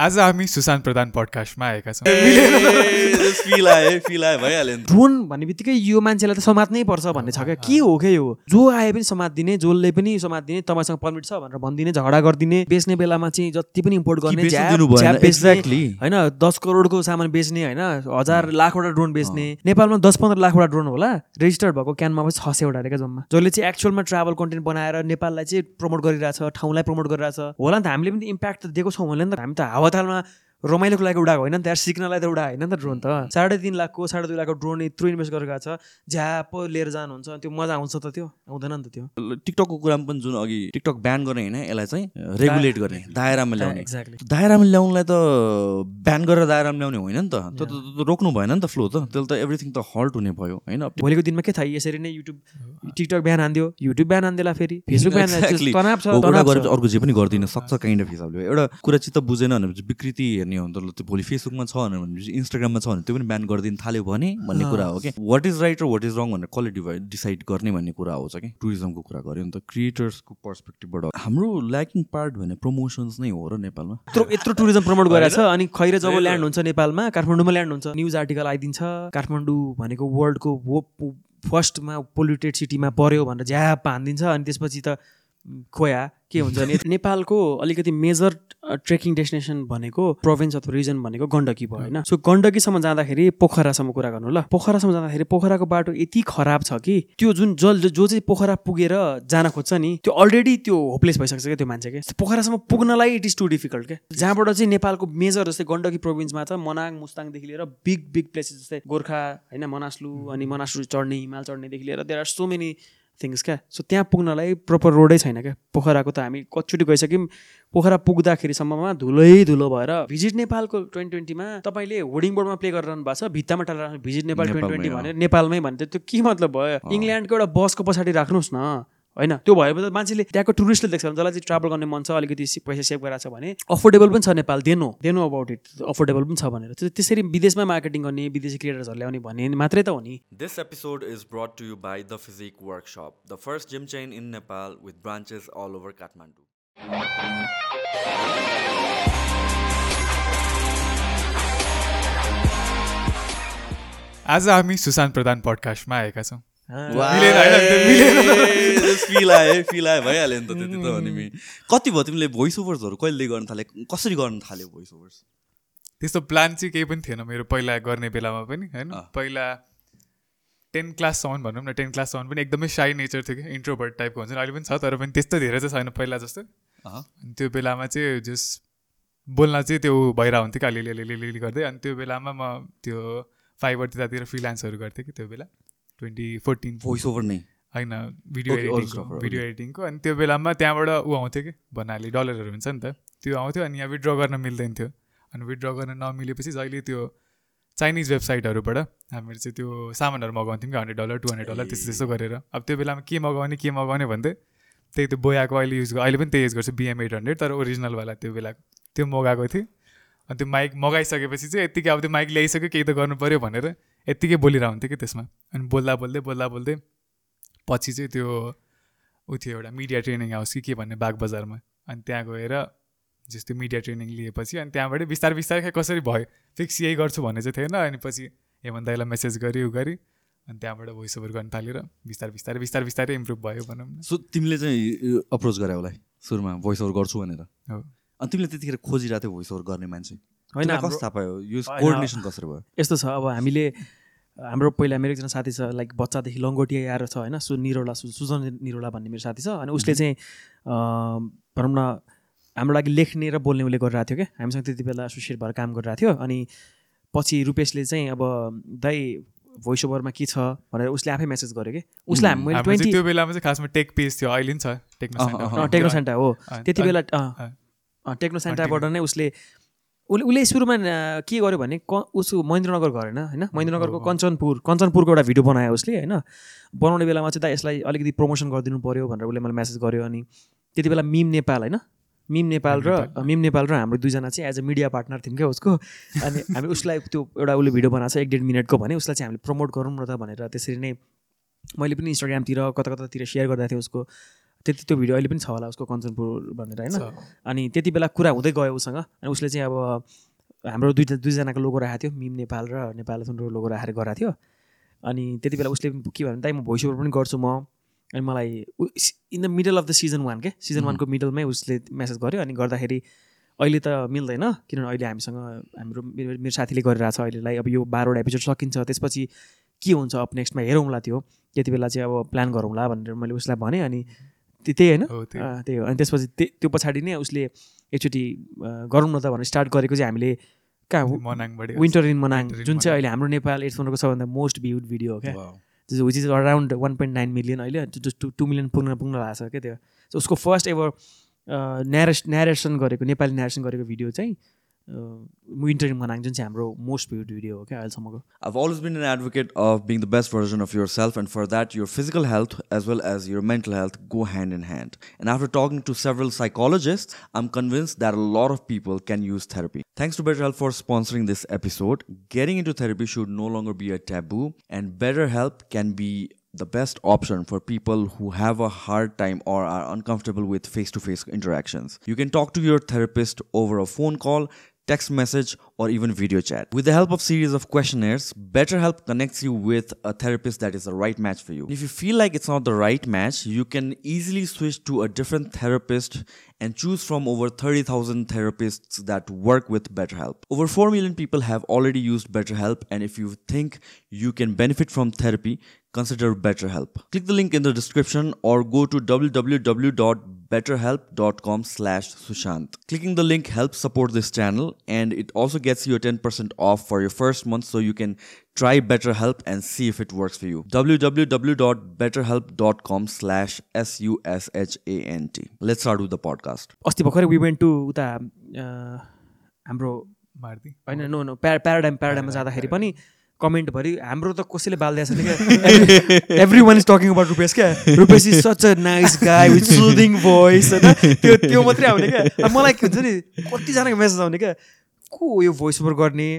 आज हामी सुशान प्रधान पडकास्टमा आएका छौँ ड्रोन भन्ने बित्तिकै यो मान्छेलाई त समात्नै पर्छ भन्ने छ क्या के हो क्या यो जो आए पनि समात दिने जसले पनि समात दिने तपाईँसँग पर्मिट छ भनेर भनिदिने झगडा गरिदिने बेच्ने बेलामा चाहिँ जति पनि इम्पोर्ट गर्ने होइन दस करोडको सामान बेच्ने होइन हजार mm. लाखवटा drone mm. बेच्ने नेपालमा दस पन्ध्र लाखवटा ड्रोन होला रेजिस्टर्ड भएको क्यानमा पनि छ सयवटा रहेको जम्मा जसले चाहिँ एक्चुअलमा ट्राभल कन्टेन्ट बनाएर नेपाललाई चाहिँ प्रमोट गरिरहेछ ठाउँलाई प्रमोट गरिरहेछ होला नि त हामीले पनि इम्प्याक्ट त दिएको छौँ होला नि त हामी त Όταν रमाइलोको लागि उडाएको होइन नि त यार सिक्नलाई त उडा होइन नि त ड्रोन त साढे तिन लाखको साढे दुई लाखको ड्रोन यत्रो इन्भेस्ट गरेको छ झ्याप लिएर जानुहुन्छ त्यो मजा आउँछ त त्यो आउँदैन नि त त्यो टिकटकको कुरामा पनि जुन अघि टिकटक ब्यान गर्ने होइन यसलाई चाहिँ रेगुलेट गर्ने दायरामा ल्याउने एक्ज्याक्टली दायरामा ल्याउनुलाई त ब्यान गरेर दायरामा ल्याउने होइन नि त रोक्नु भएन नि त फ्लो त त्यसले त एभ्रिथिङ त हल्ट हुने भयो होइन भोलिको दिनमा के थाहा यसरी नै युट्युब टिकटक ब्यान हान्दियो युट्युब ब्यान हान्देला फेरि फेसबुक ब्यान छ अर्को जे पनि गरिदिन सक्छ काइन्ड अफ हिसाबले एउटा कुरा चित्त बुझेन भने विकृति भन्ने हो नि त त्यो भोलि फेसबुकमा छ भनेपछि इन्स्टाग्राममा छ भने त्यो पनि ब्यान गरिदिनु थाल्यो भने भन्ने कुरा हो कि वाट इज राइट र वाट इज रङ भनेर कसले डिभाइड डिसाइड गर्ने भन्ने कुरा आउँछ कि टुरिज्मको कुरा गऱ्यो नि त क्रिएटर्सको पर्सपेक्टिभबाट हाम्रो ल्याकिङ पार्ट भने प्रमोसन्स नै हो र नेपालमा यत्रो यत्रो टुरिज्म प्रमोट गरेर अनि खैर जब ल्यान्ड हुन्छ नेपालमा काठमाडौँमा ल्यान्ड हुन्छ न्युज आर्टिकल आइदिन्छ काठमाडौँ भनेको वर्ल्डको फर्स्टमा पोल्युटेड सिटीमा पर्यो भनेर ज्याप हानिदिन्छ अनि त्यसपछि त खोया के हुन्छ भने नेपालको अलिकति मेजर ट्रेकिङ डेस्टिनेसन भनेको प्रोभिन्स अथवा रिजन भनेको गण्डकी भयो होइन सो गण्डकीसम्म जाँदाखेरि पोखरासम्म कुरा गर्नु ल पोखरासम्म जाँदाखेरि पोखराको बाटो यति खराब छ कि त्यो जुन जल जो चाहिँ पोखरा पुगेर जान खोज्छ नि त्यो अलरेडी त्यो होपलेस भइसक्छ क्या त्यो मान्छे क्या पोखरासम्म पुग्नलाई इट इज टु डिफिकल्ट क्या जहाँबाट चाहिँ नेपालको मेजर जस्तै गण्डकी प्रोभिन्समा छ मनाङ मुस्ताङदेखि लिएर बिग बिग प्लेसेस जस्तै गोर्खा होइन मनास्लु अनि मनास्लु चढ्ने हिमाल चढ्नेदेखि लिएर there are so many things क्या सो त्यहाँ पुग्नलाई प्रपर रोडै छैन क्या पोखराको त हामी कचोटि गइसक्यौँ पोखरा पुग्दाखेरिसम्ममा धुलै धुलो भएर भिजिट नेपालको ट्वेन्टी ट्वेन्टीमा तपाईँले होर्डिङ बोर्डमा प्ले गरिरहनु भएको छ भित्तामा राख्नु भिजिट नेपाल ट्वेन्टी ट्वेन्टी भनेर नेपालमै भन्थ्यो त्यो के मतलब भयो इङ्ल्यान्डको एउटा बसको पछाडि राख्नुहोस् न होइन त्यो भएपछि मान्छेले त्यहाँको टुरिस्टले देख्छ भने जसलाई चाहिँ ट्राभल गर्ने मन छ अलिकति पैसा सेभ गराएको छ भने अफोर्डेबल पनि छ नेपाल देनो देनो अबाउट इट अफोर्डेबल पनि छ भनेर त्यसरी विदेशमा मार्केटिङ गर्ने विदेशी क्रिएटर्सहरू ल्याउने भन्ने मात्रै त हो नि this episode is brought to you by the physique workshop the first gym chain in Nepal with branches all over Kathmandu आज हामी सुशान्त प्रधान पडकास्टमा आएका छौँ कति भयो तिमीले भोइस ओभर्सहरू कहिले गर्न थाले कसरी गर्न थाल्यो भोइस ओभर्स त्यस्तो प्लान चाहिँ केही पनि थिएन मेरो पहिला गर्ने बेलामा पनि होइन पहिला टेन क्लाससम्म भनौँ न टेन क्लाससम्म पनि एकदमै साई नेचर थियो कि इन्ट्रोभर्ट टाइपको हुन्छ अहिले पनि छ तर पनि त्यस्तो धेरै चाहिँ छैन पहिला जस्तो त्यो बेलामा चाहिँ जस बोल्न चाहिँ त्यो भइरहेको हुन्थ्यो कि अलिअलि गर्दै अनि त्यो बेलामा म त्यो फाइबर त्यतातिर फ्रिलान्सहरू गर्थेँ कि त्यो बेला ट्वेन्टी फोर्टिन भोइस ओभर नै होइन भिडियो एडिटिङ भिडियो एडिटिङको अनि त्यो बेलामा त्यहाँबाट ऊ आउँथ्यो कि भन्नाले डलरहरू हुन्छ नि त त्यो आउँथ्यो अनि यहाँ विड्र गर्न मिल्दैन थियो अनि विड्र गर्न नमिलेपछि जहिले त्यो चाइनिज वेबसाइटहरूबाट हामीहरू चाहिँ त्यो सामानहरू मगाउँथ्यौँ कि hundred dollar two hundred dollar त्यस्तो त्यस्तो गरेर अब त्यो बेलामा के मगाउने के मगाउने भन्दै त्यही त्यो बोयाको अहिले युज अहिले पनि त्यही युज गर्छु बिएम एट हन्ड्रेड तर ओरिजिनलवाला त्यो बेला त्यो मगाएको थिएँ अनि त्यो माइक मगाइसकेपछि चाहिँ यतिकै अब त्यो माइक ल्याइसक्यो केही त गर्नु पऱ्यो भनेर यत्तिकै बोलिरहेको हुन्थ्यो कि त्यसमा अनि बोल्दा बोल्दै बोल्दा बोल्दै पछि चाहिँ त्यो ऊ थियो एउटा मिडिया ट्रेनिङ हाउस कि के भन्ने बाग बजारमा अनि त्यहाँ गएर जस्तो मिडिया ट्रेनिङ लिएपछि अनि त्यहाँबाट बिस्तारै बिस्तारै खै कसरी भयो फिक्स यही गर्छु भन्ने चाहिँ थिएन अनि पछि हेमन्त दाईलाई मेसेज गरेँ उ गरेँ अनि त्यहाँबाट भोइस ओभर गर्न थालेर बिस्तारै बिस्तारै बिस्तारै बिस्तारै इम्प्रुभ भयो भनौँ न सो तिमीले चाहिँ अप्रोच गरे उसलाई सुरुमा भोइस ओभर गर्छु भनेर हो अनि तिमीले त्यतिखेर खोजिरहेको थियो भोइस ओभर गर्ने मान्छे होइन कोर्डिनेसन कसरी भयो यस्तो छ अब हामीले हाम्रो पहिला मेरो एकजना साथी छ लाइक बच्चादेखि लङ्गोटिया आएर छ होइन सु निरोला सु सुजन निरोला भन्ने मेरो साथी छ अनि उसले चाहिँ भनौँ न हाम्रो लागि लेख्ने र बोल्ने उसले गरिरहेको थियो क्या हामीसँग त्यति बेला एसोसिएट भएर काम गरिरहेको थियो अनि पछि रुपेशले चाहिँ अब दाइ भोइस ओभरमा के छ भनेर उसले आफै मेसेज गर्यो कि उसलाई मैले ट्वेन्टी त्यो बेलामा चाहिँ खासमा टेक पेज थियो अहिले पनि छ टेक्नो सेन्टर हो त्यति बेला टेक्नो सेन्टरबाट नै उसले उसले उसले सुरुमा के गर्यो भने क उसको महेन्द्रनगर घर होइन होइन महेन्द्रनगरको कञ्चनपुर कञ्चनपुरको एउटा भिडियो बनायो उसले होइन बनाउने बेलामा चाहिँ दा यसलाई अलिकति प्रमोसन गरिदिनु पऱ्यो भनेर उसले मलाई म्यासेज गर्यो अनि त्यति बेला मिम नेपाल होइन मिम नेपाल र मिम नेपाल र हाम्रो दुईजना चाहिँ एज अ मिडिया पार्टनर थियौँ क्या उसको अनि हामी उसलाई त्यो एउटा उसले भिडियो बनाएको छ एक डेढ मिनटको भने उसलाई चाहिँ हामीले प्रमोट गरौँ न त भनेर त्यसरी नै मैले पनि इन्स्टाग्रामतिर कता कतातिर सेयर गर्दा थिएँ उसको त्यति त्यो भिडियो अहिले पनि छ होला उसको कञ्चनपुर भनेर होइन अनि त्यति बेला कुरा हुँदै गयो उसँग अनि उसले चाहिँ अब हाम्रो दुई दुईजनाको लोगो राखेको थियो मिम नेपाल र नेपाल सुन्दर लोगो राखेर गराएको थियो अनि त्यति बेला उसले के भन्नु दाइ म भोइस ओभर पनि गर्छु म अनि मलाई in the middle of the season one के सिजन वानको मिडलमै उसले मेसेज गर्यो अनि गर्दाखेरि अहिले त मिल्दैन किनभने अहिले हामीसँग हाम्रो मेरो मेरो साथीले छ अहिलेलाई अब यो बाह्रवटा एपिसोड सकिन्छ त्यसपछि के हुन्छ अब नेक्स्टमा हेरौँला त्यो त्यति बेला चाहिँ अब प्लान गरौँला भनेर मैले उसलाई भनेँ अनि त्यही होइन त्यही हो अनि त्यसपछि त्यो पछाडि नै उसले एकचोटि गरौँ न त भनेर स्टार्ट गरेको चाहिँ हामीले कहाँ मनाङबाट विन्टर इन मनाङ जुन चाहिँ अहिले हाम्रो नेपाल एडसम्मको सबभन्दा मोस्ट भ्युड भिडियो हो क्या which is around one point nine million अहिले टु टु मिलियन पुग्न पुग्न भएको छ क्या त्यो उसको फर्स्ट एभर न्यारेस न्यारेसन गरेको नेपाली न्यारेसन गरेको भिडियो चाहिँ विन्टर इन मनाङ जुन चाहिँ हाम्रो मोस्ट भ्युड भिडियो हो क्या अहिलेसम्मको I've always been an advocate of being the best version of yourself, and for that, your physical health as well as your mental health go hand in hand. And after talking to several psychologists, I'm convinced that a lot of people can use therapy. Thanks to BetterHelp for sponsoring this episode. Getting into therapy should no longer be a taboo, and BetterHelp can be the best option for people who have a hard time or are uncomfortable with face to face interactions. You can talk to your therapist over a phone call, text message, or even video chat. With the help of series of questionnaires, BetterHelp connects you with a therapist that is the right match for you. If you feel like it's not the right match, you can easily switch to a different therapist and choose from over 30,000 therapists that work with BetterHelp. Over 4 million people have already used BetterHelp and if you think you can benefit from therapy, consider BetterHelp. Click the link in the description or go to www www.betterhelp.com slash Sushant. Clicking the link helps support this channel and it also gets you a 10% off for your first month so you can try BetterHelp and see if it works for you. www.betterhelp.com slash S-U-S-H-A-N-T. Let's start with the podcast. अस्ति भर्खरै we went to उता अँ, हाम्रो मार्दी होइन no no प्या paradigm प्याराडाइममा जाँदाखेरि पनि कमेन्टभरि हाम्रो त कसैले बालिदिएको छैन क्या everyone is talking about Rupesh क्या Rupesh is such a nice guy with soothing voice होइन त्यो त्यो मात्रै आउने क्या मलाई के हुन्छ नि कतिजनाको मेसेज आउने क्या को यो भोइस ओभर गर्ने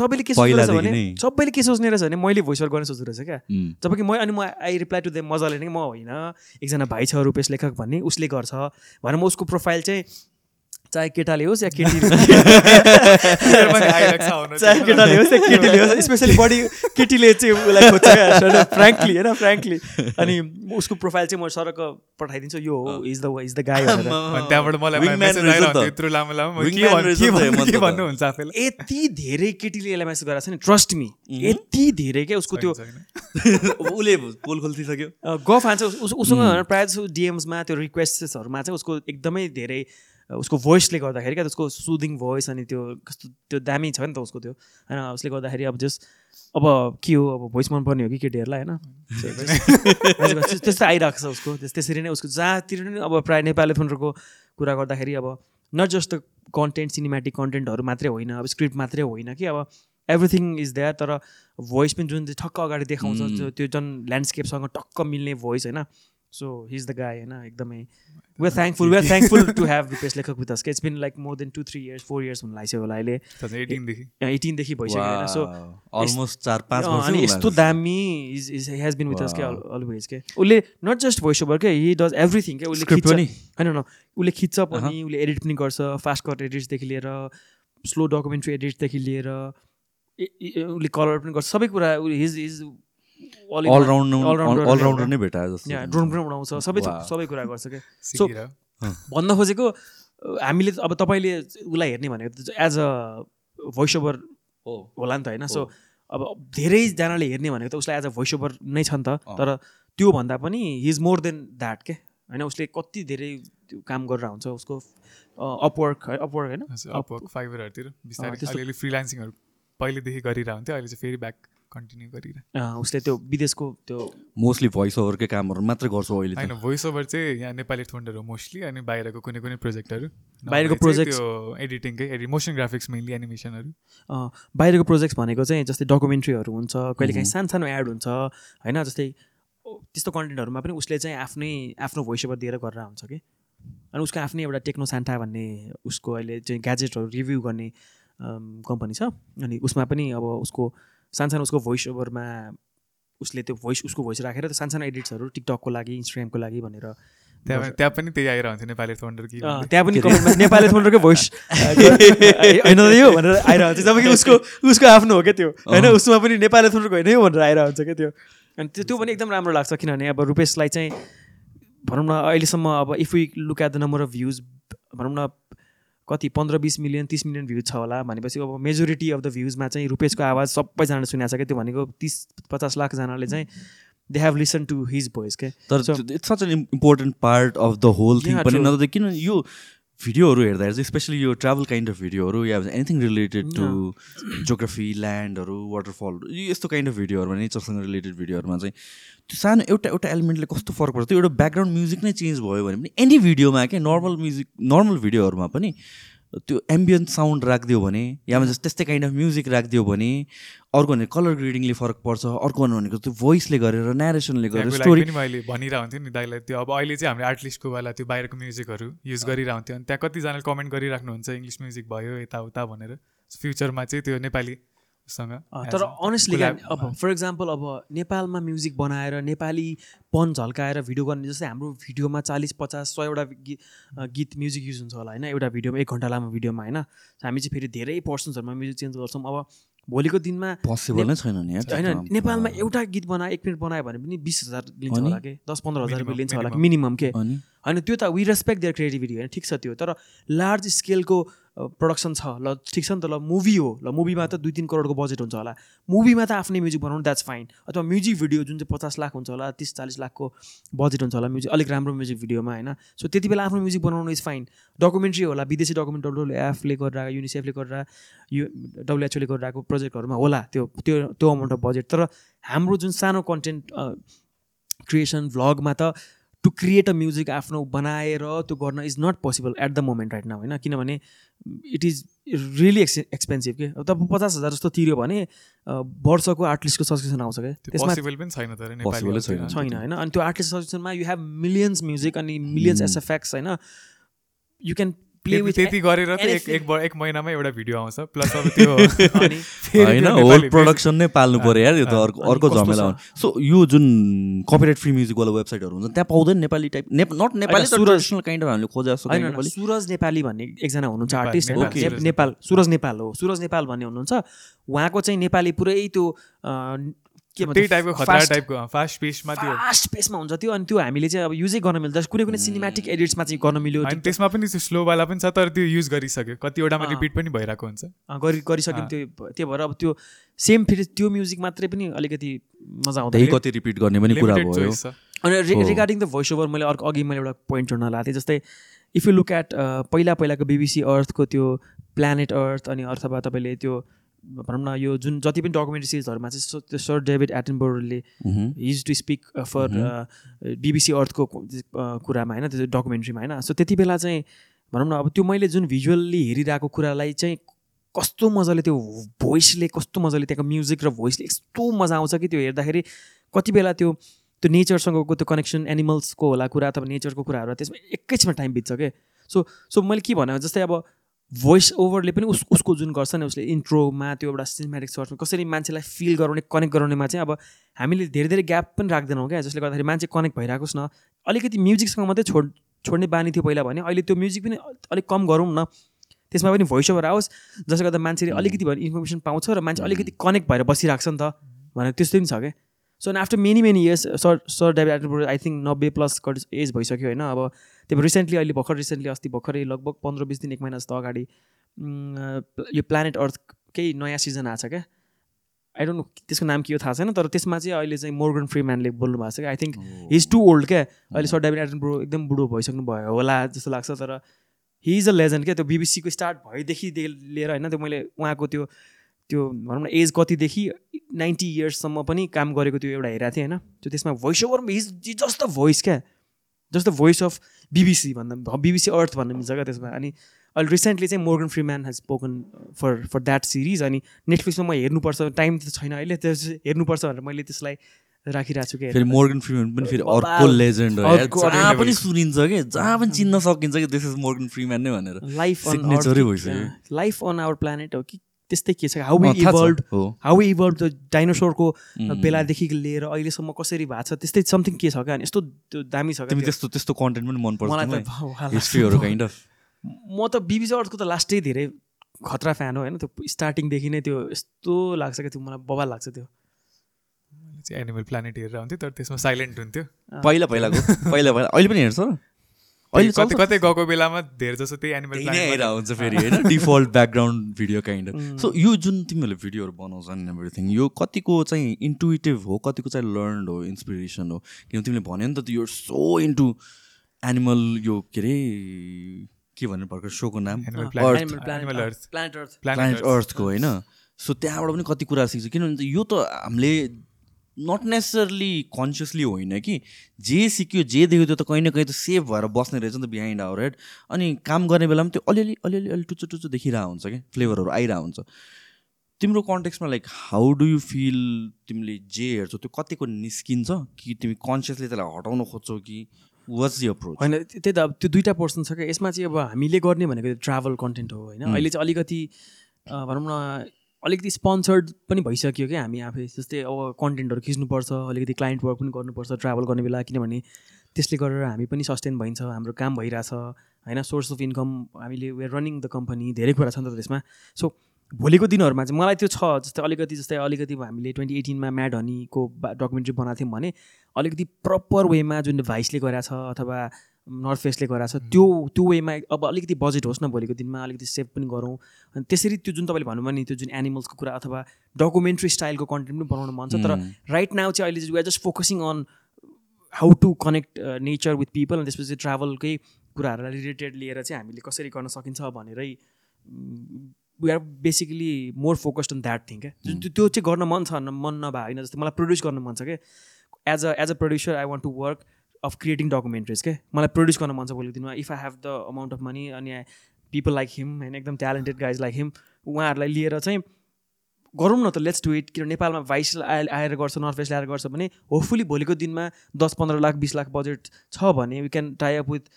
सबैले के सोच्ने रहेछ भने सबैले के सोच्ने रहेछ भने मैले भोइस ओभर गर्ने सोच्दो रहेछ क्या जबकि म अनि म आई रिप्लाई टु द मजाले नै म होइन एकजना भाइ छ रुपेश लेखक भन्ने उसले गर्छ भनेर म उसको प्रोफाइल चाहिँ चाहे केटाले होस् या केटीले चाहे केटाले होस् या केटीले होस् स्पेसली बडी केटीले चाहिँ उसलाई खोज्छ फ्रेङ्कली होइन फ्रेङ्कली अनि उसको प्रोफाइल चाहिँ म सरक पठाइदिन्छु यो is the is the guy यति धेरै केटीले यसलाई मेसेज गराएको छ नि ट्रस्ट मी यति धेरै क्या उसको त्यो उसले पोल खोलिसक्यो गफ हान्छ उसँग प्रायः जस्तो डिएम्समा त्यो रिक्वेस्टहरूमा चाहिँ उसको एकदमै धेरै उसको भोइसले गर्दाखेरि क्या उसको सुदिङ भोइस अनि त्यो कस्तो त्यो दामी छ नि त उसको त्यो होइन उसले गर्दाखेरि अब जस अब के हो अब भोइस मनपर्ने हो कि केटीहरूलाई होइन त्यस्तो आइरहेको छ उसको त्यसरी नै उसको जहाँतिर नै अब प्रायः नेपाली फोनहरूको कुरा गर्दाखेरि अब not just the content cinematic कन्टेन्टहरू मात्रै होइन अब स्क्रिप्ट मात्रै होइन कि अब एभ्रिथिङ इज देयर तर भोइस पनि जुन चाहिँ ठक्क अगाडि देखाउँछ त्यो झन् ल्यान्डस्केपसँग टक्क मिल्ने भोइस होइन सो हिज द गाई होइन एकदमै we're thankful we're thankful to have Rupesh लेखक with it's been like more than two three years four years हुनु लागिसक्यो होला अहिले एटिनदेखि भइसक्यो सो अलमोस्ट चार पाँच अनि यस्तो दामी is is has been with के अलवेज के उसले नट जस्ट भोइस ओभर के हि डज एभ्रिथिङ के उसले पनि होइन न उसले खिच्छ पनि उसले एडिट पनि गर्छ फास्ट कट एडिट्सदेखि लिएर स्लो डकुमेन्ट्री एडिट्सदेखि लिएर उसले कलर पनि गर्छ सबै कुरा हिज इज अलराउन्डर नै भेटायो जस्तो ड्रोन पनि उडाउँछ सबै सबै कुरा गर्छ क्या सो भन्न खोजेको हामीले अब तपाईँले उसलाई हेर्ने भनेको एज अ भोइस ओभर होला नि त होइन सो अब धेरैजनाले हेर्ने भनेको त उसलाई एज अ भोइस ओभर नै छ नि त तर त्यो भन्दा पनि he is more than that के होइन उसले कति धेरै काम गरेर हुन्छ उसको अपवर्क अपवर्क होइन अपवर्क फाइबरहरूतिर बिस्तारै फ्रिलान्सिङहरू पहिलेदेखि गरिरहन्थ्यो अहिले चाहिँ फेरि ब्याक कन्टिन्यू गरिरहे उसले त्यो विदेशको त्यो मोस्टली भोइस ओभरकै कामहरू मात्र गर्छ अहिले होइन भोइस ओभर चाहिँ यहाँ नेपाली थोन्डहरू मोस्टली अनि बाहिरको कुनै कुनै प्रोजेक्टहरू बाहिरको प्रोजेक्ट एडिटिङकै एडि मोसन ग्राफिक्स मेनली एनिमेसनहरू बाहिरको प्रोजेक्ट भनेको चाहिँ जस्तै डकुमेन्ट्रीहरू हुन्छ कहिले काहीँ सानो सानो एड हुन्छ होइन जस्तै त्यस्तो कन्टेन्टहरूमा पनि उसले चाहिँ आफ्नै आफ्नो भोइस ओभर दिएर गरेर हुन्छ कि अनि उसको आफ्नै एउटा टेक्नो सान्टा भन्ने उसको अहिले चाहिँ ग्याजेटहरू रिभ्यू गर्ने कम्पनी छ अनि उसमा पनि अब उसको सानसानो उसको भोइस ओभरमा उसले त्यो भोइस उसको भोइस राखेर त्यो सानसानो एडिट्सहरू टिकटकको लागि इन्स्टाग्रामको लागि भनेर त्यहाँ त्यहाँ पनि त्यही आइरहन्छ नेपाली थोन्डरको कि त्यहाँ पनि नेपाली थोन्डरकै भोइस होइन यो भनेर आइरहन्छ जब कि उसको उसको आफ्नो हो क्या त्यो होइन उसमा पनि नेपाली थोन्डरको होइन यो भनेर आइरहन्छ क्या त्यो अनि त्यो त्यो पनि एकदम राम्रो लाग्छ किनभने अब रुपेशलाई चाहिँ भनौँ न अहिलेसम्म अब if you look at the number of views भनौँ न कति पन्ध्र बिस मिलियन तिस मिलियन भ्युज छ होला भनेपछि अब मेजोरिटी अफ द भ्युजमा चाहिँ रुपेशको आवाज सबैजनाले सुनेको छ क्या त्यो भनेको तिस पचास लाखजनाले चाहिँ they have listen to his voice क्या तर it's such an important part of the whole thing पनि किन यो भिडियोहरू हेर्दाखेरि चाहिँ स्पेसली यो ट्राभल काइन्ड अफ भिडियोहरू या एनिथिङ रिलेटेड टु जोग्राफी ल्यान्डहरू वाटरफलहरू यो यस्तो काइन्ड अफ भिडियोहरूमा नेचरसँग रिलेटेड भिडियोहरूमा चाहिँ त्यो सानो एउटा एउटा एलिमेन्टले कस्तो फरक पर्छ त्यो एउटा ब्याकग्राउन्ड म्युजिक नै चेन्ज भयो भने पनि एनी भिडियोमा क्या नर्मल म्युजिक नर्मल भिडियोहरूमा पनि त्यो एम्बियन्स साउन्ड राखिदियो भने या जस्तो त्यस्तै काइन्ड अफ म्युजिक राखिदियो भने अर्को भनेको कलर ग्रेडिङले फरक पर्छ अर्को भनेको त्यो भोइसले गरेर न्यारेसनले गरेर स्टोरी मैले भनिरहेको नि दाइलाई त्यो अब अहिले चाहिँ हामीले आर्टलिस्टको बेला त्यो बाहिरको म्युजिकहरू युज गरिरहन्थ्यो अनि त्यहाँ कतिजनाले कमेन्ट गरिराख्नुहुन्छ इङ्ग्लिस म्युजिक भयो यताउता भनेर फ्युचरमा चाहिँ त्यो नेपाली तर अनेस्टली अब फर इक्जाम्पल अब नेपालमा म्युजिक बनाएर नेपाली पन झल्काएर भिडियो गर्ने जस्तै हाम्रो भिडियोमा चालिस पचास सयवटा गीत गीत म्युजिक युज हुन्छ होला होइन एउटा भिडियोमा एक घन्टा लामो भिडियोमा होइन हामी चाहिँ फेरि धेरै पर्सन्सहरूमा म्युजिक चेन्ज गर्छौँ अब भोलिको दिनमा पोसिबल नै छैन नि होइन नेपालमा एउटा गीत बनायो एक मिनट बनायो भने पनि बिस हजार लिन्छ होला कि दस पन्ध्र हजार रुपियाँ लिन्छ होला कि मिनिमम के होइन त्यो त वी रेस्पेक्ट देयर क्रिएटिभिटी होइन ठिक छ त्यो तर लार्ज स्केलको प्रडक्सन छ ल ठिक छ नि त ल मुभी हो ल मुभीमा त दुई तिन करोडको बजेट हुन्छ होला मुभीमा त आफ्नै म्युजिक बनाउनु द्याट्स फाइन अथवा म्युजिक भिडियो जुन चाहिँ पचास लाख हुन्छ होला तिस चालिस लाखको बजेट हुन्छ होला म्युजिक अलिक राम्रो म्युजिक भिडियोमा होइन सो त्यति बेला आफ्नो म्युजिक बनाउनु इज फाइन डकुमेन्ट्री होला विदेशी डकुमेन्ट एफले गरेर युनिसेफले गरेर यु डब्लुएचओले गरिरहेको प्रोजेक्टहरूमा होला त्यो त्यो त्यो अमाउन्ट अफ बजेट तर हाम्रो जुन सानो कन्टेन्ट क्रिएसन भ्लगमा त टु क्रिएट अ म्युजिक आफ्नो बनाएर त्यो गर्न is not possible at the moment right now होइन किनभने it is really ex expensive के अब तपाईँ पचास हजार जस्तो तिर्यो भने वर्षको आर्टलिस्टको सब्सक्रिप्सन आउँछ क्या छैन होइन अनि त्यो आर्टलिस्ट सब्सक्रिप्सनमा यु हेभ मिलियन्स म्युजिक अनि मिलियन्स एसएफएक्स hmm. होइन यु क्यान त्यति गरेर एक एक एउटा भिडियो आउँछ प्लस अब त्यो होइन होल प्रडक्सन नै पाल्नु पऱ्यो यार यो त अर्को अर्को झमेला हो सो यो जुन कपिराइट फ्री म्युजिकवाला वेबसाइटहरू हुन्छ त्यहाँ पाउँदैन नेपाली टाइप नेप not Nepali traditional kind of हामीले खोजा जस्तो सुरज नेपाली भन्ने एकजना हुनुहुन्छ आर्टिस्ट हो नेपाल सुरज नेपाल हो सुरज नेपाल भन्ने हुनुहुन्छ उहाँको चाहिँ नेपाली पुरै त्यो के टाइपको खतरा टाइपको फास्ट पेसमा त्यो फास्ट हुन्छ त्यो अनि त्यो हामीले चाहिँ अब युजै गर्न मिल्छ कुनै कुनै सिनेमेटिक एडिट्समा चाहिँ गर्न मिल्यो अनि त्यसमा पनि त्यो स्लोवाला पनि छ तर त्यो युज गरिसक्यो कतिवटा रिपिट पनि भइरहेको हुन्छ गरि गरिसक्यो त्यो त्यो भएर अब त्यो सेम फेरि त्यो म्युजिक मात्रै पनि अलिकति मजा आउँदैन कति रिपिट गर्ने पनि कुरा भयो अनि रिगार्डिङ द भोइस ओभर मैले अर्को अघि मैले एउटा पोइन्ट जोड्न लगाएको थिएँ जस्तै इफ यु लुक एट पहिला पहिलाको बिबिसी अर्थको त्यो प्लानेट अर्थ अनि अथवा तपाईँले त्यो भनौँ न यो जुन जति पनि डकुमेन्ट्री सिरिजहरूमा चाहिँ त्यो sir David एटनबोरले his to speak for BBC अर्थको कुरामा होइन त्यो डकुमेन्ट्रीमा होइन सो त्यति बेला चाहिँ भनौँ न अब त्यो मैले जुन भिजुअल्ली हेरिरहेको कुरालाई चाहिँ कस्तो मजाले त्यो भोइसले कस्तो मजाले त्यहाँको म्युजिक र भोइसले यस्तो मजा आउँछ कि त्यो हेर्दाखेरि कति बेला त्यो त्यो नेचरसँगको त्यो कनेक्सन एनिमल्सको होला कुरा अथवा नेचरको कुराहरू त्यसमा एकैछिनमा टाइम बित्छ क्या सो सो मैले के भने जस्तै अब भोइस ओभरले पनि उस उसको जुन गर्छ नि उसले इन्ट्रोमा त्यो एउटा सिनेमेटिक सर्चमा कसरी मान्छेलाई फिल गराउने कनेक्ट गराउनेमा चाहिँ अब हामीले धेरै धेरै ग्याप पनि राख्दैनौँ क्या जसले गर्दाखेरि मान्छे कनेक्ट भइरहेको छ न अलिकति म्युजिकसँग मात्रै छोड छोड्ने बानी थियो पहिला भने अहिले त्यो म्युजिक पनि अलिक कम गरौँ न त्यसमा पनि भोइस ओभर आओस् जसले गर्दा मान्छेले अलिकति भएर इन्फर्मेसन पाउँछ र मान्छे अलिकति कनेक्ट भएर बसिरहेको छ नि त भनेर त्यस्तै पनि छ क्या so after many many years sir sir David I think नब्बे प्लस कट एज भइसक्यो होइन अब त्यही भएर रिसेन्टली अहिले भर्खर रिसेन्टली अस्ति भर्खरै लगभग पन्ध्र बिस दिन एक महिना जस्तो अगाडि यो प्लानेट अर्थ केही नयाँ सिजन आएको छ क्या आई डोन्ट नो त्यसको नाम के हो थाहा छैन तर त्यसमा चाहिँ अहिले चाहिँ मोर्गन फ्री म्यानले बोल्नु भएको छ कि I think he's too old क्या अहिले सर डेभिड एडन एकदम बुढो भइसक्नु भयो होला जस्तो लाग्छ तर हि इज अ लेजेन्ड क्या त्यो बिबिसीको स्टार्ट भएदेखि लिएर होइन त्यो मैले उहाँको त्यो त्यो भनौँ न एज कतिदेखि नाइन्टी इयर्ससम्म पनि काम गरेको त्यो एउटा हेरेको थिएँ होइन त्यो त्यसमा voice over his just the voice क्या just the voice of BBC भन्दा बिबिसी अर्थ भन्ने मिल्छ क्या त्यसमा अनि अहिले रिसेन्टली चाहिँ Morgan Freeman has spoken for for that series अनि नेटफ्लिक्समा म हेर्नुपर्छ टाइम त छैन अहिले त्यो हेर्नुपर्छ भनेर मैले त्यसलाई राखिरहेको छु कि फेरि मोर्गन फ्रिम्यान पनि फेरि अर्को लेजेन्ड हो जहाँ पनि सुनिन्छ कि जहाँ पनि चिन्न सकिन्छ कि दिस इज मोर्गन फ्रिम्यान नै भनेर लाइफ भइसक्यो लाइफ अन आवर प्लानेट हो कि त्यस्तै के छ how evolve how evolve the डाइनोसोरको बेलादेखि लिएर अहिलेसम्म कसरी भएको छ त्यस्तै समथिङ के छ क्या यस्तो यस्तो दामी छ त्यस्तो त्यस्तो कन्टेन्ट पनि मन पर्छ म त बिबी अर्थको त लास्टै धेरै खतरा फ्यान हो होइन त्यो स्टार्टिङदेखि नै त्यो यस्तो लाग्छ क्या त्यो मलाई बबा लाग्छ त्यो एनिमल प्लानेट हेरेर हुन्थ्यो तर त्यसमा साइलेन्ट हुन्थ्यो पहिला पहिलाको पहिला पहिला अहिले पनि हेर्छ अहिले कति कतै गएको बेलामा धेरै जसो त्यही एनिमल आएर हुन्छ फेरि होइन default background video kind so यो जुन तिमीहरूले भिडियोहरू बनाउँछन् एभ्रिथिङ यो कतिको चाहिँ इन्टुइटिभ हो कतिको चाहिँ लर्न हो इन्सपिरेसन हो किनभने तिमीले भन्यो नि त you are so into animal यो के अरे के भन्नु पर्छ सोको नाम प्लानेट अर्थको होइन सो त्यहाँबाट पनि कति कुरा सिक्छ किनभने यो त हामीले नट नेसरली कन्सियसली होइन कि जे सिक्यो जे देख्यो त्यो त कहीँ न कहीँ त सेभ भएर बस्ने रहेछ नि त बिहाइन्ड आवर हेड अनि काम गर्ने बेलामा त्यो अलिअलि अलिअलि अलि टुचो टुचो देखिरहेको हुन्छ क्या फ्लेभरहरू आइरहेको हुन्छ तिम्रो कन्टेक्समा like how do you feel तिमीले जे हेर्छौ त्यो कतिको निस्किन्छ कि तिमी कन्सियसली त्यसलाई हटाउन खोज्छौ कि वाज यु अप्रोच होइन त्यही त अब त्यो दुइटा पर्सन छ क्या यसमा चाहिँ अब हामीले गर्ने भनेको ट्राभल कन्टेन्ट हो होइन अहिले चाहिँ अलिकति भनौँ न अलिकति स्पोन्सर्ड पनि भइसक्यो क्या हामी आफै जस्तै अब कन्टेन्टहरू खिच्नुपर्छ अलिकति क्लाइन्ट वर्क पनि गर्नुपर्छ ट्राभल गर्ने बेला किनभने त्यसले गरेर हामी पनि सस्टेन भइन्छ हाम्रो काम भइरहेछ होइन सोर्स अफ इन्कम हामीले वेआर रनिङ द कम्पनी धेरै कुरा छ नि त त्यसमा सो भोलिको दिनहरूमा चाहिँ मलाई त्यो छ जस्तै अलिकति जस्तै अलिकति हामीले ट्वेन्टी एटिनमा म्याड हनीको डकुमेन्ट्री बनाएको थियौँ भने अलिकति प्रपर वेमा जुन भाइसले गराएको छ अथवा नर्थ फेसले गराएको छ त्यो त्यो वेमा अब अलिकति बजेट होस् न भोलिको दिनमा अलिकति सेभ पनि गरौँ अनि त्यसरी त्यो जुन तपाईँले भन्नुभयो नि त्यो जुन एनिमल्सको कुरा अथवा डकुमेन्ट्री स्टाइलको कन्टेन्ट पनि बनाउनु मन छ तर राइट नाउ चाहिँ अहिले we are just focusing on how to connect nature with people अनि त्यसपछि ट्राभलकै कुराहरूलाई रिलेटेड लिएर चाहिँ हामीले कसरी गर्न सकिन्छ भनेरै we are basically more focused on that thing क्या जुन त्यो चाहिँ गर्न मन छ मन नभए होइन जस्तै मलाई प्रड्युस गर्न मन छ क्या as a as a producer I want to work of creating documentaries के मलाई प्रड्युस गर्न मन छ भोलिको दिनमा if I have the amount of money अनि आई पिपल लाइक हिम होइन एकदम ट्यालेन्टेड गाइज लाइक हिम उहाँहरूलाई लिएर चाहिँ गरौँ न त लेट्स डु इट किन नेपालमा भाइस आएर गर्छ नर्थ वेस्ट ल्याएर गर्छ भने होपफुली भोलिको दिनमा दस पन्ध्र लाख बिस लाख बजेट छ भने we can tie up with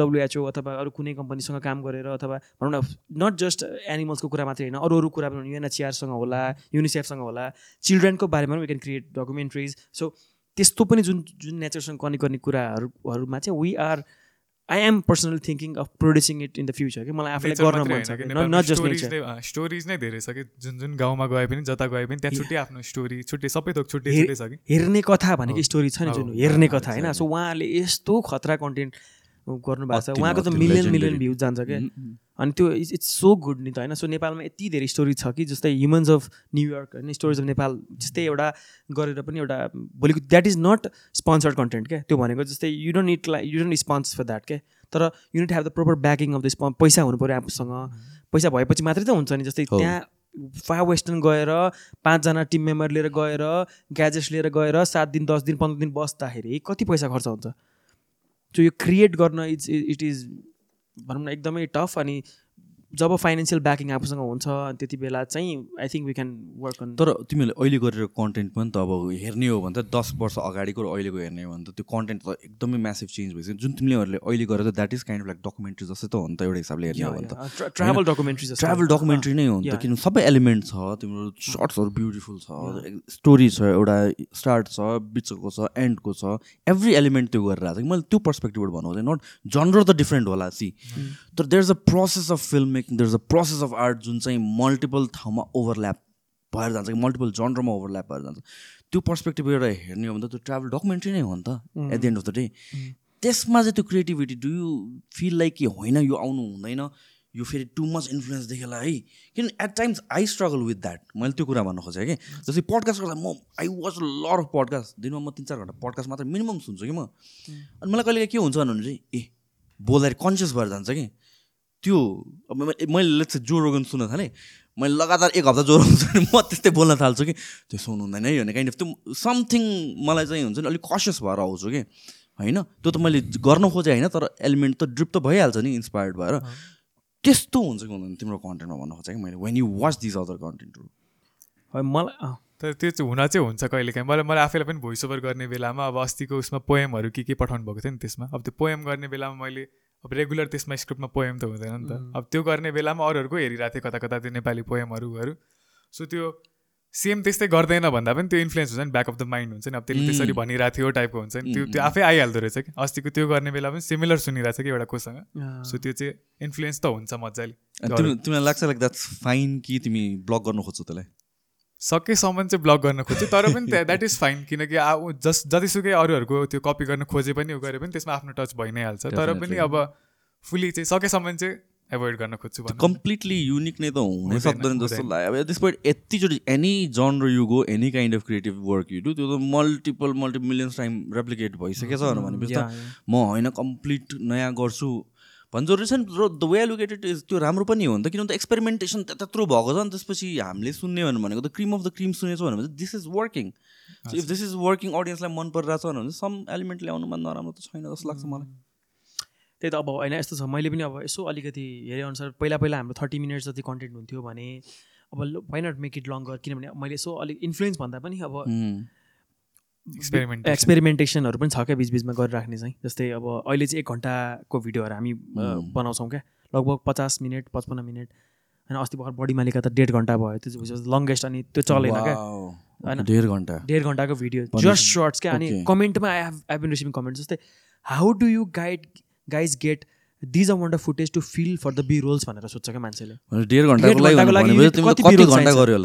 WHO अथवा अरू कुनै कम्पनीसँग काम गरेर अथवा भनौँ न नट जस्ट एनिमल्सको कुरा मात्रै होइन अरू अरू कुरा पनि युएनएचआरसँग होला युनिसेफसँग होला चिल्ड्रेनको बारेमा पनि we can create documentaries so त्यस्तो पनि जुन जुन नेचरसँग कनेक्ट गर्ने कुराहरूमा चाहिँ we are I am personal thinking of producing it in the future कि मलाई आफूले गर्न मन छ नट स्टोरिज नै धेरै छ कि जुन जुन गाउँमा गए पनि जता गए पनि त्यहाँ छुट्टै आफ्नो स्टोरी छुट्टै सबै थोक छुट्टै छ कि हेर्ने कथा भनेको स्टोरी छ नि जुन हेर्ने कथा होइन सो उहाँहरूले यस्तो खतरा कन्टेन्ट गर्नु भएको छ उहाँको त मिलियन मिलियन भ्युज जान्छ क्या अनि त्यो इज इट्स सो गुड नि त होइन सो नेपालमा यति धेरै स्टोरी छ कि जस्तै ह्युमन्स अफ न्युयोर्क होइन स्टोरिज अफ नेपाल जस्तै एउटा गरेर पनि एउटा भोलिको that is not sponsored content क्या त्यो भनेको जस्तै you don't it like you don't spons for that क्या तर you need have the proper backing of the स्प पैसा हुनु पऱ्यो आफूसँग पैसा भएपछि मात्रै त हुन्छ नि जस्तै त्यहाँ फार वेस्टर्न गएर पाँचजना टिम मेम्बर लिएर गएर ग्याजेट्स लिएर गएर सात दिन दस दिन पन्ध्र दिन बस्दाखेरि कति पैसा खर्च हुन्छ सो यो क्रिएट गर्न इट्स इट इज भनौँ न एकदमै टफ अनि जब फाइनेन्सियल ब्याकिङ आफूसँग हुन्छ त्यति बेला चाहिँ I think we can work on तर तिमीहरूले अहिले गरेर कन्टेन्ट पनि त अब हेर्ने हो भने त दस वर्ष अगाडिको र अहिलेको हेर्ने हो भने त त्यो कन्टेन्ट त एकदमै म्यासिभ चेन्ज भइसक्यो जुन तिमीलेहरूले अहिले गरेर त that is kind of like documentary जस्तै त हो नि त एउटा हिसाबले हेर्ने हो भने त ट्राभल डकुमेन्ट्री ट्राभल डकुमेन्ट्री नै हो नि त किनभने सबै एलिमेन्ट छ तिम्रो सर्ट्सहरू ब्युटिफुल छ स्टोरी छ एउटा स्टार्ट छ बिचको छ एन्डको छ एभ्री एलिमेन्ट त्यो गरेर आएको छ मैले त्यो पर्सपेक्टिभबाट भन्नु नट जनर त डिफ्रेन्ट होला सी तर there is a process of film making there is a process of art जुन चाहिँ मल्टिपल ठाउँमा ओभरल्याप भएर जान्छ कि मल्टिपल जन्डरमा ओभरल्याप भएर जान्छ त्यो पर्सपेक्टिभ एउटा हेर्ने हो भने त त्यो ट्राभल डकुमेन्ट्री नै हो नि त at the end of the day त्यसमा चाहिँ त्यो creativity do you feel like कि होइन यो आउनु हुँदैन यो फेरि टु मच इन्फ्लुएन्स देखेला है किन at times I struggle with that मैले त्यो कुरा भन्नु खोजेँ कि जस्तै पडकास्ट गर्दा म I watch lot of podcast दिनमा म तिन चार घन्टा पडकास्ट मात्र मिनिमम सुन्छु कि म अनि मलाई कहिले के हुन्छ भने चाहिँ ए बोल्दाखेरि कन्सियस भएर जान्छ कि त्यो मैले जो रोगन सुन्न थालेँ मैले लगातार एक हप्ता ज्वरो हुन्छ भने म त्यस्तै बोल्न थाल्छु कि त्यो सुन्नु हुँदैन है भने काइन्ड अफ त्यो समथिङ मलाई चाहिँ हुन्छ नि अलिक कसियस भएर आउँछु कि होइन त्यो त मैले गर्न खोजेँ होइन तर एलिमेन्ट त ड्रिप त भइहाल्छ नि इन्सपायर्ड भएर त्यस्तो हुन्छ कि हुँदैन तिम्रो कन्टेन्टमा भन्न खोजेँ कि मैले when you watch these other कन्टेन्टहरू मलाई तर त्यो चाहिँ हुन चाहिँ हुन्छ कहिले काहीँ मलाई मलाई आफैलाई पनि भोइस ओभर गर्ने बेलामा अब अस्तिको उसमा पोएमहरू के के पठाउनु भएको थियो नि त्यसमा अब त्यो पोएम गर्ने बेलामा मैले अब रेगुलर त्यसमा स्क्रिप्टमा पोएम त हुँदैन नि त mm. अब त्यो गर्ने बेलामा अरूहरूको हेरिरहेको थिएँ कता कता त्यो नेपाली पोएमहरूहरू सो त्यो सेम त्यस्तै गर्दैन भन्दा पनि त्यो इन्फ्लुएन्स हुन्छ नि ब्याक अफ द माइन्ड हुन्छ नि अब त्यसले mm. त्यसरी भनिरहेको थियो टाइपको हुन्छ नि त्यो त्यो आफै आइहाल्दो रहेछ कि अस्तिको त्यो गर्ने बेला पनि सिमिलर सुनिरहेको छ कि एउटा कोसँग सो त्यो चाहिँ इन्फ्लुएन्स त हुन्छ मजाले तिमीलाई लाग्छ लाइक द्याट्स फाइन कि तिमी ब्लक गर्नु खोज्छौ त्यसलाई सकेसम्म चाहिँ ब्लक गर्न खोज्छु तर पनि द्याट इज फाइन किनकि जस जतिसुकै अरूहरूको त्यो कपी गर्न खोजे पनि उ गरे पनि त्यसमा आफ्नो टच भइ नै हाल्छ तर पनि अब फुल्ली चाहिँ सकेसम्म चाहिँ एभोइड गर्न खोज्छु कम्प्लिटली युनिक नै त हुनै सक्दैन जस्तो लाग्यो अब point यतिचोटि any genre you go any kind of creative work you do त्यो त मल्टिपल मल्टिमिलियन्स टाइम रेप्लिकेट भइसकेको छ भनेपछि त म होइन कम्प्लिट नयाँ गर्छु भन्छ रिसेन्ट र द वे लुकेटेड इज त्यो राम्रो पनि हो नि त किनभने त एक्सपेरिमेन्टेसन त्यत्रो भएको छ नि त्यसपछि हामीले सुन्ने भनेको त क्रिम अफ द क्रिम सुनेछौँ भने this is working so if this is working अडियन्सलाई मन परिरहेको छ भने सम एलिमेन्ट ल्याउनुमा नराम्रो त छैन जस्तो लाग्छ मलाई त्यही त अब होइन यस्तो छ मैले पनि अब यसो अलिकति हेरेअनुसार पहिला पहिला हाम्रो थर्टी मिनट्स जति कन्टेन्ट हुन्थ्यो भने अब why not make it longer किनभने मैले यसो अलिक इन्फ्लुएन्स भन्दा पनि अब एक्सपेरिमेन्ट एक्सपेरिमेन्टेसनहरू पनि छ क्या बिचबिचमा गरिराख्ने चाहिँ जस्तै अब अहिले चाहिँ एक घन्टाको भिडियोहरू हामी बनाउँछौँ क्या लगभग पचास मिनट पचपन्न मिनट होइन अस्ति भर्खर बडी मालिका त डेढ घन्टा भयो त्यो लङ्गेस्ट अनि त्यो चलेन क्या होइन डेढ घन्टा डेढ घन्टाको भिडियो जस्ट सर्ट्स क्या अनि कमेन्टमा I have I been receiving comment जस्तै how do you guide guys get these a want footage to feel for the B rolls भनेर सोध्छ क्या मान्छेले डेढ घन्टाको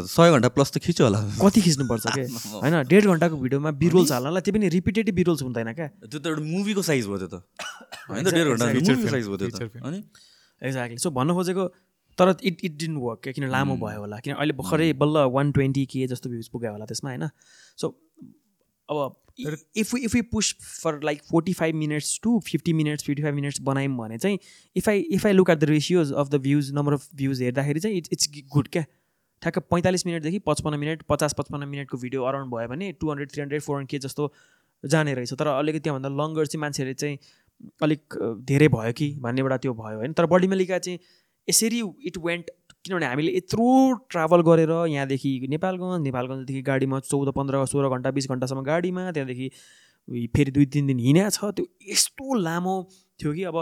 सय घन्टा प्लस त खिच्यो होला कति खिच्नुपर्छ क्या होइन डेढ घन्टाको भिडियोमा बी रोल्स हाल्नलाई त्यो पनि रिपिटेटिभ बी रोल्स हुँदैन क्या त्यो त एउटा मुभीको साइज भयो त्यो त होइन डेढ घन्टा साइज भयो त्यो एक्ज्याक्टली सो भन्न खोजेको तर इट इट डिन्ट वर्क क्या किन लामो hmm। भयो होला किन अहिले भर्खरै बल्ल वान ट्वेन्टी के जस्तो भ्युज पुग्यो होला त्यसमा होइन सो अब if if you push for like forty five minutes to fifty minutes fifty five minutes बनायौँ भने चाहिँ if I if I look at the ratios of the views number of views हेर्दाखेरि चाहिँ इट्स इट्स गुड क्या ठ्याक्क पैँतालिस मिनटदेखि पचपन्न मिनट पचास पचपन्न मिनटको भिडियो अराउन्ड भयो भने two hundred three hundred four hundred के जस्तो जाने रहेछ तर अलिकति त्योभन्दा लङ्गर चाहिँ मान्छेहरूले चाहिँ अलिक धेरै भयो कि भन्ने एउटा त्यो भयो होइन तर मेलिका चाहिँ यसरी इट वेन्ट किनभने हामीले यत्रो ट्राभल गरेर यहाँदेखि नेपालगञ्ज नेपालगञ्जदेखि गाडीमा चौध पन्ध्र सोह्र घन्टा बिस घन्टासम्म गाडीमा त्यहाँदेखि फेरि दुई तिन दिन हिँड्या छ त्यो यस्तो लामो थियो कि अब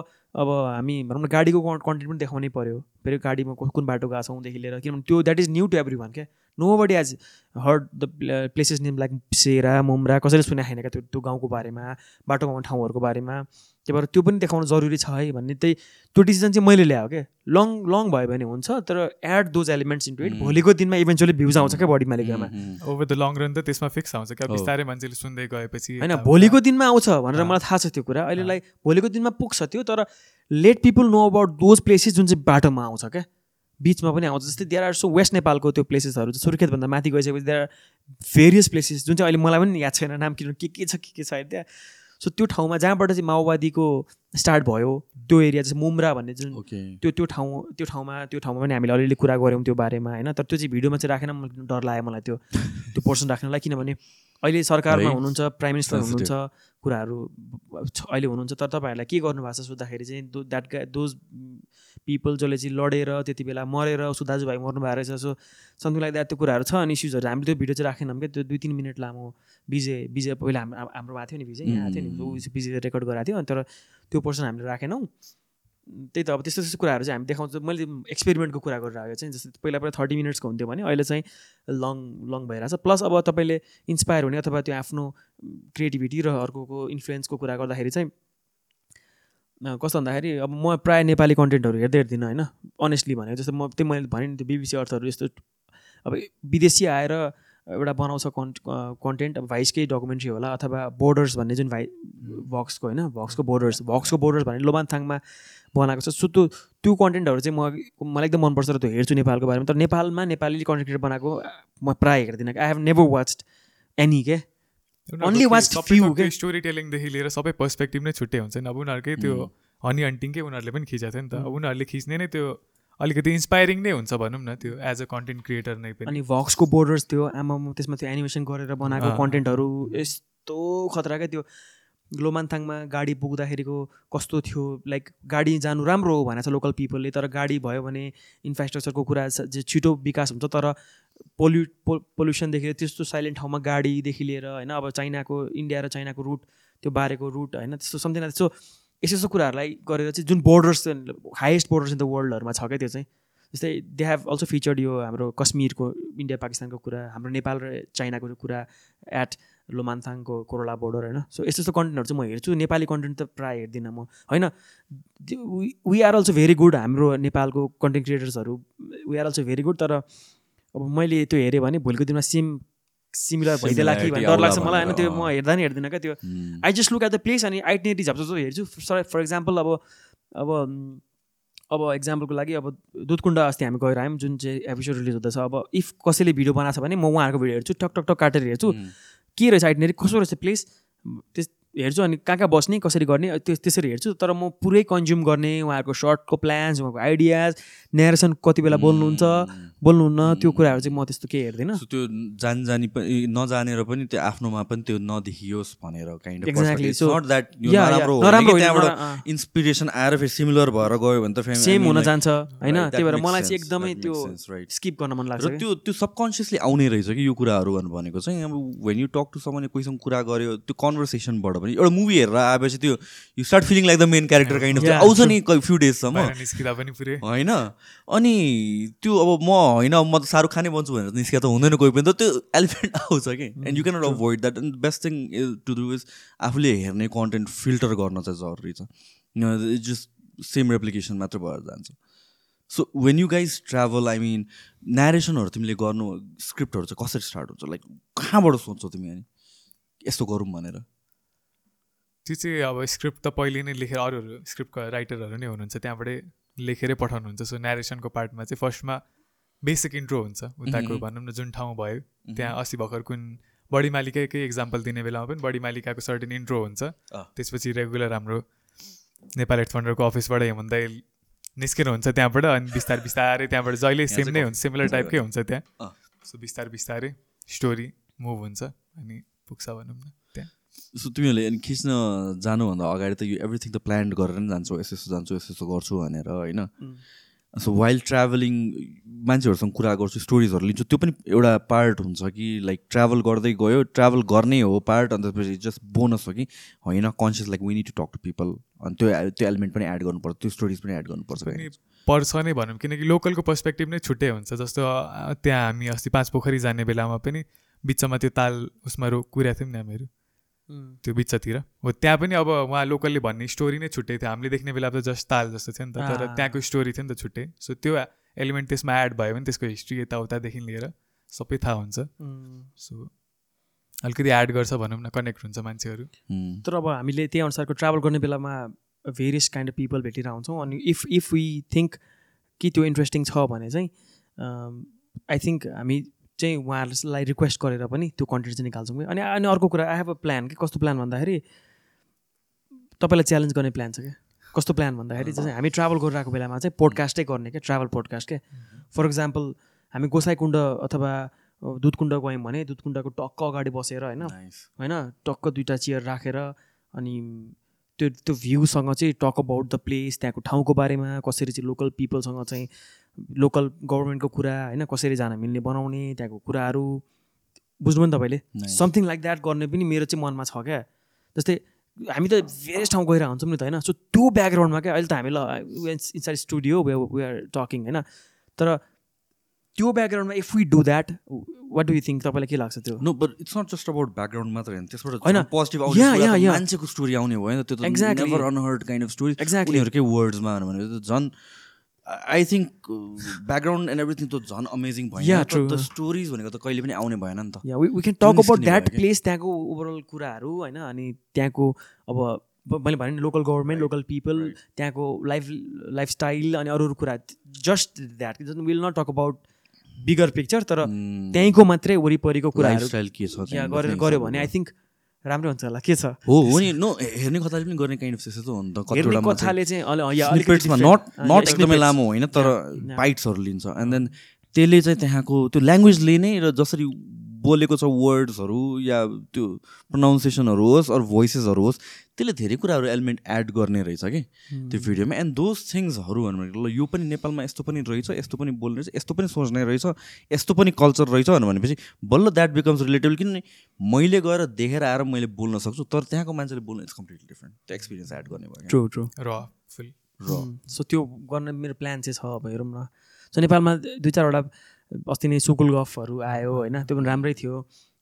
अब हामी भनौँ न गाडीको कन्टेन्ट पनि देखाउनै पऱ्यो फेरि गाडीमा कुन बाटो गएको छौँदेखि लिएर किनभने त्यो that is new to everyone क्या nobody has heard the places name like Sera Mumra कसैले सुनेको छैन क्या त्यो त्यो गाउँको बारेमा बाटो गाउँ ठाउँहरूको बारेमा त्यही भएर त्यो पनि देखाउनु जरुरी छ है भन्ने त्यही त्यो डिसिजन चाहिँ मैले ल्याएँ क्या लङ लङ भयो भने हुन्छ तर add those elements into it भोलिको दिनमा इभेन्चुली भ्युज आउँछ क्या बडी मालिकामा ओभर द लङ रन त त्यसमा फिक्स आउँछ क्या बिस्तारै मान्छेले सुन्दै गएपछि होइन भोलिको दिनमा आउँछ भनेर मलाई थाहा छ त्यो कुरा अहिलेलाई भोलिको दिनमा पुग्छ त्यो तर let people know about those places जुन चाहिँ बाटोमा आउँछ क्या बिचमा पनि आउँछ जस्तै देयर आर सो वेस्ट नेपालको त्यो प्लेसेसहरू सुर्खेतभन्दा माथि गइसकेपछि देयर आर भेरियस प्लेसेस जुन चाहिँ अहिले मलाई पनि याद छैन नाम किन के के छ के के छ अहिले त्यहाँ सो त्यो ठाउँमा जहाँबाट चाहिँ माओवादीको स्टार्ट भयो त्यो एरिया चाहिँ मुम्रा भन्ने जुन त्यो त्यो ठाउँ त्यो ठाउँमा त्यो ठाउँमा पनि हामीले अलिअलि कुरा गऱ्यौँ त्यो बारेमा होइन तर त्यो चाहिँ भिडियोमा चाहिँ राखेन डर लाग्यो मलाई त्यो त्यो पर्सन राख्नलाई किनभने अहिले सरकारमा हुनुहुन्छ प्राइम मिनिस्टर हुनुहुन्छ कुराहरू अहिले हुनुहुन्छ तर तपाईँहरूलाई के गर्नु भएको छ सोद्धाखेरि चाहिँ दो द्याट गा दोज पिपल जसले चाहिँ लडेर त्यति बेला मरेर उसको दाजुभाइ मर्नु भएको रहेछ सो समथिङ लाइक द्याट त्यो कुराहरू छ अनि इस्युजहरू हामीले त्यो भिडियो चाहिँ राखेनौँ क्या त्यो दुई तिन मिनट लामो विजय विजय पहिला हाम्रो हाम्रो भएको थियो नि विजय यहाँ थियो नि विजय रेकर्ड गराएको थियो तर त्यो पर्सन हामीले राखेनौँ त्यही त अब त्यस्तो त्यस्तो कुराहरू चाहिँ हामी देखाउँछ मैले एक्सपेरिमेन्टको कुरा गरेर आएको चाहिँ जस्तै पहिला पहिला थर्टी मिनट्सको हुन्थ्यो भने अहिले चाहिँ लङ लङ भइरहेको छ प्लस अब तपाईँले इन्सपायर हुने अथवा त्यो आफ्नो क्रिएटिभिटी र अर्को इन्फ्लुएन्सको कुरा गर्दाखेरि चाहिँ कस्तो भन्दाखेरि अब म प्रायः नेपाली कन्टेन्टहरू हेर्दै हेर्दिनँ होइन अनेस्टली भनेको जस्तो म त्यो मैले भनेँ नि त्यो बिबिसी अर्थहरू यस्तो अब विदेशी आएर एउटा बनाउँछ कन् कन्टेन्ट अब भाइसकै डकुमेन्ट्री होला अथवा बोर्डर्स भन्ने जुन भाइ भक्सको होइन भक्सको बोर्डर्स भक्सको बोर्डर्स भन्ने लोबानथाङमा बनाएको छ सो त्यो त्यो कन्टेन्टहरू चाहिँ म मलाई एकदम मनपर्छ र त्यो हेर्छु नेपालको बारेमा तर नेपालमा नेपाली कन्टेन्ट क्रिएटर बनाएको म प्रायः हेर्दिनँ I have never watched any के ओन्ली वाच स्टोरी टेलिङदेखि लिएर सबै पर्सपेक्टिभ नै छुट्टै हुन्छ नि अब उनीहरूकै त्यो हनी हन्टिङकै उनीहरूले पनि खिचेको थियो नि त अब उनीहरूले खिच्ने नै त्यो अलिकति इन्सपाइरिङ नै हुन्छ भनौँ न त्यो एज अ कन्टेन्ट क्रिएटर नै पनि अनि भक्सको बोर्डर्स थियो आमामा त्यसमा त्यो एनिमेसन गरेर बनाएको कन्टेन्टहरू यस्तो खतरा क्या त्यो लोमान्थाङमा गाडी पुग्दाखेरिको कस्तो थियो लाइक गाडी जानु राम्रो हो भनेको छ लोकल पिपलले तर गाडी भयो भने इन्फ्रास्ट्रक्चरको कुरा छिटो विकास हुन्छ तर पोल्यु पो पोल्युसनदेखि त्यस्तो साइलेन्ट ठाउँमा गाडीदेखि लिएर होइन अब चाइनाको इन्डिया र चाइनाको रुट त्यो बारेको रुट होइन त्यस्तो सम्झिँदा त्यस्तो यस्तो यस्तो कुराहरूलाई गरेर चाहिँ जुन borders highest borders in the वर्ल्डहरूमा छ क्या त्यो चाहिँ जस्तै दे हेभ अल्सो फिचर्ड यो हाम्रो कश्मीरको इन्डिया पाकिस्तानको कुरा हाम्रो नेपाल र चाइनाको कुरा एट लोमान्थाङको कोरोला बोर्डर होइन सो यस्तो यस्तो कन्टेन्टहरू चाहिँ म हेर्छु नेपाली कन्टेन्ट त प्रायः हेर्दिनँ म होइन we are also very good हाम्रो नेपालको content क्रिएटर्सहरू we are also very good तर अब मैले त्यो हेऱ्यो भने भोलिको दिनमा सेम सिमिलर भइदिएला कि भन्ने डर लाग्छ मलाई होइन त्यो म हेर्दा नि हेर्दिनँ क्या त्यो I just look at the place अनि आइटिनेटिज हप्ता जस्तो हेर्छु सर फर इक्जाम्पल अब अब अब एक्जाम्पलको लागि अब दुधकुण्ड अस्ति हामी गएर आयौँ जुन चाहिँ एपिसोड रिलिज हुँदैछ अब इफ कसैले भिडियो बनाएको छ भने म उहाँहरूको भिडियो हेर्छु टक टक टक काटेर हेर्छु के रहेछ आइटिनेरी कसो रहेछ प्लेस त्यस हेर्छु अनि कहाँ कहाँ बस्ने कसरी गर्ने त्यो त्यसरी हेर्छु तर म पुरै कन्ज्युम गर्ने उहाँहरूको सर्टको प्लान्स उहाँको आइडियाज नेरेसन कति बेला बोल्नुहुन्छ बोल्नुहुन्न त्यो कुराहरू चाहिँ म त्यस्तो केही हेर्दिनँ त्यो जान जानी पनि नजानेर पनि त्यो आफ्नोमा पनि त्यो नदेखियोस् भनेर काइन्ड इन्सपिरेसन आएर फेरि सिमिलर भएर गयो भने त सेम हुन जान्छ होइन त्यही भएर मलाई चाहिँ एकदमै त्यो स्किप गर्न मन लाग्छ त्यो त्यो सबकन्सियसली आउने रहेछ कि यो कुराहरू भनेको चाहिँ अब when you talk to someone कुरा गऱ्यो त्यो कन्भर्सेसनबाट भने एउटा मुभी हेरेर आएपछि त्यो you start feeling like the main character kind of आउँछ नि फ्यु डेजसम्म पनि होइन अनि त्यो अब म होइन म त साह्रो खानै बन्छु भनेर निस्किया त हुँदैन कोही पनि त त्यो एलिफेन्ट आउँछ कि and you can not avoid that and best thing is to do is आफूले हेर्ने कन्टेन्ट फिल्टर गर्न चाहिँ जरुरी छ जस्ट सेम रेप्लिकेसन मात्र भएर जान्छ so when you guys travel I mean न्यारेसनहरू तिमीले गर्नु स्क्रिप्टहरू चाहिँ कसरी स्टार्ट हुन्छ लाइक कहाँबाट सोध्छौ तिमी अनि यस्तो गरौँ भनेर त्यो चाहिँ अब स्क्रिप्ट त पहिले नै लेखेर अरूहरू स्क्रिप्टको राइटरहरू नै हुनुहुन्छ त्यहाँबाटै लेखेरै पठाउनुहुन्छ सो नेरेसनको पार्टमा चाहिँ फर्स्टमा बेसिक इन्ट्रो हुन्छ उताको भनौँ न जुन ठाउँ भयो त्यहाँ अस्ति भर्खर कुन बडी मालिकाकै इक्जाम्पल दिने बेलामा पनि बडी मालिकाको सर्टेन इन्ट्रो हुन्छ त्यसपछि रेगुलर हाम्रो नेपाल हेड फन्डरको अफिसबाट हेमन्दै हुन्छ त्यहाँबाट अनि बिस्तारै बिस्तारै त्यहाँबाट जहिले सेम नै हुन्छ सिमिलर टाइपकै हुन्छ त्यहाँ सो बिस्तारै बिस्तारै स्टोरी मुभ हुन्छ अनि पुग्छ भनौँ न जस्तो तिमीहरूले अनि खिच्न जानुभन्दा अगाडि त यो एभ्रिथिङ त प्लान गरेर नै जान्छौ यस्तो यस्तो जान्छु यस्तो यस्तो गर्छु भनेर होइन सो वाइल्ड ट्राभलिङ मान्छेहरूसँग कुरा गर्छु स्टोरिजहरू लिन्छु त्यो पनि एउटा पार्ट हुन्छ कि लाइक ट्राभल गर्दै गयो ट्राभल गर्ने हो पार्ट अनि त्यसपछि जस्ट बोनस हो कि होइन conscious like we need to talk to people अनि त्यो त्यो एलिमेन्ट पनि एड गर्नुपर्छ त्यो स्टोरिज पनि एड गर्नुपर्छ पर्छ नै भनौँ किनकि लोकलको पर्सपेक्टिभ नै छुट्टै हुन्छ जस्तो त्यहाँ हामी अस्ति पाँच पोखरी जाने बेलामा पनि बिचमा त्यो ताल उसमा रो कुरा थियौँ नि हामीहरू त्यो बिचतिर हो त्यहाँ पनि अब उहाँ लोकलले भन्ने स्टोरी नै छुट्टै थियो हामीले देख्ने बेला त जस्ट ताल जस्तो थियो नि त तर त्यहाँको स्टोरी थियो नि त छुट्टै सो त्यो एलिमेन्ट त्यसमा एड भयो भने त्यसको हिस्ट्री यताउतादेखि लिएर सबै थाहा हुन्छ सो अलिकति एड गर्छ भनौँ न कनेक्ट हुन्छ मान्छेहरू तर अब हामीले त्यही अनुसारको ट्राभल गर्ने बेलामा भेरियस काइन्ड अफ पिपल भेटेर आउँछौँ अनि इफ इफ वी थिङ्क कि त्यो इन्ट्रेस्टिङ छ भने चाहिँ आई थिङ्क हामी चाहिँ उहाँहरूलाई रिक्वेस्ट गरेर पनि त्यो कन्टेन्ट चाहिँ निकाल्छौँ कि अनि अनि अर्को कुरा आई हेभ अ प्लान कि कस्तो प्लान भन्दाखेरि तपाईँलाई च्यालेन्ज गर्ने प्लान छ क्या कस्तो प्लान भन्दाखेरि जस्तै हामी ट्राभल गरिरहेको बेलामा चाहिँ पोडकास्टै गर्ने क्या ट्राभल पोडकास्ट के फर इक्जाम्पल हामी गोसाइकुण्ड अथवा दुधकुण्ड गयौँ भने दुधकुण्डको टक्क अगाडि बसेर होइन होइन टक्क दुइटा चेयर राखेर अनि त्यो त्यो भ्यूसँग चाहिँ टक अबाउट द प्लेस त्यहाँको ठाउँको बारेमा कसरी चाहिँ लोकल पिपलसँग चाहिँ लोकल गभर्मेन्टको कुरा होइन कसरी जान मिल्ने बनाउने त्यहाँको कुराहरू बुझ्नु नि तपाईँले समथिङ लाइक द्याट गर्ने पनि मेरो चाहिँ मनमा छ क्या जस्तै हामी त भेरियस ठाउँ गएर हुन्छौँ नि त होइन सो त्यो ब्याकग्राउन्डमा क्या अहिले त हामी ल inside studio we are talking होइन तर त्यो ब्याकग्राउन्डमा if we do that what do you think तपाईँलाई के लाग्छ त्यो no but it's not just about background मात्र होइन त्यसबाट होइन पोजिटिभ मान्छेको स्टोरी आउने भयो त्यो exact never unheard kind of story exact उनीहरूकै वर्ड्समा त झन् I think background and everything त झन् अमेजिङ भयो द स्टोरिज भनेको त कहिले पनि आउने भएन नि त we can talk about that place त्यहाँको ओभरअल कुराहरू होइन अनि त्यहाँको अब मैले भने लोकल गभर्मेन्ट लोकल पिपल त्यहाँको लाइफ लाइफस्टाइल अनि अरू अरू कुरा just that will not talk about bigger picture तर mm. त्यहीँको मात्रै वरिपरिको कुराहरू के छ गरेर गऱ्यो भने आई थिङ्क राम्रो हुन्छ होला के छ हो हो नि नो हेर्ने कथाले पनि गर्ने काइन्ड अफ त्यस्तो त हो नि त कथाले चाहिँ नट नट एकदमै लामो होइन तर पाइट्सहरू लिन्छ एन्ड देन त्यसले चाहिँ त्यहाँको त्यो ल्याङ्ग्वेजले नै र जसरी बोलेको छ वर्ड्सहरू या त्यो प्रोनाउन्सिएसनहरू होस् अरू भोइसेसहरू होस् त्यसले धेरै कुराहरू एलिमेन्ट एड गर्ने रहेछ कि त्यो भिडियोमा एन्ड दोज थिङ्सहरू भन्नु भने ल यो पनि नेपालमा यस्तो पनि रहेछ यस्तो पनि बोल्ने रहेछ यस्तो पनि सोच्ने रहेछ यस्तो पनि कल्चर रहेछ भनेपछि बल्ल द्याट बिकम्स रिलेटेबल किनभने मैले गएर देखेर आएर मैले बोल्न सक्छु तर त्यहाँको मान्छेले बोल्नु इट्स कम्प्लिटली डिफ्रेन्ट त्यो एक्सपिरियन्स एड गर्ने भयो ट्रु ट्रु र सो त्यो गर्ने मेरो प्लान चाहिँ छ अब हेरौँ न सो नेपालमा दुई चारवटा अस्ति नै सुकुल गफहरू आयो होइन त्यो पनि राम्रै थियो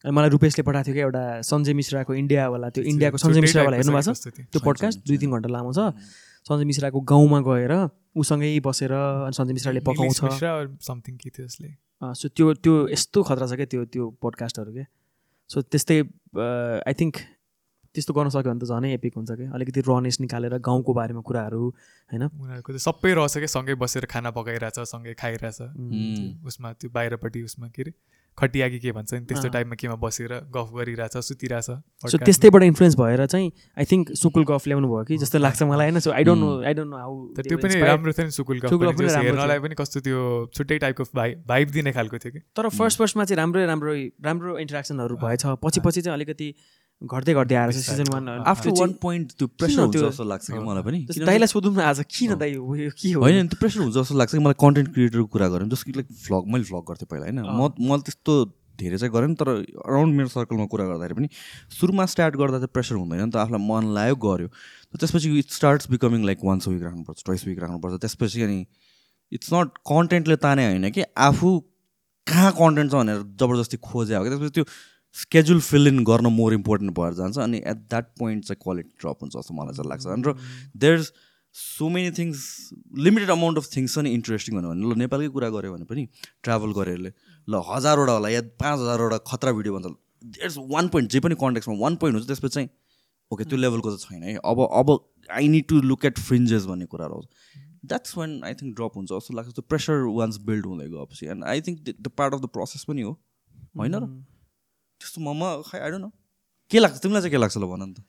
अनि मलाई रुपेशले पठाएको थियो कि एउटा सञ्जय मिश्राको इन्डियावाला त्यो इन्डियाको सञ्जय मिश्रावाला हेर्नु भएको छ त्यो पडकास्ट दुई तिन घन्टा लामो छ सञ्जय मिश्राको गाउँमा गएर उसँगै बसेर अनि सञ्जय मिश्राले पकाउँछ सो त्यो त्यो यस्तो खतरा छ क्या त्यो त्यो पडकास्टहरू के सो त्यस्तै आई थिङ्क त्यस्तो गर्न सक्यो भने त झनै एपिक हुन्छ क्या अलिकति रनेस निकालेर गाउँको बारेमा कुराहरू होइन उनीहरूको चाहिँ सबै रहेछ क्या सँगै बसेर खाना पकाइरहेछ सँगै खाइरहेछ उसमा त्यो बाहिरपट्टि उसमा के अरे खटियाकी के भन्छ नि त्यस्तो टाइपमा केमा बसेर गफ गरिरहेछ सुतिरहेछ सो त्यस्तैबाट इन्फ्लुएन्स भएर चाहिँ आई थिङ्क सुकुल गफ ल्याउनु भयो कि जस्तो लाग्छ मलाई होइन so I don't know I don't know how त्यो पनि राम्रो थियो नि सुकुल गफ हेर्नलाई पनि कस्तो त्यो छुट्टै टाइपको भाइ भाइब दिने खालको थियो कि तर फर्स्ट फर्स्टमा चाहिँ राम्रै राम्रो राम्रो इन्ट्रेक्सनहरू भएछ पछि पछि चाहिँ अलिकति घट्दै घट्दै आएर season one after one point त्यो प्रेसर हुन्छ जस्तो लाग्छ कि मलाई पनि दाइलाई सोधौँ न आज किन दाइ यो के हो होइन त्यो प्रेसर हुन्छ जस्तो लाग्छ कि मलाई कन्टेन्ट क्रिएटरको कुरा गऱ्यो जस्तो कि लाइक भ्लग मैले भ्लग गर्थेँ पहिला होइन म मैले त्यस्तो धेरै चाहिँ गरेँ तर अराउन्ड मेरो सर्कलमा कुरा गर्दाखेरि पनि सुरुमा स्टार्ट गर्दा चाहिँ प्रेसर हुँदैन नि त आफूलाई मन लाग्यो गऱ्यो त्यसपछि it starts becoming like once week राख्नुपर्छ ट्वाइस विक राख्नुपर्छ त्यसपछि अनि इट्स नट कन्टेन्टले ताने होइन कि आफू कहाँ कन्टेन्ट छ भनेर जबरजस्ती खोजे हो कि त्यसपछि त्यो स्केड्युल फिल इन गर्न मोर इम्पोर्टेन्ट भएर जान्छ अनि एट द्याट पोइन्ट चाहिँ क्वालिटी ड्रप हुन्छ जस्तो मलाई चाहिँ लाग्छ र there so many things limited amount of things छ नि इन्ट्रेस्टिङ भन्यो भने ल नेपालकै कुरा गऱ्यो भने पनि ट्राभल गरेरले ल हजारवटा होला या पाँच हजारवटा खतरा भिडियो भन्छ देयर्स वान पोइन्ट जे पनि कन्ट्याक्समा वान पोइन्ट हुन्छ त्यसपछि चाहिँ ओके त्यो लेभलको mm. त छैन है अब अब I need to look at fringes भन्ने कुराहरू आउँछ that's one I think drop हुन्छ जस्तो लाग्छ त्यो प्रेसर वान्स बिल्ड हुँदै गएपछि and I think the part of the process पनि हो होइन र mm. त्यस्तो मोमो खै आइडो न के लाग्छ तिमीलाई चाहिँ के लाग्छ ल भन त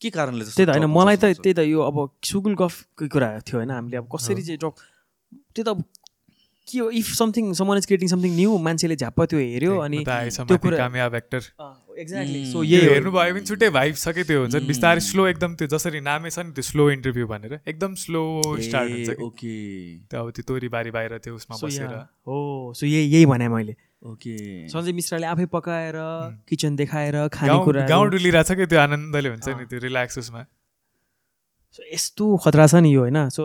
के कारणले त्यही त होइन मलाई त त्यही त यो अब सुगुल गफको कुरा थियो होइन हामीले अब कसरी चाहिँ ड्रग त्यो त के हो if something someone is creating something new मान्छेले झ्याप त्यो हेऱ्यो अनि त्यो कुरा एक्टर एक्ज्याक्टली सो यही हेर्नु भयो भने छुट्टै भाइब छ कि त्यो हुन्छ नि बिस्तारै स्लो एकदम त्यो जसरी नामै छ नि त्यो स्लो इन्टरभ्यू भनेर एकदम स्लो स्टार्ट हुन्छ ओके त्यो अब त्यो तोरी बारी बाहिर त्यो उसमा बसेर हो सो यही यही भने मैले ओके सञ्जय मिश्राले आफै पकाएर किचन देखाएर खानेकुरा गाउँ डुलिरहेको छ कि त्यो आनन्दले हुन्छ नि त्यो रिल्याक्स उसमा सो यस्तो खतरा छ नि यो होइन so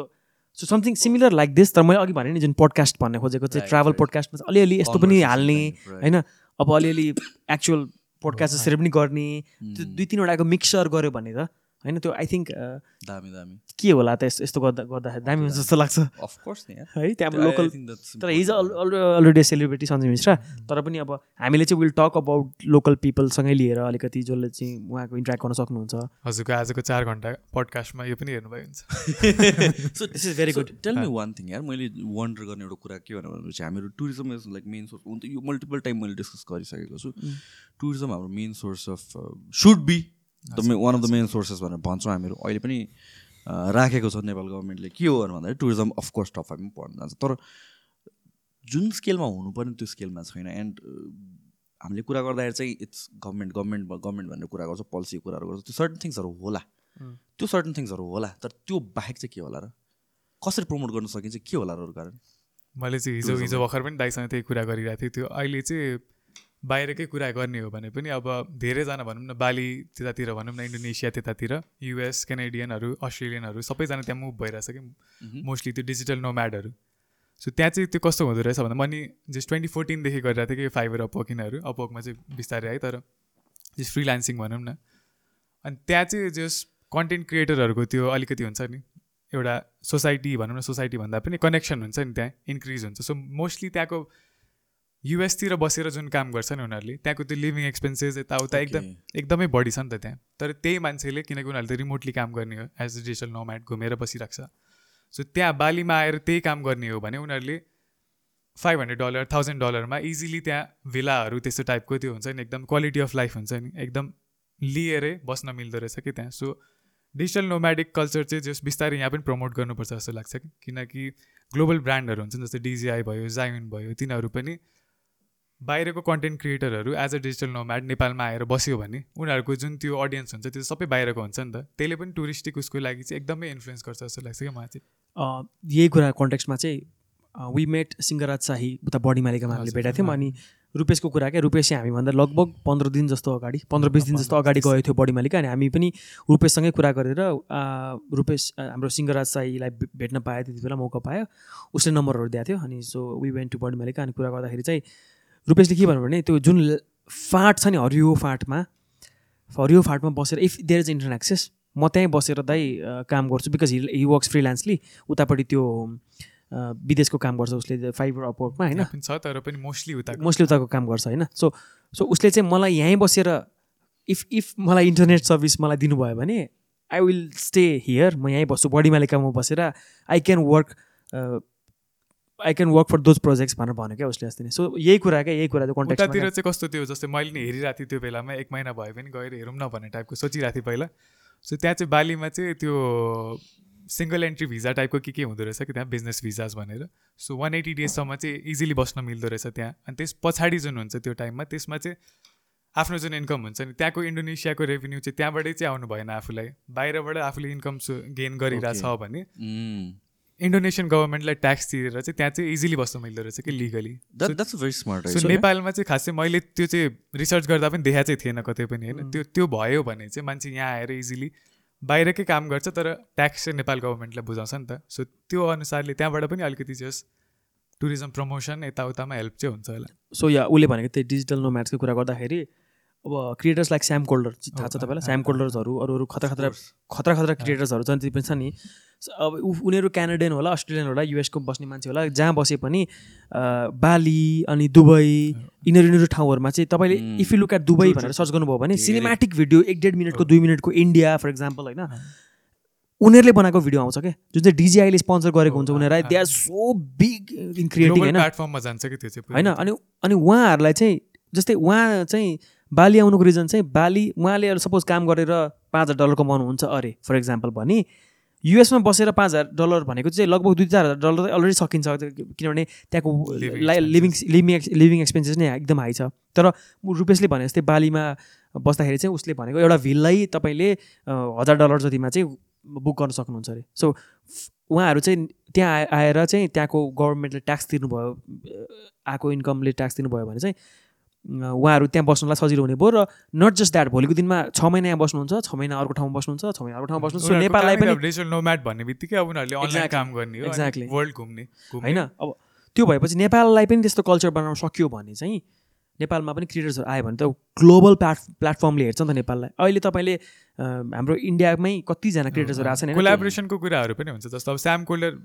so something similar like this तर मैले अघि भने नि जुन पोडकास्ट भन्ने खोजेको चाहिँ ट्राभल पोडकास्टमा चाहिँ अलिअलि यस्तो पनि हाल्ने होइन अब अलिअलि एक्चुअल पोडकास्ट जसरी पनि गर्ने त्यो दुई तिनवटाको मिक्सर गऱ्यो भने त होइन त्यो आई थिङ्क दामी दामी के होला त यस्तो गर्दा गर्दाखेरि दामी हुन्छ जस्तो लाग्छ अफकोर्स नि है त्यहाँ लोकल तर his already celebrity Sanjay Mishra तर पनि अब हामीले चाहिँ विल टक अबाउट लोकल पिपलसँगै लिएर अलिकति जसले चाहिँ उहाँको इन्ट्राक्ट गर्न सक्नुहुन्छ हजुरको आजको चार घन्टा पडकास्टमा यो पनि हेर्नुभयो हुन्छ so this is very good tell me one thing यार मैले वन्डर गर्ने एउटा कुरा के भने भनेपछि हाम्रो tourism is like main source हुन्छ यो मल्टिपल टाइम मैले डिस्कस गरिसकेको छु टुरिज्म mm। हाम्रो main source of should be the one of the main sources भनेर भन्छौँ हामीहरू अहिले पनि राखेको छ नेपाल गभर्मेन्टले के हो भन्दाखेरि टुरिज्म अफकोर्स टप फाइभमा पर्न जान्छ तर जुन स्केलमा हुनुपर्ने त्यो स्केलमा छैन एन्ड हामीले कुरा गर्दाखेरि चाहिँ इट्स गभर्मेन्ट गभर्मेन्ट गभर्मेन्ट भनेर कुरा गर्छ पोलिसी कुराहरू गर्छ त्यो सर्टन थिङ्सहरू होला त्यो सर्टन थिङ्सहरू होला तर त्यो बाहेक चाहिँ के होला र कसरी प्रमोट गर्न सकिन्छ के होला र कारण मैले चाहिँ हिजो हिजो भर्खर पनि दाइसँग त्यही कुरा गरिरहेको थिएँ त्यो अहिले चाहिँ बाहिरकै कुरा गर्ने हो भने पनि अब धेरैजना भनौँ न बाली त्यतातिर भनौँ न इन्डोनेसिया त्यतातिर युएस क्यानेडियनहरू अस्ट्रेलियनहरू सबैजना त्यहाँ मुभ भइरहेछ कि मोस्टली त्यो डिजिटल नोम्याडहरू सो त्यहाँ चाहिँ त्यो कस्तो हुँदो रहेछ भन्दा मैले जस्ट ट्वेन्टी फोर्टिनदेखि गरिरहेको थिएँ कि फाइबर अपवर्किनहरू अपकमा चाहिँ बिस्तारै है तर जस फ्रिलान्सिङ भनौँ न अनि त्यहाँ चाहिँ जस कन्टेन्ट क्रिएटरहरूको त्यो अलिकति हुन्छ नि एउटा सोसाइटी भनौँ न सोसाइटी भन्दा पनि कनेक्सन हुन्छ नि त्यहाँ इन्क्रिज हुन्छ सो मोस्टली त्यहाँको युएसतिर बसेर जुन काम गर्छ नि उनीहरूले त्यहाँको त्यो लिभिङ एक्सपेन्सेस यताउता एकदम एकदमै बढी छ नि त त्यहाँ तर त्यही मान्छेले किनकि उनीहरूले त रिमोटली काम गर्ने हो एज अ डिजिटल नोम्याट घुमेर बसिरहेको छ सो त्यहाँ बालीमा आएर त्यही काम गर्ने हो भने उनीहरूले फाइभ हन्ड्रेड डलर थाउजन्ड डलरमा इजिली त्यहाँ भिलाहरू त्यस्तो टाइपको त्यो हुन्छ नि एकदम क्वालिटी अफ लाइफ हुन्छ नि एकदम लिएरै बस्न मिल्दो रहेछ कि त्यहाँ सो डिजिटल नोम्याटिक कल्चर चाहिँ जस बिस्तारै यहाँ पनि प्रमोट गर्नुपर्छ जस्तो लाग्छ किनकि ग्लोबल ब्रान्डहरू हुन्छन् जस्तै डिजिआई भयो जायुन भयो तिनीहरू पनि बाहिरको कन्टेन्ट क्रिएटरहरू एज अ डिजिटल नोम्याड नेपालमा आएर बस्यो भने उनीहरूको जुन त्यो अडियन्स हुन्छ त्यो सबै बाहिरको हुन्छ नि त त्यसले पनि टुरिस्टिक उसको लागि चाहिँ एकदमै इन्फ्लुएन्स गर्छ जस्तो लाग्छ क्या मलाई चाहिँ यही कुरा कन्टेक्स्टमा चाहिँ वी मेट सिङ्गराज शाही उता बडी मालिकामा हामीले भेटाएको थियौँ अनि रुपेशको कुरा क्या रुपेश चाहिँ हामीभन्दा लगभग पन्ध्र दिन जस्तो अगाडि पन्ध्र बिस दिन जस्तो अगाडि गएको थियो बडी मालिक अनि हामी पनि रुपेशसँगै कुरा गरेर रुपेश हाम्रो सिङ्गराज शाहीलाई भेट्न पायो त्यति बेला मौका पायो उसले नम्बरहरू दिएको थियो अनि so we went to Badimalika अनि कुरा गर्दाखेरि चाहिँ रुपेशले के भन्नु भने त्यो जुन फाट छ नि हरियो फाटमा हरियो फाटमा बसेर if there is internet access म त्यहीँ बसेर दाइ काम गर्छु because he he works freelancely उतापट्टि त्यो विदेशको काम गर्छ उसले फाइबर अपवर्कमा होइन छ तर पनि मोस्टली उता मोस्टली उताको काम गर्छ होइन सो सो उसले चाहिँ मलाई यहीँ बसेर इफ इफ मलाई इन्टरनेट सर्भिस मलाई दिनुभयो भने आई विल स्टे हियर म यहीँ बस्छु बडी मालिकमा बसेर I can work I can work for those projects भनेर भन्यो क्या उसले अस्ति नै सो यही कुरा क्या यही कुरा कन्ट्याक्टतिर चाहिँ कस्तो थियो जस्तै मैले नि हेरिरहेको थिएँ त्यो बेलामा एक महिना भए पनि गएर हेरौँ न भन्ने टाइपको सोचिरहेको थिएँ पहिला सो त्यहाँ चाहिँ बालीमा चाहिँ त्यो सिङ्गल एन्ट्री भिजा टाइपको के के हुँदो रहेछ कि त्यहाँ बिजनेस भिजाज भनेर सो वान एट्टी डेजसम्म चाहिँ इजिली बस्न मिल्दो रहेछ त्यहाँ अनि त्यस पछाडि जुन हुन्छ त्यो टाइममा त्यसमा चाहिँ आफ्नो जुन इन्कम हुन्छ नि त्यहाँको इन्डोनेसियाको रेभेन्यू चाहिँ त्यहाँबाटै चाहिँ आउनु भएन आफूलाई बाहिरबाट आफूले इन्कम गेन गरिरहेछ भने mm। इन्डोनेसियन गभर्मेन्टलाई ट्याक्स दिएर चाहिँ त्यहाँ चाहिँ इजिली बस्नु मिल्दो रहेछ कि लिगली भेरी स्मार्ट सो नेपालमा चाहिँ खासै मैले त्यो चाहिँ रिसर्च गर्दा पनि देखाएको चाहिँ थिएन कतै पनि होइन hmm. त्यो त्यो भयो भने चाहिँ मान्छे यहाँ आएर इजिली बाहिरकै काम गर्छ तर ट्याक्स चाहिँ नेपाल गभर्मेन्टलाई बुझाउँछ नि त सो त्यो अनुसारले त्यहाँबाट पनि अलिकति जस टुरिज्म प्रमोसन यताउतामा हेल्प चाहिँ हुन्छ होला सो या उसले भनेको त्यही डिजिटल नोम्याट्सको कुरा गर्दाखेरि अब क्रिएटर्स लाइक स्याम कोल्डर थाहा छ oh, तपाईँलाई स्याम कोल्डर्सहरू अरू अरू खतरा खतरा खतरा खतरा क्रिएटर्सहरू जति पनि छ नि अब उनीहरू क्यानाडियन होला अस्ट्रेलियन होला युएसको बस्ने मान्छे होला जहाँ बसे पनि बाली अनि दुबई यिनीहरू यिनीहरू ठाउँहरूमा चाहिँ तपाईँले if you look at Dubai भनेर सर्च गर्नुभयो भने सिनेमेटिक भिडियो एक डेढ मिनटको दुई मिनटको इन्डिया फर इक्जाम्पल होइन उनीहरूले बनाएको भिडियो आउँछ क्या जुन चाहिँ डिजिआईले स्पोन्सर गरेको हुन्छ oh, उनीहरूलाई they are so big in creating होइन होइन अनि अनि उहाँहरूलाई चाहिँ जस्तै उहाँ चाहिँ बाली आउनुको रिजन चाहिँ बाली उहाँले सपोज काम गरेर पाँच हजार डलर कमाउनुहुन्छ अरे फर इक्जाम्पल भने युएसमा बसेर पाँच हजार डलर भनेको चाहिँ लगभग दुई चार हजार डलर अलरेडी सकिन्छ किनभने त्यहाँको लिभिङ लिभिङ लिभिङ एक्सपेन्सेस नै एकदम हाई छ तर रुपेशले भने जस्तै बालीमा बस्दाखेरि चाहिँ उसले भनेको एउटा भिललाई तपाईँले हजार डलर जतिमा चाहिँ बुक गर्न सक्नुहुन्छ अरे सो उहाँहरू चाहिँ त्यहाँ आएर चाहिँ त्यहाँको गभर्मेन्टले ट्याक्स तिर्नुभयो आएको इन्कमले ट्याक्स तिर्नुभयो भने चाहिँ उहाँहरू त्यहाँ बस्नुलाई सजिलो हुने भयो र नट जस्ट द्याट भोलिको दिनमा छ महिना यहाँ बस्नुहुन्छ छ महिना अर्को ठाउँमा बस्नुहुन्छ छ महिना अर्को ठाउँमा बस्नुहुन्छ नेपाललाई पनि भन्ने बित्तिकै अब उनीहरूले काम गर्ने एक्ज्याक्टली वर्ल्ड घुम्ने होइन अब त्यो भएपछि नेपाललाई पनि त्यस्तो कल्चर बनाउन सक्यो भने चाहिँ नेपालमा पनि क्रिएटर्सहरू आयो भने त ग्लोबल प्लाट प्लेटफर्मले हेर्छ नि त नेपाललाई अहिले तपाईँले हाम्रो इन्डियामै कतिजना क्रिएटर्सहरू आएको छ कोलाबोरेसनको कुराहरू पनि हुन्छ जस्तो अब स्याम कोलर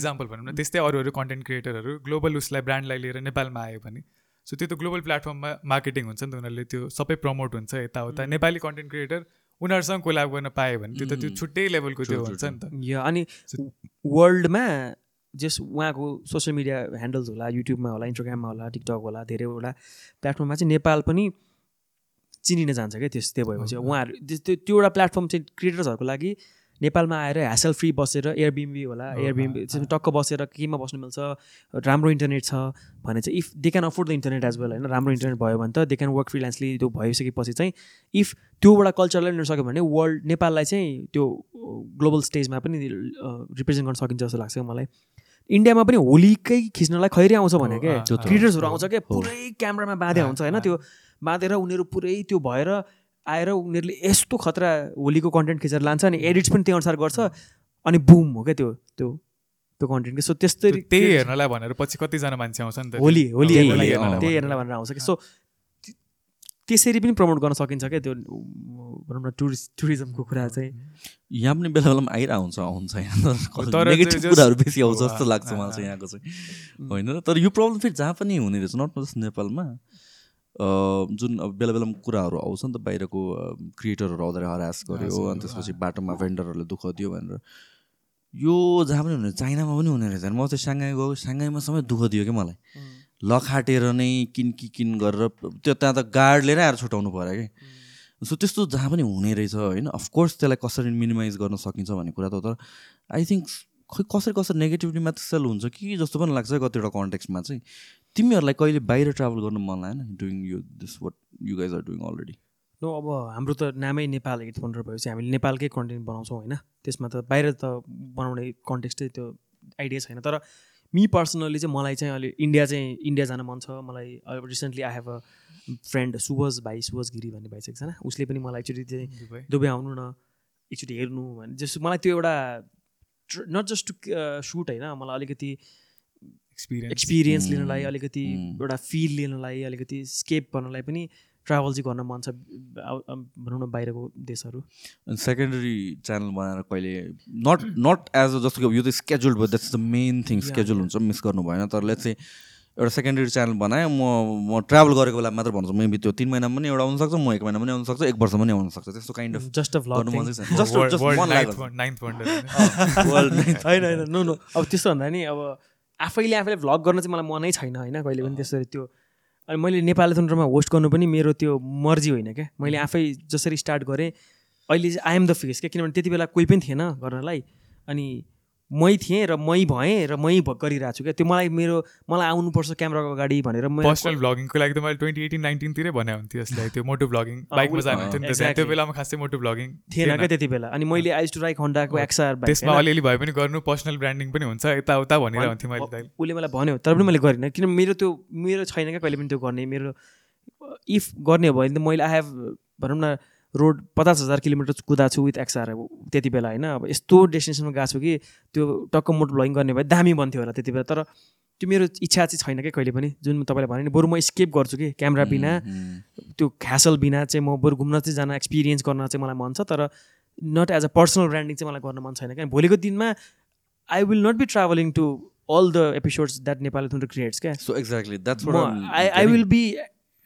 एक्जाम्पल भनौँ न त्यस्तै अरू अरू कन्टेन्ट क्रिएटरहरू ग्लोबल उसलाई ब्रान्डलाई लिएर नेपालमा आयो भने सो त्यो त ग्लोबल प्लेटफर्ममा मार्केटिङ हुन्छ नि त उनीहरूले त्यो सबै प्रमोट हुन्छ यताउता mm-hmm. नेपाली कन्टेन्ट क्रिएटर उनीहरूसँग कोलाब गर्न पायो भने त्यो त त्यो mm-hmm. छुट्टै लेभलको त्यो हुन्छ नि त अनि वर्ल्डमा जस उहाँको सोसियल मिडिया ह्यान्डल्स होला युट्युबमा होला इन्स्टाग्राममा होला टिकटक होला धेरैवटा प्लेटफर्ममा चाहिँ नेपाल पनि चिनिन जान्छ क्या त्यस त्यो भएपछि उहाँहरू त्यो त्यो एउटा प्लेटफर्म चाहिँ क्रिएटर्सहरूको लागि नेपालमा आएर ह्यासल फ्री बसेर एयरबिम्बी होला एयरबिम्बी टक्क बसेर केमा बस्नु मिल्छ राम्रो इन्टरनेट छ भने चाहिँ if they can afford the internet as well होइन राम्रो इन्टरनेट भयो भने त दे क्यान वर्क फ्रिलान्सली त्यो भइसकेपछि चाहिँ इफ त्योबाट कल्चरलाई लिन सक्यो भने वर्ल्ड नेपाललाई चाहिँ त्यो ग्लोबल स्टेजमा पनि रिप्रेजेन्ट गर्न सकिन्छ जस्तो लाग्छ मलाई इन्डियामा पनि होलीकै खिच्नलाई खैरी आउँछ भने क्या क्रिएटर्सहरू आउँछ क्या पुरै क्यामरामा बाँधे हुन्छ होइन त्यो बाँधेर उनीहरू पुरै त्यो भएर आएर उनीहरूले यस्तो खतरा होलीको कन्टेन्ट खिचेर लान्छ अनि एडिट्स पनि त्यही अनुसार गर्छ अनि बुम हो क्या त्यो त्यो त्यो कन्टेन्ट सो त्यस्तै त्यही हेर्नलाई भनेर पछि कतिजना मान्छे आउँछ नि त होली होली त्यही हेर्नलाई भनेर आउँछ कि सो त्यसरी पनि प्रमोट गर्न सकिन्छ क्या त्यो भनौँ न टुरिस्ट टुरिज्मको कुरा चाहिँ यहाँ पनि बेला बेलामा आइरहन्छ आउँछ यहाँ नेगेटिभ कुराहरू बेसी आउँछ जस्तो लाग्छ मलाई चाहिँ यहाँको चाहिँ होइन तर यो प्रब्लम फेरि जहाँ पनि हुने रहेछ नट जस्ट नेपालमा जुन अब बेला बेलामा कुराहरू आउँछ नि त बाहिरको क्रिएटरहरू आउँदा हरास गर्यो अनि त्यसपछि बाटोमा भेन्डरहरूले दुःख दियो भनेर यो जहाँ पनि हुने चाइनामा पनि हुने रहेछ म चाहिँ साङ्घाई गएको साङ्घाईमा समय दुःख दियो क्या मलाई लखाटेर नै किन कि किन गरेर त्यो त्यहाँ त गार्ड नै आएर छुट्याउनु पऱ्यो कि सो त्यस्तो जहाँ पनि हुने रहेछ होइन अफकोर्स त्यसलाई कसरी मिनिमाइज गर्न सकिन्छ भन्ने कुरा त तर आई थिङ्क खै कसरी कसरी नेगेटिभिटीमा मात्र सेल हुन्छ कि जस्तो पनि लाग्छ कतिवटा कन्टेक्समा चाहिँ तिमीहरूलाई कहिले बाहिर ट्राभल गर्नु मन लागेन doing you this what you guys are doing already no अब हाम्रो त नामै नेपाल हिट भनेर भएपछि हामीले नेपालकै कन्टेन्ट बनाउँछौँ होइन त्यसमा त बाहिर त बनाउने कन्टेक्स्टै त्यो आइडिया छैन तर मी पर्सनल्ली चाहिँ मलाई चाहिँ अलि इन्डिया चाहिँ इन्डिया जान मन छ मलाई recently I have a friend Subhaj भाइ सुभज गिरी भन्ने भाइ छ एकजना उसले पनि मलाई एकचोटि चाहिँ दुबई आउनु न एकचोटि हेर्नु भने जस्तो मलाई त्यो एउटा नट जस्ट टु सुट होइन मलाई अलिकति एक्सपिरियन्स लिनलाई mm. अलिकति mm. एउटा फिल लिनलाई अलिकति स्केप गर्नलाई पनि ट्राभल चाहिँ गर्न मन छ भनौँ न बाहिरको देशहरू सेकेन्डरी च्यानल बनाएर कहिले नट नट एज अ जस्तो कि यो त स्केड्युल भयो that's the main thing schedule हुन्छ मिस गर्नु भएन तर लेट चाहिँ एउटा सेकेन्डरी च्यानल बनाएँ म म ट्राभल गरेको बेला मात्र भन्छु मेबी त्यो तिन महिनामा पनि एउटा आउनसक्छ म एक महिना पनि आउनसक्छ एक वर्ष पनि आउनसक्छ त्यस्तो काइन्ड अफ जस्ट अफ होइन होइन नो नो अब त्यस्तो भन्दा नि अब आफैले आफैले भ्लग गर्न चाहिँ मलाई मनै छैन होइन कहिले पनि त्यसरी त्यो अनि मैले नेपाली तन्त्रमा होस्ट गर्नु पनि मेरो त्यो मर्जी होइन क्या मैले आफै जसरी स्टार्ट गरेँ अहिले चाहिँ आइएम द फेस क्या किनभने त्यति बेला कोही पनि थिएन गर्नलाई अनि मै थिएँ र मै भएँ र मै गरिरहेको छु क्या त्यो मलाई मेरो मलाई आउनुपर्छ क्यामराको अगाडि भनेर पर्सनल भ्लगिङको लागि त मैले ट्वेन्टी एटिन नाइन्टिनतिरै भने हुन्थ्यो यसलाई त्यो मोटो भ्लगिङ बाइकमा जानु हुन्थ्यो त्यो बेलामा खासै मोटो भ्लगिङ थिएन क्या त्यति बेला अनि मैले आइज टु राइक हन्डाको एक्सआर त्यसमा अलिअलि भए पनि गर्नु पर्सनल ब्रान्डिङ पनि हुन्छ यताउता भनेर हुन्थ्यो मैले उसले मलाई भन्यो तर पनि मैले गरिनँ किन मेरो त्यो मेरो छैन क्या कहिले पनि त्यो गर्ने मेरो इफ गर्ने हो भने त मैले आई हेभ भनौँ न रोड पचास हजार किलोमिटर कुदा छु विथ एक्सआर त्यति बेला होइन अब यस्तो डेस्टिनेसनमा गएको छु कि त्यो टक्क मोट भ्लगिङ गर्ने भए दामी बन्थ्यो होला त्यति बेला तर त्यो मेरो इच्छा चाहिँ छैन क्या कहिले पनि जुन तपाईँले भने बरु म स्केप गर्छु कि क्यामरा बिना त्यो ख्यासल बिना चाहिँ म बरु घुम्न चाहिँ जान एक्सपिरियन्स गर्न चाहिँ मलाई मन छ तर not as a personal branding चाहिँ मलाई गर्न मन छैन क्या भोलिको दिनमा I will not be traveling to all the episodes that Nepal creates क्या so exactly that's I I will be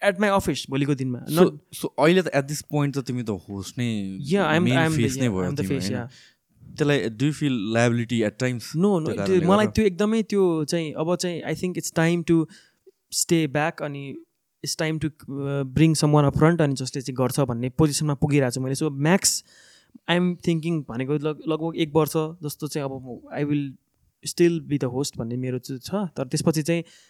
at my office भोलिको दिनमा सो अहिले त एट दिस पोइन्ट त तिमी त होस्ट नै त्यसलाई do feel liability at times no no त्यो मलाई त्यो एकदमै त्यो चाहिँ अब चाहिँ I think it's time to stay back अनि it's time to bring some one up front अनि जसले चाहिँ गर्छ भन्ने पोजिसनमा पुगिरहेको छु मैले so max I am thinking भनेको लगभग एक वर्ष जस्तो चाहिँ अब I will still be the host भन्ने मेरो चाहिँ छ तर त्यसपछि चाहिँ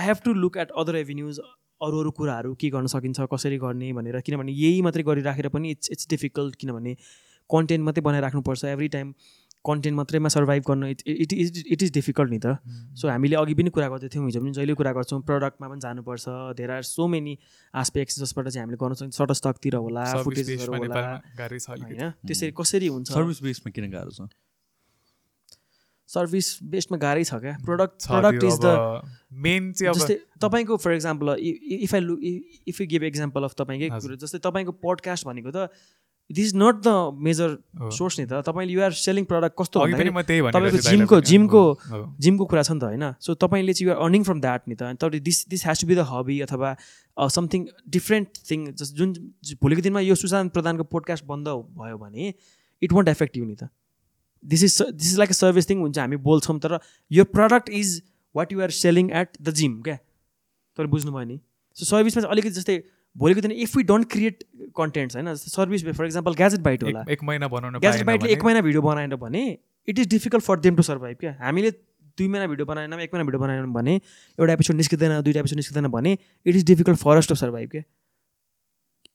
I have to look at other avenues अरू अरू कुराहरू के गर्न सकिन्छ कसरी गर्ने भनेर किनभने यही मात्रै गरिराखेर पनि इट्स इट्स डिफिकल्ट किनभने कन्टेन्ट मात्रै बनाइराख्नुपर्छ एभ्री टाइम कन्टेन्ट मात्रैमा सर्भाइभ गर्नु it it is it is difficult नि त सो mm. हामीले अघि पनि कुरा गर्दै थियौँ हिजो पनि जहिले कुरा गर्छौँ प्रडक्टमा पनि जानुपर्छ धेर आर सो मेनी आस्पेक्ट्स जसबाट चाहिँ हामीले गर्न सक्छौँ सटस्टकतिर होला फुटेजहरू होला होइन त्यसरी mm. कसरी हुन्छ सर्भिस बेसमा किन गाह्रो छ सर्भिस बेस्टमा गाह्रै छ क्या product product is the main जस्तै तपाईँको for example if I look if you give example of तपाईँकै कुरो जस्तै तपाईँको पडकास्ट भनेको त this is not the major source नि त तपाईँले युआर सेलिङ प्रडक्ट कस्तो तपाईँको जिमको जिमको जिमको कुरा छ नि त होइन सो तपाईँले चाहिँ युआर अर्निङ फ्रम द्याट नि त तपाईँ this this has to be the hobby अथवा समथिङ डिफ्रेन्ट थिङ जस जुन भोलिको दिनमा यो सुशान्त प्रधानको पोडकास्ट बन्द भयो भने इट वन्ट एफेक्ट यु नि त this is this is like a service thing हुन्छ हामी बोल्छौँ तर यो product is what you're selling at the gym क्या तर बुझ्नुभयो नि सो सर्भिसमा चाहिँ अलिकति जस्तै भोलिको दिन if you don't create contents होइन जस्तै service for example Gadget Byte होला एक महिना बनाउनु ग्याजेट बाइटले एक महिना भिडियो बनाएन भने it is difficult for them to survive क्या हामीले दुई महिना भिडियो बनाएन एक महिना भिडियो बनाएन भने एउटा एपिसोड निस्किँदैन दुईवटा एपिसोड निस्किँदैन भने it is difficult for us to survive क्या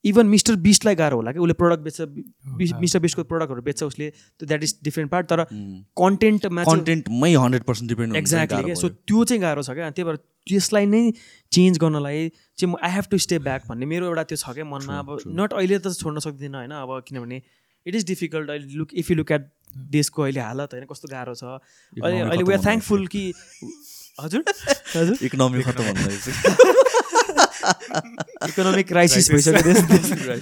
इभन मिस्टर बिस्टलाई गाह्रो होला कि उसले प्रडक्ट बेच्छ मिस्टर बिस्टको प्रडक्टहरू बेच्छ उसले त्यो द्याट इज डिफ्रेन्ट पार्ट तर कन्टेन्टमा कन्टेन्टमै hundred percent depend exactly so त्यो चाहिँ गाह्रो छ क्या त्यही भएर त्यसलाई नै चेन्ज गर्नलाई चाहिँ म I have to stay back भन्ने मेरो एउटा त्यो छ क्या मनमा अब नट अहिले त छोड्न सक्दिनँ होइन अब किनभने इट इज डिफिकल्ट अहिले look if you look at देशको अहिले हालत होइन कस्तो गाह्रो छ अहिले अहिले वी आर थ्याङ्कफुल कि हजुर हजुर इकोनोमी इकोनोमिक क्राइसिस भइसक्यो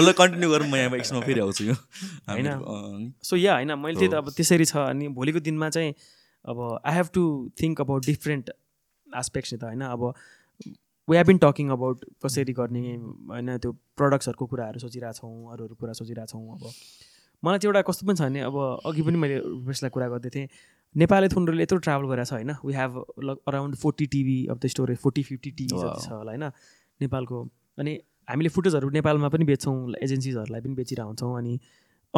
ल कन्टिन्यू गरौँ म यहाँ एक्समा फेरि आउँछु यो होइन सो या होइन मैले त्यही त अब त्यसरी छ अनि भोलिको दिनमा चाहिँ अब I have to think about different aspects नि त होइन अब we have been talking about कसरी गर्ने होइन त्यो प्रडक्ट्सहरूको कुराहरू सोचिरहेछौँ अरू अरू कुरा सोचिरहेछौँ अब मलाई चाहिँ एउटा कस्तो पनि छ भने अब अघि पनि मैले रुपेशलाई कुरा गर्दै थिएँ नेपाली थुन्ड्रोले यत्रो ट्राभल गरेको छ होइन we have log around forty TB of the storage forty fifty TB छ होला होइन नेपालको अनि हामीले फुटेजहरू नेपालमा पनि बेच्छौँ एजेन्सिजहरूलाई पनि बेचिरहेको हुन्छौँ अनि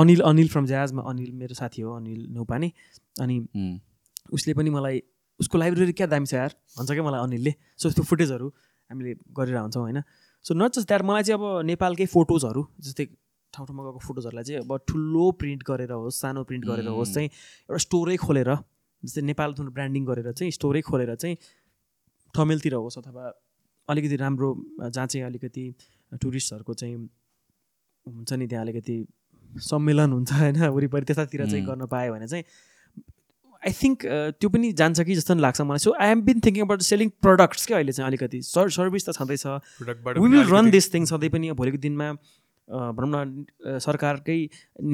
अनिल अनिल फ्रम जहाजमा अनिल मेरो साथी हो अनिल नौपाने अनि उसले पनि मलाई उसको लाइब्रेरी क्या दामी छ यार भन्छ क्या मलाई अनिलले सो यस्तो फुटेजहरू हामीले गरेर हुन्छौँ होइन सो नट जस्ट द्याट मलाई चाहिँ अब नेपालकै फोटोजहरू जस्तै ठाउँ ठाउँमा गएको फोटोजहरूलाई चाहिँ अब ठुलो प्रिन्ट गरेर होस् सानो प्रिन्ट गरेर होस् चाहिँ एउटा स्टोरै खोलेर जस्तै नेपाल ब्रान्डिङ गरेर चाहिँ स्टोरै खोलेर चाहिँ थमेलतिर होस् अथवा अलिकति राम्रो जहाँ चाहिँ अलिकति टुरिस्टहरूको चाहिँ हुन्छ नि त्यहाँ अलिकति सम्मेलन हुन्छ होइन वरिपरि त्यतातिर चाहिँ गर्न पायो भने चाहिँ आई थिङ्क त्यो पनि जान्छ कि जस्तो लाग्छ मलाई so I am been thinking about selling products क्या अहिले चाहिँ अलिकति सर्भिस त छँदैछ विल रन दिस थिङ सधैँ पनि भोलिको दिनमा भनौँ न सरकारकै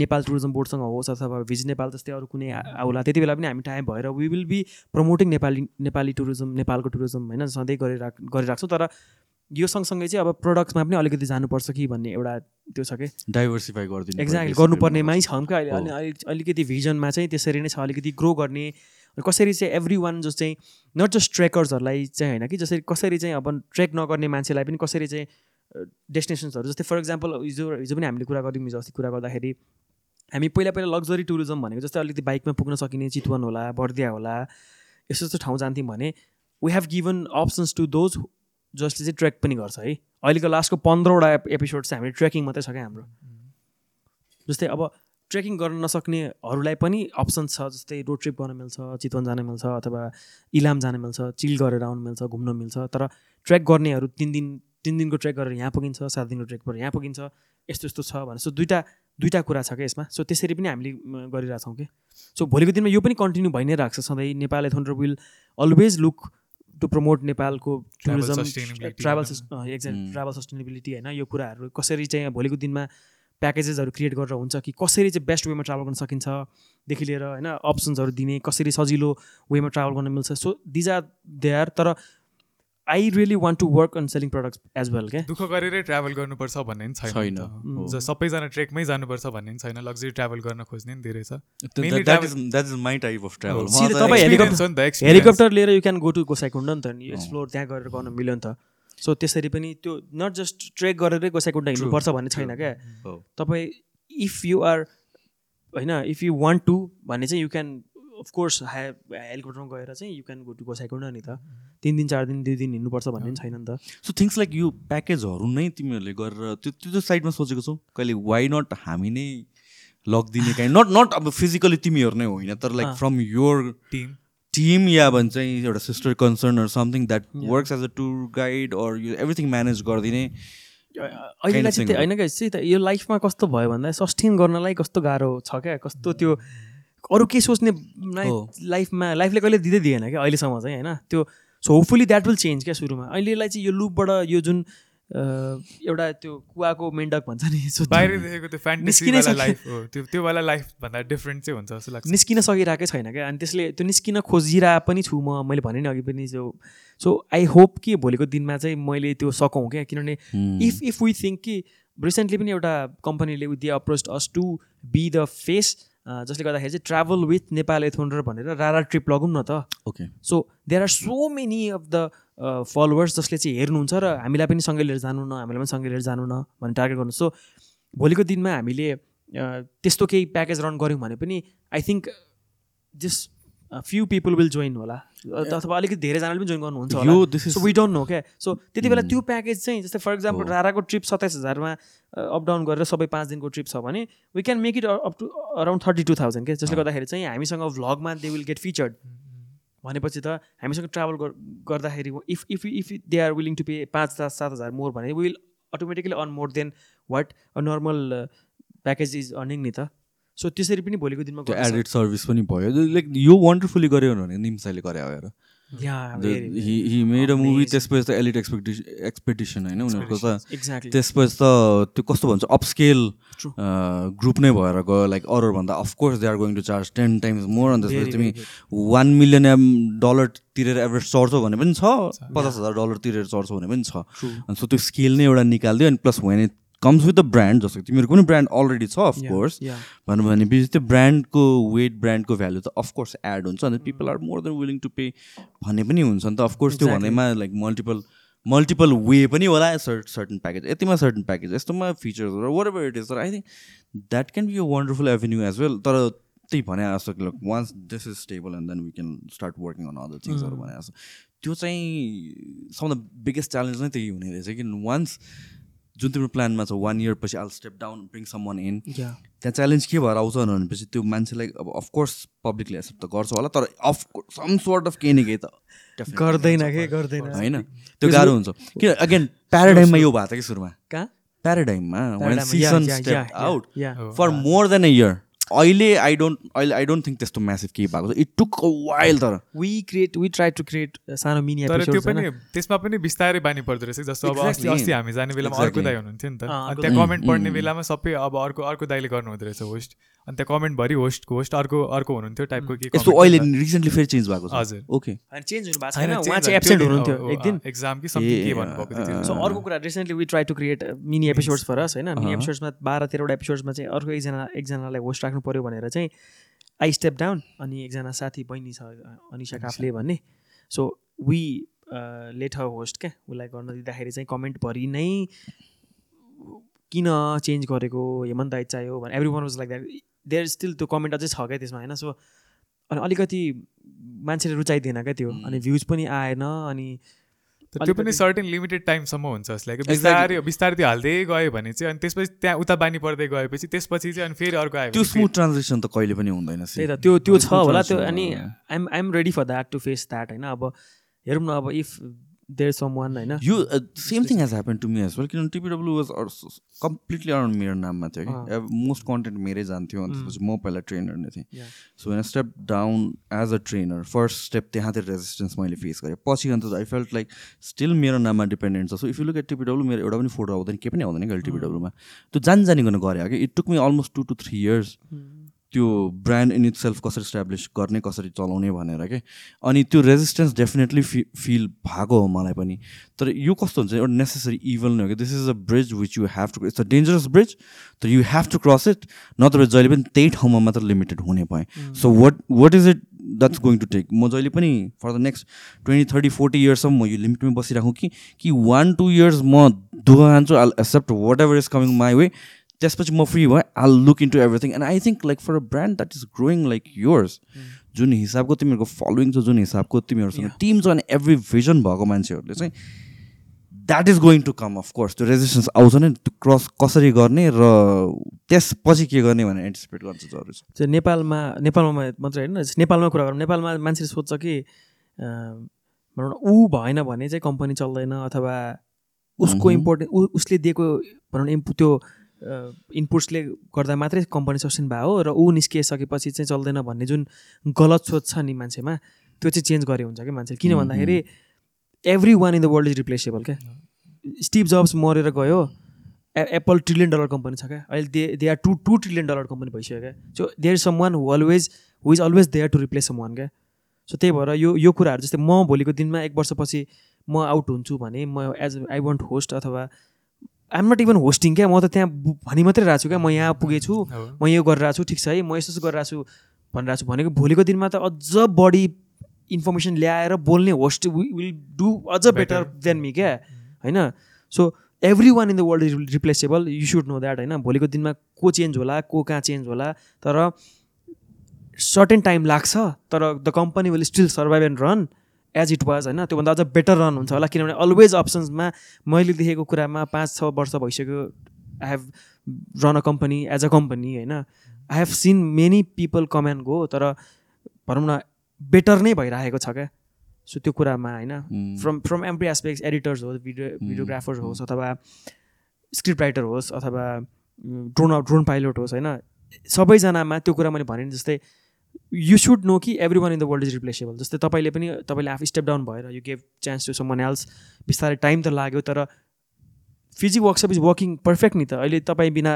नेपाल टुरिज्म बोर्डसँग होस् अथवा भिज नेपाल जस्तै अरू कुनै आउला त्यति बेला पनि हामी टाइम भएर we will be promoting Nepali Nepali tourism नेपालको टुरिज्म होइन सधैँ गरिराख गरिराख्छौँ तर यो सँगसँगै चाहिँ अब प्रडक्ट्समा पनि अलिकति जानुपर्छ कि भन्ने एउटा त्यो छ कि डाइभर्सिफाई गरिदिनु एक्ज्याक्ट गर्नुपर्नेमै छौँ क्या अहिले अनि अलिकति भिजनमा चाहिँ त्यसरी नै छ अलिकति ग्रो गर्ने कसरी चाहिँ एभ्री वान जो चाहिँ नट जस्ट ट्रेकर्सहरूलाई चाहिँ होइन कि जसरी कसरी चाहिँ अब ट्रेक नगर्ने मान्छेलाई पनि कसरी चाहिँ डेस्टिनेसन्सहरू जस्तै फर इक्जाम्पल हिजो हिजो पनि हामीले कुरा गऱ्यौँ हिजो अस्ति कुरा गर्दाखेरि हामी पहिला पहिला लग्जरी टुरिज्म भनेको जस्तै अलिकति बाइकमा पुग्न सकिने चितवन होला बर्दिया होला यस्तो यस्तो ठाउँ जान्थ्यौँ भने we have given options to those जसले चाहिँ ट्रेक पनि गर्छ है अहिलेको लास्टको पन्ध्रवटा एपिसोड चाहिँ हामीले ट्रेकिङ मात्रै छ क्या हाम्रो जस्तै अब ट्रेकिङ गर्न नसक्नेहरूलाई पनि अप्सन छ जस्तै रोड ट्रिप गर्न मिल्छ चितवन जान मिल्छ अथवा इलाम जान मिल्छ चिल गरेर आउनु मिल्छ घुम्न मिल्छ तर ट्रेक गर्नेहरू तिन दिन तिन दिनको ट्रेक गरेर यहाँ पुगिन्छ सात दिनको ट्रेक गरेर यहाँ पुगिन्छ यस्तो यस्तो छ भने सो दुइटा दुईवटा कुरा छ क्या यसमा सो त्यसरी पनि हामीले गरिरहेछौँ कि सो भोलिको दिनमा यो पनि कन्टिन्यू भइ नै राख्छ सधैँ Nepal एथन्डर will always look to promote नेपालको tourism travel exact travel sustainability होइन यो कुराहरू कसरी चाहिँ भोलिको दिनमा प्याकेजेसहरू क्रिएट गरेर हुन्छ कि कसरी चाहिँ बेस्ट वेमा ट्राभल गर्न सकिन्छदेखि लिएर होइन अप्सन्सहरू दिने कसरी सजिलो वेमा ट्राभल गर्न मिल्छ so these are they are तर I really want to work on selling product as well क्या दुःख गरेरै ट्राभल गर्नुपर्छ भन्ने पनि छैन छैन mm. सबैजना ट्रेकमै जानुपर्छ भन्ने पनि छैन लग्जरी ट्राभल गर्न खोज्ने पनि धेरै छ हेलिकप्टर हेलिकप्टर लिएर you can go to Gosaikunda नि त नि एक्सप्लोर oh. त्यहाँ गरेर गर्न मिल्यो नि त सो त्यसरी पनि त्यो नट जस्ट ट्रेक गरेरै गोसाइकुण्ड हिँड्नुपर्छ भन्ने छैन क्या तपाईँ इफ यु आर होइन इफ यु वान्ट टु भने चाहिँ you can of course high हेलिकप्टरमा गएर चाहिँ you can go to Gosaikunda नि त तिन दिन चार दिन दुई दिन हिँड्नुपर्छ भन्ने पनि छैन नि त सो थिङ्स लाइक यो प्याकेजहरू नै तिमीहरूले गरेर त्यो त्यो त्यो साइडमा सोचेको छौ कहिले वाइ नट हामी नै लगिदिने काहीँ नट नट अब फिजिकली तिमीहरू नै होइन तर like from your team team या भन्छ एउटा sister concern something that works as a tour guide or यो एभ्रिथिङ म्यानेज गरिदिने अहिलेलाई चाहिँ होइन क्या यो लाइफमा कस्तो भयो भन्दा सस्टेन गर्नलाई कस्तो गाह्रो छ क्या कस्तो त्यो mm। अरू के सोच्ने लाइफमा लाइफले कहिले दिँदै दिएन क्या अहिलेसम्म चाहिँ होइन त्यो so hopefully that will change क्या सुरुमा अहिलेलाई चाहिँ यो लुपबाट यो जुन एउटा त्यो कुवाको मेन्डक भन्छ नि बाहिर देखेको त्यो निस्किन त्यो त्यो वाला लाइफ भन्दा डिफ्रेन्ट चाहिँ हुन्छ जस्तो लाग्छ निस्किन सकिरहेकै छैन क्या अनि त्यसले त्यो निस्किन खोजिरह पनि छु म मैले भने नि अघि पनि जो सो आई होप कि भोलिको दिनमा चाहिँ मैले त्यो सकौँ क्या किनभने इफ इफ वी थिङ्क कि रिसेन्टली पनि एउटा कम्पनीले with they approach us to be the face जसले गर्दाखेरि चाहिँ ट्राभल विथ नेपाल एथोन्डर भनेर रारा ट्रिप लगौँ न त okay so there are so many of the followers जसले चाहिँ हेर्नुहुन्छ र हामीलाई पनि सँगै लिएर जानु न हामीलाई पनि सँगै लिएर जानु न भनेर टार्गेट गर्नु सो भोलिको दिनमा हामीले त्यस्तो केही प्याकेज रन गऱ्यौँ भने पनि I think just few people will join होला अथवा अलिकति धेरैजनाले पनि जोइन गर्नुहुन्छ वि वी डोन्ट नो क्या सो त्यति बेला hmm. त्यो प्याकेज चाहिँ जस्तै फर इक्जाम्पल राराको ट्रिप सत्ताइस हजारमा अपडाउन गरेर सबै पाँच दिनको ट्रिप छ भने we can make it up to around thirty two thousand क्या जसले ah. गर्दाखेरि चाहिँ हामीसँग भ्लगमा दे विल गेट फिचर्ड भनेपछि त हामीसँग ट्राभल गर्दाखेरि if if if they are willing to pay पाँच हजार सात हजार मोर भने will automatically earn more than what a normal package is earning नि त सो त्यसरी पनि भोलिको दिनमा एडेड सर्भिस पनि भयो लाइक यो वन्डरफुली गऱ्यो भने निम्साले गरे आएर मेड अ मुभी त्यसपछि त एलिट एक्सपेक्टेसन एक्सपेक्टेसन होइन उनीहरूको त त्यसपछि त त्यो कस्तो भन्छ अपस्केल ग्रुप नै भएर गयो लाइक भन्दा of course they are going to charge ten times more अनि त्यसपछि तिमी वान मिलियन एम डलर तिरेर एभरेज चढ्छौ भने पनि छ पचास हजार डलर तिरेर चढ्छौ भने पनि छ सो त्यो स्केल नै एउटा निकालिदियो अनि plus when it comes with the brand जस्तो तिमीहरू कुनै ब्रान्ड अलरेडी छ अफकोर्स भनौँ भनेपछि त्यो ब्रान्डको वेट ब्रान्डको भ्याल्यु त अफकोर्स एड हुन्छ अन्त people are more than willing to pay भन्ने पनि हुन्छ नि त अफकोर्स त्यो भन्नेमा लाइक मल्टिपल मल्टिपल वे पनि होला सर्ट सर्टन प्याकेज यतिमा सर्टन प्याकेज यस्तोमा फिचर्सहरू वाट एभर इट इज तर I think that can be a wonderful avenue as well तर त्यही भने जस्तो कि once this is stable and then we can start working on other थिङ्सहरू भने जस्तो त्यो चाहिँ सबभन्दा बिगेस्ट च्यालेन्ज नै त्यही हुने रहेछ कि वान्स जुन तिम्रो प्लानमा छ वान इयर पछि I'll step down bring someone in त्यहाँ च्यालेन्ज के भएर आउँछ भनेपछि त्यो मान्छेलाई अब अफकोर्स पब्लिकले एक्सेप्ट त गर्छ होला तर अफ सम सोर्ट अफ केही न केही त गर्दैन के गर्दैन होइन त्यो गाह्रो हुन्छ किन अगेन प्याराडाइममा यो भएको थियो कि सुरुमा कहाँ प्याराडाइममा season step out for more than a year अहिले आई डोन्ट अहिले आई डोन्ट थिङ्क त्यस्तो म्यासिभ केही भएको छ इट टुक अ वाइल तर we create we try to create सानो मिनी तर त्यो पनि त्यसमा पनि बिस्तारै बानी पर्दो रहेछ जस्तो अब अस्ति अस्ति हामी जाने बेलामा अर्को दाई हुनुहुन्थ्यो नि त अनि त्यहाँ कमेन्ट पढ्ने mm, mm, mm। बेलामा सबै अब अर्को अर्को दाईले गर्नुहुँदो रहेछ होस्ट अनि त्यहाँ कमेन्टभरि होस्टको होस्ट अर्को अर्को हुनुहुन्थ्यो टाइपको के यस्तो अहिले रिसेन्टली फेरि चेन्ज भएको छ हजुर ओके अनि चेन्ज हुनु भएको छैन उहाँ चाहिँ एब्सेन्ट हुनुहुन्थ्यो एक दिन एक्जाम कि समथिङ के भन्नुभएको थियो सो अर्को कुरा recently we try to create mini episodes for us होइन मिनी एपिसोड्समा uh-huh. बाह्र तेह्रवटा एपिसोड्समा चाहिँ अर्को एकजना एकजनालाई होस्ट राख्नु पऱ्यो भनेर चाहिँ आई स्टेप डाउन अनि एकजना साथी बहिनी छ अनिसा काफले भन्ने so we let her host क्या उसलाई गर्न दिँदाखेरि चाहिँ कमेन्टभरि नै किन चेन्ज गरेको हेमन्त दाइ चाहियो भने everyone was like that there still त्यो कमेन्ट अझै छ क्या त्यसमा होइन सो अनि अलिकति मान्छेले रुचाइदिएन क्या त्यो अनि भ्युज पनि आएन अनि त्यो पनि सर्टेन लिमिटेड टाइमसम्म हुन्छ जसलाई कि बिस्तारै बिस्तारै त्यो हाल्दै गयो भने चाहिँ अनि त्यसपछि त्यहाँ उता बानी पर्दै गएपछि त्यसपछि चाहिँ अनि फेरि अर्को आयो त्यो स्मुथ ट्रान्जेक्सन त कहिले पनि हुँदैन त्यही त त्यो त्यो छ होला त्यो अनि I'm I'm ready for that to face that होइन अब हेरौँ न अब इफ देयर वान होइन यो same thing has happen to me as well किनभने टिपिडब्ल्यु वाज कम्प्लिटली अराउन्ड मेरो नाममा थियो कि मोस्ट कन्टेन्ट मेरै जान्थ्यो अनि त्यसपछि म पहिला ट्रेनर नै थिएँ सो होइन step down as a trainer first step त्यहाँतिर रेजिस्टेन्स मैले फेस गरेँ पछि अन्त आई फेल्ट लाइक स्टिल मेरो नाममा डिपेन्डेन्ट छ so if you look at TPW मेरो एउटा पनि फोटो आउँदैन केही पनि आउँदैन कि टिपिडब्ल्युमा त्यो जानी जानी गर्न गरे कि it took me almost two to three years त्यो ब्रान्ड इन इट सेल्फ कसरी इस्टाब्लिस गर्ने कसरी चलाउने भनेर के अनि त्यो रेजिस्टेन्स डेफिनेटली फि फिल भएको हो मलाई पनि तर यो कस्तो हुन्छ एउटा नेसेसरी इभल नै हो कि this is a bridge which you have to it's a dangerous bridge तर you have to cross it नत्र जहिले पनि त्यही ठाउँमा मात्र लिमिटेड हुने भएँ so what what is it that's going to take म जहिले पनि for the next twenty thirty forty इयर्ससम्म म यो लिमिटमै बसिरहँ कि कि वान टू इयर्स म दुःख खान्छु I'll accept whatever is coming my way त्यसपछि म फ्री भएँ I look into everything and I think like for a brand that is growing like yours जुन हिसाबको तिमीहरूको फलोइङ छ जुन हिसाबको तिमीहरूसँग टिम छ अनि एभ्री भिजन भएको मान्छेहरूले चाहिँ that is going to come of course त्यो रेजिस्टेन्स आउँछ नि त्यो क्रस कसरी गर्ने र त्यसपछि के गर्ने भनेर एन्टिसिपेट गर्नु जरुरी छ त्यो नेपालमा नेपालमा मात्रै होइन नेपालमा कुरा गरौँ नेपालमा मान्छेले सोध्छ कि भनौँ न ऊ भएन भने चाहिँ कम्पनी चल्दैन अथवा उसको इम्पोर्टेन्ट उसले दिएको भनौँ न त्यो इनपुट्सले गर्दा मात्रै कम्पनी सस्टेन भयो र ऊ निस्किसकेपछि चाहिँ चल्दैन भन्ने जुन गलत सोच छ नि मान्छेमा त्यो चाहिँ चेन्ज गरे हुन्छ क्या मान्छेले किन भन्दाखेरि everyone in the world is replaceable क्या स्टिभ जब्स मरेर गयो एप्पल ट्रिलियन डलर कम्पनी छ क्या अहिले they they are two two trillion dollar company भइसक्यो क्या so there is someone who always who is always there to replace someone क्या so त्यही भएर यो यो कुराहरू जस्तै म भोलिको दिनमा एक वर्षपछि म आउट हुन्छु भने म एज आई वन्ट होस्ट अथवा आइएम नट इभन होस्टिङ क्या म त त्यहाँ भनी मात्रै रहेको छु क्या म यहाँ पुगेछु म यो गरिरहेको छु ठिक छ है म यसो यस्तो गरिरहेको छु भनिरहेको छु भनेको भोलिको दिनमा त अझ बढी इन्फर्मेसन ल्याएर बोल्ने होस्ट विल डु अझ बेटर देन मी क्या mm-hmm। होइन so everyone in the world is replaceable you should know that होइन भोलिको दिनमा को चेन्ज होला को कहाँ चेन्ज होला तर सर्टेन टाइम लाग्छ तर the company will still survive and run as it was होइन त्योभन्दा अझ बेटर रन हुन्छ होला किनभने अलवेज अप्सन्समा मैले देखेको कुरामा पाँच छ वर्ष भइसक्यो I have run a company as a company होइन I have seen many people come and go तर भनौँ न बेटर नै भइरहेको छ क्या सो त्यो कुरामा होइन from from every aspect editors होस् भिडियो भिडियोग्राफर्स hmm. होस् अथवा स्क्रिप्ट राइटर होस् अथवा ड्रोन ड्रोन पाइलट होस् होइन सबैजनामा त्यो कुरा मैले भने जस्तै यु सुड नो कि everyone in the world is replaceable जस्तै तपाईँले पनि तपाईँले आफू स्टेप डाउन भएर you gave chance to someone बिस्तारै टाइम त लाग्यो तर physique workshop is working perfect नि त अहिले तपाईँ बिना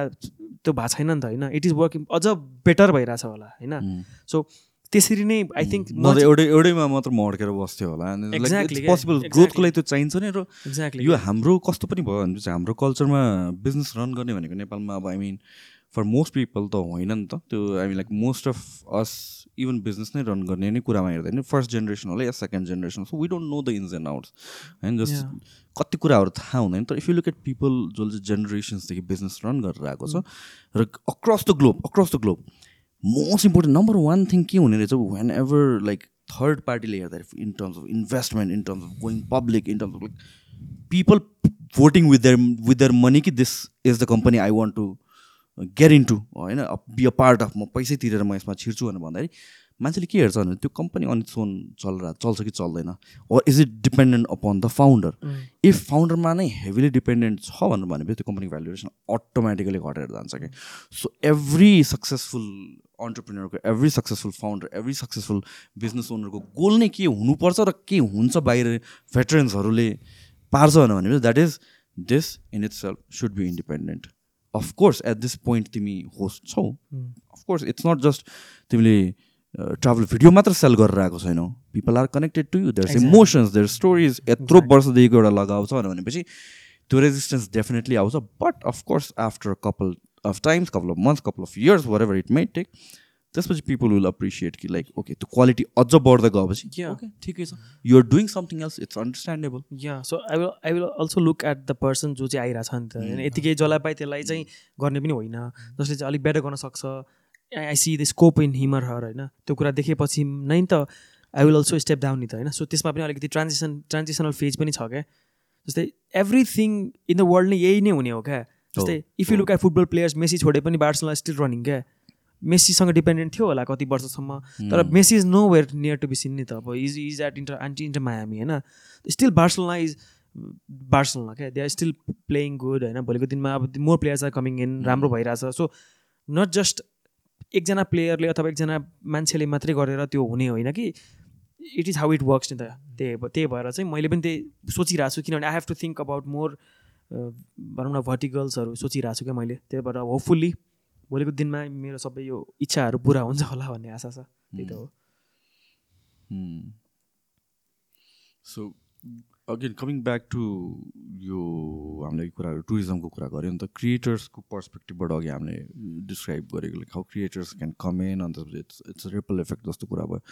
त्यो भएको छैन नि त होइन इट इज वर्किङ अझ बेटर भइरहेछ होला होइन सो mm. त्यसरी नै आई थिङ्क mm. एउटै एउटैमा मात्र म अड्केर बस्थ्यो होला पोसिबल ग्रोथको लागि त्यो चाहिन्छ नि र एक्ज्याक्टली यो हाम्रो कस्तो पनि भयो भने चाहिँ हाम्रो कल्चरमा बिजनेस रन गर्ने भनेको नेपालमा अब I mean for most people त होइन नि त त्यो हामी like most of us even business नै रन गर्ने नै कुरामा नि फर्स्ट जेनेरेसन होला या second generation so we don't know the ins and outs होइन जस्ट कति कुराहरू थाहा हुँदैन तर if you look at people जसले चाहिँ जेनेरेसन्सदेखि बिजनेस रन गरेर आएको छ mm. र across the globe across the globe most important number one thing के हुने रहेछ वेन एभर लाइक थर्ड पार्टीले हेर्दाखेरि in terms of investment in terms of going public in terms of like people voting with their with their money कि this is the company I want to guarantee होइन be a part of म पैसै तिरेर म यसमा छिर्छु भनेर भन्दाखेरि मान्छेले के हेर्छ भने त्यो कम्पनी अनि सोन ओन चलेर चल्छ कि चल्दैन वा is it dependent upon the founder if फाउन्डरमा नै हेभिली डिपेन्डेन्ट छ भनेर भनेपछि त्यो कम्पनीको भ्यालुएसन अटोमेटिकली घटेर जान्छ कि so every successful अन्टरप्रिनेरको every successful founder every successful business ओनरको goal नै के हुनुपर्छ र के हुन्छ बाहिर भेटरेन्सहरूले पार्छ भनेर भनेपछि that is this in itself should be independent of course at this point तिमी होस्ट छौ of course it's not just तिमीले ट्राभल भिडियो मात्र सेल गरेर आएको छैनौ people are connected to you their emotions their stories यत्रो वर्षदेखिको एउटा लगाउँछ भनेपछि त्यो रेजिस्टेन्स डेफिनेटली आउँछ but of course after couple of times couple of month couple of years whatever it may take त्यसपछि पिपल विल अप्रिसिएट कि like okay त्यो क्वालिटी अझ बढ्दै गएपछि ओके ठिकै छ you're doing something else it's understandable yeah so I will I will also look at the person जो चाहिँ आइरहेको छ नि त होइन mm. यतिकै mm. जसलाई पाए त्यसलाई चाहिँ mm. गर्ने पनि होइन जसले चाहिँ अलिक बेटर गर्न सक्छ I see the scope in him or her होइन त्यो कुरा देखेपछि नै त I will also step down नि त होइन सो त्यसमा पनि अलिकति ट्रान्जेसन ट्रान्जेसनल फेज पनि छ क्या जस्तै एभ्रिथिङ इन द वर्ल्ड नै यही नै हुने हो क्या जस्तै if you look at football players Messi छोडे पनि बार्सलाई स्टिल रनिङ क्या मेसीसँग डिपेन्डेन्ट थियो होला कति वर्षसम्म तर Messi is nowhere near to be seen नि त अब is is at Inter anti Inter Miami होइन स्टिल बार्सलोना इज बार्सलोना क्या they are still playing good होइन भोलिको दिनमा अब more players are coming in राम्रो भइरहेछ सो नट जस्ट एकजना प्लेयरले अथवा एकजना मान्छेले मात्रै गरेर त्यो हुने होइन कि it is how it works नि त त्यही त्यही भएर चाहिँ मैले पनि त्यही सोचिरहेको छु किनभने I have to think about more भनौँ न भर्टिकल्सहरू सोचिरहेको छु क्या मैले त्यही भएर होपफुल्ली भोलिको दिनमा मेरो सबै यो इच्छाहरू पुरा हुन्छ होला भन्ने आशा छ त्यही त हो so again coming back to यो हामीले कुराहरू टुरिज्मको कुरा गऱ्यो नि त क्रिएटर्सको पर्सपेक्टिभबाट अघि हामीले डिस्क्राइब गरेको how creators can come in and it's it's ripple effect जस्तो कुरा भयो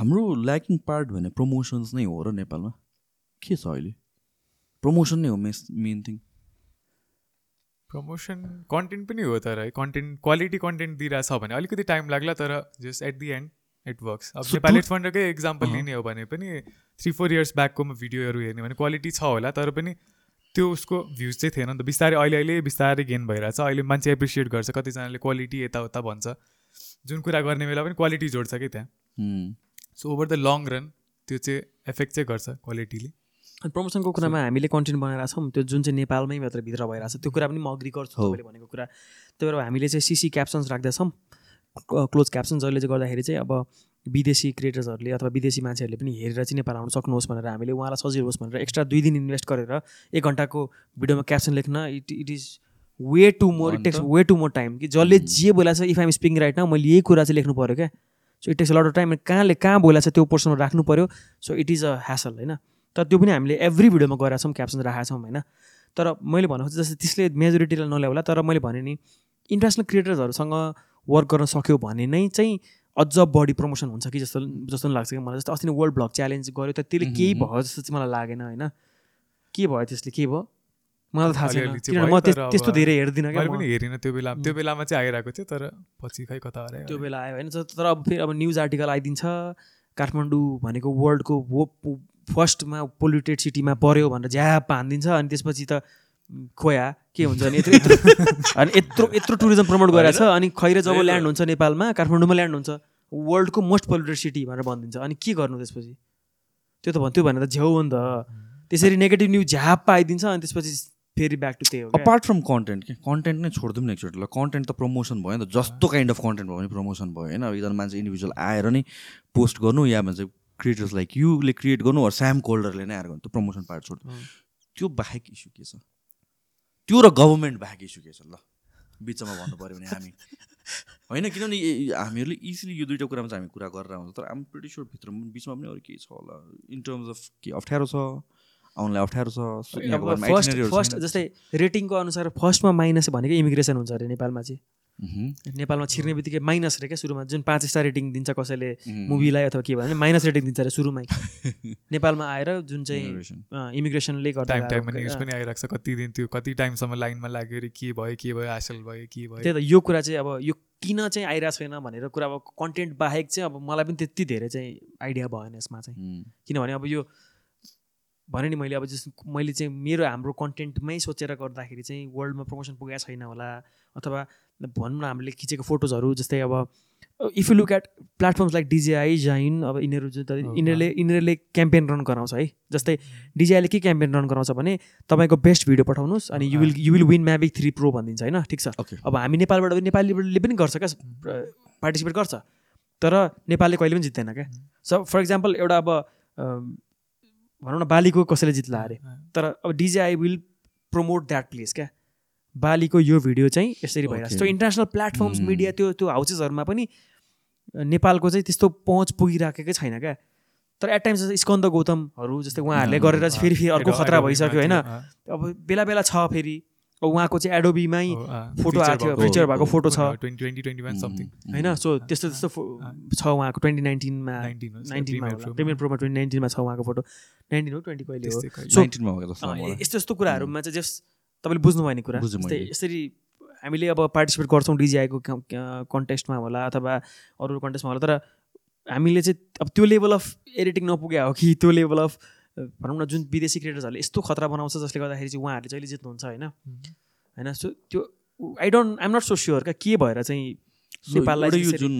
हाम्रो ल्याकिङ पार्ट भने प्रमोसन्स नै हो र नेपालमा के छ अहिले प्रमोसन नै हो mess main thing promotion content पनि हो तर है कन्टेन्ट क्वालिटी कन्टेन्ट दिइरहेछ भने अलिकति टाइम लाग्ला तर just at the end it works अब नेपाली फन्डकै इक्जाम्पल लिने हो भने पनि थ्री फोर इयर्स ब्याकको म भिडियोहरू हेर्ने भने क्वालिटी छ होला तर पनि त्यो उसको भ्युज चाहिँ थिएन नि त बिस्तारै अहिले अहिले बिस्तारै गेन भइरहेछ अहिले मान्छे एप्रिसिएट गर्छ कतिजनाले क्वालिटी यताउता भन्छ जुन कुरा गर्ने बेला पनि क्वालिटी जोड्छ कि त्यहाँ so over the long run त्यो चाहिँ एफेक्ट चाहिँ गर्छ क्वालिटीले प्रमोसनको कुरामा हामीले कन्टेन्ट बनाएर छौँ त्यो जुन चाहिँ नेपालमै मात्र भित्र भइरहेको छ त्यो कुरा पनि म अग्री गर्छु तपाईँले भनेको कुरा त्यही भएर हामीले चाहिँ सिसी क्याप्सन्स राख्दछौँ क्लोज क्याप्सन जसले चाहिँ गर्दाखेरि चाहिँ अब विदेशी क्रिएटर्सहरूले अथवा विदेशी मान्छेहरूले पनि हेरेर चाहिँ नेपाल आउनु सक्नुहोस् भनेर हामीले उहाँलाई सजिलो होस् भनेर एक्स्ट्रा दुई दिन इन्भेस्ट गरेर एक घन्टाको भिडियोमा क्याप्सन लेख्न it it is way too more it takes way too more time कि जसले जे बोला छ इफ आइम स्पिकिङ राइट न मैले यही कुरा चाहिँ लेख्नु पऱ्यो क्या so it takes lot of time कहाँले कहाँ बोला छ त्यो पोर्सनमा राख्नु पऱ्यो so it is a hassle होइन तर त्यो पनि हामीले एभ्री भिडियोमा गरेका छौँ क्याप्सन राखेका छौँ होइन तर मैले भनेको जस्तै त्यसले मेजोरिटीलाई नल्याउला तर मैले भने नि इन्टरनेसनल क्रिएटर्सहरूसँग वर्क गर्न सक्यो भने नै चाहिँ अझ बढी प्रमोसन हुन्छ कि जस्तो जस्तो लाग्छ कि मलाई जस्तो अस्ति नै वर्ल्ड ब्लग च्यालेन्ज गऱ्यो त त्यसले केही भयो जस्तो चाहिँ मलाई लागेन होइन के भयो त्यसले के भयो मलाई थाहा छैन किनभने म त्यस्तो धेरै हेर्दिनँ क्या पनि हेरिनँ त्यो बेला त्यो बेलामा चाहिँ आइरहेको थियो तर पछि खै कता हरायो त्यो बेला आयो होइन तर अब फेरि अब न्युज आर्टिकल आइदिन्छ काठमाडौँ भनेको वर्ल्डको फर्स्टमा पोल्युटेड सिटीमा पऱ्यो भनेर ज्याप हानिदिन्छ अनि त्यसपछि त खोया के हुन्छ नि यत्रो अनि यत्रो यत्रो टुरिज्म प्रमोट गरेर छ अनि खैर जब ल्यान्ड हुन्छ नेपालमा काठमाडौँमा ल्यान्ड हुन्छ वर्ल्डको मोस्ट पोल्युटेड सिटी भनेर भनिदिन्छ अनि के गर्नु त्यसपछि त्यो त भन्थ्यो भने भनेर झ्याउ हो नि त त्यसरी नेगेटिभ न्युज झ्याप पाइदिन्छ अनि त्यसपछि फेरि ब्याक टु त्यही हो अपार्ट फ्रम कन्टेन्ट के कन्टेन्ट नै छोडिदिउँ न एकचोटि ल कन्टेन्ट त प्रमोसन भयो नि त जस्तो काइन्ड अफ कन्टेन्ट भयो भने प्रमोसन भयो होइन एकजना मान्छे इन्डिभिजुअल आएर नै पोस्ट गर्नु या भन्छ क्रिएटर्स लाइक युले क्रिएट गर्नु अरू स्याम कोल्डरले नै आएर गर्नु त्यो प्रमोसन पार्ट छोड्नु त्यो बाहेक इस्यु के छ त्यो र गभर्मेन्ट बाहेक इस्यु के छ ल बिचमा भन्नु पऱ्यो भने हामी होइन किनभने हामीहरूले इजिली यो दुइटा कुरामा चाहिँ हामी कुरा गरेर आउँछ तर आम प्रिटी स्योर भित्र बिचमा पनि अरू केही छ होला इन टर्म्स अफ के अप्ठ्यारो छ आउनलाई अप्ठ्यारो छ फर्स्ट फर्स्ट जस्तै रेटिङको अनुसार फर्स्टमा माइनस भनेको इमिग्रेसन हुन्छ अरे नेपालमा चाहिँ Mm-hmm. नेपालमा छिर्ने बित्तिकै माइनस रे क्या सुरुमा जुन पाँच स्टार रेटिङ दिन्छ कसैले mm-hmm. मुभीलाई अथवा के भन्यो माइनस रेटिङ दिन्छ अरे सुरुमै नेपालमा आएर जुन चाहिँ इमिग्रेसनले गर्दा पनि आइरहेको छ कति दिन त्यो कति टाइमसम्म लाइनमा लाग्यो अरे के भयो के भयो हासिल भयो के भयो त्यही त यो कुरा चाहिँ अब यो किन चाहिँ आइरहेको छैन भनेर कुरा अब कन्टेन्ट बाहेक चाहिँ अब मलाई पनि त्यति धेरै चाहिँ आइडिया भएन यसमा चाहिँ mm. किनभने अब यो भने नि मैले अब जस मैले चाहिँ मेरो हाम्रो कन्टेन्टमै सोचेर गर्दाखेरि चाहिँ वर्ल्डमा प्रमोसन पुगेको छैन होला अथवा भनौँ न हामीले खिचेको फोटोजहरू जस्तै अब if you look at platforms like DJI जाइन अब यिनीहरू जुन यिनीहरूले यिनीहरूले क्याम्पेन रन गराउँछ है जस्तै डिजिआईले के क्याम्पेन रन गराउँछ भने तपाईँको बेस्ट भिडियो पठाउनुहोस् अनि you will you will win Mavic three pro भनिदिन्छ होइन ठिक छ अब हामी नेपालबाट नेपालीले पनि गर्छ क्या पार्टिसिपेट गर्छ तर नेपालले कहिले पनि जित्दैन क्या सो फर इक्जाम्पल एउटा अब भनौँ न बालीको कसैले जित्ला अरे तर अब DJI will promote that place क्या बालीको यो भिडियो चाहिँ यसरी भइरहेको छ इन्टरनेसनल प्लेटफर्म्स मिडिया त्यो त्यो हाउसेसहरूमा पनि नेपालको चाहिँ त्यस्तो पहुँच पुगिराखेकै छैन क्या तर एट टाइम्स स्कन्द गौतमहरू जस्तै उहाँहरूले गरेर चाहिँ फेरि फेरि अर्को खतरा भइसक्यो होइन अब बेला बेला छ फेरि अब उहाँको चाहिँ एडोबीमै फोटो आएको थियो फिचर भएको फोटो छ होइन सो त्यस्तो त्यस्तो छ उहाँको ट्वेन्टी नाइन्टिनमा नाइन्टिनमा प्रिमियर प्रोमा ट्वेन्टी नाइन्टिनमा छ उहाँको फोटो नाइन्टिन हो ट्वेन्टी कहिले हो यस्तो यस्तो कुराहरूमा चाहिँ जस्ट तपाईँले बुझ्नुभयो नि कुरा जस्तै यसरी हामीले अब पार्टिसिपेट गर्छौँ डिजिआईको कन्टेस्टमा होला अथवा अरू कन्टेस्टमा होला तर हामीले चाहिँ अब त्यो लेभल अफ एडिटिङ नपुग्या हो कि त्यो लेभल अफ भनौँ न जुन विदेशी क्रिएटर्सहरूले यस्तो खतरा बनाउँछ जसले गर्दाखेरि चाहिँ उहाँहरूले जहिले जित्नुहुन्छ होइन होइन सो त्यो I don't I'm not so sure क्या के भएर चाहिँ नेपाललाई यो जुन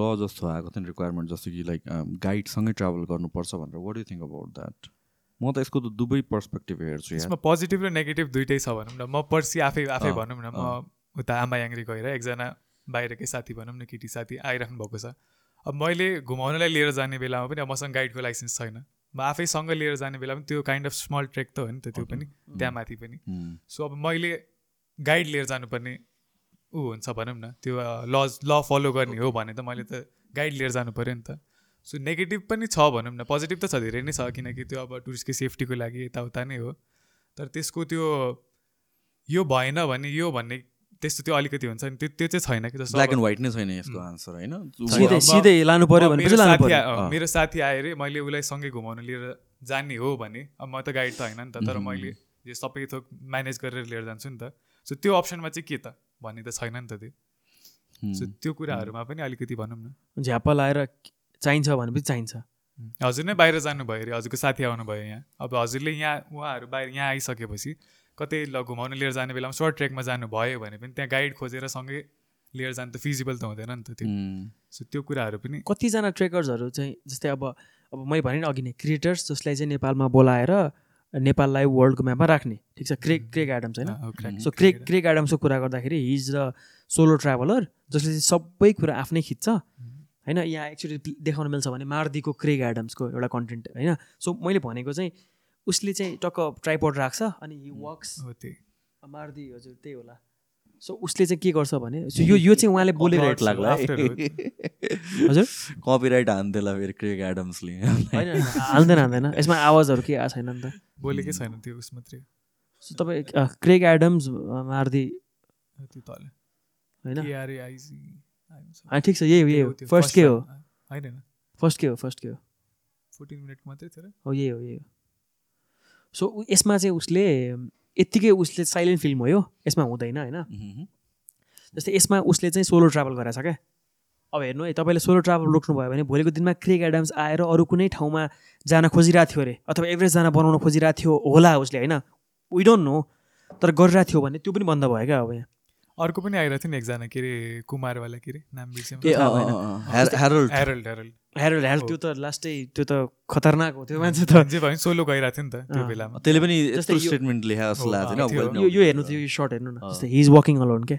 ल जस्तो आएको थियो रिक्वायरमेन्ट जस्तो कि लाइक गाइडसँगै ट्राभल गर्नुपर्छ भनेर what you think about that म त यसको त दुवै पर्सपेक्टिभ हेर्छु यसमा पोजिटिभ र नेगेटिभ दुइटै छ भनौँ न म पर्सि आफै आफै भनौँ न म उता आमा याङ्री गएर एकजना बाहिरकै साथी भनौँ न केटी साथी आइराख्नु भएको छ अब मैले घुमाउनलाई लिएर जाने बेलामा पनि अब मसँग गाइडको लाइसेन्स छैन म आफैसँग लिएर जाने बेलामा पनि त्यो काइन्ड अफ स्मल ट्रेक त हो नि त त्यो पनि त्यहाँ माथि पनि सो अब मैले गाइड लिएर जानुपर्ने ऊ हुन्छ भनौँ न त्यो लज ल फलो गर्ने हो भने त मैले त गाइड लिएर जानु पऱ्यो नि त सो नेगेटिभ पनि छ भनौँ न पोजिटिभ त छ धेरै नै छ किनकि त्यो अब टुरिस्टको सेफ्टीको लागि यताउता नै हो तर त्यसको त्यो यो भएन भने यो भन्ने त्यस्तो त्यो अलिकति हुन्छ नि त्यो त्यो चाहिँ छैन कि जस्तो ब्ल्याक एन्ड व्हाइट नै छैन यसको आन्सर होइन मेरो साथी आयो अरे मैले उसलाई सँगै घुमाउनु लिएर जाने हो भने अब म त गाइड त होइन नि त तर मैले यो सबै थोक म्यानेज गरेर लिएर जान्छु नि त सो त्यो अप्सनमा चाहिँ के त भन्ने त छैन नि त त्यो सो त्यो कुराहरूमा पनि अलिकति भनौँ न झ्याप आएर चाहिन्छ भने पनि चाहिन्छ हजुर नै बाहिर जानुभयो अरे हजुरको साथी आउनुभयो यहाँ अब हजुरले यहाँ उहाँहरू बाहिर यहाँ आइसकेपछि कतै ल घुमाउनु लिएर जाने बेलामा सर्ट ट्रेकमा जानुभयो भने पनि त्यहाँ गाइड खोजेर सँगै लिएर जानु त फिजिबल त हुँदैन नि त त्यो सो त्यो कुराहरू पनि कतिजना ट्रेकर्सहरू चाहिँ जस्तै अब अब मैले भने अघि नै क्रिएटर्स जसलाई चाहिँ नेपालमा बोलाएर नेपाललाई वर्ल्डको म्यापमा राख्ने ठिक छ क्रेक क्रेक एडम्स होइन सो क्रेक क्रेक एडम्सको कुरा गर्दाखेरि हिज र सोलो ट्राभलर जसले चाहिँ सबै कुरा आफ्नै खिच्छ होइन यहाँ एक्चुली देखाउन मिल्छ भने मार्दीको क्रेग एडम्सको एउटा कन्टेन्ट होइन सो मैले भनेको चाहिँ उसले चाहिँ टक्क ट्राइपोड राख्छ अनि हि वर्क्स मार्दी हजुर त्यही होला सो उसले चाहिँ के गर्छ भने सो यो यो चाहिँ उहाँले बोलिरहेको लाग्ला हजुर कपिराइट हान्दैला फेरि क्रेग एडम्सले हाल्दैन हाल्दैन यसमा आवाजहरू केही आएको छैन नि त बोलेकै छैन त्यो उस मात्रै सो तपाईँ क्रेग एडम्स मार्दी होइन होइन ठिक छ यही हो यही हो फर्स्ट के हो होइन फर्स्ट के हो फर्स्ट के हो फोर्टिन मिनट मात्रै थियो हो यही हो यही हो सो यसमा चाहिँ उसले यत्तिकै उसले साइलेन्ट फिल्म हो यसमा हुँदैन होइन जस्तै यसमा उसले चाहिँ सोलो ट्राभल गराएको छ क्या अब हेर्नु है तपाईँले सोलो ट्राभल रोक्नुभयो भने भोलिको दिनमा क्रेक एडम्स आएर अरू कुनै ठाउँमा जान खोजिरहेको थियो अरे अथवा एभरेज जान बनाउन खोजिरहेको थियो होला उसले होइन वी डोन्ट नो तर गरिरहेको थियो भने त्यो पनि बन्द भयो क्या अब यहाँ अर्को पनि आइरहेको थियो नि एकजना के अरे कुमारवाला के अरे नाम बिर्सेँ त्यो त लास्टै त्यो त खतरनाक हो त्यो मान्छे त जे भयो सोलो गइरहेको थियो नि त त्यो बेलामा त्यसले पनि यस्तो स्टेटमेन्ट लेखा जस्तो लाग्थ्यो यो हेर्नु थियो यो सर्ट हेर्नु न हि इज वकिङ अलोन के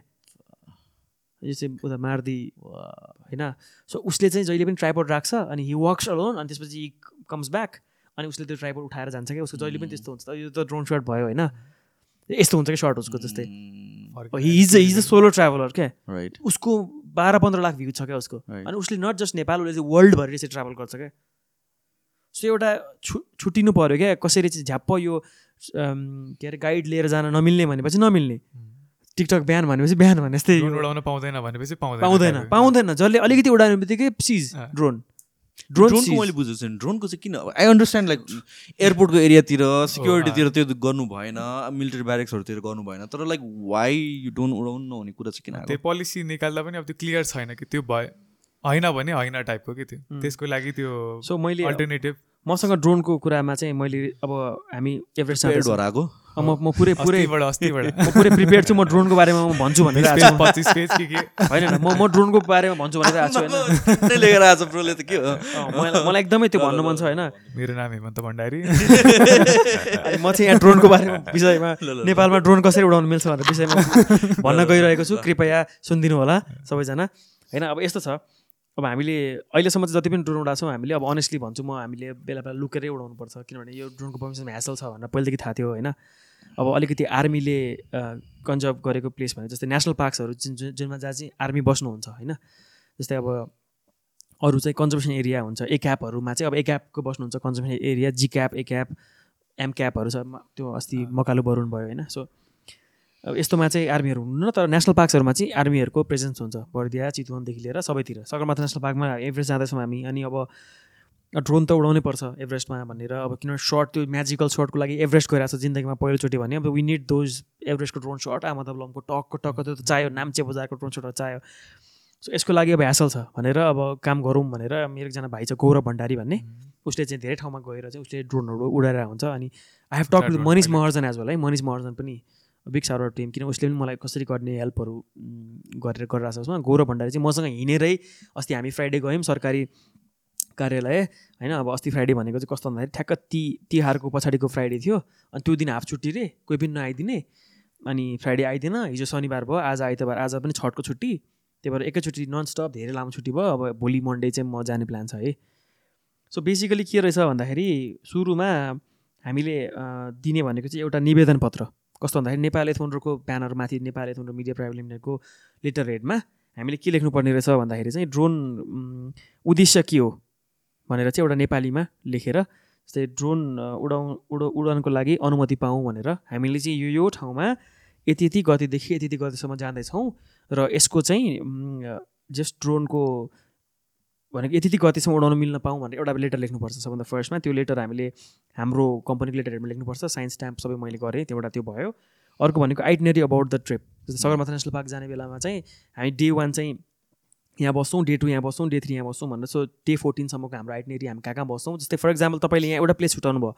यो चाहिँ उता मार्दी होइन सो उसले चाहिँ जहिले पनि ट्राइपोड राख्छ अनि हि वर्क्स अलोन अनि त्यसपछि हि कम्स ब्याक अनि उसले त्यो ट्राइपोड उठाएर जान्छ क्या उसको जहिले पनि त्यस्तो हुन्छ यो त ड्रोन सर्ट भयो होइन यस्तो हुन्छ कि सर्ट उसको जस्तै his his a solo traveller क्या राइट उसको बाह्र पन्ध्र लाख भ्यू छ क्या उसको अनि उसले नट जस्ट नेपाल उसले चाहिँ वर्ल्डभरि चाहिँ ट्राभल गर्छ क्या सो एउटा छु छुट्टिनु पऱ्यो क्या कसरी चाहिँ झ्याप्प यो के अरे गाइड लिएर जान नमिल्ने भनेपछि नमिल्ने टिकटक hmm. बिहान भनेपछि बिहान भने जस्तै उडाउन पाउँदैन भनेपछि पाउँदैन पाउँदैन पाउँदैन जसले अलिकति उडाउने बित्तिकै सिज ड्रोन ah. ड्रोनको मैले बुझेको छैन ड्रोनको चाहिँ किन आई अन्डरस्ट्यान्ड लाइक एयरपोर्टको एरियातिर सिक्युरिटीतिर त्यो गर्नु भएन मिलिटरी ब्यारेक्सहरूतिर गर्नु भएन तर लाइक वाइ यु डोन्ट उडाउनु नहुने कुरा चाहिँ किन त्यो पोलिसी निकाल्दा पनि अब त्यो क्लियर छैन कि त्यो भयो होइन भने होइन टाइपको कि त्यो hmm. त्यसको लागि त्यो सो मैले अल्टरनेटिभ मसँग ड्रोनको कुरामा चाहिँ मैले अब हामी एभरेस्ट हराएको म म पुरै पुरै म पुरै प्रिपेयर छु म ड्रोनको बारेमा म भन्छु भनेर होइन म म ड्रोनको बारेमा भन्छु भनेर आएको छु होइन लिएर ब्रोले त के हो मलाई एकदमै त्यो भन्नु मन छ होइन मेरो नाम हेमन्त भण्डारी म चाहिँ यहाँ ड्रोनको बारेमा विषयमा नेपालमा ड्रोन कसरी उडाउनु मिल्छ भनेर विषयमा भन्न गइरहेको छु कृपया सुनिदिनु होला सबैजना होइन अब यस्तो छ अब हामीले अहिलेसम्म चाहिँ जति पनि ड्रोन उडाएको छौँ हामीले अब अनेस्टली भन्छु म हामीले बेला बेला लुकेरै उडाउनुपर्छ किनभने यो ड्रोनको पर्मिसन ह्यासल छ भनेर पहिलेदेखि थाहा थियो होइन अब अलिकति आर्मीले कन्जर्भ गरेको प्लेस भने जस्तै नेसनल पार्क्सहरू जुन जुन जुनमा जहाँ चाहिँ आर्मी बस्नुहुन्छ होइन जस्तै अब अरू चाहिँ कन्जर्भेसन एरिया हुन्छ ए क्यापहरूमा चाहिँ अब ए क्यापको बस्नुहुन्छ conservation area G CAP A CAP M क्यापहरू छ त्यो अस्ति मकालो बरुण भयो होइन सो अब यस्तोमा चाहिँ आर्मीहरू हुनु तर नेसनल पार्क्सहरूमा चाहिँ आर्मीहरूको प्रेजेन्स हुन्छ बर्दिया चितवनदेखि लिएर सबैतिर सगरमाथा नेसनल पार्कमा एभरेज जाँदैछौँ हामी अनि अब ड्रोन त उडाउनै पर्छ एभरेस्टमा भनेर अब किनभने सर्ट त्यो म्याजिकल सर्टको लागि एभरेस्ट गइरहेको छ जिन्दगीमा पहिलोचोटि भने अब वी निड दोज एभरेस्टको ड्रोन सर्ट आ मतलब लङको टक्क टक्क त्यो त चाहियो नाम्चे बजारको ड्रोन सर्ट चाहियो सो यसको लागि अब ह्यासल छ भनेर अब काम गरौँ भनेर मेरो एकजना भाइ छ गौरव भण्डारी भन्ने उसले चाहिँ धेरै ठाउँमा गएर चाहिँ उसले ड्रोनहरू उडाएर हुन्छ अनि I have talk with Manish Maharjan as well है मनिष महर्जन पनि बिग सार टिम किन उसले पनि मलाई कसरी गर्ने हेल्पहरू गरेर गरिरहेको छ उसमा गौरव भण्डारी चाहिँ मसँग हिँडेरै अस्ति हामी फ्राइडे गयौँ सरकारी कार्यालय होइन अब अस्ति फ्राइडे भनेको चाहिँ कस्तो भन्दाखेरि ठ्याक्क ती तिहारको पछाडिको फ्राइडे थियो अनि त्यो दिन हाफ छुट्टी रे कोही पनि नआइदिने अनि फ्राइडे आइदिएन हिजो शनिबार भयो आज आइतबार आज पनि छठको छुट्टी त्यही भएर एकैचोटि ननस्टप धेरै लामो छुट्टी भयो अब भोलि मन्डे चाहिँ म जाने प्लान छ है सो बेसिकली के रहेछ भन्दाखेरि सुरुमा हामीले दिने भनेको चाहिँ एउटा निवेदन पत्र कस्तो भन्दाखेरि नेपाल एथोन्ड्रोको माथि नेपाल एथोन्ड्रो मिडिया प्राइभेट लिमिटेडको लेटर हेडमा हामीले के लेख्नुपर्ने रहेछ भन्दाखेरि चाहिँ ड्रोन उद्देश्य के हो भनेर चाहिँ एउटा नेपालीमा लेखेर जस्तै ड्रोन उडाउ उड उडानको लागि अनुमति पाऊँ भनेर हामीले चाहिँ यो यो ठाउँमा यति यति गतिदेखि यति यति गतिसम्म जाँदैछौँ र यसको चाहिँ जस्ट ड्रोनको भनेको यति यति गतिसम्म उडाउन मिल्न पाऊँ भनेर एउटा लेटर लेख्नुपर्छ सबभन्दा फर्स्टमा त्यो लेटर हामीले हाम्रो कम्पनीको लेटरहरूमा लेख्नुपर्छ साइन्स स्ट्याम्प सबै मैले गरेँ एउटा त्यो भयो अर्को भनेको आइटनेरी अबाउट द ट्रिप जस्तै सगरमाथा नेसनल पार्क जाने बेलामा चाहिँ हामी डे वान चाहिँ यहाँ बस्छौँ डे टू यहाँ बस्छौँ डे थ्री यहाँ बस्छौँ भनेर सो डे फोर्टिनसम्मको हाम्रो आइटनेरी हामी कहाँ कहाँ बस्छौँ जस्तै फर इक्जाम्पल तपाईँले यहाँ एउटा प्लेस छुटाउनु भयो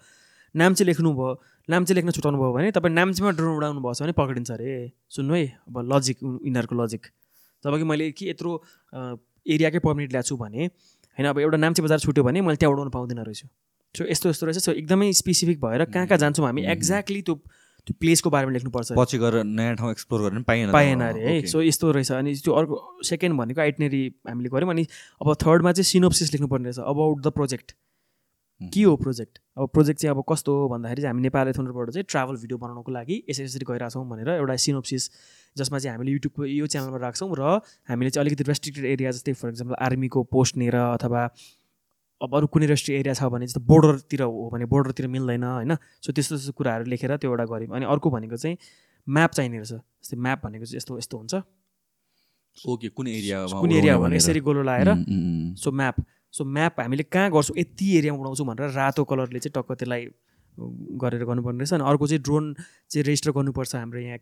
नाम चाहिँ लेख्नु भयो नाम चाहिँ लेख्न छुटाउनु भयो भने तपाईँ नाम चाहिँ ड्रोन उडाउनु भयो भने पक्रिन्छ अरे सुन्नु है अब लजिक यिनीहरूको लजिक जब कि मैले कि यत्रो एरियाकै पर्मिट ल्याएको छु भने होइन अब एउटा नाम चाहिँ बजार छुट्यो भने मैले त्यहाँ उडाउनु पाउँदिनँ रहेछु सो यस्तो यस्तो रहेछ सो एकदमै स्पेसिफिक भएर कहाँ कहाँ जान्छौँ हामी एक्ज्याक्टली त्यो त्यो प्लेसको बारेमा लेख्नुपर्छ पछि गएर नयाँ ठाउँ एक्सप्लोर गर्ने पाइएन पाएन अरे है सो यस्तो रहेछ अनि त्यो अर्को सेकेन्ड भनेको आइटनेरी हामीले गऱ्यौँ अनि अब थर्डमा चाहिँ सिनोप्सिस लेख्नुपर्ने रहेछ अबाउट द प्रोजेक्ट के हो प्रोजेक्ट अब प्रोजेक्ट चाहिँ अब कस्तो हो भन्दाखेरि चाहिँ हामी नेपाल एथोनबाट चाहिँ ट्राभल भिडियो बनाउनुको लागि यसरी यसरी गइरहेछौँ भनेर एउटा सिनोप्सिस जसमा चाहिँ हामीले युट्युबको यो च्यानलमा राख्छौँ र हामीले चाहिँ अलिकति रेस्ट्रिक्टेड एरिया जस्तै फर एक्जाम्पल आर्मीको पोस्ट लिएर अथवा अब अरू कुनै रेस्ट्री एरिया छ भने जस्तो बोर्डरतिर हो भने बोर्डरतिर मिल्दैन होइन सो त्यस्तो त्यस्तो कुराहरू लेखेर त्यो एउटा गऱ्यौँ अनि अर्को भनेको चाहिँ म्याप चाहिने रहेछ जस्तै म्याप भनेको चाहिँ यस्तो यस्तो हुन्छ ओके कुन एरिया कुन एरिया भने यसरी गोलो लगाएर सो म्याप सो म्याप हामीले कहाँ गर्छौँ यति एरियामा उडाउँछौँ भनेर रातो कलरले चाहिँ टक्क त्यसलाई गरेर गर्नुपर्ने रहेछ अनि अर्को चाहिँ ड्रोन चाहिँ रेजिस्टर गर्नुपर्छ हाम्रो यहाँ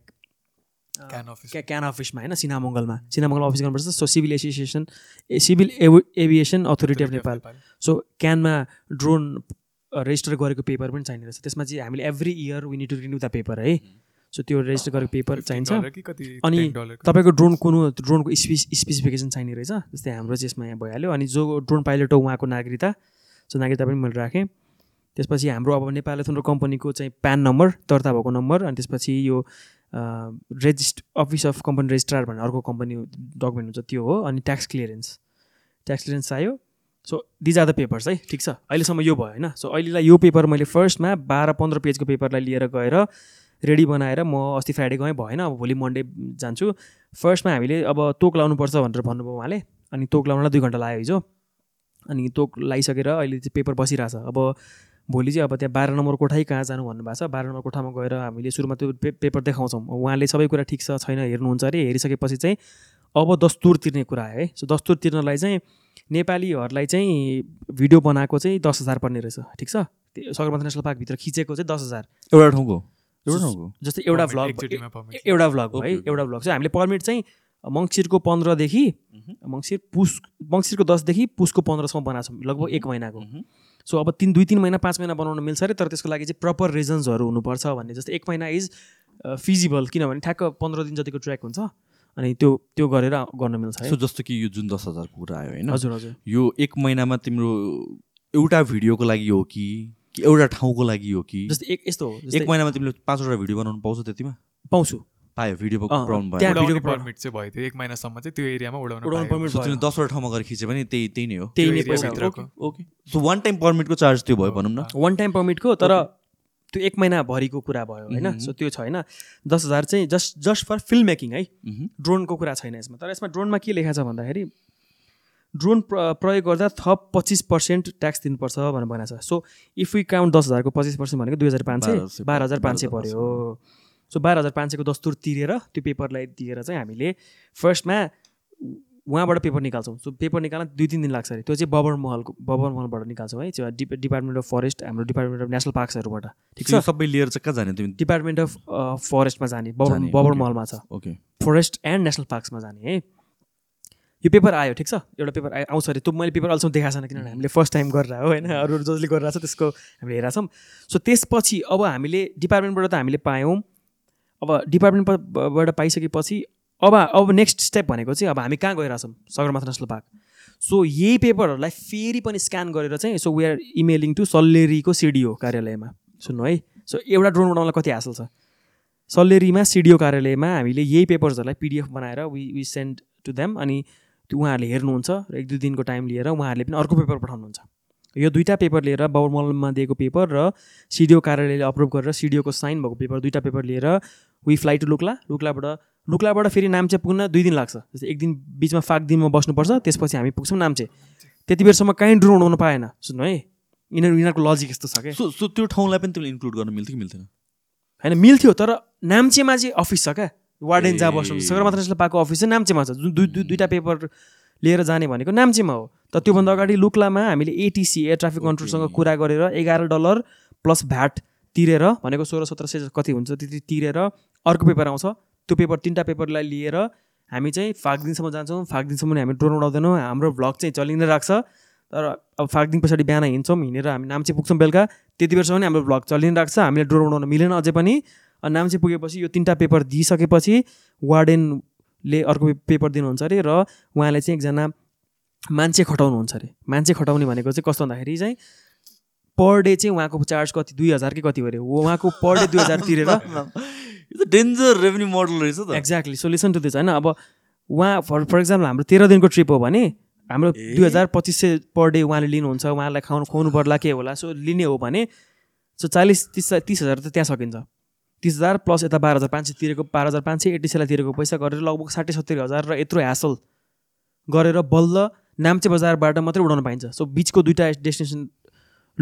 क्या क्यान अफिसमा होइन सिनामङ्गलमा सिनामङ्गल अफिस गर्नुपर्छ so civil association uh civil aviation authority of Nepal so क्यानमा drone register गरेको पेपर पनि चाहिने रहेछ त्यसमा चाहिँ हामीले every year we need to renew the paper है सो mm-hmm. त्यो रेजिस्टर गरेको पेपर चाहिन्छ अनि तपाईँको ड्रोन कुन ड्रोनको स्पेस स्पेसिफिकेसन चाहिने रहेछ जस्तै हाम्रो चाहिँ यसमा यहाँ भइहाल्यो अनि जो ड्रोन पाइलट हो उहाँको नागरिकता सो नागरिकता पनि मैले राखेँ त्यसपछि हाम्रो अब नेपाल कम्पनीको चाहिँ प्यान नम्बर दर्ता भएको नम्बर अनि त्यसपछि यो register office of company registrar भन्ने अर्को कम्पनी डकुमेन्ट हुन्छ त्यो हो अनि ट्याक्स क्लियरेन्स ट्याक्स क्लियरेन्स आयो so these are the papers है ठिक छ अहिलेसम्म यो भयो होइन सो अहिलेलाई यो पेपर मैले फर्स्टमा बाह्र पन्ध्र पेजको पेपरलाई लिएर गएर रेडी बनाएर म अस्ति फ्राइडे गएँ भएन अब भोलि मन्डे जान्छु फर्स्टमा हामीले अब तोक लाउनुपर्छ भनेर भन्नुभयो उहाँले अनि तोक लाउनलाई दुई घन्टा लाग्यो हिजो अनि तोक लगाइसकेर अहिले चाहिँ पेपर छ अब भोलि चाहिँ अब त्यहाँ बाह्र नम्बर कोठै कहाँ जानु भन्नुभएको छ बाह्र नम्बर कोठामा गएर हामीले सुरुमा त्यो पेपर देखाउँछौँ उहाँले सबै कुरा ठिक छ छैन हेर्नुहुन्छ अरे हेरिसकेपछि चाहिँ अब दस्तुर तिर्ने कुरा आयो है सो दस्तुर तिर्नलाई चाहिँ नेपालीहरूलाई चाहिँ भिडियो बनाएको चाहिँ दस हजार पर्ने रहेछ ठिक छ सगरमाथा नेसनल पार्कभित्र खिचेको चाहिँ दस हजार एउटा ठाउँको एउटा ठाउँको जस्तै एउटा भ्लग एउटा भ्लग है एउटा भ्लग चाहिँ हामीले पर्मिट चाहिँ मङ्सिरको पन्ध्रदेखि मङ्सिर पुस मङ्सिरको दसदेखि पुसको पन्ध्रसम्म बनाएको छौँ लगभग एक महिनाको सो अब तिन दुई तिन महिना पाँच महिना बनाउन मिल्छ अरे तर त्यसको लागि चाहिँ प्रपर रिजन्सहरू हुनुपर्छ भन्ने जस्तै एक महिना इज फिजिबल किनभने ठ्याक्क पन्ध्र दिन जतिको ट्र्याक हुन्छ अनि त्यो त्यो गरेर गर्न मिल्छ सो जस्तो कि यो जुन दस हजारको कुरा आयो होइन हजुर हजुर यो एक महिनामा तिम्रो एउटा भिडियोको लागि हो कि एउटा ठाउँको लागि हो कि जस्तै एक यस्तो हो एक महिनामा तिमीले पाँचवटा भिडियो बनाउनु पाउँछ त्यतिमा पाउँछु पायो भिडियो प्रब्लम भयो भिडियो पर्मिट चाहिँ भयो थियो एक महिनासम्म चाहिँ त्यो एरियामा उडाउनु उडाउनु पर्मिट भयो दसवटा ठाउँमा गएर खिच्यो भने त्यही त्यही नै हो त्यही नै ओके सो वान टाइम पर्मिटको चार्ज त्यो भयो भनौँ न वान टाइम पर्मिटको तर त्यो एक महिनाभरिको कुरा भयो होइन सो mm-hmm. त्यो छैन दस हजार चाहिँ just just for film making है ड्रोनको mm-hmm. कुरा छैन यसमा तर यसमा ड्रोनमा के लेखा छ भन्दाखेरि ड्रोन प्रयोग गर्दा थप पच्चिस पर्सेन्ट ट्याक्स दिनुपर्छ भनेर भनेको छ सो इफ यु काउन्ट दस हजारको पच्चिस पर्सेन्ट भनेको दुई हजार पाँच सय बाह्र हजार पाँच सय पऱ्यो सो बाह्र हजार पाँच सयको दस्तुर तिरेर त्यो पेपरलाई दिएर चाहिँ हामीले फर्स्टमा उहाँबाट पेपर निकाल्छौँ सो पेपर निकाल्न दुई तिन दिन लाग्छ अरे त्यो चाहिँ बबर महलको बबर महलबाट निकाल्छौँ है त्यो डिप डिपार्टमेन्ट अफ फरेस्ट हाम्रो डिपार्टमेन्ट अफ नेसनल पार्क्सहरूबाट ठिक छ सबै लिएर चाहिँ कहाँ जाने तिमी डिपार्टमेन्ट अफ फरेस्टमा जाने बबर बबर महलमा छ ओके फरेस्ट एन्ड नेसनल पार्क्समा जाने है यो पेपर आयो ठिक छ एउटा पेपर आयो आउँछ अरे त्यो मैले पेपर अहिलेसम्म देखाएको छैन किनभने हामीले फर्स्ट टाइम गरेर हो होइन अरू जसले गरिरहेको छ त्यसको हामीले छौँ सो त्यसपछि अब हामीले डिपार्टमेन्टबाट त हामीले पायौँ अब डिपार्टमेन्टबाट पाइसकेपछि अब अब नेक्स्ट स्टेप भनेको चाहिँ अब हामी कहाँ गइरहेछौँ सगरमाथा नेसनल पार्क सो यही पेपरहरूलाई फेरि पनि स्क्यान गरेर चाहिँ so we are emailing to सल्लेरीको CDO कार्यालयमा सुन्नु है सो एउटा ड्रोन बनाउनलाई कति हासिल छ सल्लेरीमा सिडिओ कार्यालयमा हामीले यही पेपर्सहरूलाई पिडिएफ बनाएर we we send to them अनि त्यो उहाँहरूले हेर्नुहुन्छ र एक दुई दिनको टाइम लिएर उहाँहरूले पनि अर्को पेपर पठाउनुहुन्छ यो दुईवटा पेपर लिएर बाबुमलमा दिएको पेपर र सिडिओ कार्यालयले अप्रुभ गरेर सिडिओको साइन भएको पेपर दुईवटा पेपर लिएर वी फ्लाइ टु लुक्ला लुक्लाबाट लुक्लाबाट फेरि नाम्चे पुग्न दुई दिन लाग्छ जस्तै एक दिन बिचमा फाक दिनमा बस्नुपर्छ त्यसपछि हामी पुग्छौँ नाम्चे त्यति बेरसम्म काहीँ ड्रोन उडाउनु पाएन सुन्नु है यिनीहरू यिनीहरूको लजिक यस्तो छ क्या सो त्यो ठाउँलाई पनि त्यसले इन्क्लुड गर्नु मिल्थ्यो कि मिल्थेन होइन मिल्थ्यो तर नाम्चेमा चाहिँ अफिस छ क्या वार्डेन जहाँ बस्नु सगरमाथा पाएको अफिस चाहिँ नाम्चेमा छ जुन दुई दुईवटा पेपर लिएर जाने भनेको नाम्चीमा हो त त्योभन्दा अगाडि लुक्लामा हामीले एटिसी एयर ट्राफिक कन्ट्रोलसँग कुरा गरेर एघार डलर प्लस भ्याट तिरेर भनेको सोह्र सत्र सय कति हुन्छ त्यति तिरेर अर्को पेपर आउँछ त्यो पेपर तिनवटा पेपरलाई लिएर हामी चाहिँ फागदिनसम्म जान्छौँ फागदिनसम्म हामी ड्रोन उडाउँदैनौँ हाम्रो भ्लग चाहिँ चलि नै राख्छ तर अब फागदिन पछाडि बिहान हिँड्छौँ हिँडेर हामी नाम्ची पुग्छौँ बेलुका त्यति बेरसम्म पनि हाम्रो भ्लग चलि नै राख्छ हामीले ड्रोन उडाउन मिलेन अझै पनि नाम्चे पुगेपछि यो तिनवटा पेपर दिइसकेपछि वार्डेन ले अर्को पेपर दिनुहुन्छ अरे र उहाँले चाहिँ एकजना मान्छे खटाउनुहुन्छ अरे मान्छे खटाउने भनेको चाहिँ कस्तो भन्दाखेरि चाहिँ पर डे चाहिँ उहाँको चार्ज कति दुई हजारकै कति अरे उहाँको पर डे दुई हजार तिरेर डेन्जर रेभेन्यू मोडल रहेछ त एक्ज्याक्टली सोल्युसन टु दिस होइन अब उहाँ फर फर इक्जाम्पल हाम्रो तेह्र दिनको ट्रिप हो भने हाम्रो दुई हजार पच्चिस सय पर डे उहाँले लिनुहुन्छ उहाँलाई खुवाउनु खुवाउनु पर्ला के होला सो लिने हो भने सो चालिस तिस तिस हजार त त्यहाँ सकिन्छ तिस हजार प्लस यता बाह्र हजार पाँच सय तिरेको बाह्र हजार पाँच सय एट्टिसलाई तिरेको पैसा गरेर लगभग साठी सत्तरी हजार र यत्रो ह्यासल गरेर बल्ल नाम्चे बजारबाट मात्रै उडाउन पाइन्छ सो बिचको दुइटा डेस्टिनेसन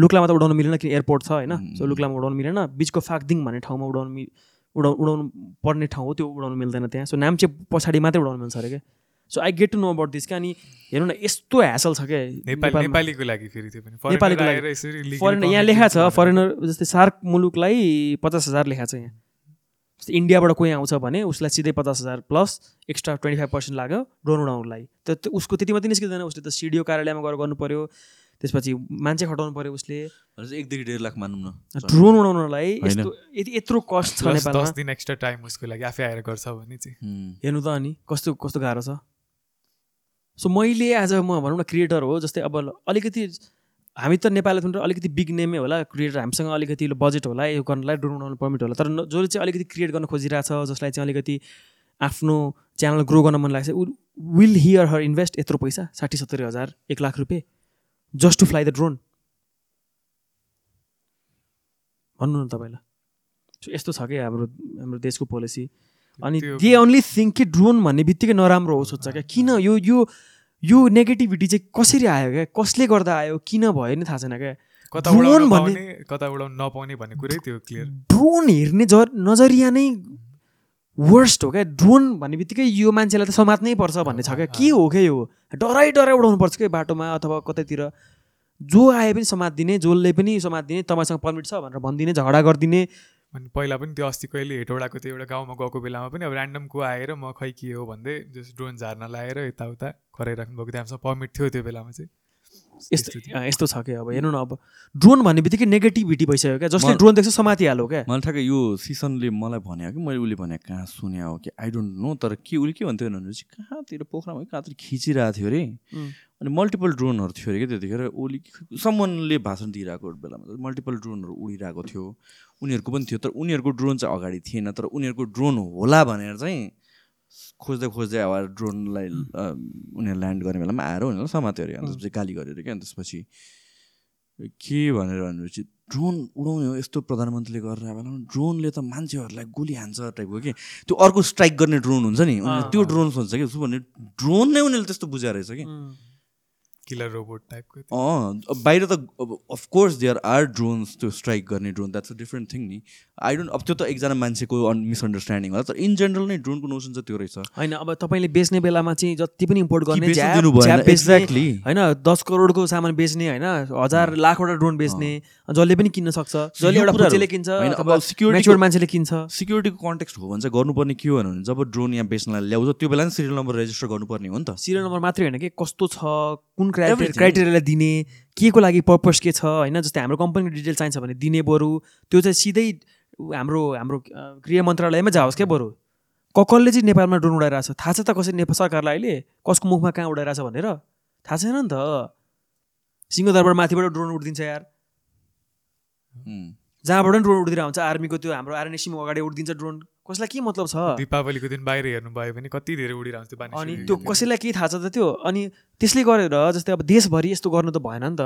लुक्लामा त उडाउनु मिलेन किन एयरपोर्ट छ होइन सो लुक्लामा उडाउनु मिलेन बिचको फाक्दिङ भन्ने ठाउँमा उडाउनु उडाउनु पर्ने ठाउँ हो त्यो उडाउनु मिल्दैन त्यहाँ सो नाम्चे पछाडि मात्रै उडाउनु मिल्छ अरे क्या so I get to know about this क्या अनि हेर्नु न यस्तो ह्यासल छ क्या नेपालीको लागि फेरि फरेनर यहाँ लेखा छ फरेनर जस्तै सार्क मुलुकलाई पचास हजार लेखा छ यहाँ जस्तै इन्डियाबाट कोही आउँछ भने उसलाई सिधै पचास हजार plus extra twenty five percent लाग्यो ड्रोन उडाउनुलाई त उसको त्यति मात्रै निस्किँदैन उसले त सिडिओ कार्यालयमा गएर गर्नु पऱ्यो त्यसपछि मान्छे खटाउनु पऱ्यो उसले एकदेखि डेढ लाख मानौँ न ड्रोन उडाउनलाई यस्तो यति यत्रो कस्ट छ नेपालमा दिन एक्स्ट्रा टाइम उसको लागि आफै आएर गर्छ भने चाहिँ हेर्नु त अनि कस्तो कस्तो गाह्रो छ सो मैले एज अ म भनौँ न क्रिएटर हो जस्तै अब अलिकति हामी त नेपाली अलिकति बिग नेमै होला क्रिएटर हामीसँग अलिकति बजेट होला यो गर्नलाई ड्रोन बनाउनु पर्मिट होला तर जसले चाहिँ अलिकति क्रिएट गर्न छ जसलाई चाहिँ अलिकति आफ्नो च्यानल ग्रो गर्न मन लाग्छ विल हियर हर इन्भेस्ट यत्रो पैसा साठी सत्तरी हजार एक लाख रुपियाँ just to fly the drone भन्नु न तपाईँलाई सो यस्तो छ कि हाम्रो हाम्रो देशको पोलिसी अनि दे ओन्ली थिङ्क कि ड्रोन भन्ने बित्तिकै नराम्रो हो सोध्छ क्या किन यो यो यो नेगेटिभिटी चाहिँ कसरी आयो क्या कसले गर्दा आयो किन भयो नि थाहा छैन क्या ड्रोन भन्ने कताबाट नपाउने भन्ने कुरै त्यो क्लियर ड्रोन हेर्ने ज नजरिया नै वर्स्ट हो क्या ड्रोन भन्ने बित्तिकै यो मान्छेलाई त समात्नै पर्छ भन्ने छ क्या के हो क्या यो डराइ डराइ उडाउनु पर्छ क्या बाटोमा अथवा कतैतिर जो आए पनि समात दिने जसले पनि समात दिने तपाईँसँग पर्मिट छ भनेर भनिदिने झगडा गरिदिने अनि पहिला पनि त्यो अस्ति कहिले हेटौडाको त्यो एउटा गाउँमा गएको बेलामा पनि अब ऱ्यान्डम को आएर म खै के हो भन्दै जस्तो ड्रोन झार्न लाएर यताउता भएको थियो हामीसँग पर्मिट थियो त्यो बेलामा चाहिँ यस्तो यस्तो छ कि अब हेर्नु न अब ड्रोन भन्ने बित्तिकै नेगेटिभिटी भइसक्यो क्या जसले ड्रोन देख्छ समातिहाल्यो क्या मलाई ठ्याक्कै यो सिसनले मलाई भने कि मैले उसले भने कहाँ सुने हो कि आई डोन्ट नो तर के उसले के भन्थ्यो भनेपछि कहाँतिर पोखरामा कहाँतिर खिचिरहेको थियो अरे अनि मल्टिपल ड्रोनहरू थियो अरे क्या त्यतिखेर उसले सम्मले भाषण दिइरहेको बेलामा मल्टिपल ड्रोनहरू उडिरहेको थियो उनीहरूको पनि थियो तर उनीहरूको ड्रोन चाहिँ अगाडि थिएन तर उनीहरूको ड्रोन होला भनेर चाहिँ खोज्दै खोज्दै अब ड्रोनलाई उनीहरू ल्यान्ड गर्ने बेलामा आएर उनीहरूलाई समात्यो अरे अन्त त्यसपछि गाली गरेर अरे क्या अनि त्यसपछि के भनेर भनेपछि ड्रोन उडाउने हो यस्तो प्रधानमन्त्रीले गरेर बेलामा ड्रोनले त मान्छेहरूलाई गोली हान्छ टाइपको कि त्यो अर्को स्ट्राइक गर्ने ड्रोन हुन्छ नि त्यो ड्रोन सोच्छ कि उसो भने ड्रोन नै उनीहरूले त्यस्तो बुझाएर रहेछ कि किलर रोबोट टाइपको बाहिर त अब of course there are drones त्यो स्ट्राइक गर्ने drone that's a different thing नि आई डोन्ट अब त्यो त एकजना मान्छेको मिसअन्डरस्ट्यान्डिङ होला तर इन जेनरल नै ड्रोनको नोसन चाहिँ त्यो रहेछ होइन अब तपाईँले बेच्ने बेलामा चाहिँ जति पनि इम्पोर्ट गर्ने एक्ज्याक्टली होइन दस करोडको सामान बेच्ने होइन हजार लाखवटा ड्रोन बेच्ने जसले पनि किन्न सक्छ जसले एउटा किन्छ सिक्युरिटी मान्छेले किन्छ सिक्युरिटीको कन्टेक्स्ट हो भने चाहिँ गर्नुपर्ने के हो भने जब ड्रोन यहाँ बेच्नलाई ल्याउँछ त्यो बेला नै सिरियल नम्बर रेजिस्टर गर्नुपर्ने हो नि त सिरियल नम्बर मात्रै होइन कि कस्तो छ कुन क्राइटेरिया क्राइटेरियालाई दिने के को लागि पर्पज के छ होइन जस्तै हाम्रो कम्पनीको डिटेल चाहिन्छ भने दिने बरु त्यो चाहिँ सिधै हाम्रो हाम्रो गृह मन्त्रालयमै जाओस् क्या बरु क चाहिँ नेपालमा ड्रोन उडाइरहेको छ थाहा छ त कसरी नेपाल सरकारलाई अहिले कसको मुखमा कहाँ उडाइरहेछ भनेर थाहा छैन नि त सिंहदरबार माथिबाट ड्रोन उडिदिन्छ यार जहाँबाट पनि ड्रोन उडिदिएर हुन्छ आर्मीको त्यो हाम्रो आरएनएसीमा अगाडि उडिदिन्छ ड्रोन कसलाई के मतलब छ दिपावलीको दिन बाहिर हेर्नु भयो भने कति धेरै उडिरहन्छ त्यो अनि त्यो कसैलाई केही थाहा छ त त्यो अनि त्यसले गरेर जस्तै अब देशभरि यस्तो गर्नु त भएन नि त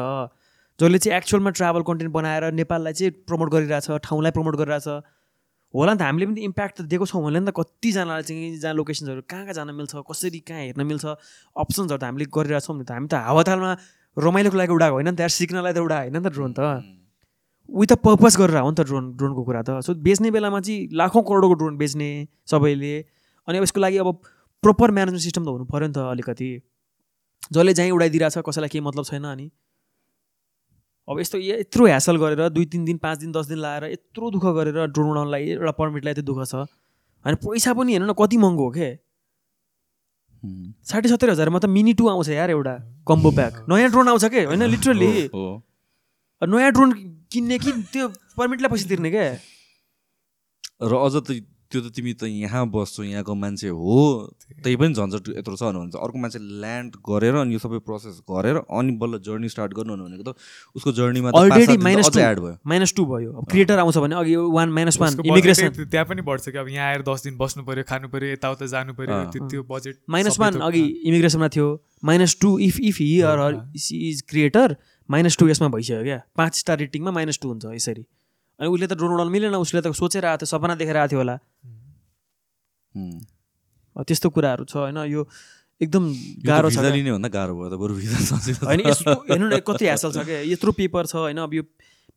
जसले चाहिँ एक्चुअलमा ट्राभल कन्टेन्ट बनाएर नेपाललाई चाहिँ प्रमोट गरिरहेछ ठाउँलाई प्रमोट गरिरहेछ होला नि त हामीले पनि इम्प्याक्ट त दिएको छौँ होला नि त कतिजनालाई चाहिँ जहाँ लोकेसन्सहरू कहाँ कहाँ जान मिल्छ कसरी कहाँ हेर्न मिल्छ अप्सन्सहरू त हामीले गरिरहेछौँ नि त हामी त हावातालमा रमाइलोको लागि उडाएको होइन नि त सिक्नलाई त उडा होइन नि त ड्रोन त विथ अ पर्पज गरेर हो नि त ड्रोन ड्रोनको कुरा त सो बेच्ने बेलामा चाहिँ लाखौँ करोडको ड्रोन बेच्ने सबैले अनि अब यसको लागि अब प्रपर म्यानेजमेन्ट सिस्टम त हुनु पऱ्यो नि त अलिकति जसले जहीँ छ कसैलाई केही मतलब छैन अनि अब यस्तो यत्रो ह्यासल गरेर दुई तिन दिन पाँच दिन दस दिन लगाएर यत्रो दुःख गरेर ड्रोन उडाउनलाई एउटा पर्मिटलाई त्यो दुःख छ होइन पैसा पनि हेर्नु न कति महँगो हो के साठी सत्तरी हजारमा त मिनी टू आउँछ यार एउटा कम्बो प्याक नयाँ ड्रोन आउँछ के होइन लिटरली नयाँ ड्रोन किन्ने कि त्यो पर्मिटलाई पैसा तिर्ने क्या र अझ त त्यो त तिमी त यहाँ बस्छौ यहाँको मान्छे हो त्यही पनि झन्झट यत्रो छ भन्नुहुन्छ अर्को मान्छे ल्यान्ड गरेर अनि यो सबै प्रोसेस गरेर अनि बल्ल जर्नी स्टार्ट गर्नु भनेको त उसको जर्नीमा अलरेडी माइनस एड भयो माइनस टू भयो क्रिएटर आउँछ भने अघि वान माइनस वान इमिग्रेसन त्यहाँ पनि बढ्छ कि अब यहाँ आएर दस दिन बस्नु पऱ्यो खानु पऱ्यो यताउता जानु पऱ्यो त्यो बजेट माइनस वान अघि इमिग्रेसनमा थियो minus two if if here is creator minus two यसमा भइसक्यो क्या पाँच स्टार रेटिङमा माइनस टू हुन्छ यसरी अनि उसले त ड्रोन उडाउनु मिलेन उसले त सोचेर आएको थियो सपना देखेर आएको थियो होला त्यस्तो कुराहरू छ होइन यो एकदम गाह्रो छ गाह्रो भयो होइन हेर्नु न कति ह्यासल छ क्या यत्रो पेपर छ होइन अब यो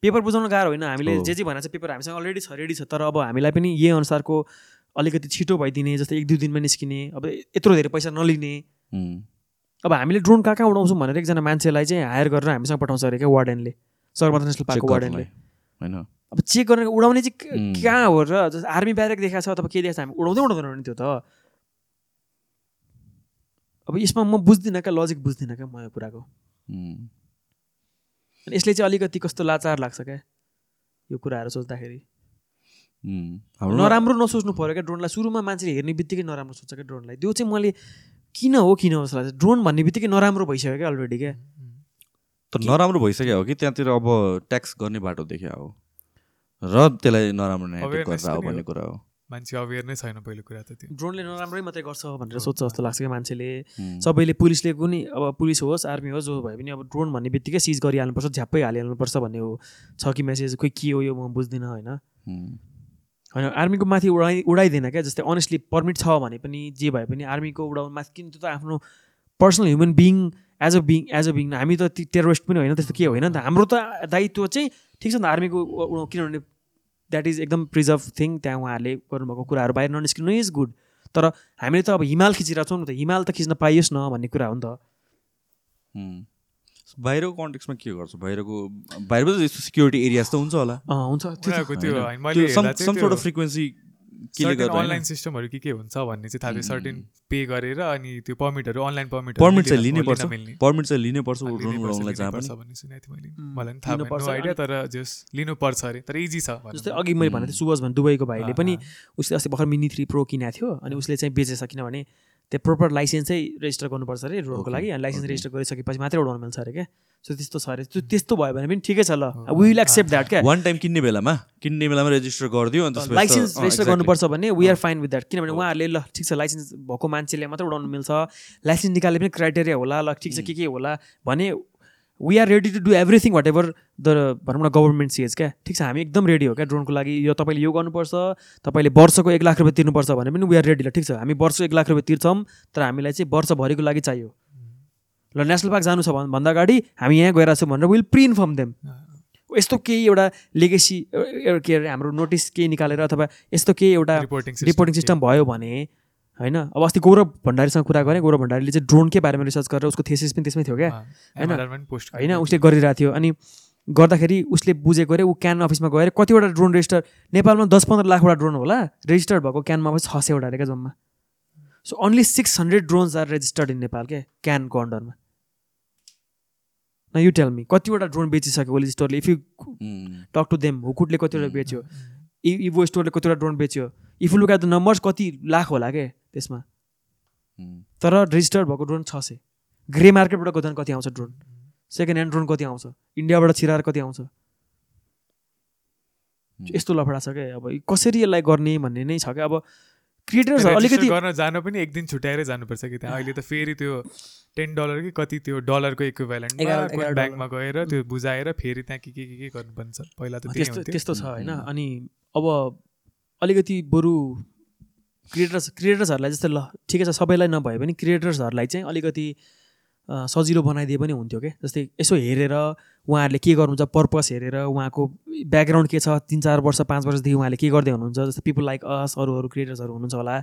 पेपर बुझाउनु गाह्रो होइन हामीले जे जे भनेर चाहिँ पेपर हामीसँग अलरेडी छ रेडी छ तर अब हामीलाई पनि यही अनुसारको अलिकति छिटो भइदिने जस्तै एक दुई दिनमा निस्किने अब यत्रो धेरै पैसा नलिने अब हामीले ड्रोन कहाँ कहाँ उडाउँछौँ भनेर एकजना मान्छेलाई चाहिँ हायर गरेर हामीसँग पठाउँछ अरे क्या वार्डेनले सर्वमाथा नेसनल पार्कको वार्डेनले होइन अब चेक गर्ने उडाउने चाहिँ कहाँ हो र जस्तो आर्मी ब्यारेक देखाएको छ अथवा के देखाएको छ हामी उडाउँदै नि त्यो त अब यसमा म बुझ्दिनँ क्या लजिक बुझ्दिनँ क्या म यो कुराको यसले चाहिँ अलिकति कस्तो लाचार लाग्छ क्या यो कुराहरू सोच्दाखेरि नराम्रो नसोच्नु पऱ्यो क्या ड्रोनलाई सुरुमा मान्छेले हेर्ने बित्तिकै नराम्रो सोच्छ क्या ड्रोनलाई त्यो चाहिँ मैले किन हो किन जस्तो लाग्छ ड्रोन भन्ने बित्तिकै नराम्रो भइसक्यो क्या अलरेडी क्या तर नराम्रो भइसक्यो हो कि त्यहाँतिर अब ट्याक्स गर्ने बाटो देख्या हो र त्यसलाई नराम्रो हो भन्ने कुरा हो मान्छे अवेर नै छैन पहिलो कुरा त त्यो ड्रोनले नराम्रै मात्रै गर्छ भनेर सोध्छ जस्तो लाग्छ क्या मान्छेले सबैले पुलिसले कुनै अब पुलिस होस् आर्मी होस् जो भए पनि अब ड्रोन भन्ने बित्तिकै सिज गरिहाल्नुपर्छ झ्याप्पै हालिहाल्नुपर्छ भन्ने हो छ कि मेसेज खोइ के हो यो म बुझ्दिनँ होइन होइन आर्मीको माथि उडाइ उडाइदिएन क्या जस्तै अनेस्टली पर्मिट छ भने पनि जे भए पनि आर्मीको उडाउनु माथि किन त्यो त आफ्नो personal human being as a being as a being हामी त टेरोरिस्ट पनि होइन त्यस्तो के होइन नि त हाम्रो त दायित्व चाहिँ ठिक छ नि त आर्मीको किनभने द्याट इज एकदम प्रिजर्भ थिङ त्यहाँ उहाँहरूले गर्नुभएको कुराहरू बाहिर ननिस्किनु इज गुड तर हामीले त अब हिमाल खिचिरहेको छौँ नि त हिमाल त खिच्न पाइयोस् न भन्ने कुरा हो नि त बाहिरको कन्टेक्समा के गर्छ बाहिरको बाहिर त यस्तो सिक्युरिटी एरियाज त हुन्छ होला हुन्छ त्यो फ्रिक्वेन्सी अनलाइन सिस्टमहरू के के हुन्छ भन्ने चाहिँ थाहा थियो सर्टेन पे गरेर अनि त्यो पर्मिटहरू अनलाइन पर्मिट पर्मिट चाहिँ लिनैपर्छ पर्मिट चाहिँ लिनैपर्छ भन्ने सुनेको थिएँ मैले मलाई पनि थाहा पर्छ आइडिया तर जस लिनुपर्छ अरे तर इजी छ जस्तै अघि मैले भनेको थिएँ सुवाज भने दुबईको भाइले पनि उसले अस्ति भर्खर मिनी थ्री प्रो किनेको थियो अनि उसले चाहिँ बेचेछ किनभने त्यो प्रोपर लाइसेन्सै रेजिस्टर गर्नुपर्छ अरे रोडको लागि अनि लाइसेन्स रेजिस्टर गरिसकेपछि मात्रै उडाउनु मिल्छ अरे क्या सो त्यस्तो छ अरे त्यो hmm. त्यस्तो भयो भने पनि ठिकै छ ल वी विल एक्सेप्ट द्याट क्या वान टाइम किन्ने बेलामा किन्ने बेलामा रेजिस्टर गरिदियो अन्त लाइसेन्स रेजिस्टर गर्नुपर्छ भने we are fine with that किनभने उहाँहरूले ल ठिक छ लाइसेन्स भएको मान्छेले मात्रै उडाउनु मिल्छ लाइसेन्स निकाले पनि क्राइटेरिया होला ल ठिक छ hmm. के के होला भने we are ready to do everything whatever the भनौँ न गभर्मेन्ट सिएज क्या ठिक छ हामी एकदम रेडी हो क्या ड्रोनको लागि यो तपाईँले यो गर्नुपर्छ तपाईँले वर्षको एक लाख रुपियाँ तिर्नुपर्छ भने पनि वी आर रेडी ल ठिक छ हामी वर्ष एक लाख रुपियाँ तिर्छौँ तर हामीलाई चाहिँ वर्षभरिको लागि चाहियो ल नेसनल पार्क जानु छ भन्दा अगाडि हामी यहाँ गएर छौँ भनेर विल प्रि इन्फर्म देम यस्तो केही एउटा लेगेसी के अरे हाम्रो नोटिस केही निकालेर अथवा यस्तो केही एउटा रिपोर्टिङ सिस्टम भयो भने होइन अब अस्ति गौरव भण्डारीसँग कुरा गरेँ गौरव भण्डारीले चाहिँ ड्रोनकै बारेमा रिसर्च गरेर उसको थेसिस पनि त्यसमै थियो क्या होइन होइन उसले गरिरहेको थियो अनि गर्दाखेरि उसले बुझेको अरे ऊ क्यान अफिसमा गएर कतिवटा ड्रोन रेजिस्टर नेपालमा दस पन्ध्र लाखवटा ड्रोन होला रेजिस्टर्ड भएको क्यानमा अफिस छ सयवटा अरे क्या जम्मा so only six hundred drones are registered in Nepal क्या क्यानको अन्डरमा न यु टेल मी कतिवटा ड्रोन बेचिसक्यो Oli स्टोरले if you talk to them हुकुटले कतिवटा बेच्यो इभो स्टोरले कतिवटा ड्रोन बेच्यो if you look at the numbers कति लाख होला क्या त्यसमा तर रेजिस्टर्ड भएको ड्रोन छ सय ग्रे मार्केटबाट गोदान कति आउँछ ड्रोन सेकेन्ड ह्यान्ड ड्रोन कति आउँछ इन्डियाबाट छिराएर कति आउँछ यस्तो लफडा छ क्या अब कसरी यसलाई गर्ने भन्ने नै छ क्या अब क्रिएटर्स अलिकति गर्न जान पनि एक दिन छुट्याएरै जानुपर्छ कि त्यहाँ अहिले त फेरि त्यो टेन डलर कि कति त्यो डलरको इक्विभ्यालेन्ट ब्याङ्कमा गएर त्यो बुझाएर फेरि त्यहाँ के के के के गर्नुपर्छ पहिला त त्यस्तो त्यस्तो छ होइन अनि अब अलिकति बरु क्रिएटर्स क्रिएटर्सहरूलाई जस्तै ल ठिकै छ सबैलाई नभए पनि क्रिएटर्सहरूलाई चाहिँ अलिकति सजिलो बनाइदिए पनि हुन्थ्यो क्या जस्तै यसो हेरेर उहाँहरूले के गर्नुहुन्छ पर्पस हेरेर उहाँको ब्याकग्राउन्ड के छ तिन चार वर्ष पाँच वर्षदेखि उहाँले के गर्दै हुनुहुन्छ जस्तै पिपल लाइक अस अरू अरू क्रिएटर्सहरू हुनुहुन्छ होला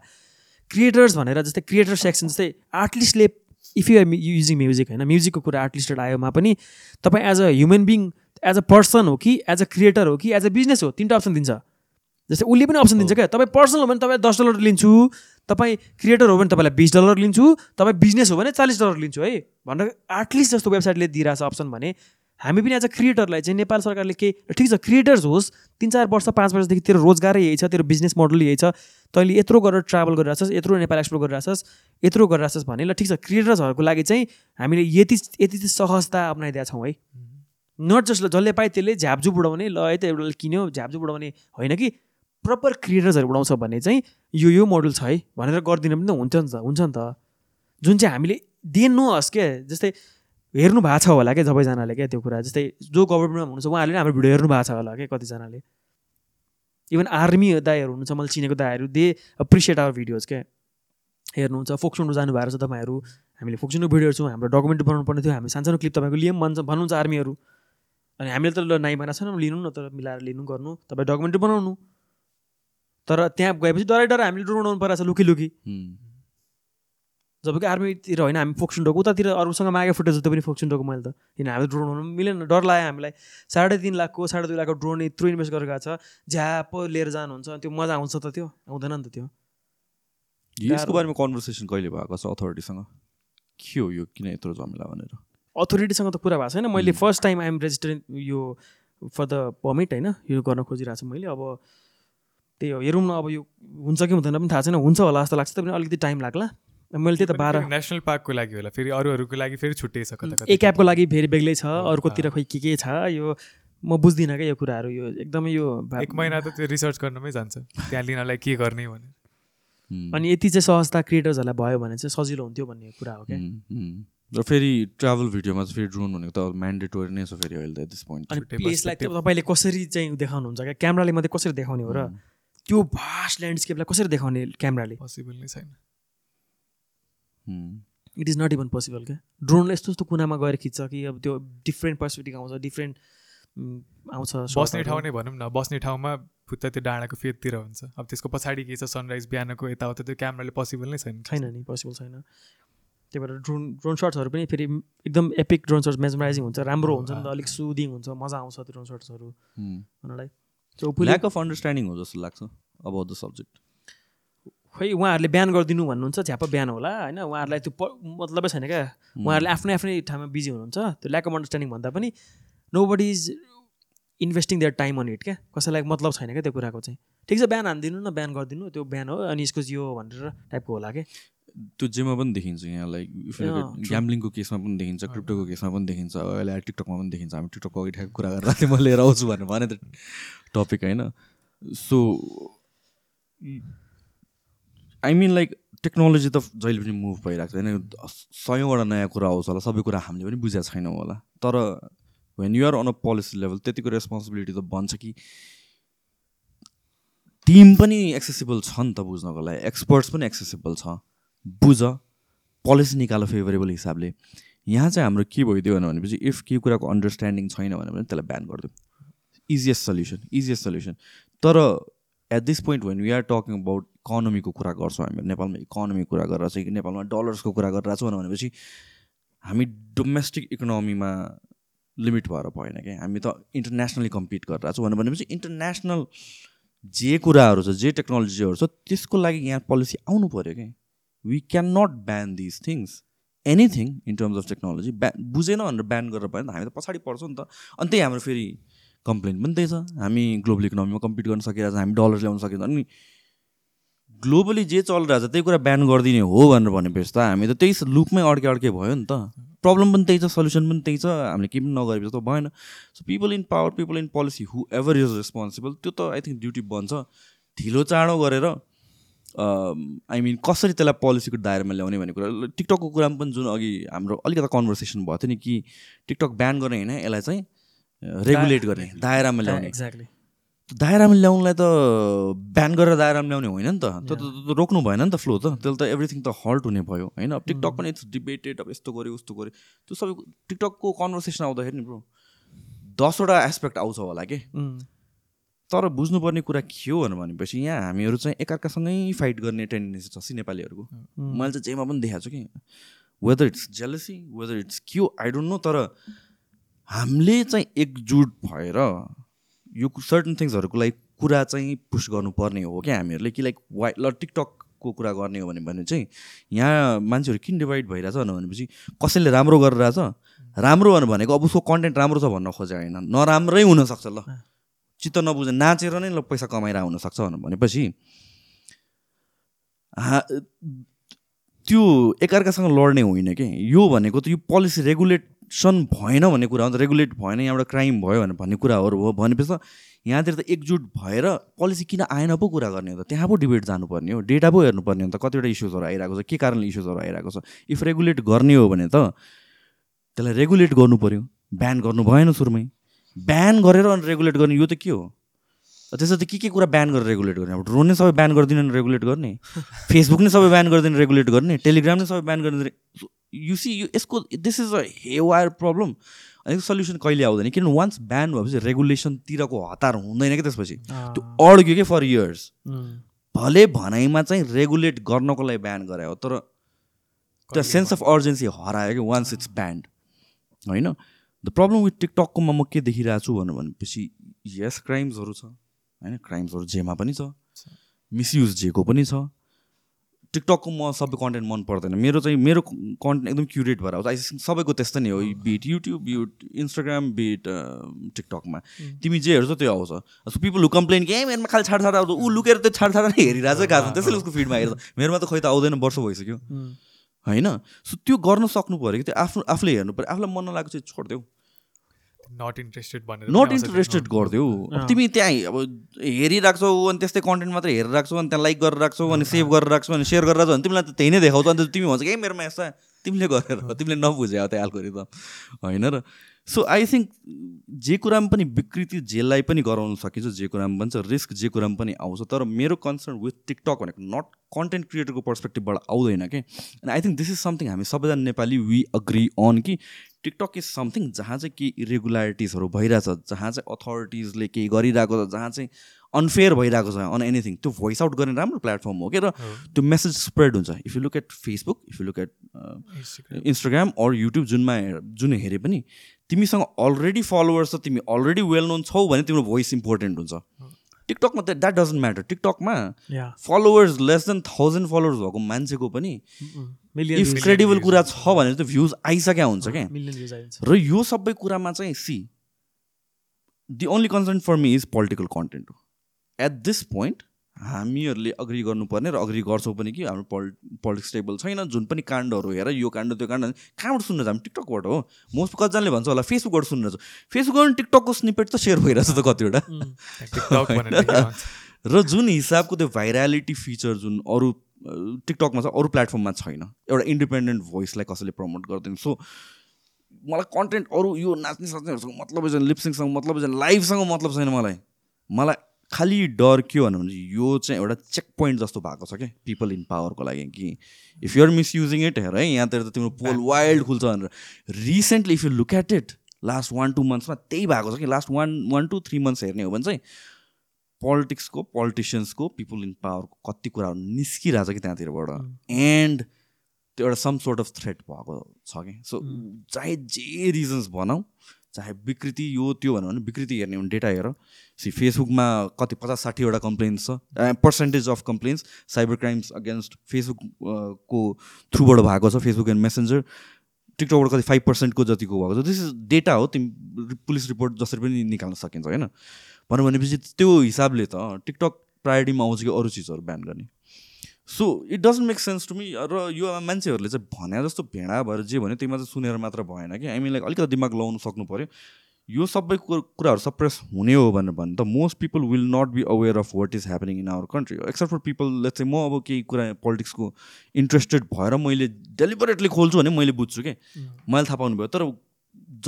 क्रिएटर्स भनेर जस्तै क्रिएटर सेक्सन जस्तै आर्टिस्टले if you are using music होइन म्युजिकको कुरा आर्टिस्टेड आयोमा पनि तपाईँ as a human being as a person हो कि एज अ क्रिएटर हो कि एज अ बिजनेस हो तिनवटा अप्सन दिन्छ जस्तै उसले पनि अप्सन दिन्छ क्या तपाईँ पर्सनल हो भने तपाईँ दस डलर लिन्छु तपाईँ क्रिएटर हो भने तपाईँलाई बिस डलर लिन्छु तपाईँ बिजनेस हो भने चालिस डलर लिन्छु है भनेर एटलिस्ट जस्तो वेबसाइटले दिइरहेछ अप्सन भने हामी पनि एज अ क्रिएटरलाई चाहिँ नेपाल सरकारले के ठिक छ क्रिएटर्स होस् तिन चार वर्ष पाँच वर्षदेखि तेरो रोजगारै यही छ तेरो बिजनेस मोडल यही छ तैँले यत्रो गरेर ट्राभल गरिरहेछस् यत्रो नेपाल एक्सप्लोर गरिरहेछस् यत्रो गरिरहेछस् भने ल ठिक छ क्रिएटर्सहरूको लागि चाहिँ हामीले यति यति सहजता अप्नाइदिएका छौँ है नट जस्ट जसले पाए त्यसले झ्याप्जु बुढाउने ल है त एउटाले किन्यो झ्याप्जु बुढाउने होइन कि प्रपर क्रिएटर्सहरू उडाउँछ भने चाहिँ यो यो मोडल छ है भनेर गरिदिनु पनि त हुन्छ नि त हुन्छ नि त जुन चाहिँ हामीले दिनु हस् के जस्तै हेर्नु भएको छ होला क्या सबैजनाले क्या त्यो कुरा जस्तै जो गभर्मेन्टमा हुनुहुन्छ उहाँहरूले हाम्रो भिडियो हेर्नु भएको छ होला क्या कतिजनाले इभन आर्मी दाईहरू हुनुहुन्छ मैले चिनेको दाईहरू दे अप्रिसिएट आवर भिडियोज क्या हेर्नुहुन्छ फोक्सुन्डो जानुभएको छ तपाईँहरू हामीले फोक्सुन्डो भिडियो हेर्छौँ हाम्रो डकुमेन्ट बनाउनु पर्ने थियो हामी सानसानो क्लिप तपाईँको लिएँ भन्छ भन्नुहुन्छ आर्मीहरू अनि हामीले त ल नाइ माना छैन लिनु न त मिलाएर लिनु गर्नु तपाईँ डकुमेन्ट बनाउनु तर त्यहाँ गएपछि डराइ डर हामीले डुबाउनु परेको छ लुकी लुकी जबकि आर्मीतिर होइन हामी डोको उतातिर अरूसँग मागे फुटेज त्यो पनि डोको मैले त किन हामी ड्रोन हुनु मिलेन डर लाग्यो हामीलाई साढे तिन लाखको साढे दुई लाखको ड्रोन यत्रो इन्भेस्ट गरेको छ झ्याप लिएर जानुहुन्छ त्यो मजा आउँछ त त्यो आउँदैन नि त त्यो यसको बारेमा कन्भर्सेसन कहिले भएको छ अथोरिटीसँग के हो यो किन यत्रो झमेला भनेर अथोरिटीसँग त कुरा भएको छैन मैले फर्स्ट टाइम आइएम रेजिस्टर यो फर द पर्मिट होइन यो गर्न खोजिरहेको छु मैले अब त्यही हो हेरौँ न अब यो हुन्छ कि हुँदैन पनि थाहा छैन हुन्छ होला जस्तो लाग्छ तपाईँ अलिकति टाइम लाग्ला मैले त्यही त बाह्र नेसनल पार्कको लागि होला फेरि अरूहरूको लागि फेरि छुट्टै छ एक एपको लागि फेरि बेग्लै छ अर्कोतिर खोइ के के छ यो म बुझ्दिनँ क्या यो कुराहरू यो एकदमै यो एक महिना त त्यो रिसर्च गर्नमै जान्छ त्यहाँ लिनलाई के गर्ने भनेर अनि यति चाहिँ सहजता क्रिएटर्सहरूलाई भयो भने चाहिँ सजिलो हुन्थ्यो भन्ने कुरा हो क्या र फेरि ट्राभल भिडियोमा चाहिँ फेरि ड्रोन भनेको त म्यान्डेटोरी नै छ फेरि अहिले त दिस पोइन्ट अनि प्लेसलाई तपाईँले कसरी चाहिँ देखाउनुहुन्छ क्या क्यामराले मात्रै कसरी देखाउने हो र त्यो भास्ट ल्यान्डस्केपलाई कसरी देखाउने क्यामराले पोसिबल नै छैन it is not even possible क्या ड्रोनले यस्तो यस्तो कुनामा गएर खिच्छ कि अब त्यो डिफ्रेन्ट पर्सपेक्टिभ आउँछ डिफ्रेन्ट आउँछ बस्ने ठाउँ नै भनौँ न बस्ने ठाउँमा फुत्ता त्यो डाँडाको फेदतिर हुन्छ अब त्यसको पछाडि के छ सनराइज बिहानको यताउता त्यो क्यामराले पोसिबल नै छैन छैन नि पोसिबल छैन त्यही भएर ड्रोन ड्रोन सर्ट्सहरू पनि फेरि एकदम एपिक ड्रोन सर्ट्स मेजमराइजिङ हुन्छ राम्रो oh, हुन्छ नि त ah. अलिक सुदिङ हुन्छ मजा आउँछ त्यो ड्रोन सर्ट्सहरू hmm. उनीहरूलाई ल्याक अफ अन्डरस्ट्यान्डिङ हो जस्तो लाग्छ अबाउट द सब्जेक्ट खै उहाँहरूले बिहान गरिदिनु भन्नुहुन्छ झ्याप बिहान होला होइन उहाँहरूलाई त्यो मतलबै छैन क्या hmm. उहाँहरूले आफ्नै आफ्नै ठाउँमा बिजी हुनुहुन्छ त्यो ल्याक अफ अन्डरस्ट्यान्डिङ भन्दा पनि nobody is investing their time on it क्या कसैलाई मतलब छैन क्या त्यो कुराको चाहिँ ठिक छ बिहान हानिदिनु न बिहान गरिदिनु त्यो बिहान हो अनि यसको यो भनेर टाइपको होला क्या त्यो जेमा पनि देखिन्छ यहाँ लाइक ग्याम्लिङको केसमा पनि देखिन्छ क्रिप्टोको केसमा पनि देखिन्छ अहिले टिकटकमा पनि देखिन्छ हामी टिकटकको अघि ठ्याक्क कुरा गरेर म लिएर आउँछु भनेर भने त टपिक होइन so I mean like technology त जहिले पनि मुभ भइरहेको छ होइन सयौँवटा नयाँ कुरा आउँछ होला सबै कुरा हामीले पनि बुझाएको छैनौँ होला तर when you're on a policy level त्यतिको रेस्पोन्सिबिलिटी त भन्छ कि टिम पनि एक्सेसिबल छ नि त बुझ्नको लागि एक्सपर्ट्स पनि एक्सेसिबल छ बुझ पोलिसी निकाल फेभरेबल हिसाबले यहाँ चाहिँ हाम्रो के भइदियो भनेपछि इफ के कुराको अन्डरस्ट्यान्डिङ छैन भने पनि त्यसलाई ब्यान गरिदियो इजिएस्ट सल्युसन इजिएस्ट सल्युसन तर at this point when we are talking about इकोनोमीको कुरा गर्छौँ हामी नेपालमा इकोनोमीको कुरा गरेर चाहिँ नेपालमा डलर्सको कुरा गरिरहेको छौँ भनेपछि हामी डोमेस्टिक इकोनोमीमा लिमिट भएर भएन क्या हामी त इन्टरनेसनली कम्पिट गरिरहेछौँ भनेपछि इन्टरनेसनल जे कुराहरू छ जे टेक्नोलोजीहरू छ त्यसको लागि यहाँ पोलिसी आउनु पऱ्यो क्या we can not ban these things anything in terms of technology ब्या बुझेन भनेर ब्यान गरेर भयो त हामी त पछाडि पर्छौँ नि त अनि त्यही हाम्रो फेरि कम्प्लेन पनि त्यही छ हामी ग्लोबल इकोनोमीमा कम्पिट गर्न सकिरहेछ हामी डलर ल्याउन सकिन्छ अनि ग्लोबली जे चलिरहेछ त्यही कुरा ब्यान गरिदिने हो भनेर भनेपछि त हामी त त्यही लुपमै अड्के अड्के भयो नि त प्रब्लम पनि त्यही छ सल्युसन पनि त्यही छ हामीले केही पनि नगरेपछि त भएन so people in power people in policy whoever is responsible त्यो त आई थिङ्क ड्युटी बन्छ ढिलो चाँडो गरेर आई मिन कसरी त्यसलाई पोलिसीको दायरामा ल्याउने भन्ने कुरा टिकटकको कुरामा पनि जुन अघि हाम्रो अलिकति कन्भर्सेसन भएको थियो नि कि टिकटक ब्यान गर्ने होइन यसलाई चाहिँ रेगुलेट गर्ने दायरामा ल्याउने एक्ज्याक्टली दायरामा ल्याउनुलाई त ब्यान गरेर दायरामा ल्याउने होइन नि त त्यो त रोक्नु भएन नि त फ्लो त त्यसले त एभ्रिथिङ त हल्ट हुने भयो होइन अब टिकटक mm. पनि इट्स डिबेटेड अब यस्तो गऱ्यो उस्तो गऱ्यो त्यो सबै टिकटकको कन्भर्सेसन आउँदाखेरि नि ब्रो दसवटा एस्पेक्ट आउँछ होला कि तर बुझ्नुपर्ने कुरा के हो भनेपछि यहाँ हामीहरू चाहिँ एकअर्कासँगै फाइट गर्ने टेन्डेन्सी छ सि नेपालीहरूको मैले चाहिँ जेमा पनि देखाएको छु कि whether it's jealousy whether it's cue I don't know तर हामीले चाहिँ एकजुट भएर यो सर्टन थिङ्सहरूको लागि कुरा चाहिँ पुस गर्नुपर्ने हो क्या हामीहरूले कि लाइक वाइ ल टिकटकको कुरा गर्ने हो भने चाहिँ यहाँ मान्छेहरू किन डिभाइड भइरहेछ भनेपछि कसैले राम्रो गरिरहेछ राम्रो भनेको अब उसको कन्टेन्ट राम्रो छ भन्न खोजे होइन नराम्रै हुनसक्छ ल चित्त नबुझ्ने नाचेर नै ल पैसा कमाएर हुनसक्छ भनेपछि हा त्यो एकअर्कासँग लड्ने होइन कि यो भनेको त यो पोलिसी रेगुलेसन भएन भन्ने कुरा हो रेगुलेट भएन यहाँबाट क्राइम भयो भने भन्ने कुराहरू हो भनेपछि त यहाँतिर त एकजुट भएर पोलिसी किन आएन पो कुरा गर्ने हो त त्यहाँ पो डिबेट जानुपर्ने हो डेटा पो हेर्नुपर्ने हो त कतिवटा इस्युजहरू आइरहेको छ के कारणले इस्युजहरू आइरहेको छ इफ रेगुलेट गर्ने हो भने त त्यसलाई रेगुलेट गर्नु पऱ्यो ब्यान गर्नु भएन सुरुमै ब्यान गरेर अनि रेगुलेट गर्ने यो त के हो त्यस्तो त के के कुरा ब्यान गरेर रेगुलेट गर्ने अब ड्रोन नै सबै ब्यान गरिदिनु रेगुलेट गर्ने फेसबुक नै सबै ब्यान गरिदिनु रेगुलेट गर्ने टेलिग्राम नै सबै ब्यान गरिदिने यु सी यु यसको this is a wire problem अनि सल्युसन कहिले आउँदैन किन वान्स ब्यान भएपछि रेगुलेसनतिरको हतार हुँदैन क्या त्यसपछि त्यो अड्क्यो क्या फर इयर्स भले भनाइमा चाहिँ रेगुलेट गर्नको लागि ब्यान गरायो तर त्यो सेन्स अफ अर्जेन्सी हरायो कि वान्स इट्स ब्यान्ड होइन द प्रब्लम विथ टिकटककोमा म के देखिरहेको छु भनेर भनेपछि यस क्राइम्सहरू छ होइन क्राइम्सहरू जेमा पनि छ मिसयुज जेको पनि छ टिकटकको म सबै कन्टेन्ट मन पर्दैन मेरो चाहिँ मेरो कन्टेन्ट एकदम क्युरेट भएर आउँछ आइसिङ सबैको त्यस्तै नै हो be it YouTube be it Instagram be it टिकटकमा तिमी जे हेर्छौ त्यो आउँछ सो पिपल हु कम्प्लेन कि मेरोमा खालि छाड छाड आउँछ ऊ लुकेर त्यो छाड छाड हेरिरहेको छ गएको छ त्यसैले उसको फिडमा हेर्छ मेरोमा त खोइ त आउँदैन वर्ष भइसक्यो होइन सो त्यो गर्न सक्नु पऱ्यो कि त्यो आफ्नो आफूले हेर्नु पऱ्यो आफूलाई मन नलागेको चाहिँ छोडिदेऊ नट इन्ट्रेस्टेड भनेर नट इन्ट्रेस्टेड गरिदेऊ तिमी त्यहाँ अब हेरिराख्छौ अनि त्यस्तै कन्टेन्ट मात्रै हेरिरहेको छौ अनि त्यहाँ लाइक गरेर राख्छौ अनि सेभ गरेर राख्छौ अनि सेयर गरेर राख्छौ अनि तिमीलाई त त्यही नै देखाउँछौ अन्त तिमी भन्छ कि मेरोमा यस्तो तिमीले गरेर तिमीले नबुझ्यौ त्यो त होइन र सो आई थिङ्क जे कुरामा पनि विकृति जेललाई पनि गराउन सकिन्छ जे कुरामा पनि छ रिस्क जे कुरामा पनि आउँछ तर मेरो कन्सर्न विथ टिकटक भनेको नट कन्टेन्ट क्रिएटरको पर्सपेक्टिभबाट आउँदैन कि and I think this is something हामी सबैजना नेपाली वी अग्री अन कि टिकटक इज समथिङ जहाँ चाहिँ केही इरेगुलारिटिजहरू भइरहेछ जहाँ चाहिँ अथोरिटिजले केही गरिरहेको छ जहाँ चाहिँ अनफेयर भइरहेको छ अन एनिथिङ त्यो भोइस आउट गर्ने राम्रो प्लेटफर्म हो कि र त्यो मेसेज स्प्रेड हुन्छ if you look at Facebook if you look at Instagram or YouTube जुनमा जुन हेरे पनि तिमीसँग अलरेडी फलोवर्स छ तिमी अलरेडी वेल नोन छौ भने तिम्रो भोइस इम्पोर्टेन्ट हुन्छ टिकटकमा त that doesn't matter टिकटकमा followers less than thousand followers भएको मान्छेको पनि इफ क्रेडिबल कुरा छ भने त भ्युज आइसक्या हुन्छ क्या mm, र यो सबै कुरामा चाहिँ see the only concern for me is political content हो एट दिस पोइन्ट हामीहरूले अग्री गर्नुपर्ने र अग्री गर्छौँ पनि कि हाम्रो पोलि पोलिटिक्स टेबल छैन जुन पनि काण्डहरू हेर यो काण्ड त्यो काण्ड कहाँबाट सुन्न हामी टिकटकबाट हो मोस्ट कतिजनाले भन्छ होला फेसबुकबाट सुन्नु छ फेसबुकबाट टिकटकको स्निपेट त सेयर भइरहेछ त कतिवटा र जुन हिसाबको त्यो भाइरालिटी फिचर जुन अरू टिकटकमा छ अरू प्लेटफर्ममा छैन एउटा इन्डिपेन्डेन्ट भोइसलाई कसैले प्रमोट गर्दैन सो मलाई कन्टेन्ट अरू यो नाच्ने साच्नेहरूसँग मतलब छैन लिप्सिङसँग मतलब छैन लाइभसँग मतलब छैन मलाई मलाई खालि डर के भन्नु भने यो चाहिँ एउटा चेक पोइन्ट जस्तो भएको छ क्या पिपल इन पावरको लागि कि इफ युआर मिसयुजिङ इट हेर है यहाँतिर त तिम्रो पोल वाइल्ड खुल्छ भनेर recently if you look at it last one two मन्थ्समा त्यही भएको छ कि last one one two three months हेर्ने हो भने चाहिँ पोलिटिक्सको पोलिटिसियन्सको पिपुल इन पावरको कति कुराहरू निस्किरहेको छ कि त्यहाँतिरबाट एन्ड hmm. त्यो एउटा सम सोर्ट अफ थ्रेट भएको छ कि सो चाहे hmm. जे रिजन्स भनौँ चाहे विकृति यो त्यो भन्यो भने विकृति हेर्ने हो डेटा हेर सी फेसबुकमा कति पचास साठीवटा कम्प्लेन्स छ percentage of complaints cyber crimes against को थ्रुबाट भएको छ फेसबुक एन्ड मेसेन्जर टिकटकबाट कति फाइभ पर्सेन्टको जतिको भएको छ दिस इज डेटा हो तिमी पुलिस रिपोर्ट जसरी पनि निकाल्न सकिन्छ होइन भन्नु भनेपछि त्यो हिसाबले त टिकटक प्रायोरिटीमा आउँछ कि अरू चिजहरू ब्यान गर्ने so it doesn't make sense to me र यो मान्छेहरूले चाहिँ भने जस्तो भेडा भएर जे भन्यो त्यहीमा चाहिँ सुनेर मात्र भएन कि हामी लाइक अलिकति दिमाग लगाउनु सक्नु पऱ्यो यो सबै कुराहरू सप्रेस हुने हो भनेर भने त most people will not be aware of what is happening in our country except for people late चाहिँ म अब केही कुरा पोलिटिक्सको इन्ट्रेस्टेड भएर मैले डेलिबरेटली खोल्छु भने मैले बुझ्छु कि mm. मैले थाहा पाउनु भयो तर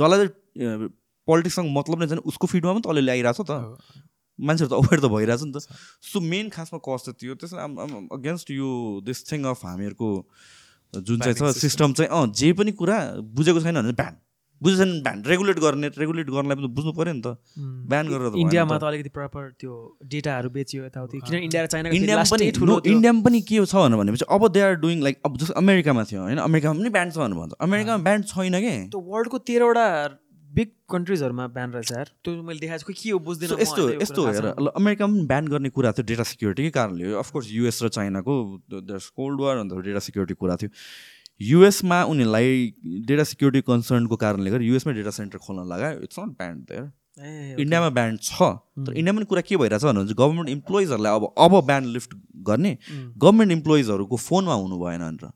जसलाई चाहिँ पोलिटिक्ससँग मतलब नै छैन उसको फिडमा पनि त अलिअलि ल्याइरहेको छ त मान्छेहरू त अवेर त भइरहेछ नि त सो मेन खासमा कज त त्यो त्यसमा अगेन्स्ट यो दिस थिङ अफ हामीहरूको जुन चाहिँ छ सिस्टम चाहिँ अँ जे पनि कुरा बुझेको छैन भने ब्यान बुझेको छैन ब्यान रेगुलेट गर्ने रेगुलेट गर्नलाई पनि बुझ्नु पऱ्यो नि त ब्यान गरेर इन्डियामा त अलिकति प्रपर त्यो डेटाहरू बेच्यो यताउति किन इन्डिया र चाइना इन्डियामा पनि के छ भनेपछि अब दे आर डुइङ लाइक अब जस्तो अमेरिकामा थियो होइन अमेरिकामा पनि ब्यान्ड छ भनेर भन्छ अमेरिकामा ब्यान्ड छैन कि वर्ल्डको तेह्रवटा बिग कन्ट्रिजहरूमा ब्यान रहेछ यार त्यो मैले देखाएको के हो बुझ्दैन यस्तो यस्तो हेर अमेरिका पनि ब्यान गर्ने कुरा थियो डेटा सिक्युरिटीकै कारणले हो अफकोर्स युएस र चाइनाको कोल्ड वार अन्त डेटा सिक्युरिटी कुरा थियो युएसमा उनीहरूलाई डेटा सिक्युरिटी कन्सर्नको कारणले गर्दा युएसमै डेटा सेन्टर खोल्न लगायो इट्स नट ब्यान्ड देयर इन्डियामा ब्यान्ड छ तर इन्डियामा पनि कुरा के छ भन्नुहुन्छ गभर्मेन्ट इम्प्लोइजहरूलाई अब अब ब्यान्ड लिफ्ट गर्ने गभर्मेन्ट इम्प्लोइजहरूको फोनमा हुनु भएन भनेर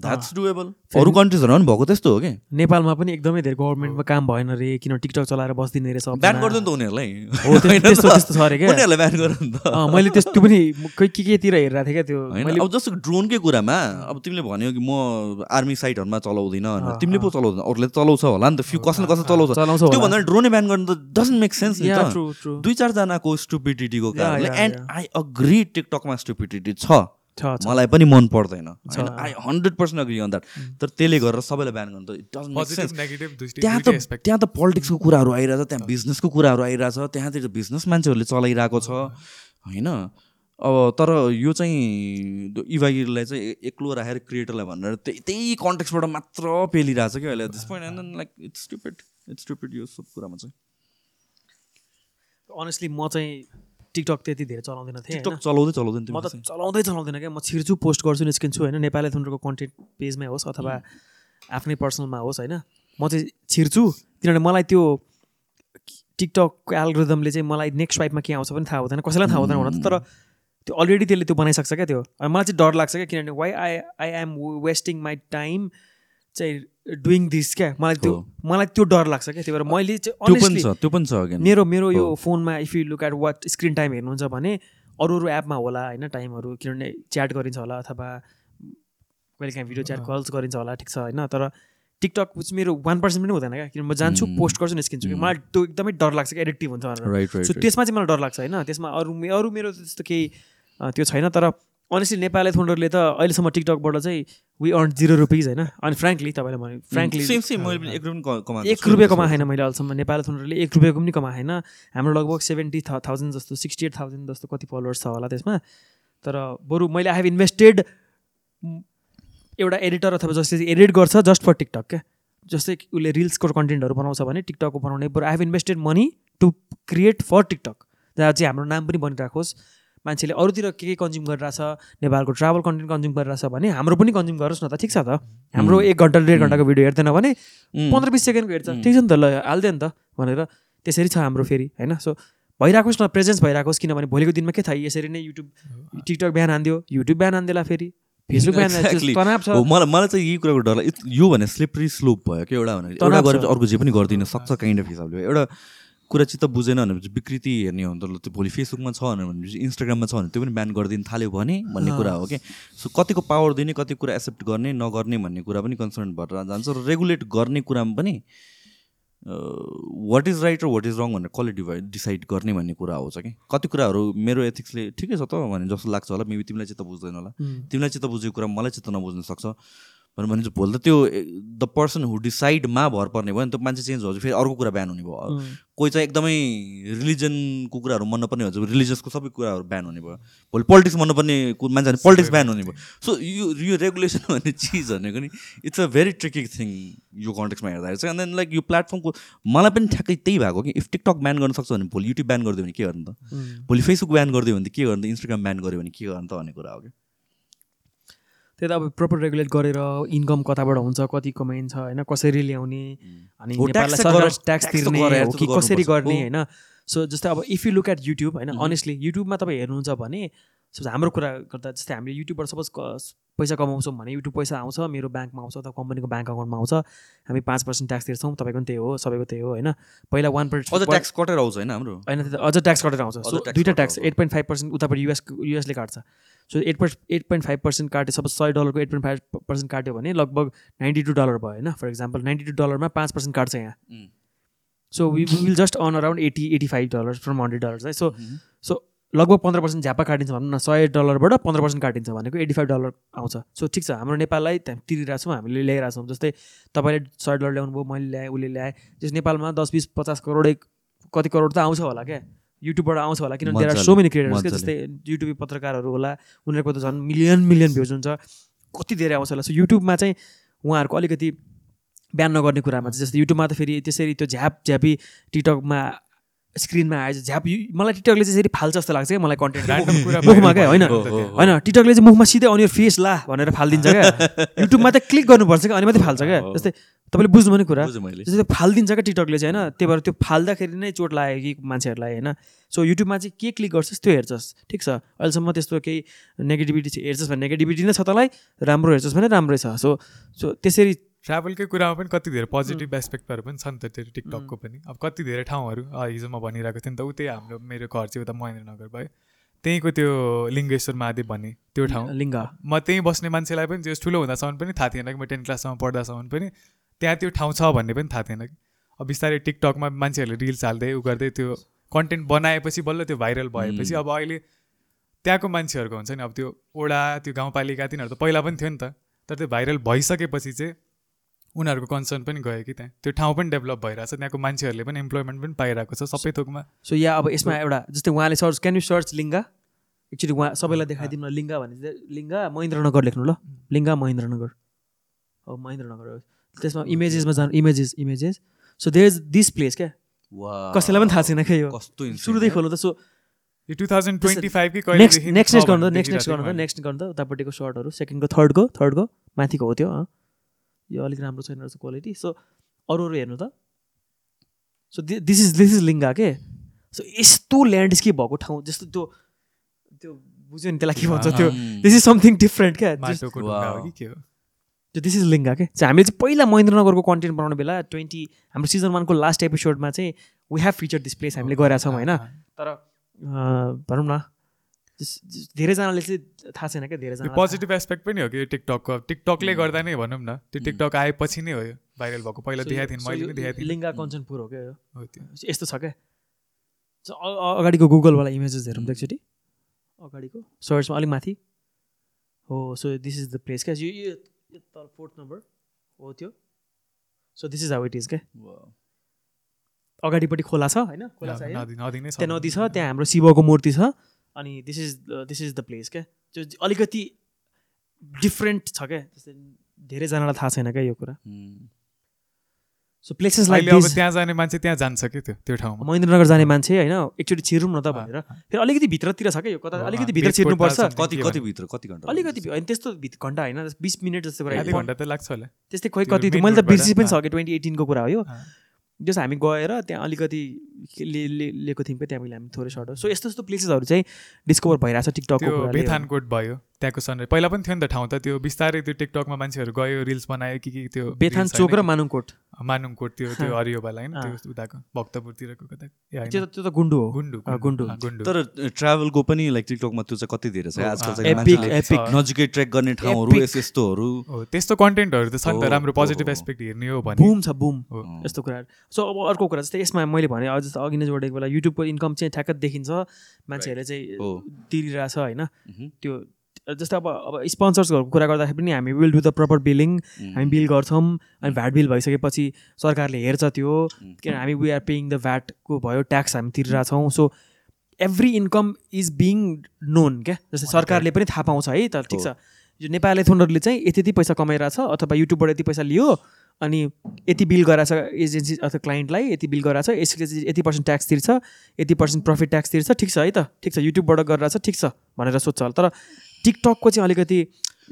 द्याट्स डुएबल अरू कन्ट्रिजहरूमा पनि भएको त्यस्तो हो कि नेपालमा पनि एकदमै धेरै गभर्मेन्टमा काम भएन रे किन टिकटक चलाएर बस्दिने रहेछ ब्यान गर्छ नि त उनीहरूलाई हो त्यस्तो त्यस्तो त मैले त्यस्तो पनि के केतिर हेरिरहेको थिएँ क्या त्यो मैले अब जस्तो ड्रोनकै कुरामा अब तिमीले भन्यो कि म आर्मी साइटहरूमा चलाउँदिनँ भनेर तिमीले पो चलाउँदैन अरूले चलाउँछ होला नि त फ्यु कसैले कसै चलाउँछ चलाउँछ त्यो भन्दा ड्रोन ब्यान गर्नु त डजन्ट मेक सेन्स नि त दुई चारजनाको स्टुपिडिटीको कारणले एन्ड आई अग्री टिकटकमा स्टुपिडिटी छ मलाई पनि मन पर्दैन I hundred percent agree on that तर त्यसले गरेर सबैलाई बिहान गर्नु त इट त्यहाँ त त्यहाँ त पोलिटिक्सको कुराहरू आइरहेछ त्यहाँ बिजनेसको कुराहरू आइरहेछ त्यहाँतिर बिजनेस मान्छेहरूले चलाइरहेको छ होइन अब तर यो चाहिँ इभागिरलाई चाहिँ एक्लो राखेर क्रिएटरलाई भनेर त्यही त्यही कन्टेक्सबाट मात्र पेलिरहेछ क्या अहिले this point and like it's stupid it's stupid यो सब कुरामा चाहिँ अनेस्टली म चाहिँ टिकटक त्यति धेरै चलाउँदैन थिएँ टिकटक चलाउँदै चलाउँदैन म त चलाउँदै चलाउँदैन क्या म छिर्छु पोस्ट गर्छु निस्किन्छु होइन नेपाली थुन्डरको कन्टेन्ट पेजमै होस् अथवा आफ्नै पर्सनलमा होस् होइन म चाहिँ छिर्छु किनभने मलाई त्यो टिकटकको एल्ग्रिदमले चाहिँ मलाई नेक्स्ट वाइपमा के आउँछ पनि थाहा हुँदैन कसैलाई थाहा हुँदैन हुन तर त्यो अलरेडी त्यसले त्यो बनाइसक्छ क्या त्यो मलाई चाहिँ डर लाग्छ क्या किनभने why I I am wasting my time चाहिँ डुइङ दिस क्या मलाई त्यो मलाई त्यो डर लाग्छ क्या त्यही भएर मैले चाहिँ त्यो पनि छ मेरो मेरो यो फोनमा if you look at what screen time हेर्नुहुन्छ भने अरू अरू एपमा होला होइन टाइमहरू किनभने च्याट गरिन्छ होला अथवा कहिले काहीँ भिडियो च्याट कल्स गरिन्छ होला ठिक छ होइन तर टिकटक चाहिँ मेरो वान पर्सेन्ट पनि हुँदैन क्या किनभने म जान्छु पोस्ट गर्छु निस्किन्छु कि मलाई त्यो एकदमै डर लाग्छ क्या एडिक्टिभ हुन्छ भनेर सो त्यसमा चाहिँ मलाई डर लाग्छ होइन त्यसमा अरू अरू मेरो त्यस्तो केही त्यो छैन तर अनेस्टली नेपाली थोन्डरले त अहिलेसम्म टिकटकबाट चाहिँ वी अर्न जिरो रुपिज होइन अनि फ्रेङ्कली तपाईँलाई भने hmm. फ्रेङ्कली एक रुपियाँ कमाएन मैले अहिलेसम्म नेपाली थोन्डरले एक रुपियाँको पनि कमाएन हाम्रो लगभग सेभेन्टी थाउजन्ड जस्तो सिक्सटी एट थाउजन्ड जस्तो कति फलोवर्स छ होला त्यसमा तर बरु मैले आई हेभ इन्भेस्टेड एउटा एडिटर अथवा जसले एडिट गर्छ जस्ट फर टिकटक क्या जस्तै उसले रिल्सको कन्टेन्टहरू बनाउँछ भने टिकटकको बनाउने बरु I have invested money to create for TikTok जहाँ चाहिँ हाम्रो नाम पनि बनिराखोस् मान्छेले अरूतिर के के कन्ज्युम गरिरहेछ नेपालको ट्राभल कन्टेन्ट कन्ज्युम गरिरहेछ भने हाम्रो पनि कन्ज्युम गरोस् न त ठिक छ त हाम्रो एक घन्टा डेढ घन्टाको भिडियो हेर्दैन भने पन्ध्र बिस सेकेन्डको हेर्छ ठिक छ नि त ल हाल्दियो नि त भनेर त्यसरी छ हाम्रो फेरि होइन सो भइरहेकोस् न प्रेजेन्स भइरहेकोस् किनभने भोलिको दिनमा के थाहा यसरी नै युट्युब टिकटक बिहान हान्दियो युट्युब बिहान हान्देला फेरि फेसबुक मलाई चाहिँ यही कुराको डर यो भने स्लिपरी स्लोप भयो कि एउटा अर्को जे पनि गरिदिन सक्छ काइन्ड अफ हिसाबले एउटा कुरा चाहिँ बुझेन भनेपछि विकृति हेर्ने हो त त्यो भोलि फेसबुकमा छ भनेपछि इन्स्टाग्राममा छ भने त्यो पनि ब्यान गरिदिनु थाल्यो भने भन्ने कुरा हो कि सो कतिको पावर दिने कति कुरा एक्सेप्ट गर्ने नगर्ने भन्ने कुरा पनि कन्सर्न भएर जान्छ र रेगुलेट गर्ने कुरामा पनि वाट इज राइट र वाट इज रङ भनेर कसले डिभाइ डिसाइड गर्ने भन्ने कुरा आउँछ कि कति कुराहरू मेरो एथिक्सले ठिकै छ त भने जस्तो लाग्छ होला मेबी तिमीलाई चित्त बुझ्दैन होला तिमीलाई चित्त बुझेको कुरा मलाई चित्त नबुझ्न सक्छ भनेर भनिन्छ भोलि त त्यो द पर्सन हु डिसाइडमा भर पर्ने भयो नि त्यो मान्छे चेन्ज हुन्छ फेरि अर्को कुरा ब्यान हुने भयो कोही चाहिँ एकदमै रिलिजनको कुराहरू मन नपर्ने हुन्छ रिलिजियसको सबै कुराहरू बिहान हुने भयो भोलि पोलिटिक्स मन नपर्ने मान्छे पोलिटिक्स ब्यान हुने भयो सो यो यो रेगुलेसन भन्ने चिज भनेको नि it's a very tricky thing यो कन्टेक्समा हेर्दाखेरि चाहिँ अनि लाइक यो प्लेटफर्मको मलाई पनि ठ्याक्कै त्यही भएको कि इफ टिकटक ब्यान गर्न सक्छ भने भोलि युट्युब ब्यान गरिदियो भने के गर्नु त भोलि फेसबुक ब्यान गरिदियो भने के गर्नु त इन्स्टाग्राम ब्यान गऱ्यो भने के गर्नु त भन्ने कुरा हो क्या त्यही त अब प्रपर रेगुलेट गरेर इन्कम कताबाट हुन्छ कति कमाइन्छ होइन कसरी ल्याउने अनि ट्याक्स तिर्ने कसरी गर्ने होइन सो जस्तै अब if you look at YouTube होइन अनेस्टली mm-hmm। युट्युबमा तपाईँ हेर्नुहुन्छ भने सपोज हाम्रो कुरा गर्दा जस्तै हामीले युट्युबबाट सपोज पैसा कमाउँछौँ भने युट्युब पैसा आउँछ मेरो ब्याङ्कमा आउँछ अथवा कम्पनीको ब्याङ्क अकाउन्टमा आउँछ हामी पाँच पर्सेन्ट ट्याक्स तिर्छौँ तपाईँको पनि त्यही हो सबैको त्यही हो होइन पहिला वान पर्सेन्ट अझ ट्याक्स कटेर आउँछ होइन हाम्रो होइन अझ ट्याक्स कटेर आउँछ सो दुइटा tax eight point five percent उतापट्टि युएस युएसले काट्छ so eight per eight point five percent काट्यो सपोज सय डलरको एट पोइन्ट फाइभ पर्सेन्ट काट्यो भने लगभग नाइन्टी टू डलर भयो होइन फर एक्जाम्पल नाइन्टी टू डलरमा पाँच पर्सेन्ट काट्छ यहाँ so we will just earn around eighty eighty five dollar from hundred dollars है सो सो लगभग पन्ध्र पर्सेन्ट झ्यापा काटिन्छ भनौँ न सय डलरबाट पन्ध्र पर्सेन्ट काटिन्छ भनेको एट्टी फाइभ डलर आउँछ सो ठिक छ हाम्रो नेपाललाई तिरिरहेको छौँ हामीले ल्याइरहेको छौँ जस्तै तपाईँले सय डलर ल्याउनु भयो मैले ल्याएँ उसले ल्याएँ जस नेपालमा दस बिस पचास करोड कति करोड त आउँछ होला क्या युट्युबबाट आउँछ होला किनभने there are so many creators जस्तै युट्युबी पत्रकारहरू होला उनीहरूको त झन् मिलियन मिलियन भ्युज हुन्छ कति धेरै आउँछ होला सो युट्युबमा चाहिँ उहाँहरूको अलिकति बिहान नगर्ने कुरामा चाहिँ जस्तै युट्युबमा त फेरि त्यसरी त्यो झ्याप झ्यापी टिकटकमा स्क्रिनमा आएछ झ्याप मलाई टिकटकले चाहिँ यसरी फाल्छ जस्तो लाग्छ क्या मलाई कन्टेन्ट मुखमा क्या होइन होइन टिकटकले चाहिँ मुखमा सिधै अनि फेस ला भनेर फालिदिन्छ क्या युट्युबमा त क्लिक गर्नुपर्छ क्या अनि मात्रै फाल्छ क्या जस्तै तपाईँले बुझ्नु पनि कुरा जस्तै फालिदिन्छ क्या टिकटकले चाहिँ होइन त्यही भएर त्यो फाल्दाखेरि नै चोट लाग्यो कि मान्छेहरूलाई होइन सो युट्युबमा चाहिँ के क्लिक गर्छस् त्यो हेर्छस् ठिक छ अहिलेसम्म त्यस्तो केही नेगेटिभिटी हेर्छस् भने नेगेटिभिटी नै छ तँलाई राम्रो हेर्छस् भने राम्रै छ सो सो त्यसरी ट्राभलकै कुरामा पनि कति धेरै पोजिटिभ एस्पेक्टहरू पनि छन् त त्यो टिकटकको पनि अब कति धेरै ठाउँहरू हिजो म भनिरहेको थिएँ नि त उतै हाम्रो मेरो घर चाहिँ उता महेन्द्रनगर भयो त्यहीँको त्यो लिङ्गेश्वर महादेव भन्ने त्यो ठाउँ लिङ्ग म त्यहीँ बस्ने मान्छेलाई पनि त्यो ठुलो हुँदासम्म पनि थाहा थिएन कि म टेन क्लाससम्म पढ्दासम्म पनि त्यहाँ त्यो ठाउँ छ भन्ने पनि थाहा थिएन कि अब बिस्तारै टिकटकमा मान्छेहरूले रिल्स हाल्दै उ गर्दै त्यो कन्टेन्ट बनाएपछि बल्ल त्यो भाइरल भएपछि अब अहिले त्यहाँको मान्छेहरूको हुन्छ नि अब त्यो ओडा त्यो गाउँपालिका तिनीहरू त पहिला पनि थियो नि त तर त्यो भाइरल भइसकेपछि चाहिँ उनीहरूको कन्सर्न पनि गयो कि त्यहाँ त्यो ठाउँ पनि डेभलप भइरहेको छ त्यहाँको मान्छेहरूले पनि इम्प्लोइमेन्ट पनि पाइरहेको छ सबै थोकमा सो या अब यसमा एउटा जस्तै उहाँले search can you search Linga actually उहाँ सबैलाई देखाइदिनु न लिङ्गा भने चाहिँ लिङ्गा महेन्द्रनगर लेख्नु ल लिङ्गा महेन्द्रनगर हो महेन्द्रनगर त्यसमा इमेजेसमा जानु images images so there is this place क्या कसैलाई पनि थाहा छैन क्या यो सुरुदै खोलो त सो ट्वेन्टी नेक्स्ट नेक्स्ट गर्नु नेक्स्ट नेक्स्ट गर्नु त नेक्स्ट गर्नु त उतापट्टिको सर्टहरू सेकेन्डको थर्डको थर्डको माथिको हो त्यो यो अलिक राम्रो छैन रहेछ क्वालिटी सो अरू अरू हेर्नु त so this is this is Linga के सो यस्तो ल्यान्डस्केप भएको ठाउँ जस्तो त्यो त्यो बुझ्यो नि त्यसलाई के भन्छ त्यो दिस इज समथिङ डिफ्रेन्ट क्या त्यो दिस इज लिङ्गा के चाहिँ हामीले चाहिँ पहिला महेन्द्रनगरको कन्टेन्ट बनाउने बेला ट्वेन्टी हाम्रो सिजन वानको लास्ट एपिसोडमा चाहिँ we have feature this place हामीले गरेका छौँ होइन तर भनौँ न धेरैजनाले चाहिँ थाहा छैन क्या धेरैजना पोजिटिभ एस्पेक्ट पनि हो कि टिकटकको टिकटकले गर्दा नै भनौँ न त्यो टिकटक आएपछि नै हो भाइरल भएको पहिला देखाएको थिएँ मैले पनि देखाएको थिएँ लिङ्गा कञ्चनपुर हो क्या यस्तो छ क्या अगाडिको गुगलवाला इमेजेस हेरौँ त एकचोटि अगाडिको सर्चमा अलिक माथि हो so this is the place क्या यो तल फोर्थ नम्बर हो त्यो so this is how it is क्या अगाडिपट्टि खोला छ होइन खोला छ त्यहाँ नदी छ त्यहाँ हाम्रो शिवको मूर्ति छ अनि this is this is the place क्या त्यो अलिकति डिफ्रेन्ट छ क्या जस्तै धेरैजनालाई थाहा छैन क्या यो कुरा सो प्लेसेस लाइक अब त्यहाँ जाने मान्छे त्यहाँ जान्छ कि त्यो त्यो ठाउँमा महेन्द्रनगर जाने मान्छे होइन एकचोटि छिरौँ न त भनेर फेरि अलिकति भित्रतिर छ क्या यो कता अलिकति भित्र छिर्नुपर्छ कति कति भित्र कति घन्टा अलिकति होइन त्यस्तो घन्टा होइन बिस मिनट जस्तो घन्टा त लाग्छ होला त्यस्तै खोइ कति मैले त बिर्सी पनि छ कि ट्वेन्टी एटिनको कुरा हो यो जस हामी गएर त्यहाँ अलिकति लिएको थियौँ क्या त्यहाँ हामी थोरै सर्ट सो यस्तो यस्तो प्लेसेसहरू चाहिँ डिस्कभर छ टिकटक बेथानकोट भयो त्यहाँको सनराइज पहिला पनि थियो नि त ठाउँ त त्यो बिस्तारै त्यो टिकटकमा मान्छेहरू गयो रिल्स बनायो के के त्यो बेथान चोक र मानुङकोट मानुङकोट त्यो त्यो हरियो भाला होइन त्यो उताको भक्तपुरतिरको कता त्यो त गुन्डु हो गुन्डु गुन्डु गुन्डु तर ट्राभलको पनि लाइक टिकटकमा त्यो चाहिँ कति धेरै छ आजकल नजिकै ट्रेक गर्ने ठाउँहरू यस्तोहरू त्यस्तो कन्टेन्टहरू त छ नि त राम्रो पोजिटिभ एस्पेक्ट हेर्ने हो भने बुम छ बुम यस्तो कुराहरू सो अब अर्को कुरा जस्तै यसमा मैले भने जस्तो अघि नै जोडेको बेला युट्युबको इन्कम चाहिँ ठ्याक्क देखिन्छ मान्छेहरूले चाहिँ तिरिरहेछ होइन त्यो जस्तै अब अब स्पोन्सर्सहरूको कुरा गर्दाखेरि पनि हामी will do the proper billing हामी बिल गर्छौँ अनि भ्याट बिल भइसकेपछि सरकारले हेर्छ त्यो किन हामी वी आर पेइङ द भ्याटको भयो ट्याक्स हामी तिरिरहेछौँ so every income is being known क्या जस्तै सरकारले पनि थाहा पाउँछ है त ठिक छ यो नेपाल एथोनहरूले चाहिँ यति यति पैसा कमाइरहेछ अथवा युट्युबबाट यति पैसा लियो अनि यति बिल गराएछ एजेन्सी अथवा क्लाइन्टलाई यति बिल गराएछ यसले यति पर्सेन्ट ट्याक्स तिर्छ यति पर्सेन्ट प्रफिट ट्याक्स तिर्छ ठिक छ है त ठिक छ युट्युबबाट गरिरहेछ ठिक छ भनेर सोध्छ होला तर टिकटकको चाहिँ अलिकति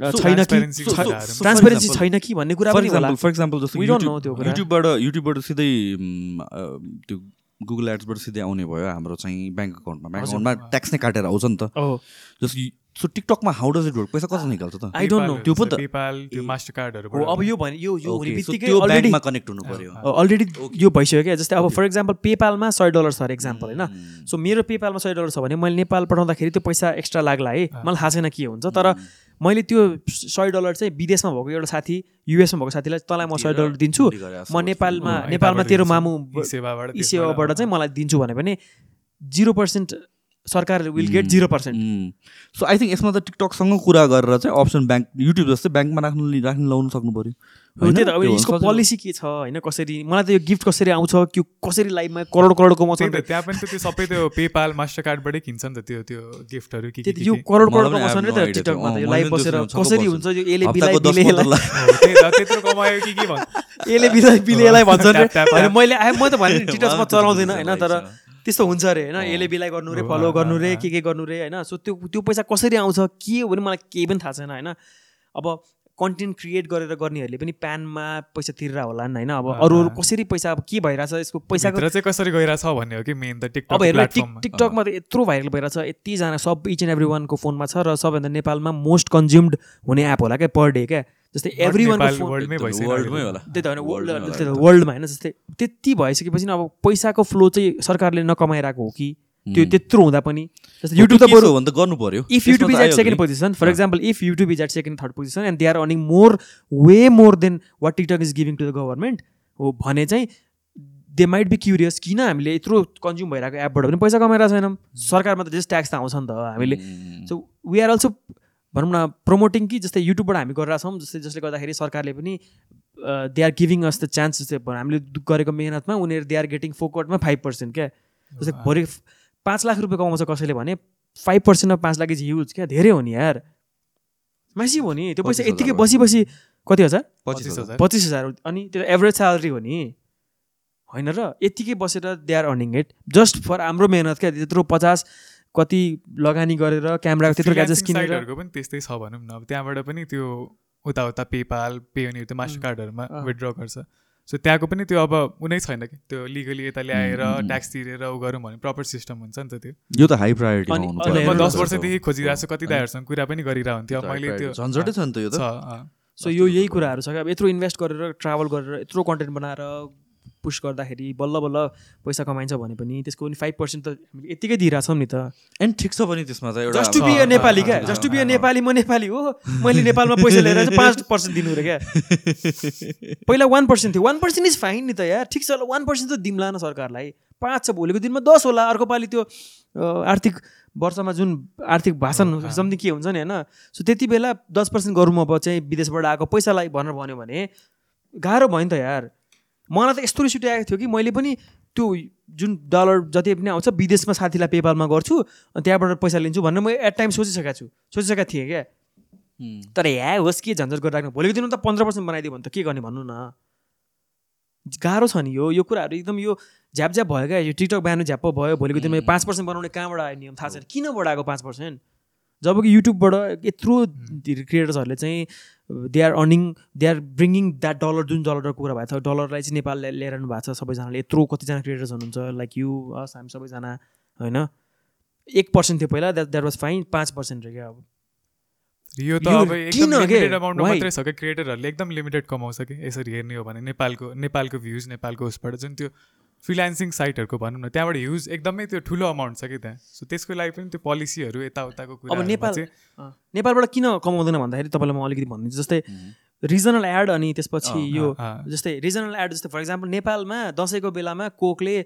छैन कि ट्रान्सपेरेन्सी छैन कि भन्ने कुरा पनि होला फर इक्जाम्पल जस्तो युट्युबबाट युट्युबबाट सिधै त्यो गुगल एड्सबाट सिधै आउने भयो हाम्रो चाहिँ ब्याङ्क अकाउन्टमा ब्याङ्क अकाउन्टमा ट्याक्स नै काटेर आउँछ नि त oh। जस्तो सो टिकटकमा हाउ डज इट वर्क पैसा कसरी निकाल्छ त आई डोन्ट नो त्यो पो त मास्टर कार्डहरु अब यो भने यो यो हुने बित्तिकै अलरेडी कनेक्ट हुनु पर्यो अलरेडी यो भइसक्यो क्या जस्तै अब फर पेपाल पेपालमा सय डलर छ अरे इक्जाम्पल होइन सो hmm। मेरो पेपालमा सय डलर छ भने मैले नेपाल पठाउँदाखेरि त्यो पैसा एक्स्ट्रा लाग्ला है मलाई थाहा छैन के हुन्छ तर hmm। मैले त्यो सय डलर चाहिँ विदेशमा भएको एउटा साथी युएसमा भएको साथीलाई तँलाई म सय डलर दिन्छु म नेपालमा नेपालमा तेरो मामु सेवाबाट चाहिँ मलाई दिन्छु भने जिरो पर्सेन्ट सरकारले will get zero percent so I think यसमा त टिकटकसँग कुरा गरेर चाहिँ अप्सन ब्याङ्क युट्युब जस्तै ब्याङ्कमा राख्नु राख्नु लाउनु सक्नु पऱ्यो त्यही त अब यसको पोलिसी के छ होइन कसरी मलाई त यो गिफ्ट कसरी आउँछ कि कसरी लाइफमा करोड करोड कमाउँछ त्यहाँ पनि त्यो सबै त्यो पेपाल मास्टर कार्डबाटै किन्छ नि त त्यो त्यो गिफ्टहरू के यो करोड करोड कमाउँछ नि त टिकटकमा त यो लाइभ बसेर कसरी हुन्छ यो यसले बिलाइ बिलेलाई कमायो के भन्छ बिलेलाई भन्छ मैले म त भने टिकटकमा चलाउँदिनँ होइन तर त्यस्तो हुन्छ अरे होइन यसले बिलाइ गर्नु रे फलो गर्नु रे के के गर्नु रे होइन सो त्यो त्यो पैसा कसरी आउँछ के हो भने मलाई केही पनि थाहा छैन होइन अब कन्टेन्ट क्रिएट गरेर गर्नेहरूले पनि प्यानमा पैसा तिरेर होला नि होइन अब अरू अरू कसरी पैसा अब के भइरहेछ यसको पैसा चाहिँ कसरी गइरहेछ भन्ने हो कि मेन त टिकटक अब हेर्नु टिक टिकटकमा त यत्रो भाइरल भइरहेछ यतिजना सब इच एन्ड एभ्री वानको फोनमा छ र सबभन्दा नेपालमा मोस्ट कन्ज्युम्ड हुने एप होला क्या पर डे क्या जस्तै एभ्री वानको वर्ल्डमै त्यही त होइन वर्ल्डमा होइन जस्तै त्यति भइसकेपछि अब पैसाको फ्लो चाहिँ सरकारले नकमाइरहेको हो कि त्यो त्यत्रो हुँदा पनि जस्तै युट्युब त बरु भन्दा गर्नु पऱ्यो if YouTube is at second position for example if YouTube is at second third position and they are earning more way more than what TikTok is giving to the government हो भने चाहिँ they might be curious किन हामीले यत्रो consume भइरहेको एपबाट पनि पैसा कमाइरहेको छैनौँ सरकारमा त जस्ट ट्याक्स त आउँछ नि त हामीले सो वी आर अल्सो भनौँ न प्रमोटिङ कि जस्तै युट्युबबाट हामी गरिरहेछौँ जस्तै जसले गर्दाखेरि सरकारले पनि they are giving us the chance जस्तै हामीले गरेको मेहनतमा उनीहरू दे आर गेटिङ फोकटमा फाइभ पर्सेन्ट क्या जस्तै भोलि पाँच लाख रुपियाँ कमाउँछ कसैले भने फाइभ पर्सेन्ट अफ पाँच लाख इज युज क्या धेरै हो नि यार मासी हो नि त्यो पैसा यतिकै बसी बसी कति हजार पच्चिस हजार पच्चिस हजार अनि त्यो एभरेज स्यालेरी हो नि होइन र यत्तिकै बसेर they are earning it just for हाम्रो मेहनत क्या त्यत्रो पचास कति लगानी गरेर क्यामेराको त्यत्रो ग्याजेस किनेरको पनि त्यस्तै छ भनौँ न अब त्यहाँबाट पनि त्यो उताउता पेपाल पे अनि त्यो मास्टर कार्डहरूमा विथड्र गर्छ सो त्यहाँको पनि त्यो अब उनी छैन कि त्यो लिगली यता ल्याएर ट्याक्स तिरेर उ गरौँ भने प्रपर सिस्टम हुन्छ नि त त्यो यो त हाई प्रायोरिटी म दस वर्षदेखि खोजिरहेको छु कति दाईहरूसँग कुरा पनि गरिरहेको हुन्थ्यो मैले त्यो झन्झटै छ नि त यो त सो यो यही कुराहरू छ कि अब यत्रो इन्भेस्ट गरेर ट्राभल गरेर यत्रो कन्टेन्ट बनाएर पुस गर्दाखेरि बल्ल बल्ल पैसा कमाइन्छ भने पनि त्यसको पनि फाइभ पर्सेन्ट त हामीले यतिकै दिइरहेछौँ नि त एन्ड ठिक छ भने त्यसमा चाहिँ just to be a Nepali क्या just to be a Nepali म नेपाली हो मैले नेपालमा पैसा लिएर चाहिँ पाँच पर्सेन्ट दिनु रे क्या पहिला वान पर्सेन्ट थियो वान पर्सेन्ट इज फाइन नि त यार ठिक छ वान पर्सेन्ट त दिम्ला न सरकारलाई पाँच छ भोलिको दिनमा दस होला अर्को पालि त्यो आर्थिक वर्षमा जुन आर्थिक भाषण समथिङ के हुन्छ नि होइन सो त्यति बेला दस पर्सेन्ट गरौँ अब चाहिँ विदेशबाट आएको पैसालाई भनेर भन्यो भने गाह्रो भयो नि त यार मलाई त यस्तो रिस उठाएको थियो कि मैले पनि त्यो जुन डलर जति पनि आउँछ विदेशमा साथीलाई पेपालमा गर्छु अनि त्यहाँबाट पैसा लिन्छु भनेर म एट टाइम सोचिसकेको छु सोचिसकेको थिएँ क्या तर ह्या होस् के झन्झट गरिराख्नु भोलिको दिनमा त पन्ध्र पर्सेन्ट बनाइदियो भने त के गर्ने भन्नु न गाह्रो छ नि यो यो कुराहरू एकदम यो झ्याप झ्याप भयो क्या यो टिकटक बिहान झ्याप भयो भोलिको दिनमा पाँच पर्सेन्ट बनाउने कहाँबाट आयो नियम थाहा छैन किन बढाएको पाँच पर्सेन्ट जब कि युट्युबबाट यत्रो क्रिएटर्सहरूले चाहिँ they are earning they are bringing that dollar जुन डलरको कुरा भएको छ डलरलाई चाहिँ नेपालले लिएर आउनु भएको छ सबैजनाले यत्रो कतिजना क्रिएटर्स हुनुहुन्छ लाइक यु अस हामी सबैजना होइन एक पर्सेन्ट थियो पहिला द्याट द्याट वाज फाइन पाँच पर्सेन्ट रह्यो क्या अब यो त अब एकदम मात्रै छ क्या क्रिएटरहरूले एकदम लिमिटेड कमाउँछ कि यसरी हेर्ने हो भने नेपालको नेपालको भ्युज नेपालको उसबाट जुन त्यो फ्रिलान्सिङ साइटहरूको भनौँ न त्यहाँबाट ह्युज एकदमै त्यो ठुलो अमाउन्ट छ कि त्यहाँ सो त्यसको लागि पनि त्यो पोलिसीहरू यताउताको अब नेपाल नेपालबाट किन कमाउँदैन भन्दाखेरि तपाईँलाई म अलिकति भनिदिन्छु जस्तै रिजनल एड अनि त्यसपछि यो जस्तै रिजनल एड जस्तै फर इक्जाम्पल नेपालमा दसैँको बेलामा कोकले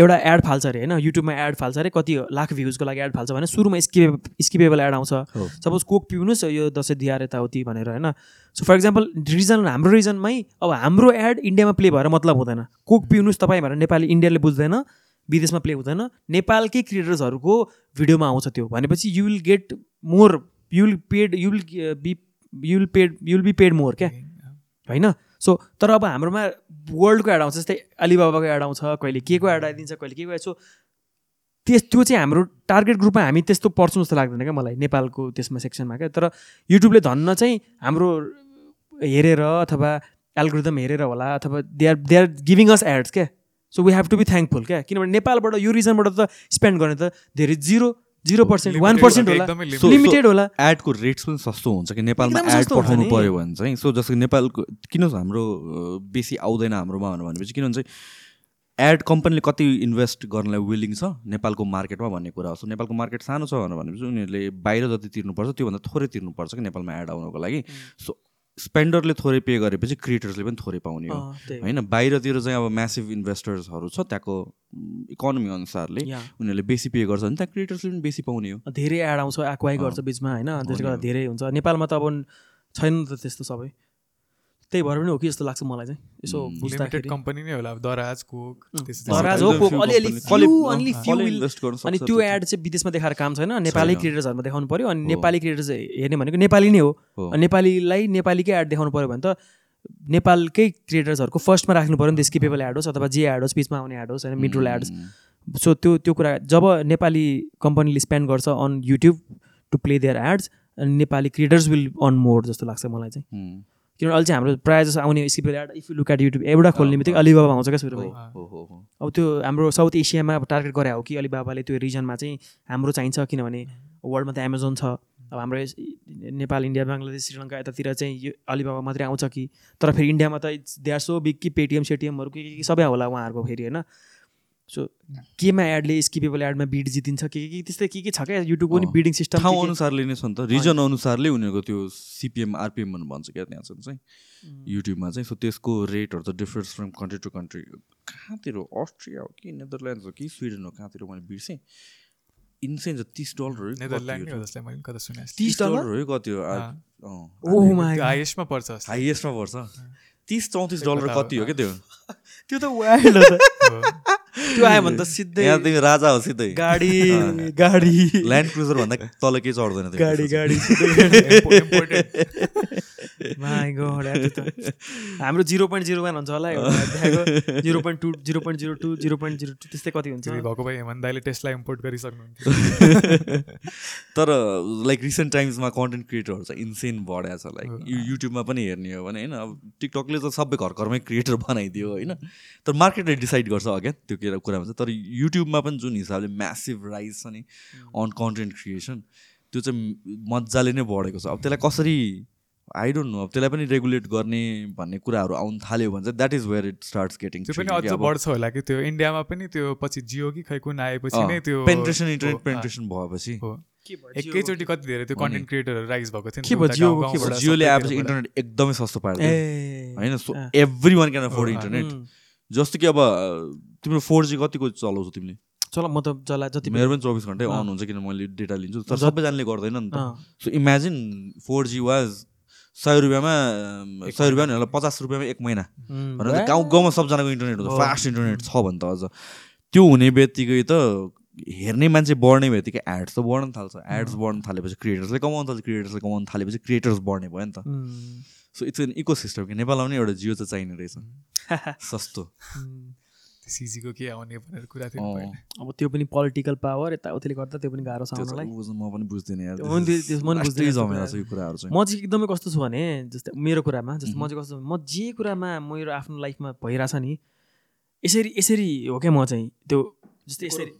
एउटा एड फाल्छ अरे होइन युट्युबमा एड फाल्छ अरे कति लाख भ्युजको लागि एड फाल्छ भने सुरुमा स्किपे स्किपेबल एड आउँछ सपोज कोक पिउनुहोस् यो दसैँ दिएर यताउति भनेर होइन सो फर इक्जाम्पल रिजन हाम्रो रिजनमै अब हाम्रो एड इन्डियामा प्ले भएर मतलब हुँदैन कोक पिउनुहोस् तपाईँ भनेर नेपाली इन्डियाले बुझ्दैन विदेशमा प्ले हुँदैन नेपालकै क्रिएटर्सहरूको भिडियोमा आउँछ त्यो भनेपछि you will get more you will paid you will be you will paid you will be paid more क्या होइन सो तर अब हाम्रोमा वर्ल्डको एड आउँछ जस्तै अलिबाबाको एड आउँछ कहिले के को एड आइदिन्छ कहिले के को सो त्यस त्यो चाहिँ हाम्रो टार्गेट ग्रुपमा हामी त्यस्तो पर्छौँ जस्तो लाग्दैन क्या मलाई नेपालको त्यसमा सेक्सनमा क्या तर युट्युबले धन्न चाहिँ हाम्रो हेरेर अथवा एल्गोरिदम हेरेर होला अथवा they are they are giving us ads क्या so we have to be thankful क्या किनभने नेपालबाट यो रिजनबाट त स्पेन्ड गर्ने त धेरै zero zero percent one percent होला लिमिटेड होला एडको रेट्स पनि सस्तो हुन्छ कि नेपालमा एड पठाउनु पऱ्यो भने चाहिँ सो जस्तो नेपालको किन हाम्रो बेसी आउँदैन हाम्रोमा भनेर भनेपछि किन भन्छ एड कम्पनीले कति इन्भेस्ट गर्नलाई विलिङ छ नेपालको मार्केटमा भन्ने कुरा हो सो नेपालको मार्केट सानो छ भनेर भनेपछि उनीहरूले बाहिर जति तिर्नुपर्छ त्योभन्दा थोरै तिर्नुपर्छ कि नेपालमा एड आउनुको लागि सो mm। स्पेन्डरले थोरै पे गरेपछि क्रिएटर्सले पनि थोरै पाउने हो होइन बाहिरतिर चाहिँ अब म्यासिभ इन्भेस्टर्सहरू छ त्यहाँको इकोनोमी अनुसारले उनीहरूले बेसी पे गर्छ भने त्यहाँ क्रिएटर्सले पनि बेसी पाउने हो धेरै एड आउँछ एक्वाई गर्छ बिचमा होइन त्यसले गर्दा धेरै हुन्छ नेपालमा त अब छैन त त्यस्तो सबै त्यही भएर पनि हो कि जस्तो लाग्छ मलाई चाहिँ यसो बुझ्दाखेरि कम्पनी नै होला दराज कोक दराज हो कोक अलिअलि फ्यु अनि त्यो एड चाहिँ विदेशमा देखाएर काम छैन नेपाली क्रिएटर्सहरूमा देखाउनु पऱ्यो अनि नेपाली क्रिएटर्स हेर्ने भनेको नेपाली नै हो नेपालीलाई नेपालीकै एड देखाउनु पऱ्यो भने त नेपालकै क्रिएटर्सहरूको फर्स्टमा राख्नु पऱ्यो नि त स्किपेबल एड होस् अथवा जे एड होस् बिचमा आउने एड होस् होइन मिड्रोल एड सो त्यो त्यो कुरा जब नेपाली कम्पनीले स्पेन्ड गर्छ on YouTube to play their ads अनि Nepali creators will earn more जस्तो लाग्छ मलाई चाहिँ किनभने अहिले चाहिँ हाम्रो प्रायः जस्तो आउने skip ad if you look at YouTube एउटा खोल्ने बित्तिकै अलिबाबा आउँछ क्या सुरु हो अब त्यो हाम्रो साउथ एसियामा अब टार्गेट गरे हो कि अलिबाबाले त्यो रिजनमा चाहिँ हाम्रो चाहिन्छ किनभने वर्ल्डमा त एमाजोन छ अब हाम्रो नेपाल इन्डिया बङ्गलादेश श्रीलङ्का यतातिर चाहिँ यो अलिबाबा मात्रै आउँछ कि तर फेरि इन्डियामा त इट्स दे सो बिग कि पेटिएम सेटिएमहरू के के सबै होला उहाँहरूको फेरि होइन सो केमा एडले स्किपेबल एडमा बिड जितिन्छ के के त्यस्तै के के छ क्या युट्युबको पनि बिडिङ सिस्टम ठाउँ अनुसारले नै छ नि त रिजन अनुसारले उनीहरूको त्यो सिपिएम आरपिएम भन्नु भन्छ क्या त्यहाँसम्म चाहिँ युट्युबमा चाहिँ सो त्यसको रेटहरू त difference from country to country कहाँतिर Austria हो कि नेदरल्यान्ड्स हो कि स्विडन हो कहाँतिर मैले बिर्सेँ इन्सेन्स तिस डलर तिस डलर हो कति हो हाइएस्टमा oh पर्छ हाइएस्टमा पर्छ तिस चौतिस डलर कति हो क्या त्यो त्यो त वाइल्ड हो त्यो आयो भने त सिधै तिमी राजा हो सिधै गाडी गाडी ल्यान्ड क्रुजर भन्दा तल केही चढ्दैन गाडी गाडी हाम्रो जिरो पोइन्ट जिरो वान हुन्छ होला zero point two zero point zero two zero point zero two त्यस्तै कति हुन्छ भएको भाइ हेमन्त दाइले टेस्टलाई इम्पोर्ट गरिसक्नु तर लाइक रिसेन्ट टाइम्समा कन्टेन्ट क्रिएटरहरू चाहिँ इन्सेन बढाएको छ लाइक युट्युबमा पनि हेर्ने हो भने होइन अब टिकटकले त सबै घर घरमै क्रिएटर बनाइदियो होइन तर मार्केटले डिसाइड गर्छ अघि त्यो कुरा कुरामा छ तर युट्युबमा पनि जुन हिसाबले म्यासिभ राइज छ नि अन कन्टेन्ट क्रिएसन त्यो चाहिँ मजाले नै बढेको छ अब त्यसलाई कसरी आई डोन्ट नो अब त्यसलाई पनि रेगुलेट गर्ने भन्ने कुराहरू आउनु थाल्यो भने चाहिँ that is where it starts getting त्यो पनि अझ बढ्छ होला कि त्यो इन्डियामा पनि त्यो पछि जियो कि खै कुन आएपछि नै त्यो पेन्ट्रेसन इन्टरनेट पेन्ट्रेसन भएपछि एकैचोटि कति धेरै त्यो कन्टेन्ट क्रिएटरहरू राइज भएको थियो के भयो जियोले आएपछि इन्टरनेट एकदमै सस्तो पार्यो होइन so everyone can afford internet जस्तो कि अब तिम्रो फोर जी कतिको चलाउँछौ तिमीले चला म त चला जति मेरो पनि चौबिस घन्टै अन हुन्छ किन मैले डेटा लिन्छु तर सबैजनाले गर्दैन नि त so imagine four G was सय रुपियाँमा सय रुपियाँ होला पचास रुपियाँमा एक महिना भनेर गाउँ गाउँमा सबजनाको इन्टरनेट हुन्छ फास्ट इन्टरनेट छ भने त अझ त्यो हुने बित्तिकै त हेर्ने मान्छे बढ्ने बित्तिकै एड्स त बढ्न थाल्छ एड्स बढ्न थालेपछि क्रिएटर्सले कमाउनु थाल्छ क्रिएटर्सले कमाउनु थालेपछि क्रिएटर्स बढ्ने भयो नि त so it's an ecosystem कि नेपालमा पनि एउटा जियो चाहिँ चाहिने रहेछ सस्तो सिजीको के आउने भनेर कुरा थियो अब त्यो पनि पोलिटिकल पावर यताउतिले गर्दा त्यो पनि गाह्रो छ म पनि बुझ्दिनँ म चाहिँ एकदमै कस्तो छु भने जस्तै मेरो कुरामा जस्तो म चाहिँ कस्तो म जे कुरामा मेरो आफ्नो लाइफमा भइरहेछ नि यसरी यसरी हो क्या म चाहिँ त्यो जस्तै यसरी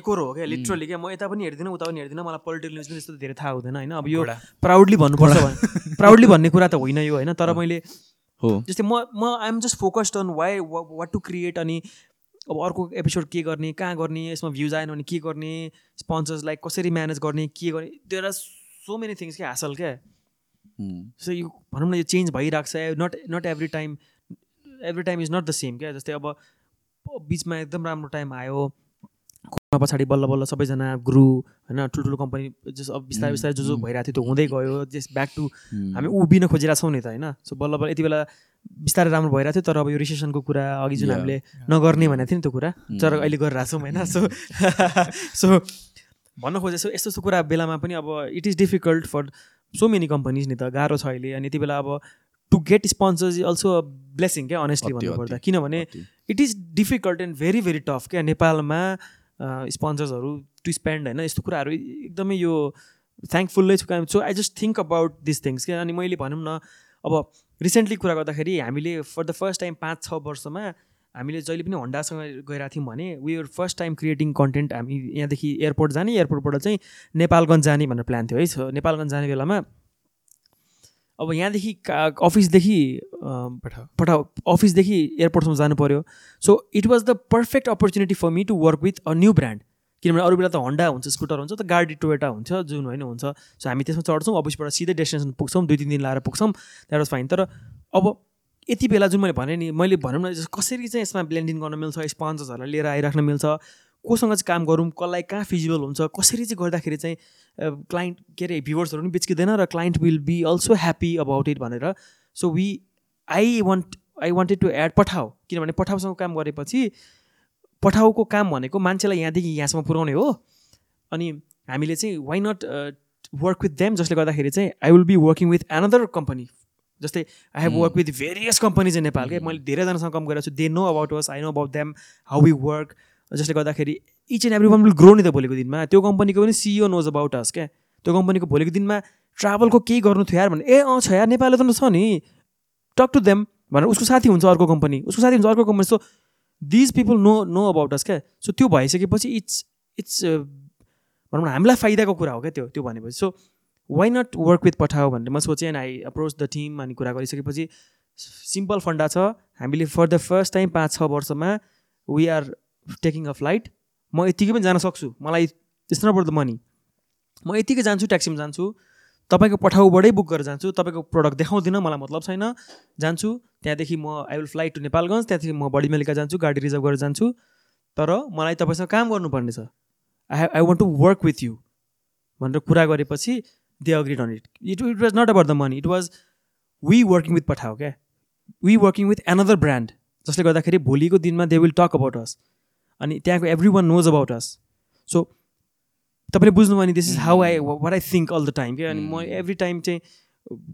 एकरो हो क्या लिटरली क्या म यता पनि हेर्दिनँ उता पनि हेर्दिनँ मलाई पोलिटिकल न्युज पनि त्यस्तो धेरै थाहा हुँदैन होइन अब यो प्राउडली भन्नुपर्छ प्राउडली भन्ने कुरा त होइन यो होइन तर मैले हो जस्तै म म I'm just focused on why what to create अनि अब अर्को एपिसोड के गर्ने कहाँ गर्ने यसमा भ्युज आएन भने के गर्ने स्पोन्सर्सलाई कसरी म्यानेज गर्ने के गर्ने there are so many things क्या हासल क्या सो hmm. यो भनौँ न यो चेन्ज भइरहेको छ not not every time every time is not the same क्या जस्तै अब बिचमा एकदम राम्रो टाइम आयो पछाडि बल्ल बल्ल सबैजना ग्रु होइन ठुल्ठुलो कम्पनी जस अब बिस्तारै बिस्तारै जो जो भइरहेको थियो त्यो हुँदै गयो जस ब्याक टु हामी उभिन खोजिरहेको छौँ नि त होइन सो बल्ल बल्ल यति बेला बिस्तारै राम्रो भइरहेको थियो तर अब यो रिसेसनको कुरा अघि जुन हामीले नगर्ने भनेको थियो नि त्यो कुरा तर अहिले गरिरहेको छौँ होइन सो सो भन्न खोजेको यस्तो यस्तो कुरा बेलामा पनि अब it is difficult for so many companies नि त गाह्रो छ अहिले अनि यति बेला अब to get sponsors is also blessing क्या अनेस्टली भन्नुपर्दा किनभने it is difficult and very very tough क्या नेपालमा स्पोन्सर्सहरू टु स्पेन्ड होइन यस्तो कुराहरू एकदमै यो थ्याङ्कफुल नै छु so I just think about this things किन अनि मैले भनौँ न अब रिसेन्टली कुरा गर्दाखेरि हामीले फर द फर्स्ट टाइम पाँच छ वर्षमा हामीले जहिले पनि होन्डासँग गइरहेको थियौँ भने we are first time creating content हामी यहाँदेखि एयरपोर्ट जाने एयरपोर्टबाट चाहिँ नेपालगञ्ज जाने भनेर प्लान थियो है सो नेपालगञ्ज जाने बेलामा अब यहाँदेखि का अफिसदेखि पठा अफिसदेखि एयरपोर्टसम्म जानु पऱ्यो so it was the perfect opportunity for me to work with a new brand किनभने अरू बेला त हन्डा हुन्छ स्कुटर हुन्छ त गाडी टोयटा हुन्छ जुन होइन हुन्छ सो हामी त्यसमा चढ्छौँ अफिसबाट सिधै डेस्टिनेसन पुग्छौँ दुई तिन दिन लाएर पुग्छौँ वाज फाइन तर अब यति बेला जुन मैले भने नि मैले भनौँ न कसरी चाहिँ यसमा ब्लेन्डिङ गर्न मिल्छ स्पोन्सर्सहरूलाई लिएर आइराख्न मिल्छ कोसँग चाहिँ काम गरौँ कसलाई कहाँ फिजिबल हुन्छ कसरी चाहिँ गर्दाखेरि चाहिँ क्लाइन्ट के अरे भ्युवर्सहरू पनि बिच्किँदैन र client will be also happy about it भनेर so we I want I wanted to add Pathao किनभने पठाउसँग काम गरेपछि पठाउको काम भनेको मान्छेलाई यहाँदेखि यहाँसम्म पुऱ्याउने हो अनि हामीले चाहिँ why not work with them जसले गर्दाखेरि चाहिँ I will be working with another company जस्तै I have work with various companies in नेपालकै मैले धेरैजनासँग काम गरेको छु they know about ours I know about them how we work जसले गर्दाखेरि each and every one will grow नि त भोलिको दिनमा त्यो कम्पनीको पनि सिइओ नोज अबाउट अस क्या त्यो कम्पनीको भोलिको दिनमा ट्राभलको केही गर्नु थियो यार भने ए अँ छ यार नेपाल त छ नि टक टु देम भनेर उसको साथी हुन्छ अर्को कम्पनी उसको साथी हुन्छ अर्को company so these people know know about us क्या सो त्यो भइसकेपछि इट्स इट्स भनौँ न हामीलाई फाइदाको कुरा हो क्या त्यो त्यो भनेपछि so why not work with Pathao भनेर म सोचेँ and I approach the team अनि कुरा गरिसकेपछि सिम्पल फन्डा छ हामीले फर द फर्स्ट टाइम पाँच छ वर्षमा we are taking a flight म यतिकै पनि जान सक्छु मलाई इट्स नट द मनी म यतिकै जान्छु ट्याक्सीमा जान्छु तपाईँको पठाउबाटै बुक गरेर जान्छु तपाईँको प्रडक्ट देखाउँदिनँ मलाई मतलब छैन जान्छु त्यहाँदेखि म I will flight to Nepalgunj त्यहाँदेखि म बडी मेलिका जान्छु गाडी रिजर्भ गरेर जान्छु तर मलाई तपाईँसँग काम गर्नुपर्ने छ I I want to work with you भनेर कुरा गरेपछि they agree done it it it was not about the money it was we working with Pathao क्या we working with another brand जसले गर्दाखेरि भोलिको दिनमा they will talk about us अनि त्यहाँको every one knows about us so तपाईँले बुझ्नुभयो भने this is how I what I think all the time क्या अनि म एभ्री mm. टाइम चाहिँ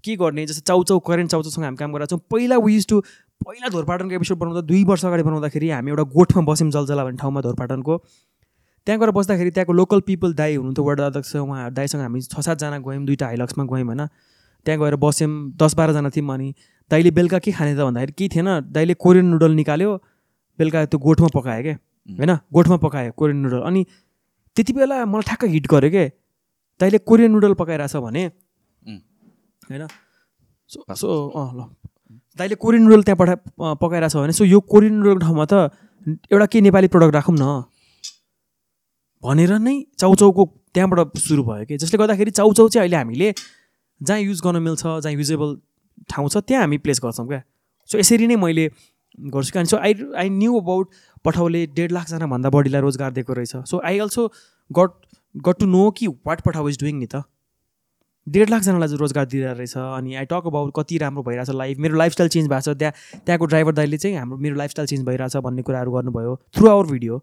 के गर्ने जस्तो चाउचाउ करेन्ट चाउचाउसँग हामी काम गरेका छौँ पहिला युज टु पहिला धोरपाटनको एपिसोड बनाउँदा दुई वर्ष अगाडि बनाउँदाखेरि हामी एउटा गोठमा बस्यौँ जलजला भन्ने ठाउँमा धोरपाटनको त्यहाँ गएर बस्दाखेरि त्यहाँको लोकल पिपल दाई हुनुहुन्थ्यो वर्ड अध्यक्ष उहाँ दाईसँग हामी छ सातजना गयौँ दुइटा हाइलक्समा गयौँ होइन त्यहाँ गएर बस्यौँ दस बाह्रजना थियौँ अनि दाइले बेलुका के खाने त भन्दाखेरि केही थिएन दाइले कोरियन नुडल निकाल्यो बेलुका त्यो गोठमा पकायो क्या Mm. होइन गोठमा पकायो कोरियन नुडल अनि त्यति बेला मलाई ठ्याक्क हिट गऱ्यो के तैँले कोरियन नुडल पकाइरहेछ भने mm. होइन सो सो अँ ल तैँले कोरियन नुडल त्यहाँ पठा पकाइरहेछ भने सो यो कोरियन नुडल ठाउँमा त एउटा के नेपाली प्रडक्ट राखौँ न भनेर नै चाउचाउको त्यहाँबाट सुरु भयो कि जसले गर्दाखेरि चाउचाउ चाहिँ अहिले हामीले जहाँ युज गर्न मिल्छ जहाँ युजेबल ठाउँ छ त्यहाँ हामी प्लेस गर्छौँ क्या सो यसरी नै मैले गर्छु अनि so I I knew about पठाउले डेढ लाखजनाभन्दा बढीलाई रोजगार दिएको रहेछ so I also got got to know कि वाट पठाउ इज डुइङ नि त डेढ लाखजनालाई रोजगार दिइरहेको रहेछ अनि आई टक अबाउट कति राम्रो भइरहेछ लाइफ मेरो लाइफस्टाइल चेन्ज भएको छ त्यहाँ त्यहाँको ड्राइभर दाइले चाहिँ हाम्रो मेरो लाइफस्टाइल चेन्ज भइरहेछ भन्ने कुराहरू गर्नुभयो थ्रु आवर भिडियो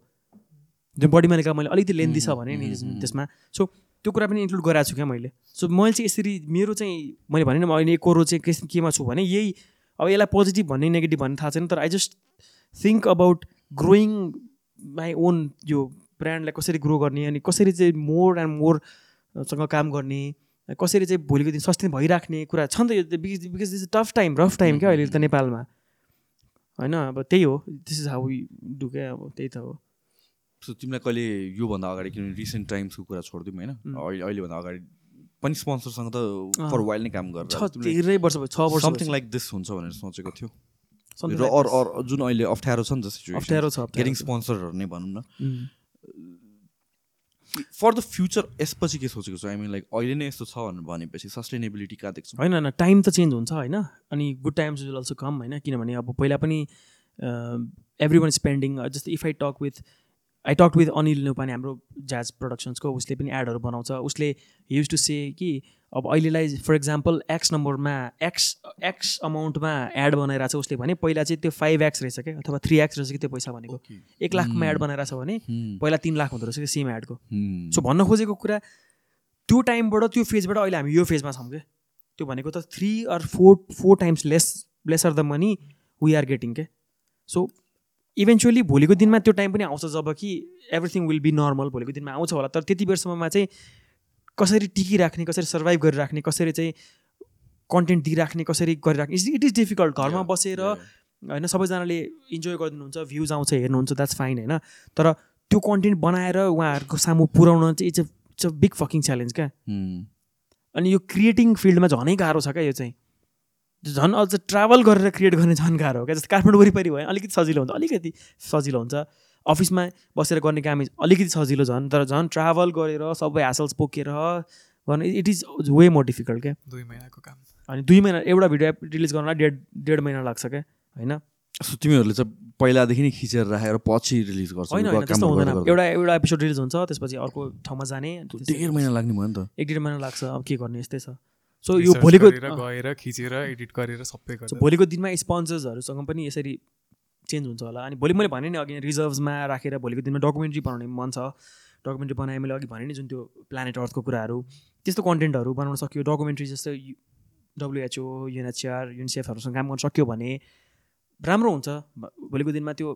जुन बडी मालिका मैले अलिकति लेन्दी छ भने नि त्यसमा सो त्यो कुरा पनि इन्क्लुड गराएको छु क्या मैले सो मैले चाहिँ यसरी मेरो चाहिँ मैले भने अहिले कोरो चाहिँ केमा छु भने यही अब यसलाई पोजिटिभ भन्ने नेगेटिभ भन्ने थाहा छैन तर I just think about growing my own यो ब्रान्डलाई कसरी ग्रो गर्ने अनि कसरी चाहिँ मोर एन्ड मोरसँग काम गर्ने कसरी चाहिँ भोलिको दिन सस्टेन भइराख्ने कुरा छ नि त यो because because tough time rough time क्या अहिले त mm-hmm. नेपालमा होइन अब त्यही हो दिस इज हाउ डु क्या अब त्यही त हो सो तिमीलाई कहिले योभन्दा अगाडि किनभने रिसेन्ट टाइम्सको कुरा छोडिदिउँ होइन mm. अहिले अहिलेभन्दा अगाडि पनि स्पोन्सरसँग त फर वाइल्ड नै काम गर्छ धेरै वर्ष छ वर्ष समथिङ लाइक दिस हुन्छ भनेर सोचेको थियो र अर अर जुन अहिले अप्ठ्यारो छ नि त अप्ठ्यारो छ गेटिङ स्पोन्सरहरू नै भनौँ न फर द फ्युचर यसपछि के सोचेको छु आई मिन लाइक अहिले नै यस्तो छ भनेपछि सस्टेनेबिलिटी कहाँ देख्छु होइन होइन टाइम त चेन्ज हुन्छ होइन अनि good times will also come होइन किनभने अब पहिला पनि एभ्री वान स्पेन्डिङ जस्तै if I talk with I talk with Anil Nupane हाम्रो ज्याज प्रडक्सन्सको उसले पनि एडहरू बनाउँछ उसले युज टु से कि अब अहिलेलाई फर इक्जाम्पल एक्स नम्बरमा एक्स एक्स अमाउन्टमा एड बनाइरहेको छ उसले भने पहिला चाहिँ त्यो फाइभ एक्स रहेछ क्या अथवा थ्री एक्स रहेछ कि त्यो पैसा भनेको एक लाखमा एड बनाइरहेको छ भने पहिला तिन लाख हुँदो रहेछ कि सेम एडको सो भन्न खोजेको कुरा त्यो टाइमबाट त्यो फेजबाट अहिले हामी यो फेजमा छौँ क्या त्यो भनेको त three or four four times less less are the money we are getting के सो इभेन्चुली भोलिको दिनमा त्यो टाइम पनि आउँछ जब कि एभ्रिथिङ विल बी नर्मल भोलिको दिनमा आउँछ होला तर त्यति बेरसम्ममा चाहिँ कसरी टिकिराख्ने कसरी सर्भाइभ गरिराख्ने कसरी चाहिँ कन्टेन्ट दिइराख्ने कसरी गरिराख्ने इट्स इट इज डिफिकल्ट घरमा बसेर होइन सबैजनाले इन्जोय गरिदिनुहुन्छ भ्युज आउँछ हेर्नुहुन्छ द्याट्स फाइन होइन तर त्यो कन्टेन्ट बनाएर उहाँहरूको सामु पुऱ्याउन चाहिँ it's a it's a big fucking challenge क्या hmm. अनि यो क्रिएटिङ फिल्डमा झनै गाह्रो छ क्या यो चाहिँ झन् अझ ट्राभल गरेर क्रिएट गर्ने झन् गाह्रो हो क्या जस्तै काठमाडौँ वरिपरि भयो अलिकति सजिलो हुन्छ अलिकति सजिलो हुन्छ अफिसमा बसेर गर्ने काम अलिकति सजिलो झन् तर झन् ट्राभल गरेर सबै ह्यासल्स बोकेर गर्ने it is way more difficult क्या दुई महिनाको काम अनि दुई महिना एउटा भिडियो रिलिज गर्नलाई डेढ डेढ महिना लाग्छ क्या होइन तिमीहरूले चाहिँ पहिलादेखि नै खिचेर राखेर पछि रिलिज गर्छ होइन एउटा एउटा एपिसोड रिलिज हुन्छ त्यसपछि अर्को ठाउँमा जाने डेढ महिना लाग्ने भयो नि त एक डेढ महिना लाग्छ अब के गर्ने यस्तै छ सो यो भोलिको गएर खिचेर एडिट गरेर सबै गर्छ भोलिको दिनमा स्पोन्सर्सहरूसँग पनि यसरी चेन्ज हुन्छ होला अनि भोलि मैले भने नि अघि रिजर्भमा राखेर भोलिको दिनमा डकुमेन्ट्री बनाउने मन छ डकुमेन्ट्री बनाएँ मैले अघि भने नि जुन त्यो प्लानेट अर्थको कुराहरू त्यस्तो कन्टेन्टहरू बनाउन सक्यो डकुमेन्ट्री जस्तो डब्लुएचओ युएनएचआर युनिसेफहरूसँग काम गर्न सक्यो भने राम्रो हुन्छ भोलिको दिनमा त्यो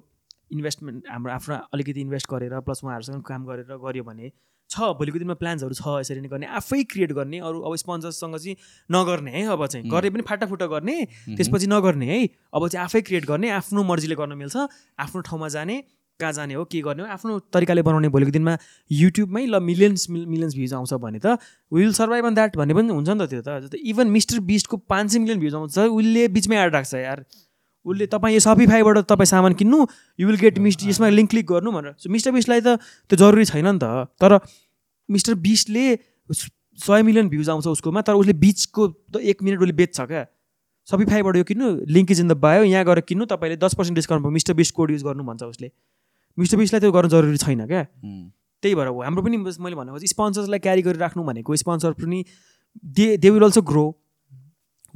इन्भेस्टमेन्ट हाम्रो आफ्नो अलिकति इन्भेस्ट गरेर प्लस उहाँहरूसँग काम गरेर गऱ्यो भने छ भोलिको दिनमा प्लान्सहरू छ यसरी नै गर्ने आफै क्रिएट गर्ने अरू अब स्पोन्सर्ससँग चाहिँ नगर्ने है अब चाहिँ गर्ने पनि फाटाफुटा गर्ने त्यसपछि नगर्ने है अब चाहिँ आफै क्रिएट गर्ने आफ्नो मर्जीले गर्न मिल्छ आफ्नो ठाउँमा जाने कहाँ जाने हो के गर्ने हो आफ्नो तरिकाले बनाउने भोलिको दिनमा युट्युबमै ल मिलियन्स मिलियन्स भ्युज आउँछ भने त विल सर्भाइभ अन द्याट भन्ने पनि हुन्छ नि त त्यो त इभन मिस्टर बिस्टको पाँच सय मिलियन भ्युज आउँछ उसले बिचमै एड राख्छ यार उसले तपाईँ यो सपिफाईबाट तपाईँ सामान किन्नु यु विल गेट मिस्टर यसमा लिङ्क क्लिक गर्नु भनेर सो मिस्टर बिस्टलाई त त्यो जरुरी छैन नि त तर मिस्टर बिस्टले सय मिलियन भ्युज आउँछ उसकोमा तर उसले बिचको त एक मिनट उसले बेच्छ क्या सपिफाईबाट यो किन्नु link is in the bio यहाँ गएर किन्नु तपाईँले दस पर्सेन्ट डिस्काउन्ट भयो मिस्टर बिस कोड युज गर्नु भन्छ उसले मिस्टर बिसलाई त्यो गर्नु जरुरी छैन क्या त्यही भएर हाम्रो पनि मैले भनेको स्पोन्सर्सलाई क्यारी गरिराख्नु भनेको स्पोन्सर पनि they they will also grow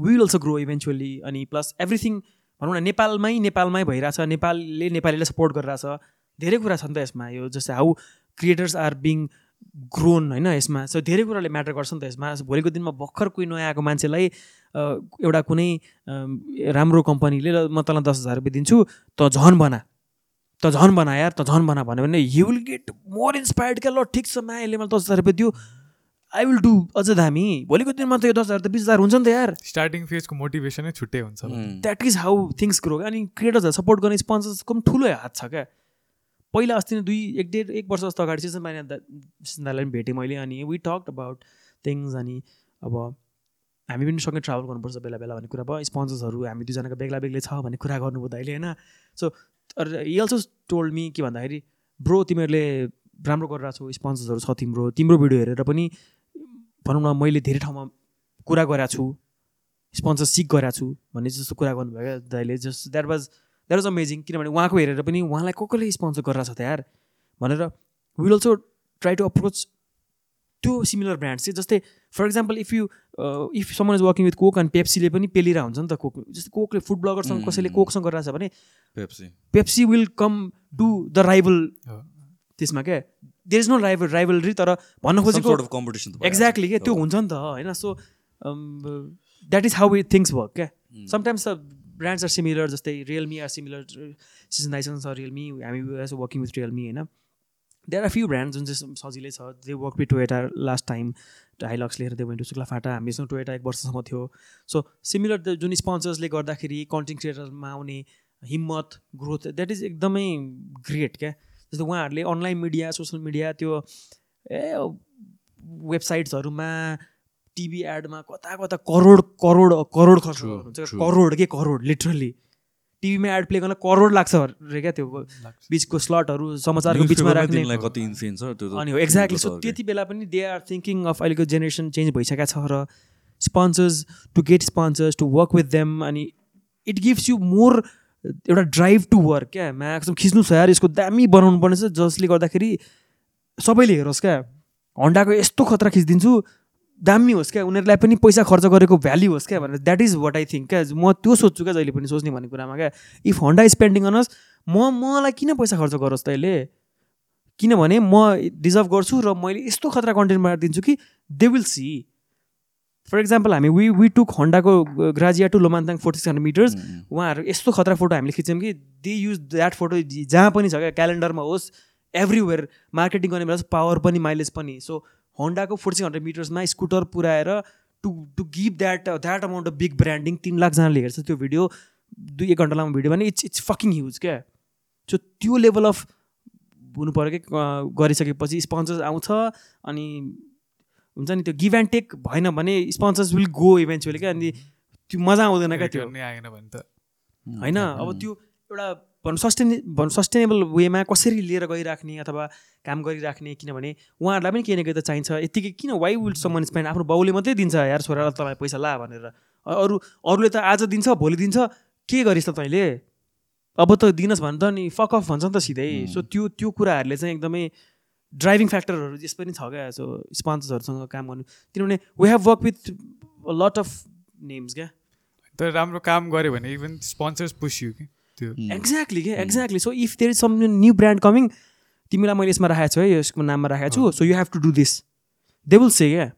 we will also grow eventually अनि प्लस एभ्रिथिङ भनौँ न नेपालमै नेपालमै भइरहेछ नेपालले नेपालीलाई सपोर्ट गरिरहेछ धेरै कुरा छ नि त यसमा यो जस्तै how creators are being grown होइन यसमा सो धेरै कुराले म्याटर गर्छ नि त यसमा भोलिको दिनमा भर्खर कोही नयाँ आएको मान्छेलाई एउटा कुनै राम्रो कम्पनीले म तँलाई दस हजार रुपियाँ दिन्छु त झन बना त झन बना यार त झन बना भन्यो भने you will get more inspired क्या ल ठिक छ माया यसले मलाई दस हजार रुपियाँ दियो आई विल डु अझ दामी भोलिको दिनमा त यो दस हजार त बिस हजार हुन्छ नि त यार स्टार्टिङ फेजको मोटिभेसनै छुट्टै हुन्छ that is how things grow अनि क्रिएटर्सहरूलाई सपोर्ट गर्ने स्पोन्सर्सको पनि ठुलो हात छ क्या पहिला अस्ति नै दुई एक डेढ एक वर्ष जस्तो अगाडि सिजन माइन सिजन पनि भेटेँ मैले अनि वी टक अबाउट थिङ्स अनि अब हामी पनि सँगै ट्राभल गर्नुपर्छ बेला बेला भन्ने कुरा भयो स्पोन्सर्सहरू हामी दुईजनाको बेग्ला बेग्लै छ भन्ने कुरा गर्नुभयो अहिले होइन सो अल्सो टोल्ड मी के भन्दाखेरि ब्रो तिमीहरूले राम्रो गरिरहेको छौ स्पोन्सर्सहरू छ तिम्रो तिम्रो भिडियो हेरेर पनि भनौँ न मैले धेरै ठाउँमा कुरा गरेको छु स्पोन्सर सिक गरेको छु भन्ने जस्तो कुरा गर्नुभयो क्या दाइले just that was that was amazing किनभने उहाँको हेरेर पनि उहाँलाई को कसले स्पोन्सर गरिरहेको छ त यार भनेर will also try to approach त्यो सिमिलर ब्रान्ड्स चाहिँ जस्तै for example if you if someone is working with Coke and पेप्सीले पनि पेलिरह हुन्छ नि त कोक जस्तै कोकले फुड ब्लगरसँग कसैले कोकसँग गरिरहेको छ भने Pepsi Pepsi will come do the राइबल त्यसमा क्या there is no rival rivalry तर भन्न खोजेको कम्पिटिसन एक्ज्याक्टली क्या त्यो हुन्छ नि त होइन so that is how it things work क्या sometimes the brands are similar जस्तै रियलमी आर सिमिलर सिजन आइसन छ रियलमी हामी एसो वर्किङ विथ रियलमी होइन देयर आर फ्यु ब्रान्ड जुन चाहिँ सजिलै छ they work with Toyota last time Hilux लिएर दे वेन्टु फाटा हामीसँग टोयोटा एक वर्षसम्म थियो सो सिमिलर जुन स्पोन्सर्सले गर्दाखेरि कन्टेन्ट क्रिएटरमा आउने हिम्मत ग्रोथ द्याट इज एकदमै ग्रेट क्या जस्तो उहाँहरूले अनलाइन मिडिया सोसियल मिडिया त्यो ए वेबसाइट्सहरूमा टिभी एडमा कता कता करोड करोड करोड खर्च गर्नुहुन्छ करोड के करोड लिटरली टिभीमा एड प्ले गर्न करोड लाग्छ अरे क्या त्यो बिचको स्लटहरू समाचारको बिचमा राख्ने अनि हो एक्ज्याक्टली सो त्यति बेला पनि दे आर थिङ्किङ अफ अहिलेको जेनेरेसन चेन्ज भइसकेको छ र sponsors to get sponsors to work with them अनि इट गिभ्स यु मोर एउटा ड्राइभ टु वर्क क्या म्याक्सम खिच्नु छ यार यसको दामी बनाउनु पर्नेछ जसले गर्दाखेरि सबैले हेरोस् क्या हन्डाको यस्तो खतरा खिचिदिन्छु दामी होस् क्या उनीहरूलाई पनि पैसा खर्च गरेको भ्याल्यु होस् क्या भनेर that is what I think क्या म त्यो सोध्छु क्या जहिले पनि सोच्ने भन्ने कुरामा क्या इफ हन्डा स्पेन्डिङ गर्नुहोस् म मलाई किन पैसा खर्च गरोस् तैँले किनभने म डिजर्भ गर्छु र मैले यस्तो खतरा कन्टेन्ट बनाएर दिन्छु कि they will see for example हामी we we took हन्डाको Grazia to Lomanthang forty six hundred meters उहाँहरू यस्तो खतरा फोटो हामीले खिच्यौँ कि दे युज द्याट फोटो जहाँ पनि छ क्या क्यालेन्डरमा होस् एभ्रिवेयर मार्केटिङ गर्ने बेला पावर पनि माइलेज पनि सो हन्डाको फोर्टी सिक्स हन्ड्रेड मिटर्समा स्कुटर पुऱ्याएर to to give that that amount of big branding तिन लाखजनाले हेर्छ त्यो भिडियो दुई एक घन्टा लामो भिडियो भने इट्स इट्स फकिङ ह्युज क्या सो त्यो लेभल अफ हुनु पऱ्यो कि गरिसकेपछि स्पोन्सर्स आउँछ अनि हुन्छ नि त्यो गिभ एन्ड टेक भएन भने स्पोन्सर्स विल गो इभेन्चुअली क्या अनि त्यो मजा आउँदैन क्या त्यो आएन भने त होइन अब त्यो एउटा भनौँ सस्टेने भनौँ सस्टेनेबल वेमा कसरी लिएर गइराख्ने अथवा काम गरिराख्ने किनभने उहाँहरूलाई पनि केही न केही त चाहिन्छ यत्तिकै किन वाइ विल सम स्पेन्ड आफ्नो बाउले मात्रै दिन्छ यार छोरालाई तपाईँ पैसा ला भनेर अरू अरूले त आज दिन्छ भोलि दिन्छ के गरिस् त तैँले अब त दिनुहोस् भने त नि फक अफ भन्छ नि त सिधै सो त्यो त्यो कुराहरूले चाहिँ एकदमै ड्राइभिङ फ्याक्टरहरू यस पनि छ क्या सो स्पोन्सर्सहरूसँग काम गर्नु किनभने we have work with lot of names क्या तर राम्रो काम गऱ्यो भने इभन स्पोन्सर्स पुस्यो कि त्यो एक्ज्याक्टली hmm. क्या exactly so if there is some new brand coming तिमीलाई मैले यसमा राखेको छु है यसको नाममा राखेको छु so you have to do this they will say क्या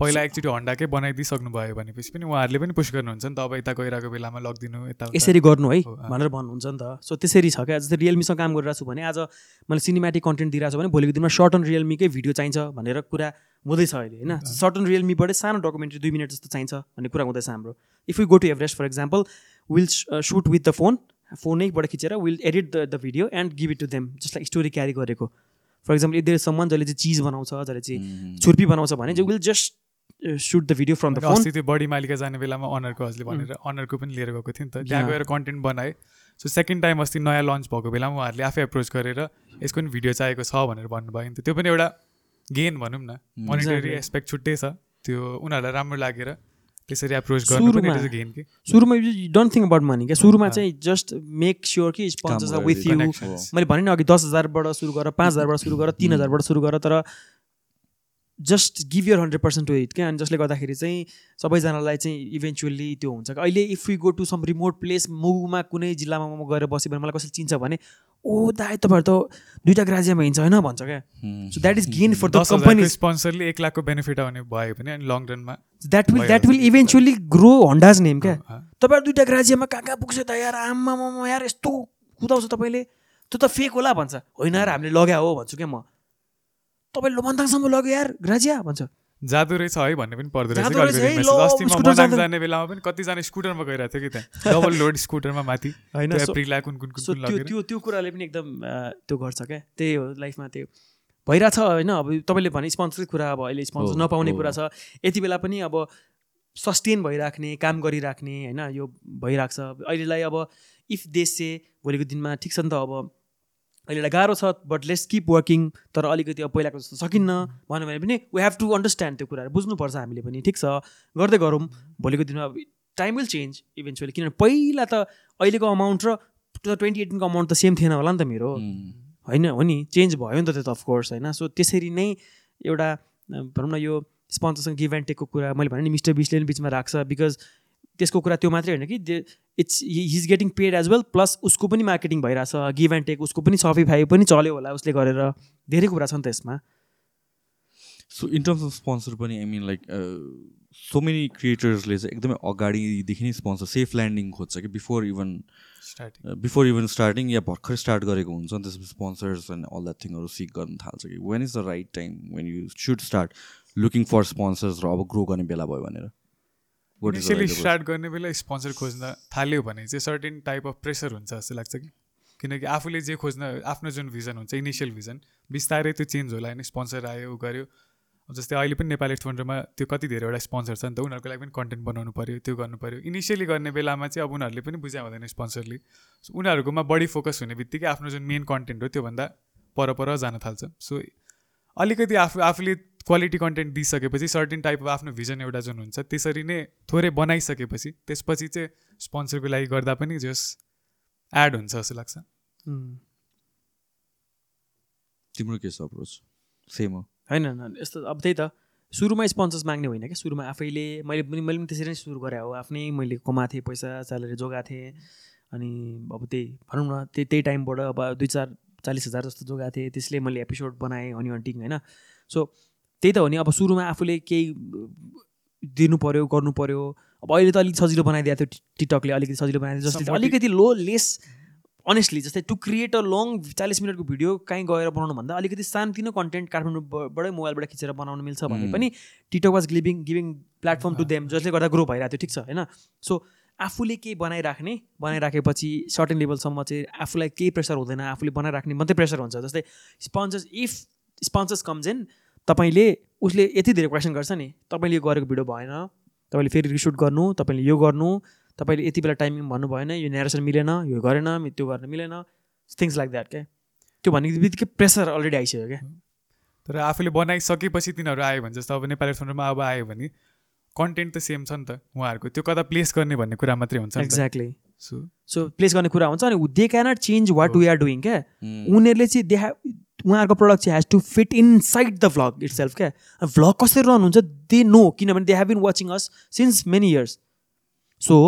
पहिला एकचोटि हन्डाकै बनाइदिइसक्नु भयो भनेपछि पनि उहाँहरूले पनि पुस गर्नुहुन्छ नि त अब यता गइरहेको बेलामा लगिदिनु यता यसरी गर्नु है भनेर भन्नुहुन्छ नि त सो त्यसरी छ क्या जस्तै रियलमीसँग काम गरिरहेको छु भने आज मैले सिनेमेटिक कन्टेन्ट दिइरहेको छु भने भोलिको दिनमा सर्ट एन्ड रियलमीकै भिडियो चाहिन्छ भनेर कुरा हुँदैछ अहिले होइन सर्ट एन्ड रियलमीबाटै सानो डकुमेन्ट्री दुई मिनट जस्तो चाहिन्छ भन्ने कुरा हुँदैछ हाम्रो if you go to Everest for example will shoot with the phone फोनैबाट खिचेर will edit the video and give it to them जसलाई स्टोरी क्यारी गरेको फर एक्जाम्पल यति जसले चाहिँ चिज बनाउँछ जसले चाहिँ छुर्पी बनाउँछ भने चाहिँ will just shoot the video from the phone अस्ति त्यो बडी मालिका जाने बेलामा अनरको हजुरले mm. भनेर अनरको पनि लिएर गएको थियो नि त त्यहाँ गएर कन्टेन्ट बनाएँ सो सेकेन्ड टाइम अस्ति नयाँ लन्च भएको बेलामा उहाँहरूले आफै एप्रोच गरेर यसको पनि भिडियो चाहिएको छ भनेर भन्नुभयो नि त त्यो पनि एउटा गेन भनौँ न मोनिटरी mm. एस्पेक्ट छुट्टै छ त्यो उनीहरूलाई राम्रो लागेर त्यसरी एप्रोच गर्नु गेन कि सुरुमा you don't think about money क्या सुरुमा चाहिँ जस्ट मेक स्योर कि स्पोन्सर्स विथ यु मैले भने नि अघि दस हजारबाट सुरु गर पाँच हजारबाट सुरु गर तिन हजारबाट सुरु गर तर just give your hundred percent to it क्या अनि जसले गर्दाखेरि चाहिँ सबैजनालाई चाहिँ इभेन्चुअली त्यो हुन्छ कि अहिले if you go to some remote place मुगुमा कुनै जिल्लामा म गएर बसेँ भने मलाई कसैले चिन्छ भने ओ दाइ तपाईँहरू त दुइटा ग्राजियामा हिँड्छ होइन भन्छ क्या so that is gain for the company स्पोन्सरले एक लाखको बेनिफिट आउने भयो भने अनि लङ रनमा that will that will eventually grow Honda's name क्या तपाईँहरू दुइटा ग्राजियामा कहाँ कहाँ पुग्छ त यार आमा यार यस्तो कुदाउँछ तपाईँले त्यो त फेक होला भन्छ होइन र हामीले लग्या हो भन्छु क्या म तपाईँले लोमन्ताङसम्म लग्यो यार ग्राजिया भन्छ जाँदो रहेछ है भन्ने पनि पर्दो रहेछ अस्ति म जाने बेलामा पनि कतिजना स्कुटरमा गइरहेको थियो कि त्यहाँ डबल लोड स्कुटरमा माथि होइन त्यो त्यो कुराले पनि एकदम त्यो गर्छ क्या त्यही हो लाइफमा त्यो छ होइन अब तपाईँले भने स्पोन्सर कुरा अब अहिले स्पोन्सर नपाउने कुरा छ यति बेला पनि अब सस्टेन भइराख्ने काम गरिराख्ने होइन यो भइरहेको छ अहिलेलाई अब इफ देश से भोलिको दिनमा ठिक छ नि त अब अहिले एउटा गाह्रो छ बट लेट्स किप वर्किङ तर अलिकति अब पहिलाको जस्तो सकिन्न भन्यो भने पनि वी हेभ टु अन्डरस्ट्यान्ड त्यो कुराहरू बुझ्नुपर्छ हामीले पनि ठिक छ गर्दै गरौँ भोलिको दिनमा टाइम विल चेन्ज इभेन्चुअली किनभने पहिला त अहिलेको अमाउन्ट र टु थाउजन्ड ट्वेन्टी एटिनको अमाउन्ट त सेम थिएन होला नि त मेरो होइन हो नि चेन्ज भयो नि त त्यो त अफकोर्स होइन सो त्यसरी नै एउटा भनौँ न यो स्पोन्सरसँग गिभ एन्ड टेकको कुरा मैले भने नि मिस्टर बिसले पनि बिचमा राख्छ बिकज त्यसको कुरा त्यो मात्रै होइन कि it's his getting paid as well plus उसको पनि मार्केटिङ भइरहेछ गिभ एन्ड टेक उसको पनि सफिफाई पनि चल्यो होला उसले गरेर धेरै कुरा छ नि त यसमा so in terms of sponsor पनि I mean like so many क्रिएटर्सले चाहिँ एकदमै अगाडिदेखि नै स्पोन्सर सेफ ल्यान्डिङ खोज्छ कि before even before even starting या भर्खर स्टार्ट गरेको हुन्छ नि त्यसपछि स्पोन्सर्स एन्ड अल द्याट थिङहरू सिक गर्न थाल्छ कि when is the right time when you should start looking for sponsors र अब ग्रो गर्ने बेला भयो भनेर इनिसियली स्टार्ट गर्ने बेला स्पोन्सर खोज्न थाल्यो भने चाहिँ सर्टेन टाइप अफ प्रेसर हुन्छ जस्तो लाग्छ कि किनकि आफूले जे खोज्न आफ्नो जुन भिजन हुन्छ इनिसियल भिजन बिस्तारै त्यो चेन्ज होला होइन स्पोन्सर आयो ऊ गऱ्यो जस्तै अहिले पनि नेपाली फन्डरमा त्यो कति धेरैवटा स्पोन्सर छ नि त उनीहरूको लागि पनि कन्टेन्ट बनाउनु पऱ्यो त्यो गर्नु पऱ्यो इनिसियली गर्ने बेलामा चाहिँ अब उनीहरूले पनि बुझाइ हुँदैन स्पोन्सरले उनीहरूकोमा बढी फोकस हुने बित्तिकै आफ्नो जुन मेन कन्टेन्ट हो त्योभन्दा पर पर जान थाल्छ सो अलिकति आफू आफूले क्वालिटी कन्टेन्ट दिइसकेपछि सर्टेन अफ आफ्नो भिजन एउटा जुन हुन्छ त्यसरी नै थोरै बनाइसकेपछि त्यसपछि चाहिँ स्पोन्सरको लागि गर्दा पनि जस एड हुन्छ जस्तो लाग्छ तिम्रो के छ अप्रोच सेम हो होइन यस्तो अब त्यही त सुरुमा स्पोन्सर्स माग्ने होइन क्या सुरुमा आफैले मैले पनि मैले पनि त्यसरी नै सुरु गरेँ हो आफ्नै मैले कमाएको थिएँ पैसा स्यालेरी जोगाएको थिएँ अनि अब त्यही भनौँ न त्यही त्यही टाइमबाट अब दुई चार चालिस हजार जस्तो जोगाएको थिएँ त्यसले मैले एपिसोड बनाएँ हनी हन्टिङ होइन सो त्यही त हो नि अब सुरुमा आफूले केही दिनु पर्यो गर्नु पर्यो अब अहिले त अलिक सजिलो बनाइदिएको थियो टिकटकले अलिकति सजिलो बनाइदियो जसले अलिकति लो लेस अनेस्टली जस्तै टु क्रिएट अ लङ चालिस मिनटको भिडियो कहीँ गएर बनाउनु बनाउनुभन्दा अलिकति सानोतिनो कन्टेन्ट काठमाडौँबाटै मोबाइलबाट खिचेर बनाउनु मिल्छ भने पनि TikTok was giving giving platform to them जसले गर्दा ग्रो भइरहेको थियो ठिक छ होइन सो आफूले केही बनाइराख्ने बनाइराखेपछि सर्टेन लेभलसम्म चाहिँ आफूलाई केही प्रेसर हुँदैन आफूले बनाइराख्ने मात्रै प्रेसर हुन्छ जस्तै sponsors if sponsors comes in तपाईँले उसले यति धेरै क्वेसन गर्छ नि तपाईँले यो गरेको भिडियो भएन तपाईँले फेरि रिसुट गर्नु तपाईँले यो गर्नु तपाईँले यति बेला टाइमिङ भन्नु भएन यो नेरेसन मिलेन यो गरेन त्यो गर्न मिलेन थिङ्स लाइक द्याट क्या त्यो भनेको बित्तिकै प्रेसर अलरेडी आइसक्यो क्या तर आफूले बनाइसकेपछि तिनीहरू आयो भने जस्तो अब नेपाली फोनमा अब आयो भने कन्टेन्ट त सेम छ नि त उहाँहरूको त्यो कता प्लेस गर्ने भन्ने कुरा मात्रै हुन्छ एक्ज्याक्टली सो सो प्लेस गर्ने कुरा हुन्छ अनि they cannot change what we are doing क्या उनीहरूले चाहिँ देखा उहाँहरूको प्रडक्ट चाहिँ has to fit inside the vlog itself क्या भ्लग कसरी रन हुन्छ दे नो किनभने they have been watching us since many years so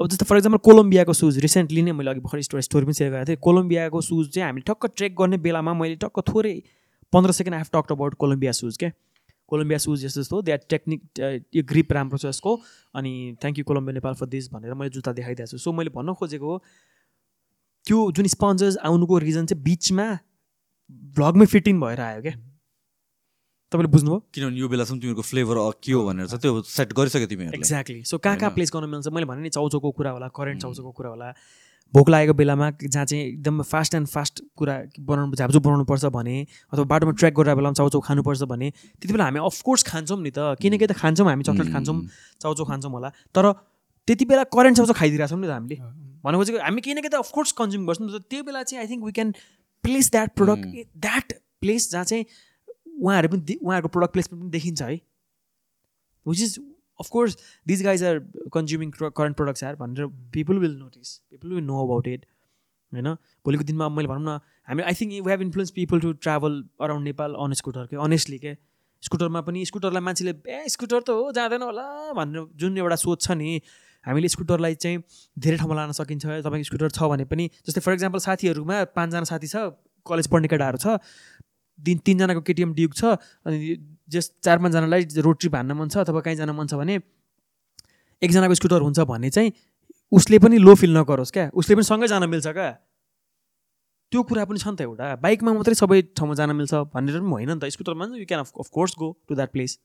अब जस्तो फर इक्जाम्पल कोलम्बियाको सुज रिसेन्टली नै मैले अघि भर्खर स्टोरी स्टोरी पनि सेयर गरेको थिएँ कोलम्बियाको सुज चाहिँ हामीले ठक्क ट्रेक गर्ने बेलामा मैले टक्क थोरै पन्ध्र second half talked about Columbia shoes क्या कोलम्बिया सुज यस्तो जस्तो द्याट टेक्निक यो ग्रिप राम्रो छ यसको अनि thank you Columbia Nepal for this भनेर मैले जुत्ता देखाइदिएको छु सो मैले भन्न खोजेको त्यो जुन स्पोन्सर्स आउनुको रिजन चाहिँ बिचमा भ्लगमै फिट इन भएर आयो क्या तपाईँले बुझ्नुभयो किनभने यो बेलासम्म तिमीहरूको फ्लेभर के हो भनेर त्यो सेट गरिसक्यो तिमीहरू एक्ज्याक्टली सो कहाँ कहाँ प्लेस गर्न मिल्छ मैले भने नि चाउचोको कुरा होला करेन्ट चाउचोको कुरा होला भोक लागेको बेलामा जहाँ चाहिँ एकदम फास्ट एन्ड फास्ट कुरा बनाउनु झापझुप बनाउनुपर्छ भने अथवा बाटोमा ट्र्याक गरेर बेलामा चाउचाउ खानुपर्छ भने त्यति बेला हामी अफकोर्स खान्छौँ नि त किनकि केही त खान्छौँ हामी चक्लेट खान्छौँ चाउचाउ खान्छौँ होला तर त्यति बेला करेन्ट चाउचाउ खाइदिरहेको छौँ नि त हामीले भनेपछि हामी किनकि त अफकोर्स कन्ज्युम गर्छौँ त्यो बेला चाहिँ I think we can place that product that place जहाँ चाहिँ उहाँहरू पनि उहाँहरूको प्रडक्ट प्लेसमेन्ट पनि देखिन्छ है which is of course these guys are consuming current products are भनेर people will notice people will know about it होइन भोलिको दिनमा मैले भनौँ न हामी I think you have influence people to travel around Nepal on scooter के honestly के स्कुटरमा पनि स्कुटरलाई मान्छेले ए स्कुटर त हो जाँदैन होला भनेर जुन एउटा सोच छ नि हामीले स्कुटरलाई चाहिँ धेरै ठाउँमा लान सकिन्छ तपाईँको स्कुटर छ भने पनि जस्तै फर इक्जाम्पल साथीहरूमा पाँचजना साथी छ कलेज पढ्ने केटाहरू छ दिन तिनजनाको केटिएम ड्युक छ अनि जस चार पाँचजनालाई रोड ट्रिप हान्न मन छ अथवा कहीँ जान मन छ भने एकजनाको स्कुटर हुन्छ भने चाहिँ उसले पनि लो फिल नगरोस् क्या उसले पनि सँगै जान मिल्छ क्या त्यो कुरा पनि छ नि त एउटा बाइकमा मात्रै सबै ठाउँमा जान मिल्छ भनेर पनि होइन नि त स्कुटरमा you can of course go to that place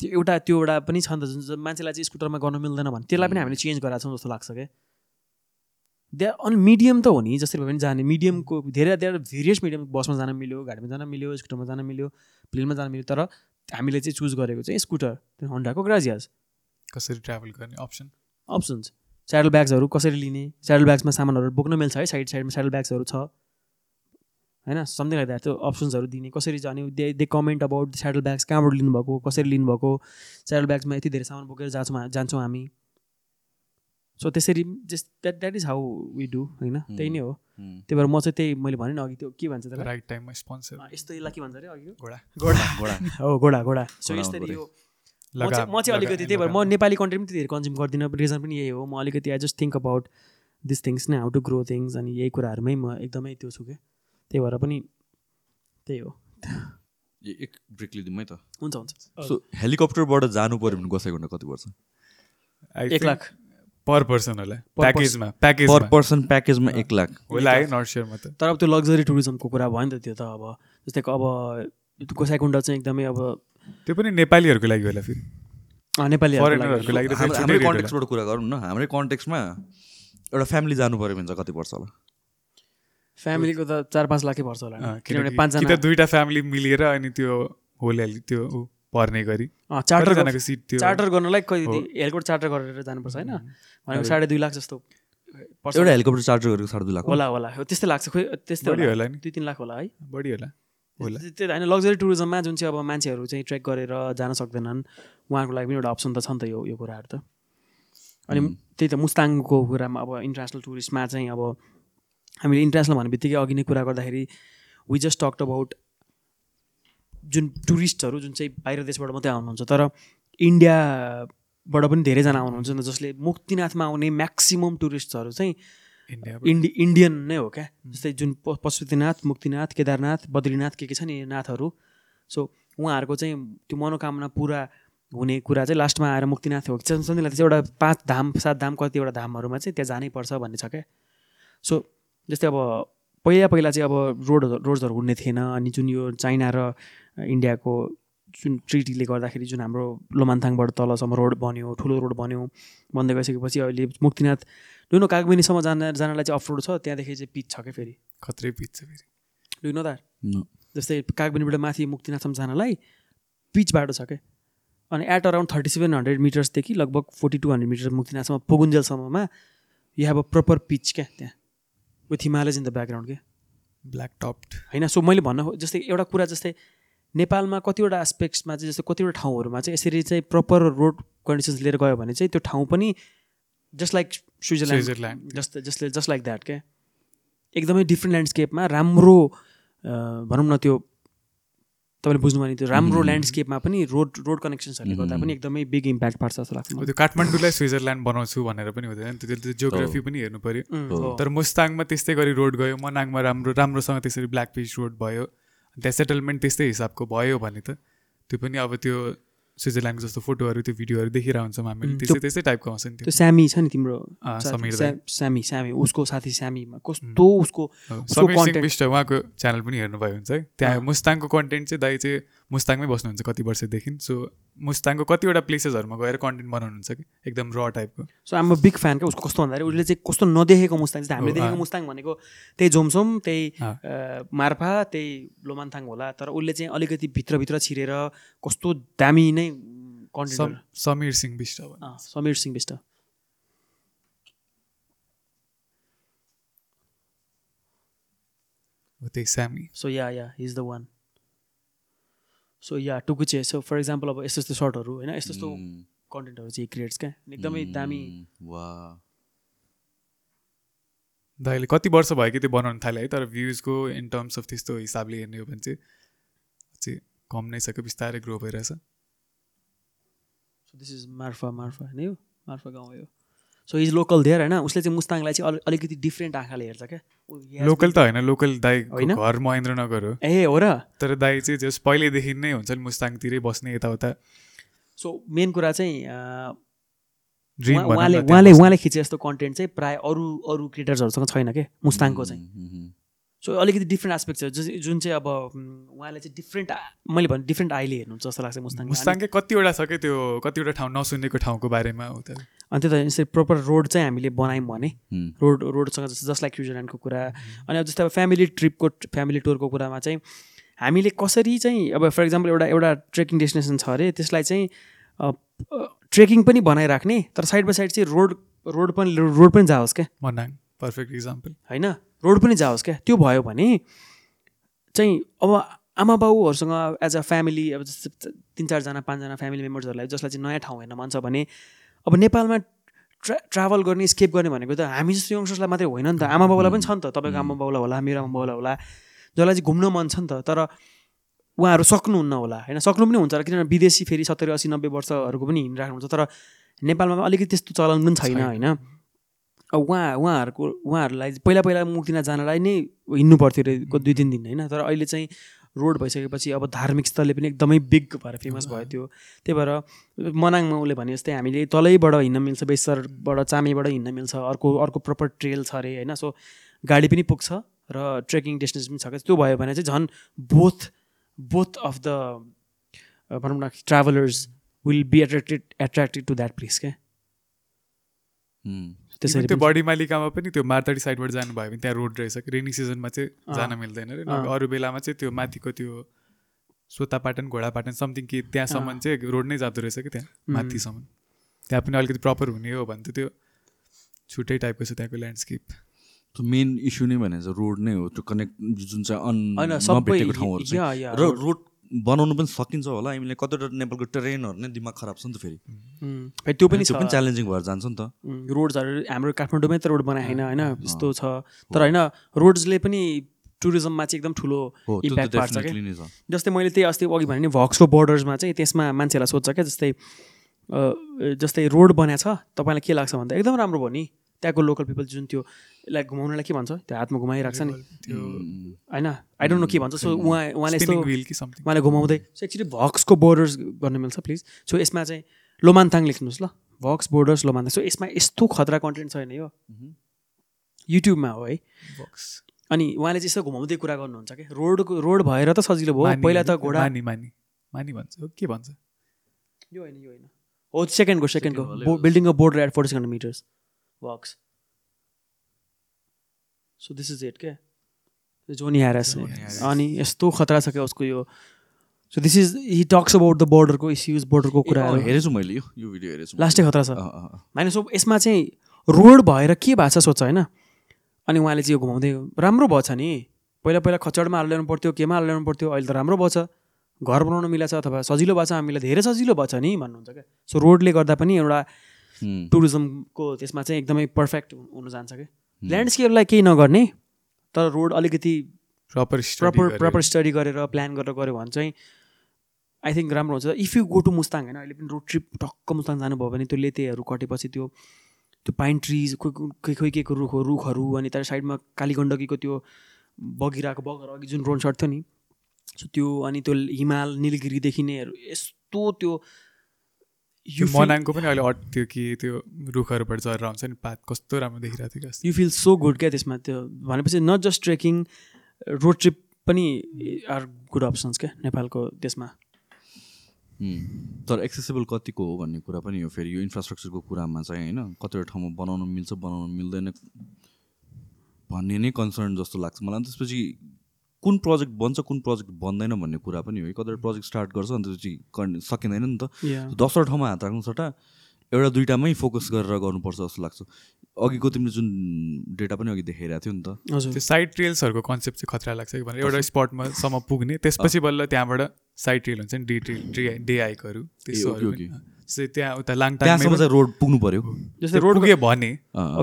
त्यो एउटा त्यो एउटा पनि छ नि त जुन मान्छेलाई चाहिँ स्कुटरमा गर्न मिल्दैन भने त्यसलाई पनि हामीले चेन्ज गराएको छौँ जस्तो लाग्छ क्या त्यहाँ अनि मिडियम त हो नि जसरी भए पनि जाने मिडियमको धेरै धेरै भेरियस मिडियम बसमा जान मिल्यो गाडीमा जान मिल्यो स्कुटरमा जान मिल्यो प्लेनमा जान मिल्यो तर हामीले चाहिँ चुज गरेको चाहिँ स्कुटर त्यो हन्डाको ग्राजियाज कसरी ट्राभल गर्ने अप्सन अप्सन्स स्याडल ब्याग्सहरू कसरी लिने स्याडल ब्याग्समा सामानहरू बोक्न मिल्छ है साइड साइडमा स्याडल ब्याग्सहरू छ होइन समथिङ लाइक द्याट त्यो अप्सन्सहरू दिने कसरी जाने they they comment about saddle bags कहाँबाट लिनुभएको कसरी लिनुभएको स्याडल ब्याग्समा यति धेरै सामान बोकेर जान्छौँ जान्छौँ हामी सो त्यसरी just that that is how we do होइन त्यही नै हो त्यही भएर म चाहिँ त्यही मैले भने अघि त्यो के भन्छ राइट टाइममा स्पोन्सर यस्तो यसलाई के भन्छ अरे अघि घोडा घोडा सो यसरी म चाहिँ अलिकति त्यही भएर म नेपाली कन्ट्री पनि धेरै कन्ज्युम गर्दिनँ रिजन पनि यही हो म अलिकति I just think about this things नै हाउ टु ग्रो थिङ्स अनि यही कुराहरूमै म एकदमै त्यो छु क्या त्यही भएर पनि त्यही हो एक ब्रेक लिदिउँ है त हुन्छ हुन्छ सो हेलिकप्टरबाट जानु पऱ्यो भने कसैको कति पर्छ एक लाख पर पर्सन होला प्याकेजमा पर पर्सन प्याकेजमा एक लाख होला है नट स्योर त तर अब त्यो लग्जरी टुरिज्मको कुरा भयो नि त त्यो त अब जस्तै अब गोसाइकुण्ड चाहिँ एकदमै अब त्यो पनि नेपालीहरूको लागि होला फेरि नेपालीहरूको लागि कन्टेक्सबाट कुरा गरौँ न हाम्रै कन्टेक्समा एउटा फ्यामिली जानु पऱ्यो भने चाहिँ कति पर्छ होला फ्यामिलीको त चार पाँच लाखै पर्छ होला किनभने पाँचजना त दुईवटा फ्यामिली मिलेर अनि त्यो होले त्यो पर्ने गरी चार्टरजनाको सिट त्यो चार्टर गर्नलाई कति हेलिकप्टर चार्टर गरेर जानुपर्छ होइन भनेको साढे दुई लाख जस्तो एउटा हेलिकप्टर चार्टर गरेको साढे दुई लाख होला होला त्यस्तै लाग्छ खोइ त्यस्तै होला नि दुई तिन लाख होला है बढी होला त्यो होइन लग्जरी टुरिज्ममा जुन चाहिँ अब मान्छेहरू चाहिँ ट्रेक गरेर जान सक्दैनन् उहाँहरूको लागि पनि एउटा अप्सन त छ नि त यो यो कुराहरू त अनि त्यही त मुस्ताङको कुरामा अब इन्टरनेसनल टुरिस्टमा चाहिँ अब हामीले इन्टरनेसनल भन्ने बित्तिकै अघि नै कुरा गर्दाखेरि वी जस्ट टक्ट अबाउट जुन टुरिस्टहरू जुन चाहिँ बाहिर देशबाट मात्रै आउनुहुन्छ तर इन्डियाबाट पनि धेरैजना आउनुहुन्छ जसले मुक्तिनाथमा आउने म्याक्सिमम् टुरिस्टहरू चाहिँ इन्डि इन्डियन नै हो क्या जस्तै जुन पशुपतिनाथ मुक्तिनाथ केदारनाथ बद्रीनाथ के के छ नि नाथहरू सो उहाँहरूको चाहिँ त्यो मनोकामना पुरा हुने कुरा चाहिँ लास्टमा आएर मुक्तिनाथ हो चाहिँ एउटा पाँच धाम सात धाम कतिवटा धामहरूमा चाहिँ त्यहाँ जानै पर्छ भन्ने छ क्या सो जस्तै अब पहिला पहिला चाहिँ अब रोड रोड्सहरू हुने थिएन अनि जुन यो चाइना र इन्डियाको जुन ट्रिटीले गर्दाखेरि जुन हाम्रो लोमान्थाङबाट तलसम्म रोड बन्यो ठुलो रोड बन्यो बन्दै गइसकेपछि अहिले मुक्तिनाथ डुनो कागबेनीसम्म जान जानलाई चाहिँ अफरोड छ त्यहाँदेखि चाहिँ पिच छ क्या फेरि खत्रै पिच छ फेरि डुनो दार जस्तै कागबेनीबाट माथि मुक्तिनाथसम्म जानलाई पिच बाटो छ क्या अनि at around thirty seven hundred मिटर्सदेखि लगभग फोर्टी टू हन्ड्रेड मिटर्स मुक्तिनाथसम्म पोगुन्जेलसम्ममा you have a proper pitch क्या त्यहाँ with Himalayas in the background के ब्ल्याक टप्ड होइन सो मैले भन्न जस्तै एउटा कुरा जस्तै नेपालमा कतिवटा एस्पेक्ट्समा चाहिँ जस्तै कतिवटा ठाउँहरूमा चाहिँ यसरी चाहिँ प्रपर रोड कन्डिसन्स लिएर गयो भने चाहिँ त्यो ठाउँ पनि जस्ट लाइक स्विजरल्यान्ड जस्ट जसले जस्ट लाइक द्याट क्या एकदमै डिफ्रेन्ट ल्यान्डस्केपमा राम्रो भनौँ न त्यो तपाईँले बुझ्नु भने त्यो राम्रो ल्यान्डस्केपमा पनि रोड रोड कनेक्सन्सहरूले गर्दा पनि एकदमै बिग इम्प्याक्ट पार्छ जस्तो लाग्छ त्यो काठमाडौँलाई स्विजरल्यान्ड बनाउँछु भनेर पनि हुँदैन त्यो जियोग्राफी पनि हेर्नु पऱ्यो तर मुस्ताङमा त्यस्तै गरी रोड गयो मनाङमा राम्रो राम्रोसँग त्यसरी ब्ल्याक पिच रोड भयो त्यहाँ सेटलमेन्ट त्यस्तै हिसाबको भयो भने त त्यो पनि अब त्यो स्विजरल्यान्डको जस्तो फोटोहरू त्यो भिडियोहरू देखिरहेको हुन्छौँ हामीले त्यस्तै त्यस्तै टाइपको आउँछ नि त्यो स्यामी छ नि तिम्रो स्यामी स्यामी उसको साथी स्यामीमा कस्तो उसको उहाँको च्यानल पनि हेर्नुभयो हुन्छ है त्यहाँ मुस्ताङको कन्टेन्ट चाहिँ दाइ चाहिँ मुस्ताङमै बस्नुहुन्छ कति वर्षदेखि सो मुस्ताङको कतिवटा प्लेसेसहरूमा गएर कन्टेन्ट बनाउनुहुन्छ कि एकदम र टाइपको सो हाम्रो बिग फ्यान क्या उसको कस्तो भन्दाखेरि उसले चाहिँ कस्तो नदेखेको मुस्ताङ चाहिँ हामीले oh, देखेको मुस्ताङ ah। भनेको त्यही जोमसोम त्यही ah। मार्फा त्यही लोमान्थाङ होला तर उसले चाहिँ अलिकति भित्रभित्र छिरेर कस्तो दामी नै कन्टेन्ट समीर सिंह विष्ट समीर सिंह विष्ट त्यही स्यामी so yeah yeah is the one so yeah Tukuche so for example अब यस्तो यस्तो सर्टहरू होइन यस्तो यस्तो कन्टेन्टहरू mm. चाहिँ क्रिएट्स क्या एकदमै mm, दामी दाइले कति वर्ष भयो कि त्यो बनाउनु थाल्यो है तर भ्युजको इन टर्म्स अफ त्यस्तो हिसाबले हेर्ने हो भने चाहिँ कम नै सक्यो बिस्तारै ग्रो भइरहेछ दिस इज मार्फा मार्फा होइन मार्फा गाउँ हो सो इज लोकल देयर होइन उसले चाहिँ मुस्ताङलाई चाहिँ अलिकति डिफ्रेन्ट आँखाले हेर्छ क्या लोकल oh, त होइन लोकल दाई होइन घर महेन्द्रनगर हो ए हो र तर दाई चाहिँ जस पहिल्यैदेखि नै हुन्छ नि मुस्ताङतिरै बस्ने यताउता सो मेन कुरा चाहिँ उहाँले उहाँले उहाँले खिचे जस्तो कन्टेन्ट चाहिँ प्राय अरू अरू क्रिएटर्सहरूसँग छैन के मुस्ताङको चाहिँ सो अलिकति डिफ्रेन्ट एस्पेक्ट छ जुन चाहिँ अब उहाँले चाहिँ डिफ्रेन्ट मैले भने डिफ्रेन्ट आइले हेर्नुहुन्छ जस्तो लाग्छ मुस्ताङ मुस्ताङकै कतिवटा छ क्या त्यो कतिवटा ठाउँ नसुनेको ठाउँको बारेमा उता अनि त्यही त यसरी प्रपर रोड चाहिँ हामीले बनायौँ भने रोड रोडसँग जस्तो जस्ट लाइक स्विजरल्यान्डको कुरा अनि अब जस्तै अब फ्यामिली ट्रिपको फ्यामिली टुरको कुरामा चाहिँ हामीले कसरी चाहिँ अब फर इक्जाम्पल एउटा एउटा ट्रेकिङ डेस्टिनेसन छ अरे त्यसलाई चाहिँ ट्रेकिङ पनि बनाइराख्ने तर साइड बाई साइड चाहिँ रोड रोड पनि रोड पनि जाओस् क्या पर्फेक्ट इक्जाम्पल होइन रोड पनि जाओस् क्या त्यो भयो भने चाहिँ अब आमा बाउहरूसँग एज अ फ्यामिली अब जस्तै तिन चारजना पाँचजना फ्यामिली मेम्बर्सहरूलाई जसलाई चाहिँ नयाँ ठाउँ हेर्न मन छ भने अब नेपालमा ट्रा ट्राभल गर्ने स्केप गर्ने भनेको त हामी जस्तो यङ्स्टर्सलाई मात्रै होइन नि त आमा बाउलाई पनि छ नि त तपाईँको आमा बाउला होला मेरो आमा बाउला होला जसलाई चाहिँ घुम्न मन छ नि त तर उहाँहरू सक्नुहुन्न होला होइन सक्नु पनि हुन्छ किनभने विदेशी फेरि सत्तरी असी नब्बे वर्षहरूको पनि हिँडिराख्नुहुन्छ तर नेपालमा अलिकति त्यस्तो चलन पनि छैन होइन अब उहाँ उहाँहरूको उहाँहरूलाई पहिला पहिला मुक्तिना जानलाई नै हिँड्नु पर्थ्यो अरे दुई तिन दिन होइन तर अहिले चाहिँ रोड भइसकेपछि अब धार्मिक स्थलले पनि एकदमै बिग भएर फेमस भयो त्यो त्यही भएर मनाङमा उसले भने जस्तै हामीले तलैबाट हिँड्न मिल्छ बेसरबाट चामेबाट हिँड्न मिल्छ अर्को अर्को प्रपर ट्रेल छ अरे होइन सो गाडी पनि पुग्छ र ट्रेकिङ डेस्टिनेसन पनि छ क्या त्यो भयो भने चाहिँ झन् बोथ बोथ अफ द भनौँ न travellers will be attracted attracted to that place क्या त्यसरी त्यो बडी मालिकामा पनि त्यो मार्तडी साइडबाट जानुभयो भने त्यहाँ रोड रहेछ रेनी सिजनमा चाहिँ जान मिल्दैन रे अरू बेलामा चाहिँ त्यो माथिको त्यो सोता सोतापाटन घोडापाटन समथिङ कि त्यहाँसम्म चाहिँ रोड नै जाँदो रहेछ कि त्यहाँ माथिसम्म त्यहाँ पनि अलिकति प्रपर हुने हो भने त त्यो छुट्टै टाइपको छ त्यहाँको ल्यान्डस्केप त्यो मेन इस्यु नै भने रोड नै हो त्यो कनेक्ट जुन चाहिँ अन ठाउँहरू रोड बनाउनु पनि सकिन्छ होला हामीले कतिवटा नेपालको ट्रेनहरू नै दिमाग खराब छ नि त फेरि त्यो पनि त्यो पनि च्यालेन्जिङ भएर जान्छ नि त रोड्सहरू हाम्रो काठमाडौँमै त रोड बनाए होइन होइन यस्तो छ तर होइन रोड्सले पनि टुरिज्ममा चाहिँ एकदम ठुलो इम्प्याक्ट पार्छ क्या जस्तै मैले त्यही अस्ति अघि भने भक्सको बोर्डर्समा चाहिँ त्यसमा मान्छेहरूलाई सोध्छ क्या जस्तै जस्तै रोड बनाएको छ तपाईँलाई के लाग्छ भन्दा एकदम राम्रो भयो नि त्यहाँको लोकल पिपल जुन त्यो लाइक घुमाउनलाई के भन्छ त्यो हातमा घुमाइरहेको छ नि होइन आई डोन्ट नो के भन्छ सो उहाँ उहाँले यस्तो उहाँले घुमाउँदै सो एक्चुली भक्सको बोर्डर्स गर्न मिल्छ प्लिज सो यसमा चाहिँ लोमान्थाङ लेख्नुहोस् ल भक्स बोर्डर्स लोमान्थाङ सो यसमा यस्तो खतरा कन्टेन्ट छैन यो युट्युबमा हो है भक्स अनि उहाँले चाहिँ यसो घुमाउँदै कुरा गर्नुहुन्छ कि रोडको रोड भएर त सजिलो भयो पहिला त घोडा मानी मानी मानी भन्छ के भन्छ यो होइन यो होइन हो सेकेन्डको सेकेन्डको बिल्डिङको board at forty second metres भक्स so this is it के जोनी ह्यारस अनि यस्तो खतरा छ क्या उसको यो so this is he talks about the बोर्डरको issues बोर्डरको कुरा हेरेछु मैले यो यो भिडियो हेरेछु लास्टै खतरा छ माइनस सो यसमा चाहिँ रोड भएर के भएको छ सोध्छ होइन अनि उहाँले चाहिँ यो घुमाउँदै राम्रो भएछ नि पहिला पहिला खचडमा हालेर ल्याउनु पर्थ्यो केमा हालेर ल्याउनु पर्थ्यो अहिले त राम्रो भएछ घर बनाउनु मिलाएको अथवा सजिलो भएको छ हामीलाई धेरै सजिलो भएछ नि भन्नुहुन्छ क्या सो रोडले गर्दा पनि एउटा टुरिज्मको त्यसमा चाहिँ एकदमै पर्फेक्ट हुन जान्छ क्या ल्यान्डस्केपलाई केही नगर्ने तर रोड अलिकति प्रपर प्रपर प्रपर स्टडी गरेर प्लान गरेर गऱ्यो भने चाहिँ आई थिङ्क राम्रो हुन्छ if you go to Mustang होइन अहिले पनि रोड ट्रिप टक्क मुस्ताङ जानुभयो भने त्यो लेतेहरू कटेपछि त्यो त्यो पाइन ट्रिज खोइ खोइ के को रुख रुखहरू अनि त्यहाँ साइडमा कालीगण्डकीको त्यो बगिरहेको बगर अघि जुन रोड सर्ट थियो नि सो त्यो अनि त्यो हिमाल निलगिरी देखिनेहरू यस्तो त्यो यो मनाङको पनि अहिले हट थियो कि त्यो रुखहरूबाट झरेर आउँछ नि पात कस्तो राम्रो देखिरहेको थियो यु फिल सो गुड क्या त्यसमा त्यो भनेपछि not just trekking road trip पनि आर गुड अप्सन्स क्या नेपालको त्यसमा hmm. तर एक्सेसेबल कतिको हो भन्ने कुरा पनि हो फेरि यो इन्फ्रास्ट्रक्चरको कुरामा चाहिँ होइन कतिवटा ठाउँमा बनाउनु मिल्छ बनाउनु मिल्दैन भन्ने नै कन्सर्न जस्तो लाग्छ मलाई त्यसपछि कुन प्रोजेक्ट बन्छ कुन प्रोजेक्ट बन्दैन भन्ने कुरा पनि हो कि कतिवटा mm-hmm. प्रोजेक्ट स्टार्ट गर्छ अन्त त्यसपछि सकिँदैन नि त दसवटा ठाउँमा हात राख्नु सट्टा एउटा दुइटामै फोकस गरेर गर्नुपर्छ जस्तो लाग्छ अघिको तिमीले जुन डेटा पनि अघि देखाइरहेको थियो नि त त्यो साइड ट्रेल्सहरूको कन्सेप्ट चाहिँ खतरा लाग्छ कि भनेर एउटा स्पटमा सम्म पुग्ने त्यसपछि ah. बल्ल त्यहाँबाट साइड ट्रेल हुन्छ नि डे ट्रेल डे आइकहरू त्यहाँ उता लाङटाङसम्म चाहिँ रोड पुग्नु पऱ्यो जस्तै भने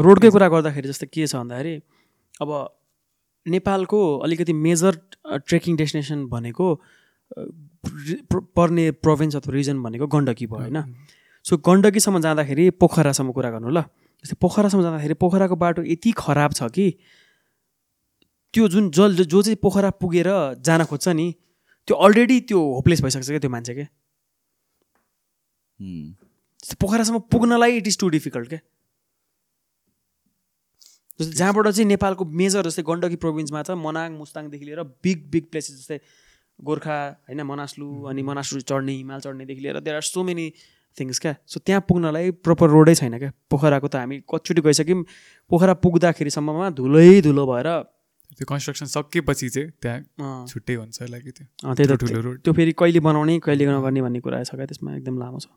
रोडकै कुरा गर्दाखेरि जस्तै के छ भन्दाखेरि अब नेपालको अलिकति मेजर ट्रेकिङ डेस्टिनेसन भनेको पर्ने प्रोभिन्स अथवा रिजन भनेको गण्डकी भयो होइन सो गण्डकीसम्म जाँदाखेरि पोखरासम्म कुरा गर्नु ल जस्तै पोखरासम्म जाँदाखेरि पोखराको बाटो यति खराब छ कि त्यो जुन जल जो चाहिँ पोखरा पुगेर जान खोज्छ नि त्यो अलरेडी त्यो होपलेस भइसक्छ क्या त्यो मान्छे क्या पोखरासम्म पुग्नलाई इट इज टु डिफिकल्ट क्या जस्तो जहाँबाट चाहिँ नेपालको मेजर जस्तै गण्डकी प्रोभिन्समा छ मनाङ मुस्ताङदेखि लिएर बिग बिग प्लेसेस जस्तै गोर्खा होइन मनास्लु अनि मनास्लु चढ्ने हिमाल चढ्नेदेखि लिएर there are so many things क्या सो त्यहाँ पुग्नलाई प्रपर रोडै छैन क्या पोखराको त हामी कचोटि गइसक्यौँ पोखरा पुग्दाखेरिसम्ममा धुलै धुलो भएर त्यो कन्स्ट्रक्सन सकिएपछि चाहिँ त्यहाँ छुट्टै हुन्छ लागि त्यो त्यही त ठुलो रोड त्यो फेरि कहिले बनाउने कहिले नगर्ने भन्ने कुरा छ क्या त्यसमा एकदम लामो छ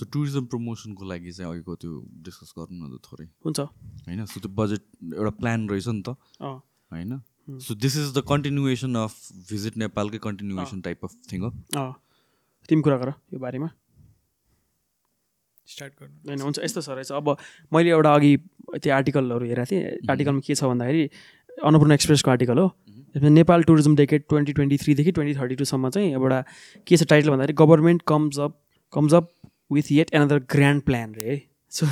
सो टुरिज्म प्रमोसनको लागि चाहिँ अघिको त्यो डिस्कस गर्नु न त थोरै हुन्छ होइन सो त्यो बजेट एउटा प्लान रहेछ नि त होइन so this is the continuation of visit नेपालकै कन्टिन्युएसन टाइप अफ थिङ हो तिमी कुरा गर यो बारेमा स्टार्ट गर्नु होइन हुन्छ यस्तो छ रहेछ अब मैले एउटा अघि त्यो आर्टिकलहरू हेरेको थिएँ आर्टिकलमा के छ भन्दाखेरि अन्नपूर्ण एक्सप्रेसको आर्टिकल हो Nepal tourism decade twenty twenty थ्रीदेखि twenty thirty टूसम्म चाहिँ एउटा के छ टाइटल भन्दाखेरि government comes up comes up with yet another grand plan रे so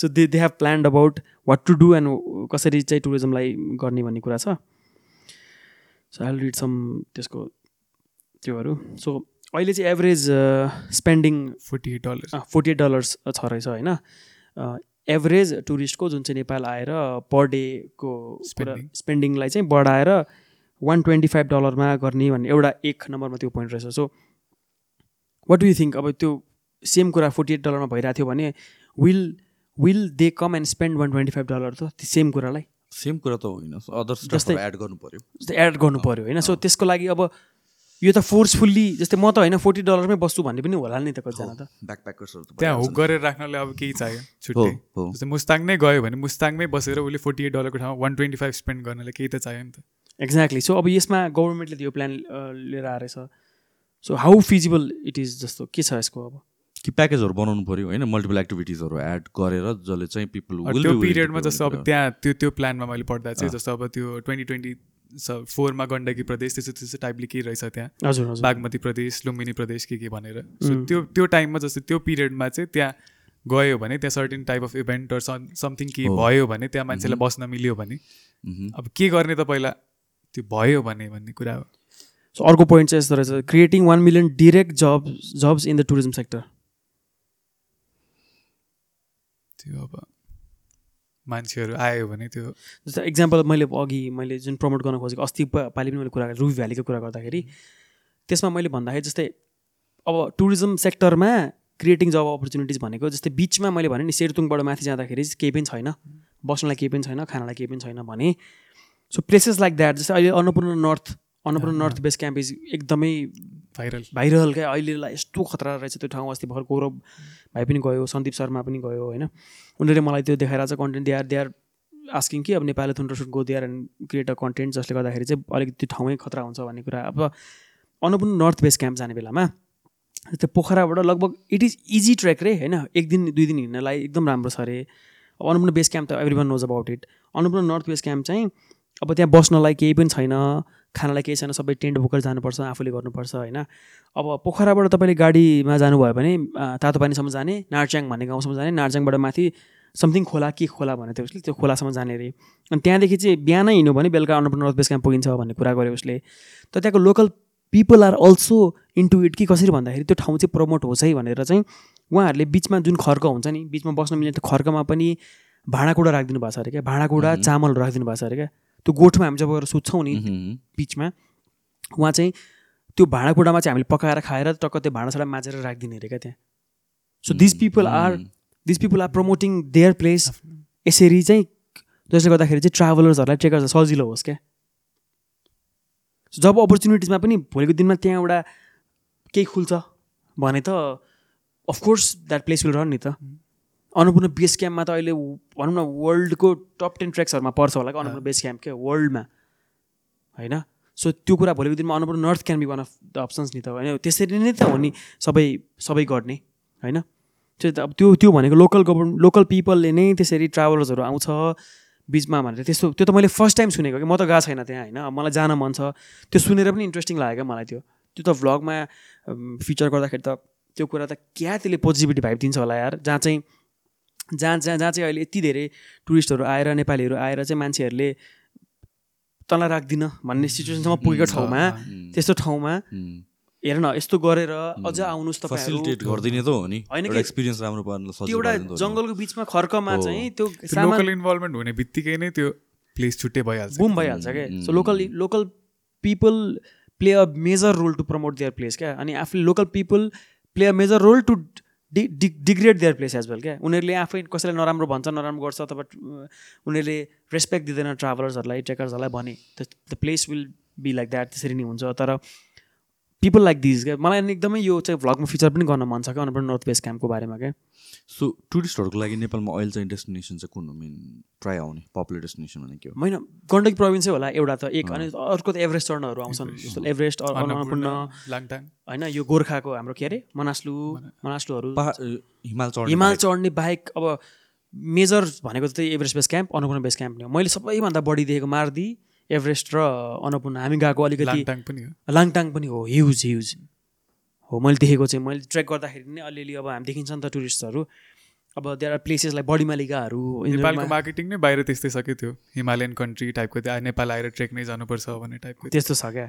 so they they have planned about what to do and कसरी चाहिँ टुरिज्मलाई गर्ने भन्ने कुरा छ सो आई रिड सम त्यसको त्योहरू सो अहिले चाहिँ average spending forty eight dollars forty eight dollars छ रहेछ होइन एभरेज टुरिस्टको जुन चाहिँ नेपाल आएर पर डेको स्पेन्डिङलाई चाहिँ बढाएर वान ट्वेन्टी फाइभ डलरमा गर्ने भन्ने एउटा एक नम्बरमा त्यो पोइन्ट रहेछ so what do you think अब त्यो सेम कुरा फोर्टी एट डलरमा भइरहेको थियो भने will will they come and spend one twenty five dollar त सेम कुरालाई सेम कुरा त होइन जस्तै एड गर्नु पऱ्यो जस्तै एड गर्नु पऱ्यो होइन सो त्यसको लागि अब यो त फोर्सफुल्ली जस्तै म त होइन फोर्टी डलरमै बस्छु भन्ने पनि होला नि त कतिजना त त्यहाँ हुक गरेर राख्नले अब केही चाहियो छुट्टै जस्तै मुस्ताङ नै गयो भने मुस्ताङमै बसेर उसले फोर्टी एट डलरको ठाउँमा वान ट्वेन्टी फाइभ स्पेन्ड गर्नले केही त चाहियो नि त एक्ज्याक्टली सो अब यसमा गभर्मेन्टले यो प्लान लिएर आएर छ so how feasible it is जस्तो के छ यसको अब कि प्याकेजहरू बनाउनु पऱ्यो होइन मल्टिपल एक्टिभिटिजहरू एड गरेर जसले चाहिँ पिपल त्यो पिरियडमा जस्तो अब त्यहाँ त्यो त्यो प्लानमा मैले पढ्दा चाहिँ जस्तो अब त्यो ट्वेन्टी ट्वेन्टी फोरमा गण्डकी प्रदेश त्यस्तो त्यस्तो टाइपले के रहेछ त्यहाँ हजुर बागमती प्रदेश लुम्बिनी प्रदेश के के भनेर त्यो त्यो टाइममा जस्तो त्यो पिरियडमा चाहिँ त्यहाँ गयो भने त्यहाँ certain type of event or something के भयो भने त्यहाँ मान्छेलाई बस्न मिल्यो भने अब के गर्ने त पहिला त्यो भयो भने भन्ने कुरा हो सो अर्को पोइन्ट चाहिँ यस्तो रहेछ creating one million direct job jobs in the tourism sector थियो अब मान्छेहरू आयो भने त्यो जस्तो इक्जाम्पल मैले अघि मैले जुन प्रमोट गर्न खोजेको अस्ति पालि पनि मैले कुरा रुभ भ्यालीको कुरा गर्दाखेरि त्यसमा मैले भन्दाखेरि जस्तै अब टुरिज्म सेक्टरमा क्रिएटिङ जब अपर्च्युनिटिज भनेको जस्तै बिचमा मैले भने नि सेरतुङबाट माथि जाँदाखेरि केही पनि छैन बस्नलाई केही पनि छैन खानालाई केही पनि छैन भने सो प्लेसेस लाइक द्याट जस्तै अहिले Annapurna north Annapurna north best camp is एकदमै भाइरल भाइरल क्या अहिलेलाई यस्तो खतरा रहेछ त्यो ठाउँ अस्ति भर्खर गौरव भाइ पनि गयो सन्दीप शर्मा पनि गयो होइन उनीहरूले मलाई त्यो देखाएर चाहिँ कन्टेन्ट दे आर आस्किङ कि अब Nepali थुन्ट्रो should go there and create a content जसले गर्दाखेरि चाहिँ अलिकति ठाउँमै खतरा हुन्छ भन्ने कुरा अब अनुपुन नर्थ वेस्ट क्याम्प जाने बेलामा त्यो पोखराबाट लगभग इट इज इजी ट्रेक रे होइन एक दिन दुई दिन हिँड्नलाई एकदम राम्रो छ अरे अब अनुपुन बेस क्याम्प त every one knows about it Annapurna north west camp चाहिँ अब त्यहाँ बस्नलाई केही पनि छैन खानालाई केही छैन सबै टेन्ट बोकेर जानुपर्छ आफूले गर्नुपर्छ होइन अब पोखराबाट तपाईँले गाडीमा जानुभयो भने तातो पानीसम्म जाने नार्च्याङ भन्ने गाउँसम्म जाने नार्च्याङबाट माथि समथिङ खोला के खोला भने त्यो उसले त्यो खोलासम्म जाने अरे अनि त्यहाँदेखि चाहिँ बिहानै हिँड्यो भने बेलुका अन्नपूर्ण नर्थ बेस क्याम्प पुगिन्छ भन्ने कुरा गऱ्यो उसले त त्यहाँको local people are also into it कि कसरी भन्दाखेरि त्यो ठाउँ चाहिँ प्रमोट होस् है भनेर चाहिँ उहाँहरूले बिचमा जुन खर्क हुन्छ नि बिचमा बस्न मिल्ने त्यो खर्कमा पनि भाँडाकुँडा राखिदिनु भएको छ अरे क्या भाँडाकुँडा चामल राखिदिनु भएको छ अरे क्या त्यो गोठमा हामी जब गएर सुत्छौँ नि बिचमा उहाँ चाहिँ त्यो भाँडाकुँडामा चाहिँ हामीले पकाएर खाएर टक्क त्यो भाँडासाडा माझेर राखिदिने अरे क्या त्यहाँ so this people are this people are promoting their place यसरी चाहिँ जसले गर्दाखेरि चाहिँ ट्राभलर्सहरूलाई ट्रेकर्स सजिलो होस् क्या जब अपर्च्युनिटिजमा पनि भोलिको दिनमा त्यहाँ एउटा केही खुल्छ भने त of course that place will run नि त अनुपूर्ण बेस क्याम्पमा त अहिले भनौँ न वर्ल्डको टप टेन ट्र्याक्सहरूमा पर्छ होला क्या अनुपूर्ण बेस क्याम्प क्या वर्ल्डमा होइन सो त्यो कुरा भोलिको दिनमा Annapurna north can be one of the options नि त होइन त्यसरी नै त हो नि सबै सबै गर्ने होइन त्यो त अब त्यो त्यो भनेको लोकल गभर्मेन्ट लोकल पिपलले नै त्यसरी ट्राभलर्सहरू आउँछ बिचमा भनेर त्यस्तो त्यो त मैले फर्स्ट टाइम सुनेको कि म त गएको छैन त्यहाँ होइन मलाई जान मन छ त्यो सुनेर पनि इन्ट्रेस्टिङ लाग्यो क्या मलाई त्यो त्यो त भ्लगमा फिचर गर्दाखेरि त त्यो कुरा त क्या त्यसले पोजिटिभिटी भाइब दिन्छ होला यार जहाँ चाहिँ जहाँ जहाँ जहाँ चाहिँ अहिले यति धेरै टुरिस्टहरू आएर नेपालीहरू आएर चाहिँ मान्छेहरूले तल राख्दिन भन्ने सिचुएसनसम्म पुगेको ठाउँमा त्यस्तो ठाउँमा हेर न यस्तो गरेर अझ आउनुहोस् फेसिलिटेट गरिदिने त हो नि एउटा एक्सपिरियन्स राम्रो त्यो एउटा जङ्गलको बिचमा खर्कमा चाहिँ त्यो लोकल इन्भल्भमेन्ट हुने बित्तिकै नै त्यो प्लेस छुट्टै भइहाल्छ बुम भइहाल्छ क्या local local people play a major role to promote their place क्या अनि आफूले local people play a major role to de de degrade their place as well क्या उनीहरूले आफै कसैलाई नराम्रो भन्छ नराम्रो गर्छ अथवा उनीहरूले रेस्पेक्ट दिँदैन ट्राभलर्सहरूलाई ट्रेकर्सहरूलाई भने the place will be like that त्यसरी नै हुन्छ तर पिपल लाइक दिस क्या मलाई एकदमै यो चाहिँ भ्लगमा फिचर पनि गर्न मन छ क्या अनपर नर्थ वेस्ट क्याम्पको बारेमा क्या सो टुरिस्टहरूको लागि नेपालमा अहिले चाहिँ डेस्टिनेसन चाहिँ कुन मेन प्रायः आउने पपुलर डेस्टिनेसन भने के हो होइन गण्डकी प्रोभिन्सै होला एउटा त एक अनि अर्को त एभरेस्ट चढ्नहरू आउँछन् जस्तो एभरेस्ट अन्नपूर्ण होइन यो गोर्खाको हाम्रो के अरे मनास्लु मनास्लुहरू हिमाल चढ्ने हिमाल चढ्ने बाहेक अब मेजर भनेको त Everest base camp Annapurna base camp नै हो मैले सबैभन्दा बढी देखेको मारदी एभरेस्ट र अन्नपूर्ण हामी गएको अलिकति लाङटाङ पनि हो लाङटाङ पनि हो ह्युज ह्युज हो मैले देखेको चाहिँ मैले ट्रेक गर्दाखेरि नै अलिअलि अब हामी देखिन्छ नि त टुरिस्टहरू अब देयर आर प्लेसेस लाइक बडीमालिकाहरू नेपालको मार्केटिङ नै बाहिर त्यस्तै सके त्यो हिमालयन कन्ट्री टाइपको नेपाल आएर ट्रेक नै जानुपर्छ भन्ने टाइपको त्यस्तो छ क्या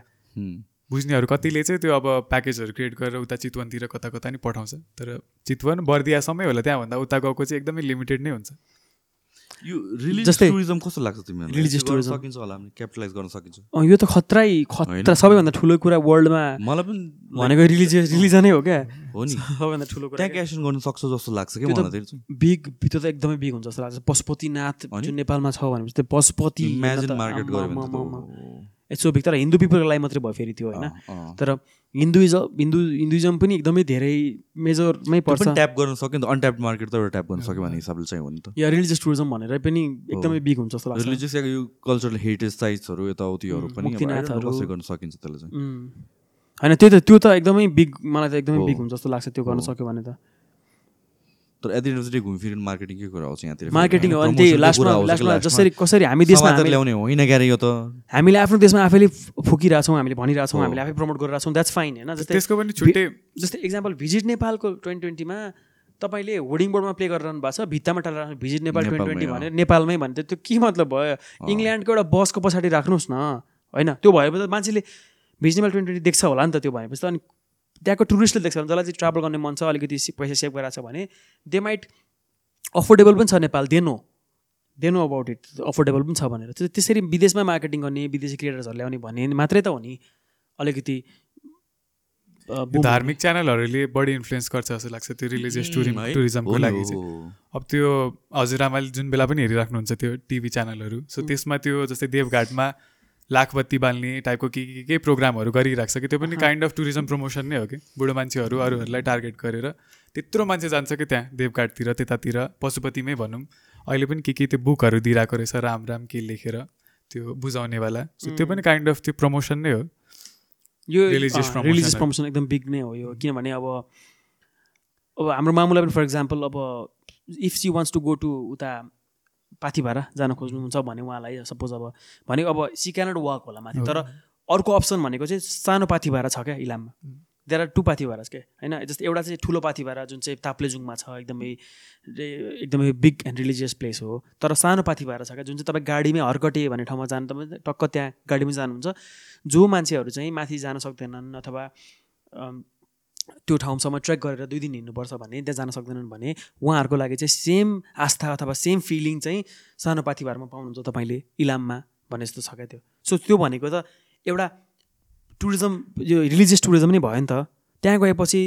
बुझ्नेहरू कतिले चाहिँ त्यो अब प्याकेजहरू क्रिएट गरेर उता चितवनतिर कता कता नि पठाउँछ तर चितवन बर्दियासम्मै होला त्यहाँभन्दा उता गएको चाहिँ एकदमै लिमिटेड नै हुन्छ यो त खतरै खतरा सबैभन्दा ठुलो कुरा वर्ल्डमा मलाई पनि भनेको रिलिजियस रिलिजनै हो क्या हो नि सबैभन्दा ठुलो कुरा सक्छ जस्तो लाग्छ कि बिग भित्र त एकदमै बिग हुन्छ जस्तो लाग्छ पशुपतिनाथ जुन नेपालमा छ भनेपछि त्यो पशुपति मार्केट गर्यो बिग तर हिन्दू पिपलको लागि मात्रै भयो फेरि त्यो होइन तर हिन्दुइजम हिन्दु हिन्दुइजम पनि एकदमै धेरै मेजरमै पर्छ ट्याप गर्न सक्यो नि त अनट्याप मार्केट त एउटा ट्याप गर्न सक्यो भन्ने हिसाबले चाहिँ हो नि त या रिलिजियस टुरिज्म भनेर पनि एकदमै बिग हुन्छ जस्तो लाग्छ रिलिजियस या यो कल्चरल हेरिटेज साइट्सहरू यताउतिहरू mm, पनि गर्न सकिन्छ त्यसलाई चाहिँ mm. होइन त्यो त त्यो त एकदमै बिग मलाई त एकदमै बिग हुन्छ जस्तो लाग्छ त्यो गर्न सक्यो भने त तर at the end of the day घुमिफिर मार्केटिङकै कुरा आउँछ यहाँतिर मार्केटिङ अनि लास्टमा लास्टमा जसरी कसरी हामी देशमा ल्याउने होइन क्यारे यो त हामीले आफ्नो देशमा आफैले फुकिरहेछौँ हामीले भनिरहेछौँ हामीले आफै प्रमोट गरिरहेछौँ द्याट्स फाइन होइन जस्तै त्यसको पनि छुट्टै जस्तै एक्जाम्पल भिजिट नेपालको ट्वेन्टी ट्वेन्टीमा तपाईँले होर्डिङ बोर्डमा प्ले गरिरहनु भएको छ भित्तामा राख्नु भिजिट नेपाल ट्वेन्टी ट्वेन्टी भनेर नेपालमै भन्थ्यो त्यो के मतलब भयो इङ्ल्यान्डको एउटा बसको पछाडि राख्नुहोस् न होइन त्यो भएपछि मान्छेले भिजिट नेपाल ट्वेन्टी ट्वेन्टी देख्छ होला नि त त्यो भएपछि त अनि त्यहाँको टुरिस्टले देख्छ भने जसलाई चाहिँ ट्राभल गर्ने मन छ अलिकति पैसा सेभ गराएको छ भने दे माइट अफोर्डेबल पनि छ नेपाल देनो देनो अबाउट इट अफोर्डेबल पनि छ भनेर त्यो त्यसरी विदेशमा मार्केटिङ गर्ने विदेशी क्रिएटर्सहरू ल्याउने भन्ने मात्रै त हो नि अलिकति धार्मिक च्यानलहरूले बढी इन्फ्लुएन्स गर्छ जस्तो लाग्छ त्यो रिलिजियस टुरिम टुरिज्मको लागि चाहिँ अब त्यो हजुरआमाले जुन बेला पनि हेरिराख्नुहुन्छ त्यो टिभी च्यानलहरू सो त्यसमा त्यो जस्तै देवघाटमा लाखबत्ती बाल्ने टाइपको के के के प्रोग्रामहरू गरिरहेको छ कि त्यो पनि काइन्ड अफ टुरिज्म प्रमोसन नै हो कि बुढो मान्छेहरू अरूहरूलाई टार्गेट गरेर त्यत्रो मान्छे जान्छ कि त्यहाँ देवघाटतिर त्यतातिर पशुपतिमै भनौँ अहिले पनि के के त्यो बुकहरू दिइरहेको रहेछ राम राम के लेखेर त्यो बुझाउनेवाला सो त्यो पनि काइन्ड अफ त्यो प्रमोसन नै हो यो रिलिजियस प्रमोसन एकदम बिग नै हो यो किनभने अब अब हाम्रो मामुलाई पनि फर इक्जाम्पल अब if she wants to go to उता पाथि भएर जान खोज्नुहुन्छ भने उहाँलाई सपोज अब भनेको अब सी क्यानट वाक होला माथि तर अर्को अप्सन भनेको चाहिँ सानो पाथि भएर छ क्या इलाममा देयर आर टु पाथी भाँडा के होइन जस्तै एउटा चाहिँ ठुलो पाथी भएर जुन चाहिँ ताप्लेजुङमा छ एकदमै एकदमै बिग एन्ड रिलिजियस प्लेस हो तर सानो पाथी भएर छ क्या जुन चाहिँ तपाईँ गाडीमै हर्कटे भन्ने ठाउँमा जानु तपाईँ टक्क त्यहाँ गाडीमै जानुहुन्छ जो मान्छेहरू चाहिँ माथि जान सक्दैनन् अथवा त्यो ठाउँसम्म ट्रेक गरेर दुई दिन हिँड्नुपर्छ भने त्यहाँ जान सक्दैनन् भने उहाँहरूको लागि चाहिँ सेम आस्था अथवा सेम फिलिङ चाहिँ सानो पाथिभारमा पाउनुहुन्छ तपाईँले इलाममा भने जस्तो छ क्या त्यो सो त्यो भनेको त एउटा टुरिज्म यो रिलिजियस टुरिज्म नै भयो नि त त्यहाँ गएपछि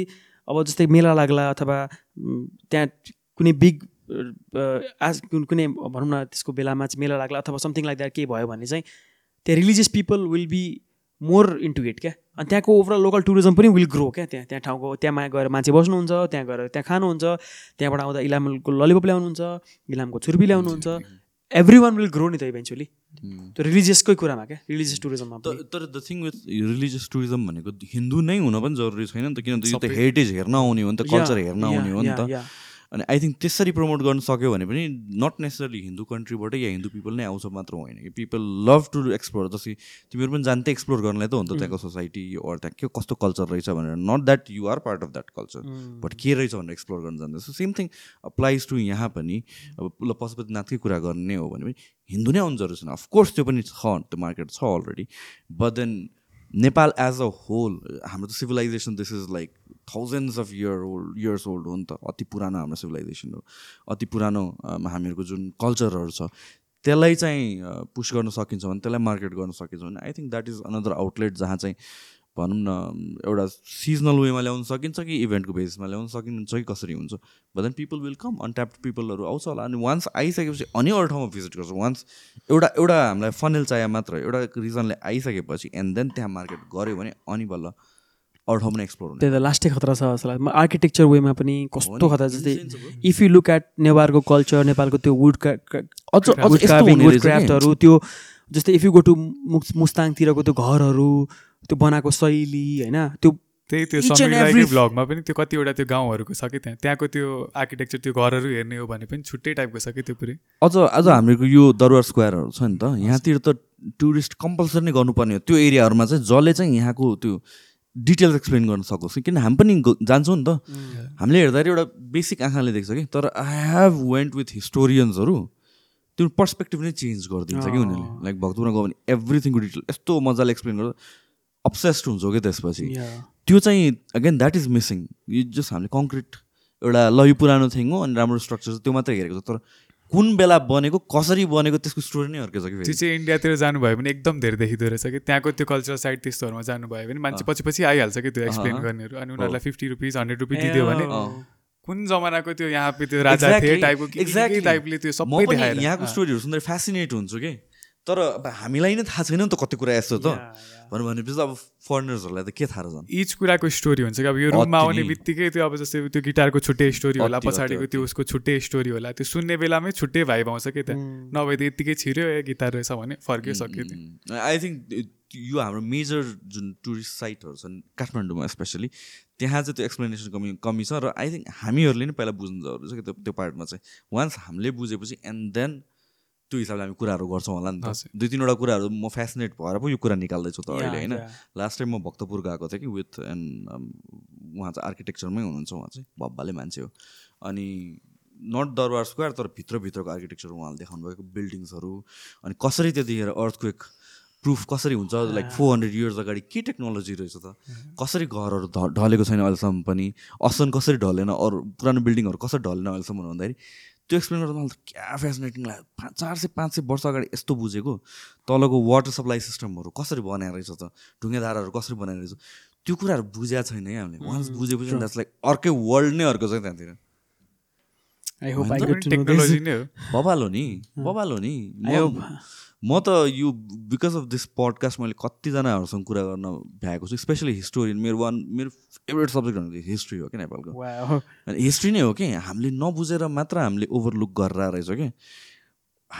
अब जस्तै मेला लाग्ला अथवा त्यहाँ कुनै बिग आज कुनै भनौँ न त्यसको बेलामा चाहिँ मेला लाग्ला अथवा समथिङ लाइक द्याट केही भयो भने चाहिँ त्यहाँ religious people will be more into it क्या अनि त्यहाँको ओभरअल लोकल टुरिज्म पनि विल ग्रो क्या त्यहाँ त्यहाँ ठाउँको त्यहाँ गएर मान्छे बस्नुहुन्छ त्यहाँ गएर त्यहाँ खानुहुन्छ त्यहाँबाट आउँदा इलामको ललिपप ल्याउनुहुन्छ इलामको छुर्पी ल्याउनुहुन्छ एभ्री वान विल ग्रो नि त इभेन्चुली mm-hmm. त्यो रिलिजियसकै कुरामा क्या रिलिजियस टुरिज्ममा तर the thing with religious tourism भनेको हिन्दू नै हुन पनि जरुरी छैन नि त किनभने यो त हेरिटेज हेर्न आउने हो नि त कल्चर हेर्न आउने हो नि त अनि आई थिङ्क त्यसरी प्रमोट गर्न सक्यो भने पनि नट नेसरली हिन्दू कन्ट्रीबाटै या हिन्दू पिपल नै आउँछ मात्र होइन कि पिपल लभ टु एक्सप्लोर जस्तै तिमीहरू पनि जान्थे एक्सप्लोर गर्नलाई त हुन्छ नि त्यहाँको सोसाइटी अरू त्यहाँ के कस्तो कल्चर रहेछ भनेर not that you are part of that culture but के रहेछ भनेर एक्सप्लोर गर्न जान्दछ सेम थिङ अप्लाइज टु यहाँ पनि अब ल पशुपतिनाथकै कुरा गर्ने हो भने पनि हिन्दू नै आउनु जरुरी छैन अफकोर्स त्यो पनि छ त्यो मार्केट छ already but then Nepal as a whole हाम्रो त civilisation this is like thousands of year old years old हो नि त अति पुरानो हाम्रो सिभिलाइजेसन हो अति पुरानो हामीहरूको जुन कल्चरहरू छ त्यसलाई चाहिँ पुस गर्न सकिन्छ भने त्यसलाई मार्केट गर्न सकिन्छ भने I think that is another outlet जहाँ चाहिँ भनौँ न एउटा सिजनल वेमा ल्याउन सकिन्छ कि इभेन्टको बेसिसमा ल्याउन सकिन्छ कि कसरी हुन्छ but then people will come untapped पिपलहरू आउँछ होला अनि वान्स आइसकेपछि अनि अरू ठाउँमा भिजिट गर्छ वान्स एउटा एउटा हामीलाई फनेल चाहियो मात्र एउटा रिजनले आइसकेपछि एन्ड देन त्यहाँ मार्केट गऱ्यो भने अनि बल्ल अरू ठाउँ पनि एक्सप्लोर त्यही त लास्टै खतरा छ जस्तो लाग्छ आर्किटेक्चर वेमा पनि कस्तो खतरा जस्तै इफ यु लुक एट नेवारको कल्चर नेपालको त्यो वुड क्राफ्टहरू त्यो जस्तै इफ यु गो टु मुस्ताङतिरको त्यो घरहरू त्यो बनाएको शैली होइन त्यो त्यही त्यो समीरलाई भ्लगमा पनि त्यो कतिवटा त्यो गाउँहरूको छ कि त्यहाँ त्यहाँको त्यो आर्किटेक्चर त्यो घरहरू हेर्ने हो भने पनि छुट्टै टाइपको छ कि त्यो पुरै अझ अझ हाम्रो यो दरबार स्क्वायरहरू छ नि त यहाँतिर त टुरिस्ट कम्पलसरी नै गर्नुपर्ने हो त्यो एरियाहरूमा चाहिँ जसले चाहिँ यहाँको त्यो डिटेल्स एक्सप्लेन गर्न सकोस् किन हामी पनि जान्छौँ नि त mm. हामीले हेर्दाखेरि एउटा बेसिक आँखाले देख्छ कि तर आई हेभ वेन्ट विथ हिस्टोरियन्सहरू त्यो पर्सपेक्टिभ नै चेन्ज गरिदिन्छ कि उनीहरूले लाइक भक्तपुरमा गयो भने एभ्रिथिङको डिटेल यस्तो मजाले एक्सप्लेन गर्छ अप्सेस्ड हुन्छौँ क्या त्यसपछि त्यो चाहिँ अगेन द्याट इज मिसिङ यो जस्ट हामीले कङ्क्रिट एउटा ल यो पुरानो थिङ हो अनि राम्रो स्ट्रक्चर छ त्यो मात्रै हेरेको छ तर कुन बेला बनेको कसरी बनेको त्यसको स्टोरी नै अर्कै छ कि त्यो चाहिँ इन्डियातिर जानुभयो भने एकदम धेरै देखिँदो रहेछ कि त्यहाँको त्यो कल्चरल साइड त्यस्तोहरूमा जानुभयो भने मान्छे पछि पछि आइहाल्छ कि त्यो एक्सप्लेन गर्नेहरू अनि उनीहरूलाई फिफ्टी रुपिस हन्ड्रेड रुपिस दिदियो भने कुन जमानाको त्यो यहाँ त्यो राजा थिए टाइपको एक्ज्याक्टली टाइपले त्यो सबै यहाँको स्टोरीहरू सुन्दा फेसिनेट हुन्छु कि तर अब हामीलाई नै थाहा छैन नि त कति कुरा यस्तो त भन्नु भनेपछि अब फरेनर्सहरूलाई त के थाहा रहेछ इच कुराको स्टोरी हुन्छ कि अब यो रुममा आउने बित्तिकै त्यो अब जस्तै त्यो गिटारको छुट्टै स्टोरी होला पछाडिको त्यो उसको छुट्टै स्टोरी होला त्यो सुन्ने बेलामै छुट्टै भाइ आउँछ कि त्यहाँ hmm. नभए त यत्तिकै छिर्यो ए गिटार रहेछ भने फर्कियो सक्यो आई थिङ्क hmm, hmm. यो हाम्रो मेजर जुन टुरिस्ट साइटहरू छन् काठमाडौँमा स्पेसली त्यहाँ चाहिँ त्यो एक्सप्लेनेसन कमी कमी छ र आई थिङ्क हामीहरूले नै पहिला बुझ्नु जरुरी छ कि त्यो त्यो पार्टमा चाहिँ वान्स हामीले बुझेपछि एन्ड देन त्यो हिसाबले हामी कुराहरू गर्छौँ होला नि त दुई तिनवटा कुराहरू म फेसिनेट भएर पो यो कुरा निकाल्दैछु त अहिले होइन लास्ट टाइम म भक्तपुर गएको थिएँ कि विथ एन्ड um, उहाँ चाहिँ आर्किटेक्चरमै हुनुहुन्छ उहाँ चाहिँ भब्बाले मान्छे हो अनि नट दरबार स्क्वायर तर भित्रभित्रको आर्किटेक्चर उहाँले देखाउनु भएको बिल्डिङ्सहरू अनि कसरी त्यतिखेर अर्थक्वेक प्रुफ कसरी हुन्छ लाइक फोर हन्ड्रेड इयर्स अगाडि के टेक्नोलोजी रहेछ त mm-hmm। कसरी घरहरू ढलेको छैन अहिलेसम्म पनि असन कसरी ढलेन अरू पुरानो बिल्डिङहरू कसरी ढलेन अहिलेसम्म भन्दाखेरि त्यो एक्सप्लेन गर्दा मलाई त क्या फेसिनेटिङ लाग्यो पाँच चार सय पाँच सय वर्ष अगाडि यस्तो बुझेको तलको वाटर सप्लाई सिस्टमहरू कसरी बनाएर रहेछ त ढुङ्गे धाराहरू कसरी बनाएर रहेछ त्यो कुराहरू बुझाएको छैन है हामीले वान्स बुझेपछि द्याट्स लाइक अर्कै वर्ल्ड नै अर्को छ त्यहाँतिर बबाल हो नि बबाल हो नि म त यो बिकज अफ दिस पडकास्ट मैले कतिजनाहरूसँग कुरा गर्न भ्याएको छु स्पेसली हिस्टोरियन मेरो वान मेरो फेभरेट सब्जेक्ट भनेको हिस्ट्री हो कि नेपालको अनि हिस्ट्री नै हो कि हामीले नबुझेर मात्र हामीले ओभरलुक गरेर रहेछ कि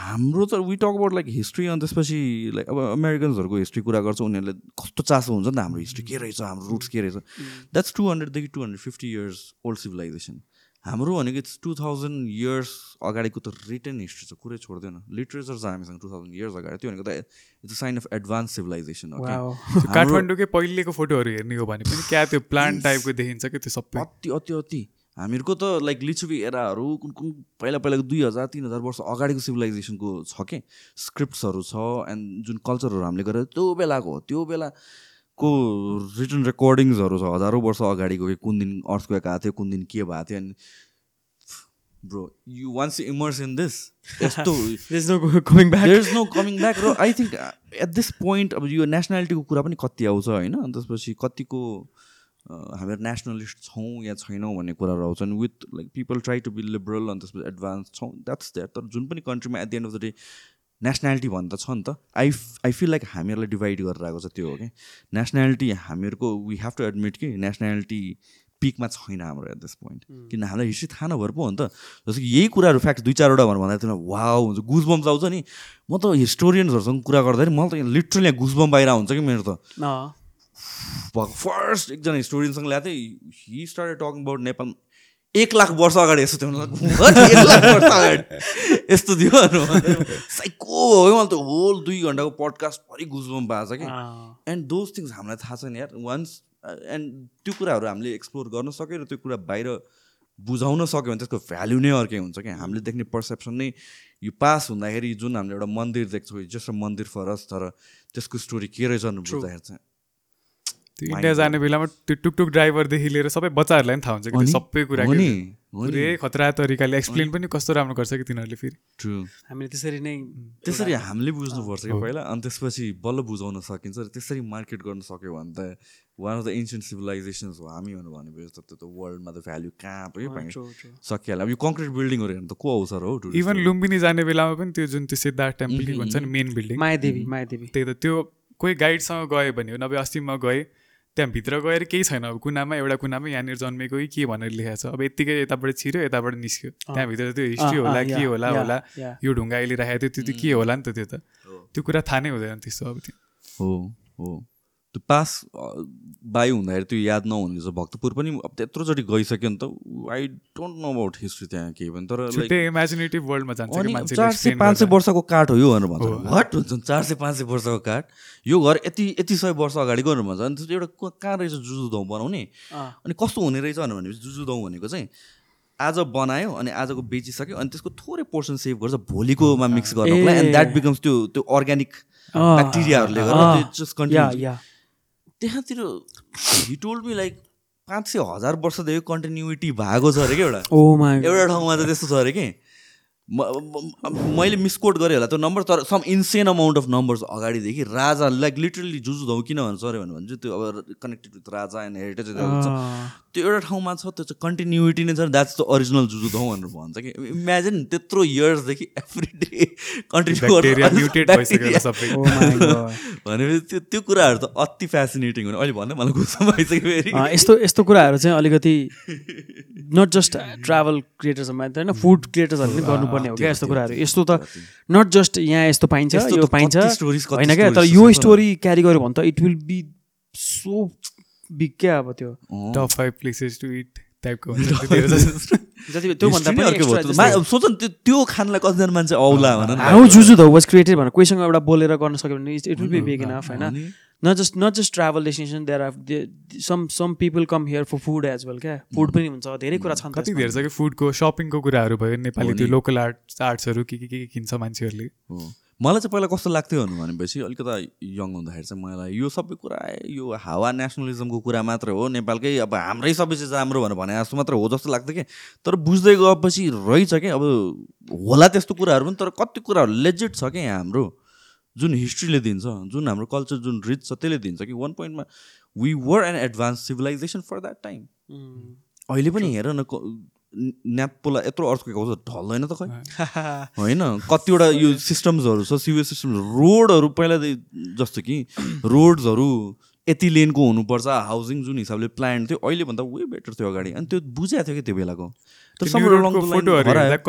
हाम्रो त we talk about like history अनि त्यसपछि लाइक अब अमेरिकन्सहरूको हिस्ट्री कुरा गर्छ उनीहरूले कस्तो चासो हुन्छ नि त हाम्रो हिस्ट्री के रहेछ हाम्रो रुट्स के रहेछ that's two हन्ड्रेडदेखि two hundred fifty years old civilisation हाम्रो भनेको टु थाउजन्ड इयर्स अगाडिको त रिटर्न हिस्ट्री छ कुरै छोड्दैन लिट्रेचर छ हामीसँग टु थाउजन्ड इयर्स अगाडि त्यो भनेको त it's sign of advance civilisation हो काठमाडौँकै पहिलेको फोटोहरू हेर्ने हो भने पनि क्या त्यो प्लान्ट टाइपको देखिन्छ कि त्यो सबै अति अति अति हामीहरूको त लाइक लिचुबी एराहरू कुन कुन पहिला पहिलाको दुई हजार तिन हजार वर्ष अगाडिको सिभिलाइजेसनको छ के स्क्रिप्ट्सहरू छ एन्ड जुन कल्चरहरू हामीले गरेर त्यो बेलाको हो त्यो बेला को रिटर्न रेकर्डिङ्सहरू छ हजारौँ वर्ष अगाडिको कुन दिन गएको आएको थियो कुन दिन के भएको थियो अनि bro you once immerse in this यस्तो नो कमिङ ब्याक र I think at this point अब यो नेसनालिटीको कुरा पनि कति आउँछ होइन त्यसपछि कतिको हामीहरू नेसनलिस्ट छौँ या छैनौँ भन्ने कुराहरू आउँछन् with like people try to be liberal अनि त्यसपछि एडभान्स छौँ द्याट्स द्याट तर जुन पनि कन्ट्रीमा at the end of the day nationality भन्दा छ नि त आई आई फिल लाइक हामीहरूलाई डिभाइड गरेर आएको छ त्यो हो कि नेसनालिटी हामीहरूको वी हेभ टु एडमिट कि नेसनालिटी पिकमा छैन हाम्रो एट दिस पोइन्ट किन हामीलाई हिस्ट्री थाहा नभएर पो हो नि त जस्तो कि यही कुराहरू फ्याक्ट दुई चारवटा भनेर भन्दा तिमीलाई वा हुन्छ गुजबम्स आउँछ नि म त हिस्टोरियन्सहरूसँग कुरा गर्दाखेरि मलाई त लिटरली यहाँ गुजबम बाहिर हुन्छ कि मेरो त भएको फर्स्ट एकजना हिस्टोरियनसँग ल्याएको थिएँ he start talking about Nepal एक लाख वर्ष अगाडि यस्तो थियो यस्तो थियो साइको हो मलाई त होल दुई घन्टाको पडकास्ट पडकास्टभरि गुजबम भएको छ कि एन्ड दोज थिङ्स हामीलाई थाहा छैन यार वान्स एन्ड uh, त्यो कुराहरू हामीले एक्सप्लोर गर्न सक्यो र त्यो कुरा बाहिर बुझाउन सक्यो भने त्यसको भ्याल्यु नै अर्कै हुन्छ कि हामीले देख्ने पर्सेप्सन नै यो पास हुँदाखेरि जुन हामीले एउटा मन्दिर देख्छौँ जस्तो मन्दिर फरस तर त्यसको स्टोरी के रहेछ बुझ्दाखेरि चाहिँ इन्डिया जाने बेलामा त्यो टुकटुक ड्राइभरदेखि लिएर सबै बच्चाहरूलाई पनि थाहा हुन्छ कि सबै कुरा नि खतरा तरिकाले एक्सप्लेन पनि कस्तो राम्रो गर्छ कि तिनीहरूले फेरि ट्रु हामीले त्यसरी नै त्यसरी हामीले बुझ्नुपर्छ कि पहिला अनि त्यसपछि बल्ल बुझाउन सकिन्छ र त्यसरी मार्केट गर्न सक्यो भने त one of the ancient civilisations हो हामी भनेपछि त त्यो वर्ल्डमा त भ्याल्यु कहाँ पो सकिहाल्यो अब यो कङ्क्रिट बिल्डिङहरू हेर्नु त को अवसर हो इभन लुम्बिनी जाने बेलामा पनि त्यो जुन त्यो सिद्धार्थ टेम्पल भन्छ नि मेन बिल्डिङ मायादेवी मायादेवी त्यही त त्यो कोही गाइडसँग गयो भने नभए अस्ति म गएँ त्यहाँभित्र गएर केही छैन अब कुनामा एउटा कुनामा यहाँनिर जन्मेको के भनेर लेखाएको छ अब यत्तिकै यताबाट छिर्यो यताबाट निस्क्यो त्यहाँभित्र त्यो हिस्ट्री होला के होला होला यो ढुङ्गा अहिले राखेको थियो त्यो के होला नि त त्यो त त्यो कुरा थाहा नै हुँदैन त्यस्तो अब त्यो हो हो त्यो पास बाई हुँदाखेरि त्यो याद नहुने रहेछ भक्तपुर पनि अब त्यत्रोचोटि गइसक्यो नि त I don't know about history त्यहाँ केही पनि तर इमेजिनेटिभ वर्ल्डमा जान्छ चार सय पाँच सय वर्षको काठ हो यो भनेर भन्छ हट हुन्छ चार सय पाँच सय वर्षको काठ यो घर यति यति सय वर्ष अगाडि गर्नु भन्छ अनि एउटा कहाँ रहेछ जुजुदौँ बनाउने अनि कस्तो हुने रहेछ भनेर भनेपछि जुजुदौँ भनेको चाहिँ आज बनायो अनि आजको बेचिसक्यो अनि त्यसको थोरै पोर्सन सेभ गर्छ भोलिकोमा मिक्स गर्नुलाई एन्ड द्याट बिकम्स त्यो त्यो अर्ग्यानिक ब्याक्टेरियाहरूले गर्दा त्यहाँतिर हिटोल टोल्ड मी लाइक पाँच सय हजार वर्षदेखि कन्टिन्युटी भएको छ अरे कि एउटा oh एउटा ठाउँमा त त्यस्तो छ अरे कि मैले मिसकोट गरेँ होला त्यो नम्बर तर some insane amount of numbers अगाडिदेखि राजा लाइक लिटरली जुजु किन भन्छ अरे भने त्यो अब connected with Raja and heritage त्यो एउटा ठाउँमा छ त्यो चाहिँ कन्टिन्युटी नै छ that's the original Juju Dhau भनेर भन्छ कि इमेजिन त्यत्रो इयर्सदेखि एभ्री डे कन्टिन्यू भनेपछि त्यो त्यो कुराहरू त अति फेसिनेटिङ हुने अहिले भन्दै मलाई गुस्सा भइसक्यो फेरि यस्तो यस्तो कुराहरू चाहिँ अलिकति नट जस्ट ट्राभल क्रिएटर्सहरूमा होइन फुड क्रिएटर्सहरू पनि गर्नुपर्ने हो क्या यस्तो कुराहरू यस्तो त नट जस्ट यहाँ यस्तो पाइन्छ यस्तो पाइन्छ होइन क्या तर यो स्टोरी क्यारी गर्यो भने त it will be so big क्या अब त्यो top five places to it टाइपको सोच न त्यो खानलाई कतिजना मान्छे आउला भनेर how Juju the was created भनेर कोहीसँग एउटा बोलेर गर्न सक्यो भने it will be big enough होइन not just not just travel destination there are some some people come here for food as well क्या फुड पनि हुन्छ धेरै कुरा छन् कति धेरै छ कि फुडको सपिङको कुराहरू भयो नेपाली त्यो लोकल आर्ट्स आर्ट्सहरू के के के किन्छ मान्छेहरूले मलाई चाहिँ पहिला कस्तो लाग्थ्यो भन्नु भनेपछि अलिकति यङ हुँदाखेरि चाहिँ मलाई यो सबै कुरा यो हावा नेसनलिजमको कुरा मात्र हो नेपालकै अब हाम्रै सबै चिज राम्रो भनेर भने जस्तो मात्र हो जस्तो लाग्थ्यो कि तर बुझ्दै गएपछि रहेछ क्या अब होला त्यस्तो कुराहरू पनि तर कति कुराहरू लेजिट छ क्या यहाँ हाम्रो जुन हिस्ट्रीले दिन्छ जुन हाम्रो कल्चर जुन रिच छ त्यसले दिन्छ कि वान पोइन्टमा we were an advanced civilization for that time अहिले पनि हेर न न्याप्पोलाई यत्रो अर्को आउँछ ढल्दैन त खै होइन कतिवटा यो सिस्टम्सहरू छ सिभिल सिस्टम रोडहरू पहिला जस्तो कि रोड्सहरू यति लेनको हुनुपर्छ हाउसिङ जुन हिसाबले प्लान थियो अहिलेभन्दा भन्दा वे बेटर थियो अगाडि अनि त्यो बुझाएको थियो कि त्यो बेलाको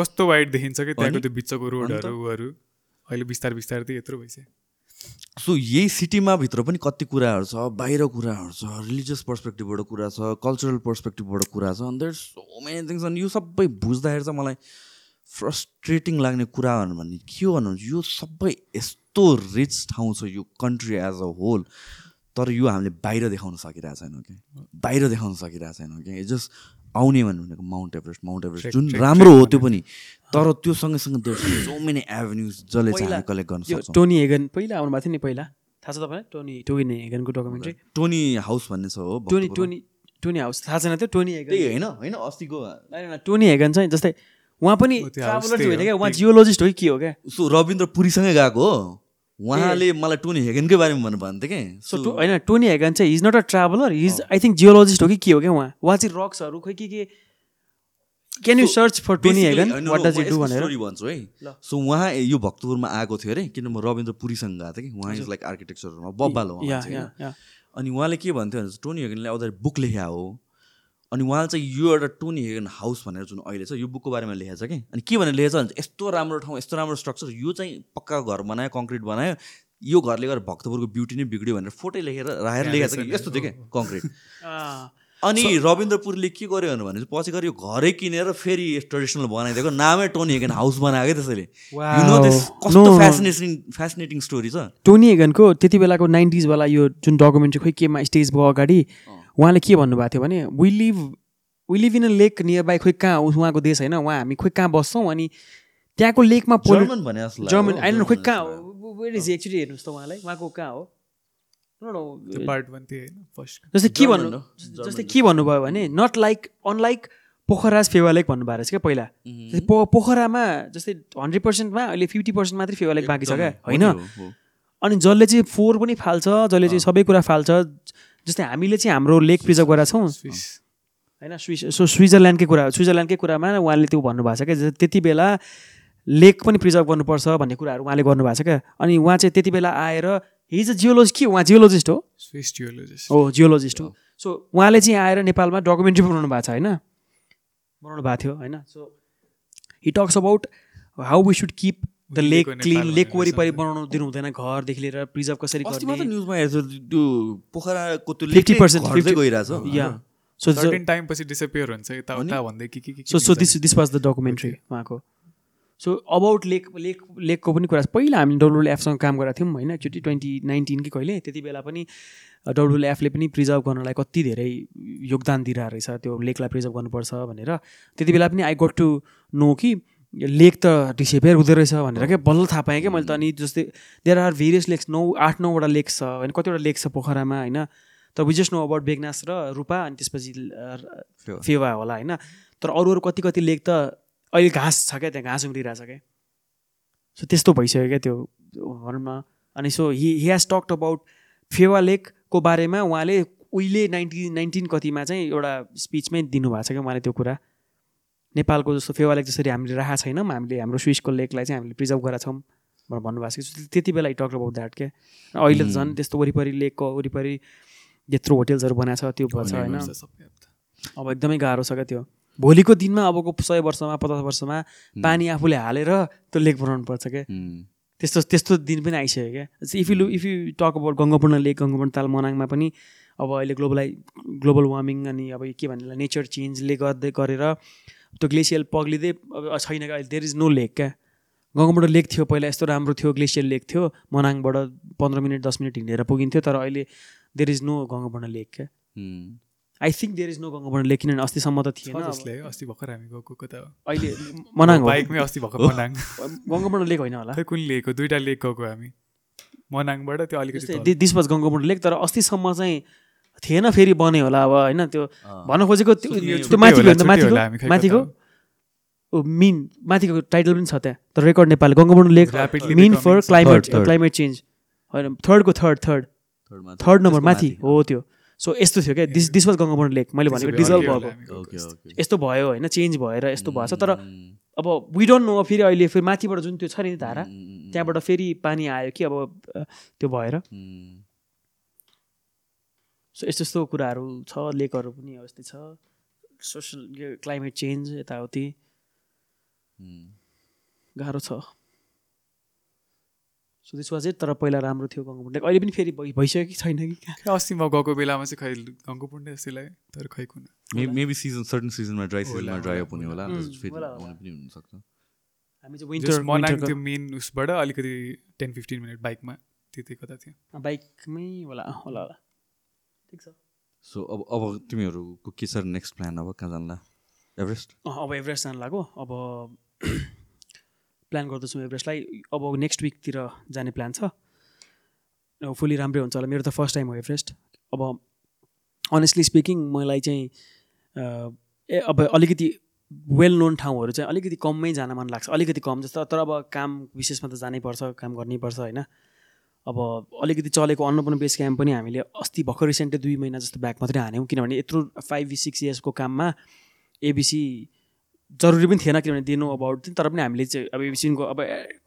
कस्तो वाइड देखिन्छ कि त्यहाँको त्यो बिचको रोडहरू अहिले बिस्तार बिस्तार त यत्रो भइसक्यो सो यही सिटीमा भित्र पनि कति कुराहरू छ बाहिर कुराहरू छ रिलिजियस पर्सपेक्टिभबाट कुरा छ कल्चरल पर्सपेक्टिभबाट कुरा छ अन्त सो मेनी थिङ्स अनि यो सबै बुझ्दाखेरि चाहिँ मलाई फ्रस्ट्रेटिङ लाग्ने कुरा भन्ने भने के भन्नुहुन्छ यो सबै यस्तो रिच ठाउँ छ यो कन्ट्री एज अ होल तर यो हामीले बाहिर देखाउन सकिरहेको छैनौँ कि बाहिर देखाउन सकिरहेको छैनौँ कि जस्ट आउने भनेको माउन्ट एभरेस्ट माउन्ट एभरेस्ट जुन राम्रो हो त्यो पनि तर त्यो सँगैसँग सो मेनी एभेन्युज जसले चाहिँ कलेक्ट गर्न सक्छौँ टोनी हेगन पहिला आउनु भएको थियो नि पहिला थाहा छ तपाईँलाई टोनी टोनी हेगनको डकुमेन्ट्री टोनी हाउस भन्ने छ हो टोनी टोनी टोनी हाउस थाहा छैन त्यो टोनी हेगन होइन होइन अस्तिको टोनी हेगन चाहिँ जस्तै उहाँ पनि उहाँ जियोलोजिस्ट हो कि के हो क्या रविन्द्र पुरीसँगै गएको हो उहाँले मलाई टोनी हेगनकै बारेमा भन्नु भन्थ्यो कि सो होइन टोनी हेगन चाहिँ is not a traveller is I think geologist हो कि के हो क्या उहाँ उहाँ चाहिँ रक्सहरू खोइ के के can you search for Tony Hagen what does do भनेर भन्छु है सो उहाँ यो भक्तपुरमा आएको थियो अरे किन म रविन्द्र पुरीसँग गएको थिएँ कि उहाँ इज लाइक आर्किटेक्चरमा बब्बाल हो अनि उहाँले के भन्थ्यो भने टोनी हेगनले आउँदाखेरि बुक लेखा हो अनि उहाँले चाहिँ यो एउटा टोनी हेगन हाउस भनेर जुन अहिले छ यो बुकको बारेमा लेखेको छ कि अनि के भनेर लेखेको छ भने यस्तो राम्रो ठाउँ यस्तो राम्रो स्ट्रक्चर यो चाहिँ पक्का घर बनायो कङ्क्रिट बनायो यो घरले गर्दा भक्तपुरको ब्युटी नै बिग्रियो भनेर फोटो लेखेर राखेर लेखेको छ कि यस्तो थियो क्या कङ्क्रिट अनि रविन्द्रपुरले के गर्यो भने पछि गएर यो घरै किनेर फेरि ट्रेडिसनल बनाइदिएको नामै टोनी हेगन हाउस बनाएको त्यसैले कस्तो फेसिनेटिङ फेसिनेटिङ स्टोरी छ टोनी हेगनको त्यति बेलाको नाइन्टिजवाला यो जुन डकुमेन्ट्री खोइ केमा स्टेज भयो अगाडि उहाँले के भन्नुभएको थियो भने we live we live in a lake nearby खोइ कहाँ उहाँको देश होइन उहाँ हामी खोइ कहाँ बस्छौँ अनि त्यहाँको लेकमा पोल्युसन भने जर्मन आइडन खोइ कहाँ हो वेयर इज एक्चुली हेर्नुहोस् त उहाँलाई उहाँको कहाँ हो जस्तै के भन्नु जस्तै के भन्नुभयो भने not like unlike Pokhara's Phewa lake भन्नुभएको रहेछ क्या पहिला पो पोखरामा जस्तै हन्ड्रेड पर्सेन्टमा अहिले फिफ्टी पर्सेन्ट मात्रै फेवा लेक बाँकी छ क्या होइन अनि जसले चाहिँ फोहोर पनि फाल्छ जसले चाहिँ सबै कुरा फाल्छ जस्तै हामीले चाहिँ हाम्रो लेक प्रिजर्भ गरेका छौँ होइन स्विस सो स्विजरल्यान्डकै कुरा स्विजरल्यान्डकै कुरामा उहाँले त्यो भन्नुभएको छ क्या त्यति बेला लेक पनि प्रिजर्भ गर्नुपर्छ भन्ने कुराहरू उहाँले गर्नुभएको छ क्या अनि उहाँ चाहिँ त्यति बेला आएर हिज अ जियोलोजी के उहाँ जियोलोजिस्ट हो स्विस जियोलोजिस्ट हो जियोलोजिस्ट हो सो उहाँले चाहिँ आएर नेपालमा डकुमेन्ट्री बनाउनु भएको छ होइन बनाउनु भएको थियो होइन so he talks about how we should keep the lake clean lake वरिपरि बनाउनु दिनु हुँदैन घरदेखि लिएर प्रिजर्भ कसरी सो डकुमेन्ट्री उहाँको सो अबाउट लेक लेक लेकको पनि कुरा पहिला हामी हामीले एफसँग काम गरेका थियौँ होइन एकचोटि ट्वेन्टी नाइन्टिन कि कहिले त्यति बेला पनि एफले पनि प्रिजर्भ गर्नलाई कति धेरै योगदान दिइरहेको रहेछ त्यो लेकलाई प्रिजर्भ गर्नुपर्छ भनेर त्यति बेला पनि आई गट टु नो कि लेक त डिसेपेयर हुँदो रहेछ भनेर क्या बल्ल थाहा पाएँ क्या मैले त अनि जस्तै देयर आर भेरियस लेक्स नौ आठ नौवटा लेक्स छ होइन कतिवटा लेक्स छ पोखरामा होइन तर विजेस नो अबाउट बेगनास र रूपा अनि त्यसपछि फेवा होला होइन तर अरू अरू कति कति लेक त अहिले घाँस छ क्या त्यहाँ घाँस छ क्या सो त्यस्तो भइसक्यो क्या त्यो घरमा अनि so he he has talked about Phewa लेकको बारेमा उहाँले उहिले नाइन्टिन नाइन्टिन कतिमा चाहिँ एउटा स्पिचमै दिनुभएको छ क्या उहाँले त्यो कुरा नेपालको जस्तो फेवालेक जसरी हामीले राखेको छैनौँ हामीले हाम्रो स्विसको लेकलाई चाहिँ हामीले प्रिजर्भ गरेका छौँ भनेर भन्नुभएको छ त्यति बेला टक अबाउट द्याट के अहिले त झन् त्यस्तो वरिपरि लेकको वरिपरि यत्रो होटेल्सहरू बनाएको छ त्यो भएछ होइन अब एकदमै गाह्रो छ क्या त्यो भोलिको दिनमा अबको सय वर्षमा पचास वर्षमा पानी आफूले हालेर त्यो लेक बनाउनु पर्छ क्या त्यस्तो त्यस्तो दिन पनि आइसक्यो क्या if you if you talk about Gangapurna lake Gangapurna ताल मनाङमा पनि अब अहिले ग्लोबलाइ ग्लोबल वार्मिङ अनि अब के भन्ने नेचर चेन्जले गर्दै गरेर त्यो ग्लेसियल पग्लिँदै छैन क्या अहिले देयर इज नो लेक क्या गाउँबाट लेक थियो पहिला यस्तो राम्रो थियो ग्लेसियर लेक थियो मनाङबाट पन्ध्र मिनट दस मिनट हिँडेर पुगिन्थ्यो तर अहिले देयर इज नो गङ्गाबाट लेक क्या I think there is no गङ्गाबाट lake किनभने अस्तिसम्म त थिएन अस्ति भर्खर हामी गएको त अहिले मनाङ अस्ति गङ्गाबाट लेक होइन होला कुन लेक हो दुइटा लेक गएको हामी मनाङबाट त्यो अलिकति दिस वाज गङ्गाबाट लेक तर अस्तिसम्म चाहिँ थिएन फेरि बने होला अब होइन त्यो भन्न खोजेको त्यो माथि माथिको माथिको मिन माथिको टाइटल पनि छ त्यहाँ तर रेकर्ड नेपाल गङ्गाबन्धु लेख mean for climate climate change होइन थर्डको थर्ड थर्ड थर्ड नम्बर माथि हो त्यो सो यस्तो थियो क्या दिस दिस वाज गङ्गाबन्धु लेख मैले भनेको डिजल्भ भएको यस्तो भयो होइन चेन्ज भएर यस्तो भएछ तर hmm. अब वी डोन्ट नो फेरि अहिले फेरि माथिबाट जुन त्यो छ नि धारा hmm, hmm, त्यहाँबाट फेरि पानी आयो कि अब त्यो भएर सो यस्तो यस्तो कुराहरू छ लेकहरू पनि अब यस्तै छ सोसल यो क्लाइमेट चेन्ज यताउति गाह्रो छ सो दिस चाहिँ तर पहिला राम्रो थियो गङ्गो अहिले पनि फेरि भइसक्यो कि छैन कि अस्ति म गएको बेलामा चाहिँ खै गङ्गो पुण्डे तर खै कुन मेबी सिजन सर्टन सिजनमा ड्राई सिजनमा ड्राई अप हुने होला पनि हुनसक्छ हामी चाहिँ विन्टर मनाएको त्यो मेन उसबाट अलिकति टेन फिफ्टिन मिनट बाइकमा त्यति कता थियो बाइकमै होला होला होला ठिक छ सो अब अब तिमीहरूको के छ नेक्स्ट प्लान अब कहाँ जानला एभरेस्ट अब एभरेस्ट जान लाग्यो अब प्लान गर्दैछौँ एभरेस्टलाई अब नेक्स्ट विकतिर जाने प्लान छ फुल्ली राम्रै हुन्छ होला मेरो त फर्स्ट टाइम हो एभरेस्ट अब अनेस्टली स्पिकिङ मलाई चाहिँ ए अब अलिकति वेल नोन ठाउँहरू चाहिँ अलिकति कमै जान मन लाग्छ अलिकति कम जस्तो तर अब काम विशेषमा त जानै पर्छ काम गर्नैपर्छ होइन अब अलिकति चलेको अन्नपूर्ण बेस क्याम्प पनि हामीले अस्ति भर्खर रिसेन्टली दुई महिना जस्तो ब्याक मात्रै हान्यौँ किनभने यत्रो फाइभ सिक्स इयर्सको काममा एबिसी जरुरी पनि थिएन किनभने दिनु अबाउट तर पनि हामीले चाहिँ अब एबिसीको अब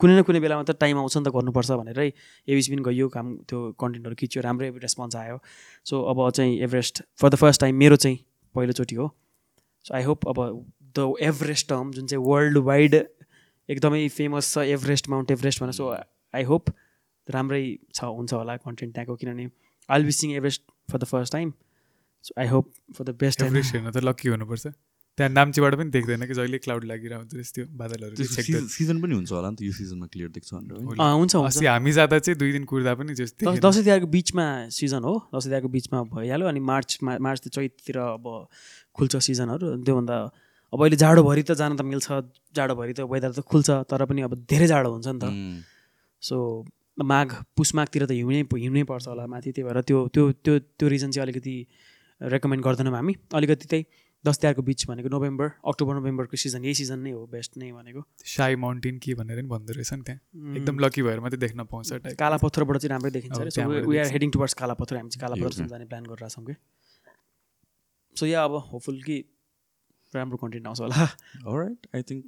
कुनै न कुनै बेलामा त टाइम आउँछ नि त गर्नुपर्छ भनेरै एबिसी पनि गयो काम त्यो कन्टेन्टहरू खिच्यो राम्रै रेस्पोन्स आयो सो अब चाहिँ Everest for the first time मेरो चाहिँ पहिलोचोटि हो सो आई होप अब द एभरेस्ट टर्म जुन चाहिँ वर्ल्ड वाइड एकदमै फेमस छ एभरेस्ट माउन्ट एभरेस्ट भनेर सो आई होप राम्रै छ हुन्छ होला कन्टेन्ट त्यहाँको किनभने I'll be seeing Everest for the first time so I hope for the best Everest हेर्न त लक्की हुनुपर्छ त्यहाँ नाम्चीबाट पनि देख्दैन कि जहिले क्लाउड लागिरहन्छ हुन्छ बादलहरू सिजन पनि हुन्छ होला नि त यो सिजनमा क्लियर देख्छ हुन्छ अस्ति हामी जाँदा चाहिँ दुई दिन कुर्दा पनि जस्तै दसैँ तिहारको बिचमा सिजन हो दसैँ तिहारको बिचमा भइहाल्यो अनि मार्चमा मार्च चैततिर अब खुल्छ सिजनहरू त्योभन्दा अब अहिले जाडोभरि त जान त मिल्छ जाडोभरि त वेदर त खुल्छ तर पनि अब धेरै जाडो हुन्छ नि त सो माघ पुसमाघतिर त हिउँ नै पर्छ होला माथि त्यही भएर त्यो त्यो त्यो त्यो रिजन चाहिँ अलिकति रेकमेन्ड गर्दैनौँ हामी अलिकति त्यही दस तिहारको बिच भनेको नोभेम्बर अक्टोबर नोभेम्बरको सिजन यही सिजन नै हो बेस्ट नै भनेको साई माउन्टेन के भनेर पनि भन्दो रहेछ नि त्यहाँ एकदम लकी भएर मात्रै देख्न पाउँछ पत्थरबाट चाहिँ राम्रै देखिन्छ अरे वी आर हेडिङ टुवर्ड्स पत्थर हामी चाहिँ पत्थर जाने प्लान गरिरहेको छौँ कि सो या अब होपफुल कि राम्रो कन्टेन्ट आउँछ होला राइट आई थिङ्क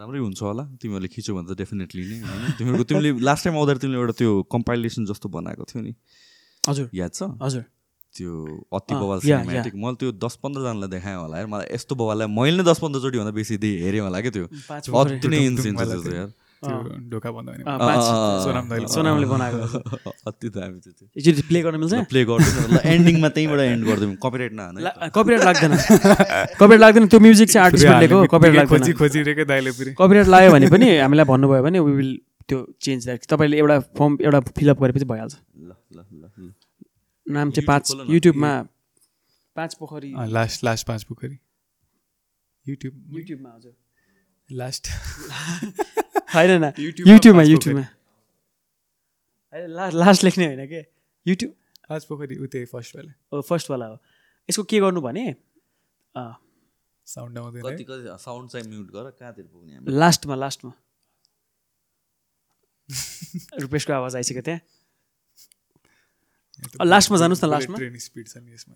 राम्रै हुन्छ होला तिमीहरूले खिच्यौ भने त डेफिनेटली नै होइन तिमीहरूको तिमीले लास्ट टाइम आउँदाखेरि तिमीले एउटा त्यो कम्पाइलेसन जस्तो बनाएको थियो नि हजुर याद छ हजुर त्यो अति बवाल सिनेमेटिक मैले त्यो दस पन्ध्रजनालाई देखाएँ होला यार मलाई यस्तो बवाललाई मैले नै दस पन्ध्रचोटिभन्दा बेसी हेरेँ होला क्या त्यो अति नै इन्सिन्स यार त्यो ढोका बन्द हुने सोनाम सोनामले बनाएको अति दामी त्यो एकचोटि प्ले गर्न मिल्छ प्ले गर्दैन एन्डिङमा त्यहीँबाट एन्ड गरिदिउँ कपिराइट नहाल्नु कपिराइट लाग्दैन कपिराइट लाग्दैन त्यो म्युजिक चाहिँ आर्टिस्ट मिलेको कपिराइट लाग्दैन खोजी खोजिरहेकै दाइले फेरि कपिराइट लाग्यो भने पनि हामीलाई भन्नुभयो भने वी विल त्यो चेन्ज द्याट तपाईँले एउटा फर्म एउटा फिलअप गरेपछि भइहाल्छ ल ल ल नाम चाहिँ पाँच युट्युबमा पाँच पोखरी लास्ट लास्ट पाँच पोखरी युट्युब युट्युबमा हजुर लास्ट होइन युट्युबमा युट्युबमा लास्ट लास्ट लेख्ने होइन के युट्युब लास्ट पोखरी उतै त्यही फर्स्टवाला हो फर्स्टवाला हो यसको के गर्नु भने साउन्ड आउँदैन साउन्ड चाहिँ म्युट गर कहाँतिर पुग्ने लास्टमा लास्टमा रुपेशको आवाज आइसक्यो त्यहाँ लास्टमा जानुहोस् न लास्टमा स्पिड छ नि यसमा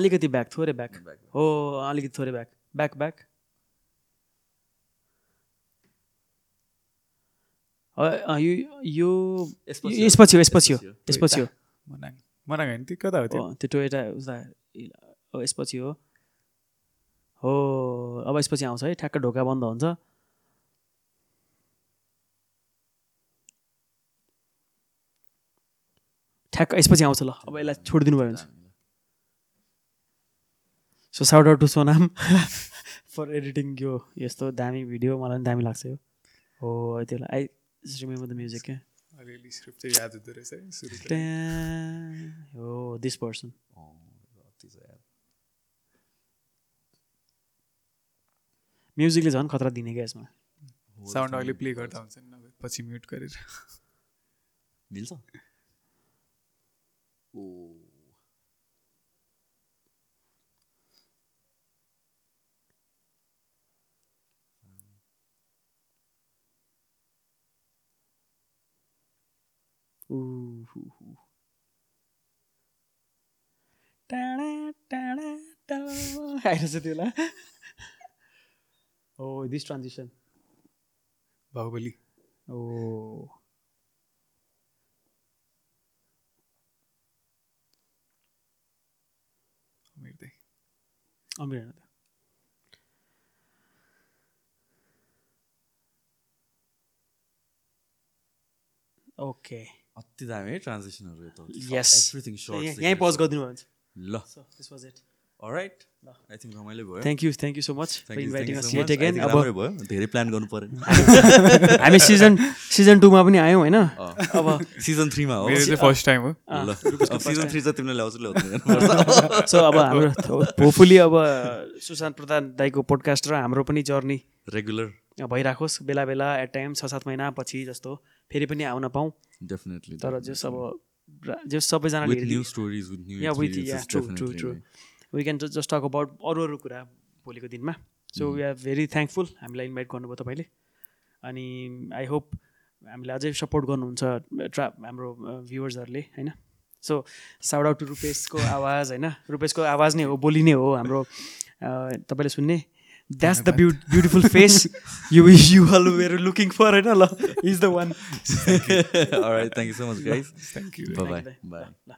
अलिकति ब्याक थोरै ब्याक हो अलिकति थोरै ब्याक ब्याक ब्याक यो यसपछि हो यसपछि हो यसपछि हो मनाङ होइन त्यो कता हो त्यो त्यो टोयटा उता यसपछि हो हो अब यसपछि आउँछ है ठ्याक्क ढोका बन्द हुन्छ ठ्याक्क यसपछि आउँछ ल अब यसलाई छोडिदिनु भयो भने so shout out to Sonam for editing यो यस्तो दामी भिडियो मलाई पनि दामी लाग्छ यो हो त्यसलाई I Just remember the music, म्युजिकले झन् खतरा दिने क्या यसमा साउन्ड अहिले प्ले गर्दा हुन्छ नि पछि म्युट गरेर मिल्छ ओ Ooh. ಅನಿಸುತ್ತಿಲ್ಲ oh this transition Baahubali oh Aamir ದೇ ಅಮೀರ್ ಓಕೆ अति eh? दामी है ट्रान्जेक्सनहरू यता यस एभ्रिथिङ सर्ट यहीँ पज गरिदिनु भयो ल this was it alright I think रमाइलो भयो thank you thank you so much for inviting us again अब भयो धेरै प्लान गर्नु पर्यो हामी सिजन सिजन 2 मा पनि आयौँ हैन अब सिजन 3 मा हो मेरो चाहिँ फर्स्ट टाइम हो ल सिजन 3 चाहिँ तिमीले ल्याउँछ ल्याउँछ सो अब हाम्रो होपफुली अब uh, सुशान्त प्रधान दाईको पोडकास्ट र हाम्रो पनि जर्नी रेगुलर भइराखोस् बेला बेला एट टाइम छ सात महिना पछि जस्तो फेरि पनि आउन पाउँ डेफिनेटली तर जस अब जस सबैजनाले we can just talk about अरू अरू कुरा भोलिको दिनमा so we are very thankful हामीलाई इन्भाइट गर्नुभयो तपाईँले अनि आई होप हामीलाई अझै सपोर्ट गर्नुहुन्छ ट्रा हाम्रो भ्युवर्सहरूले होइन सो साउट टु रुपेशको आवाज होइन रुपेशको आवाज नै हो बोली नै हो हाम्रो तपाईँले सुन्ने That's the beautiful face you all were looking for. He's the one. All right. Thank you so much, guys. Thank you. Bye-bye. Bye.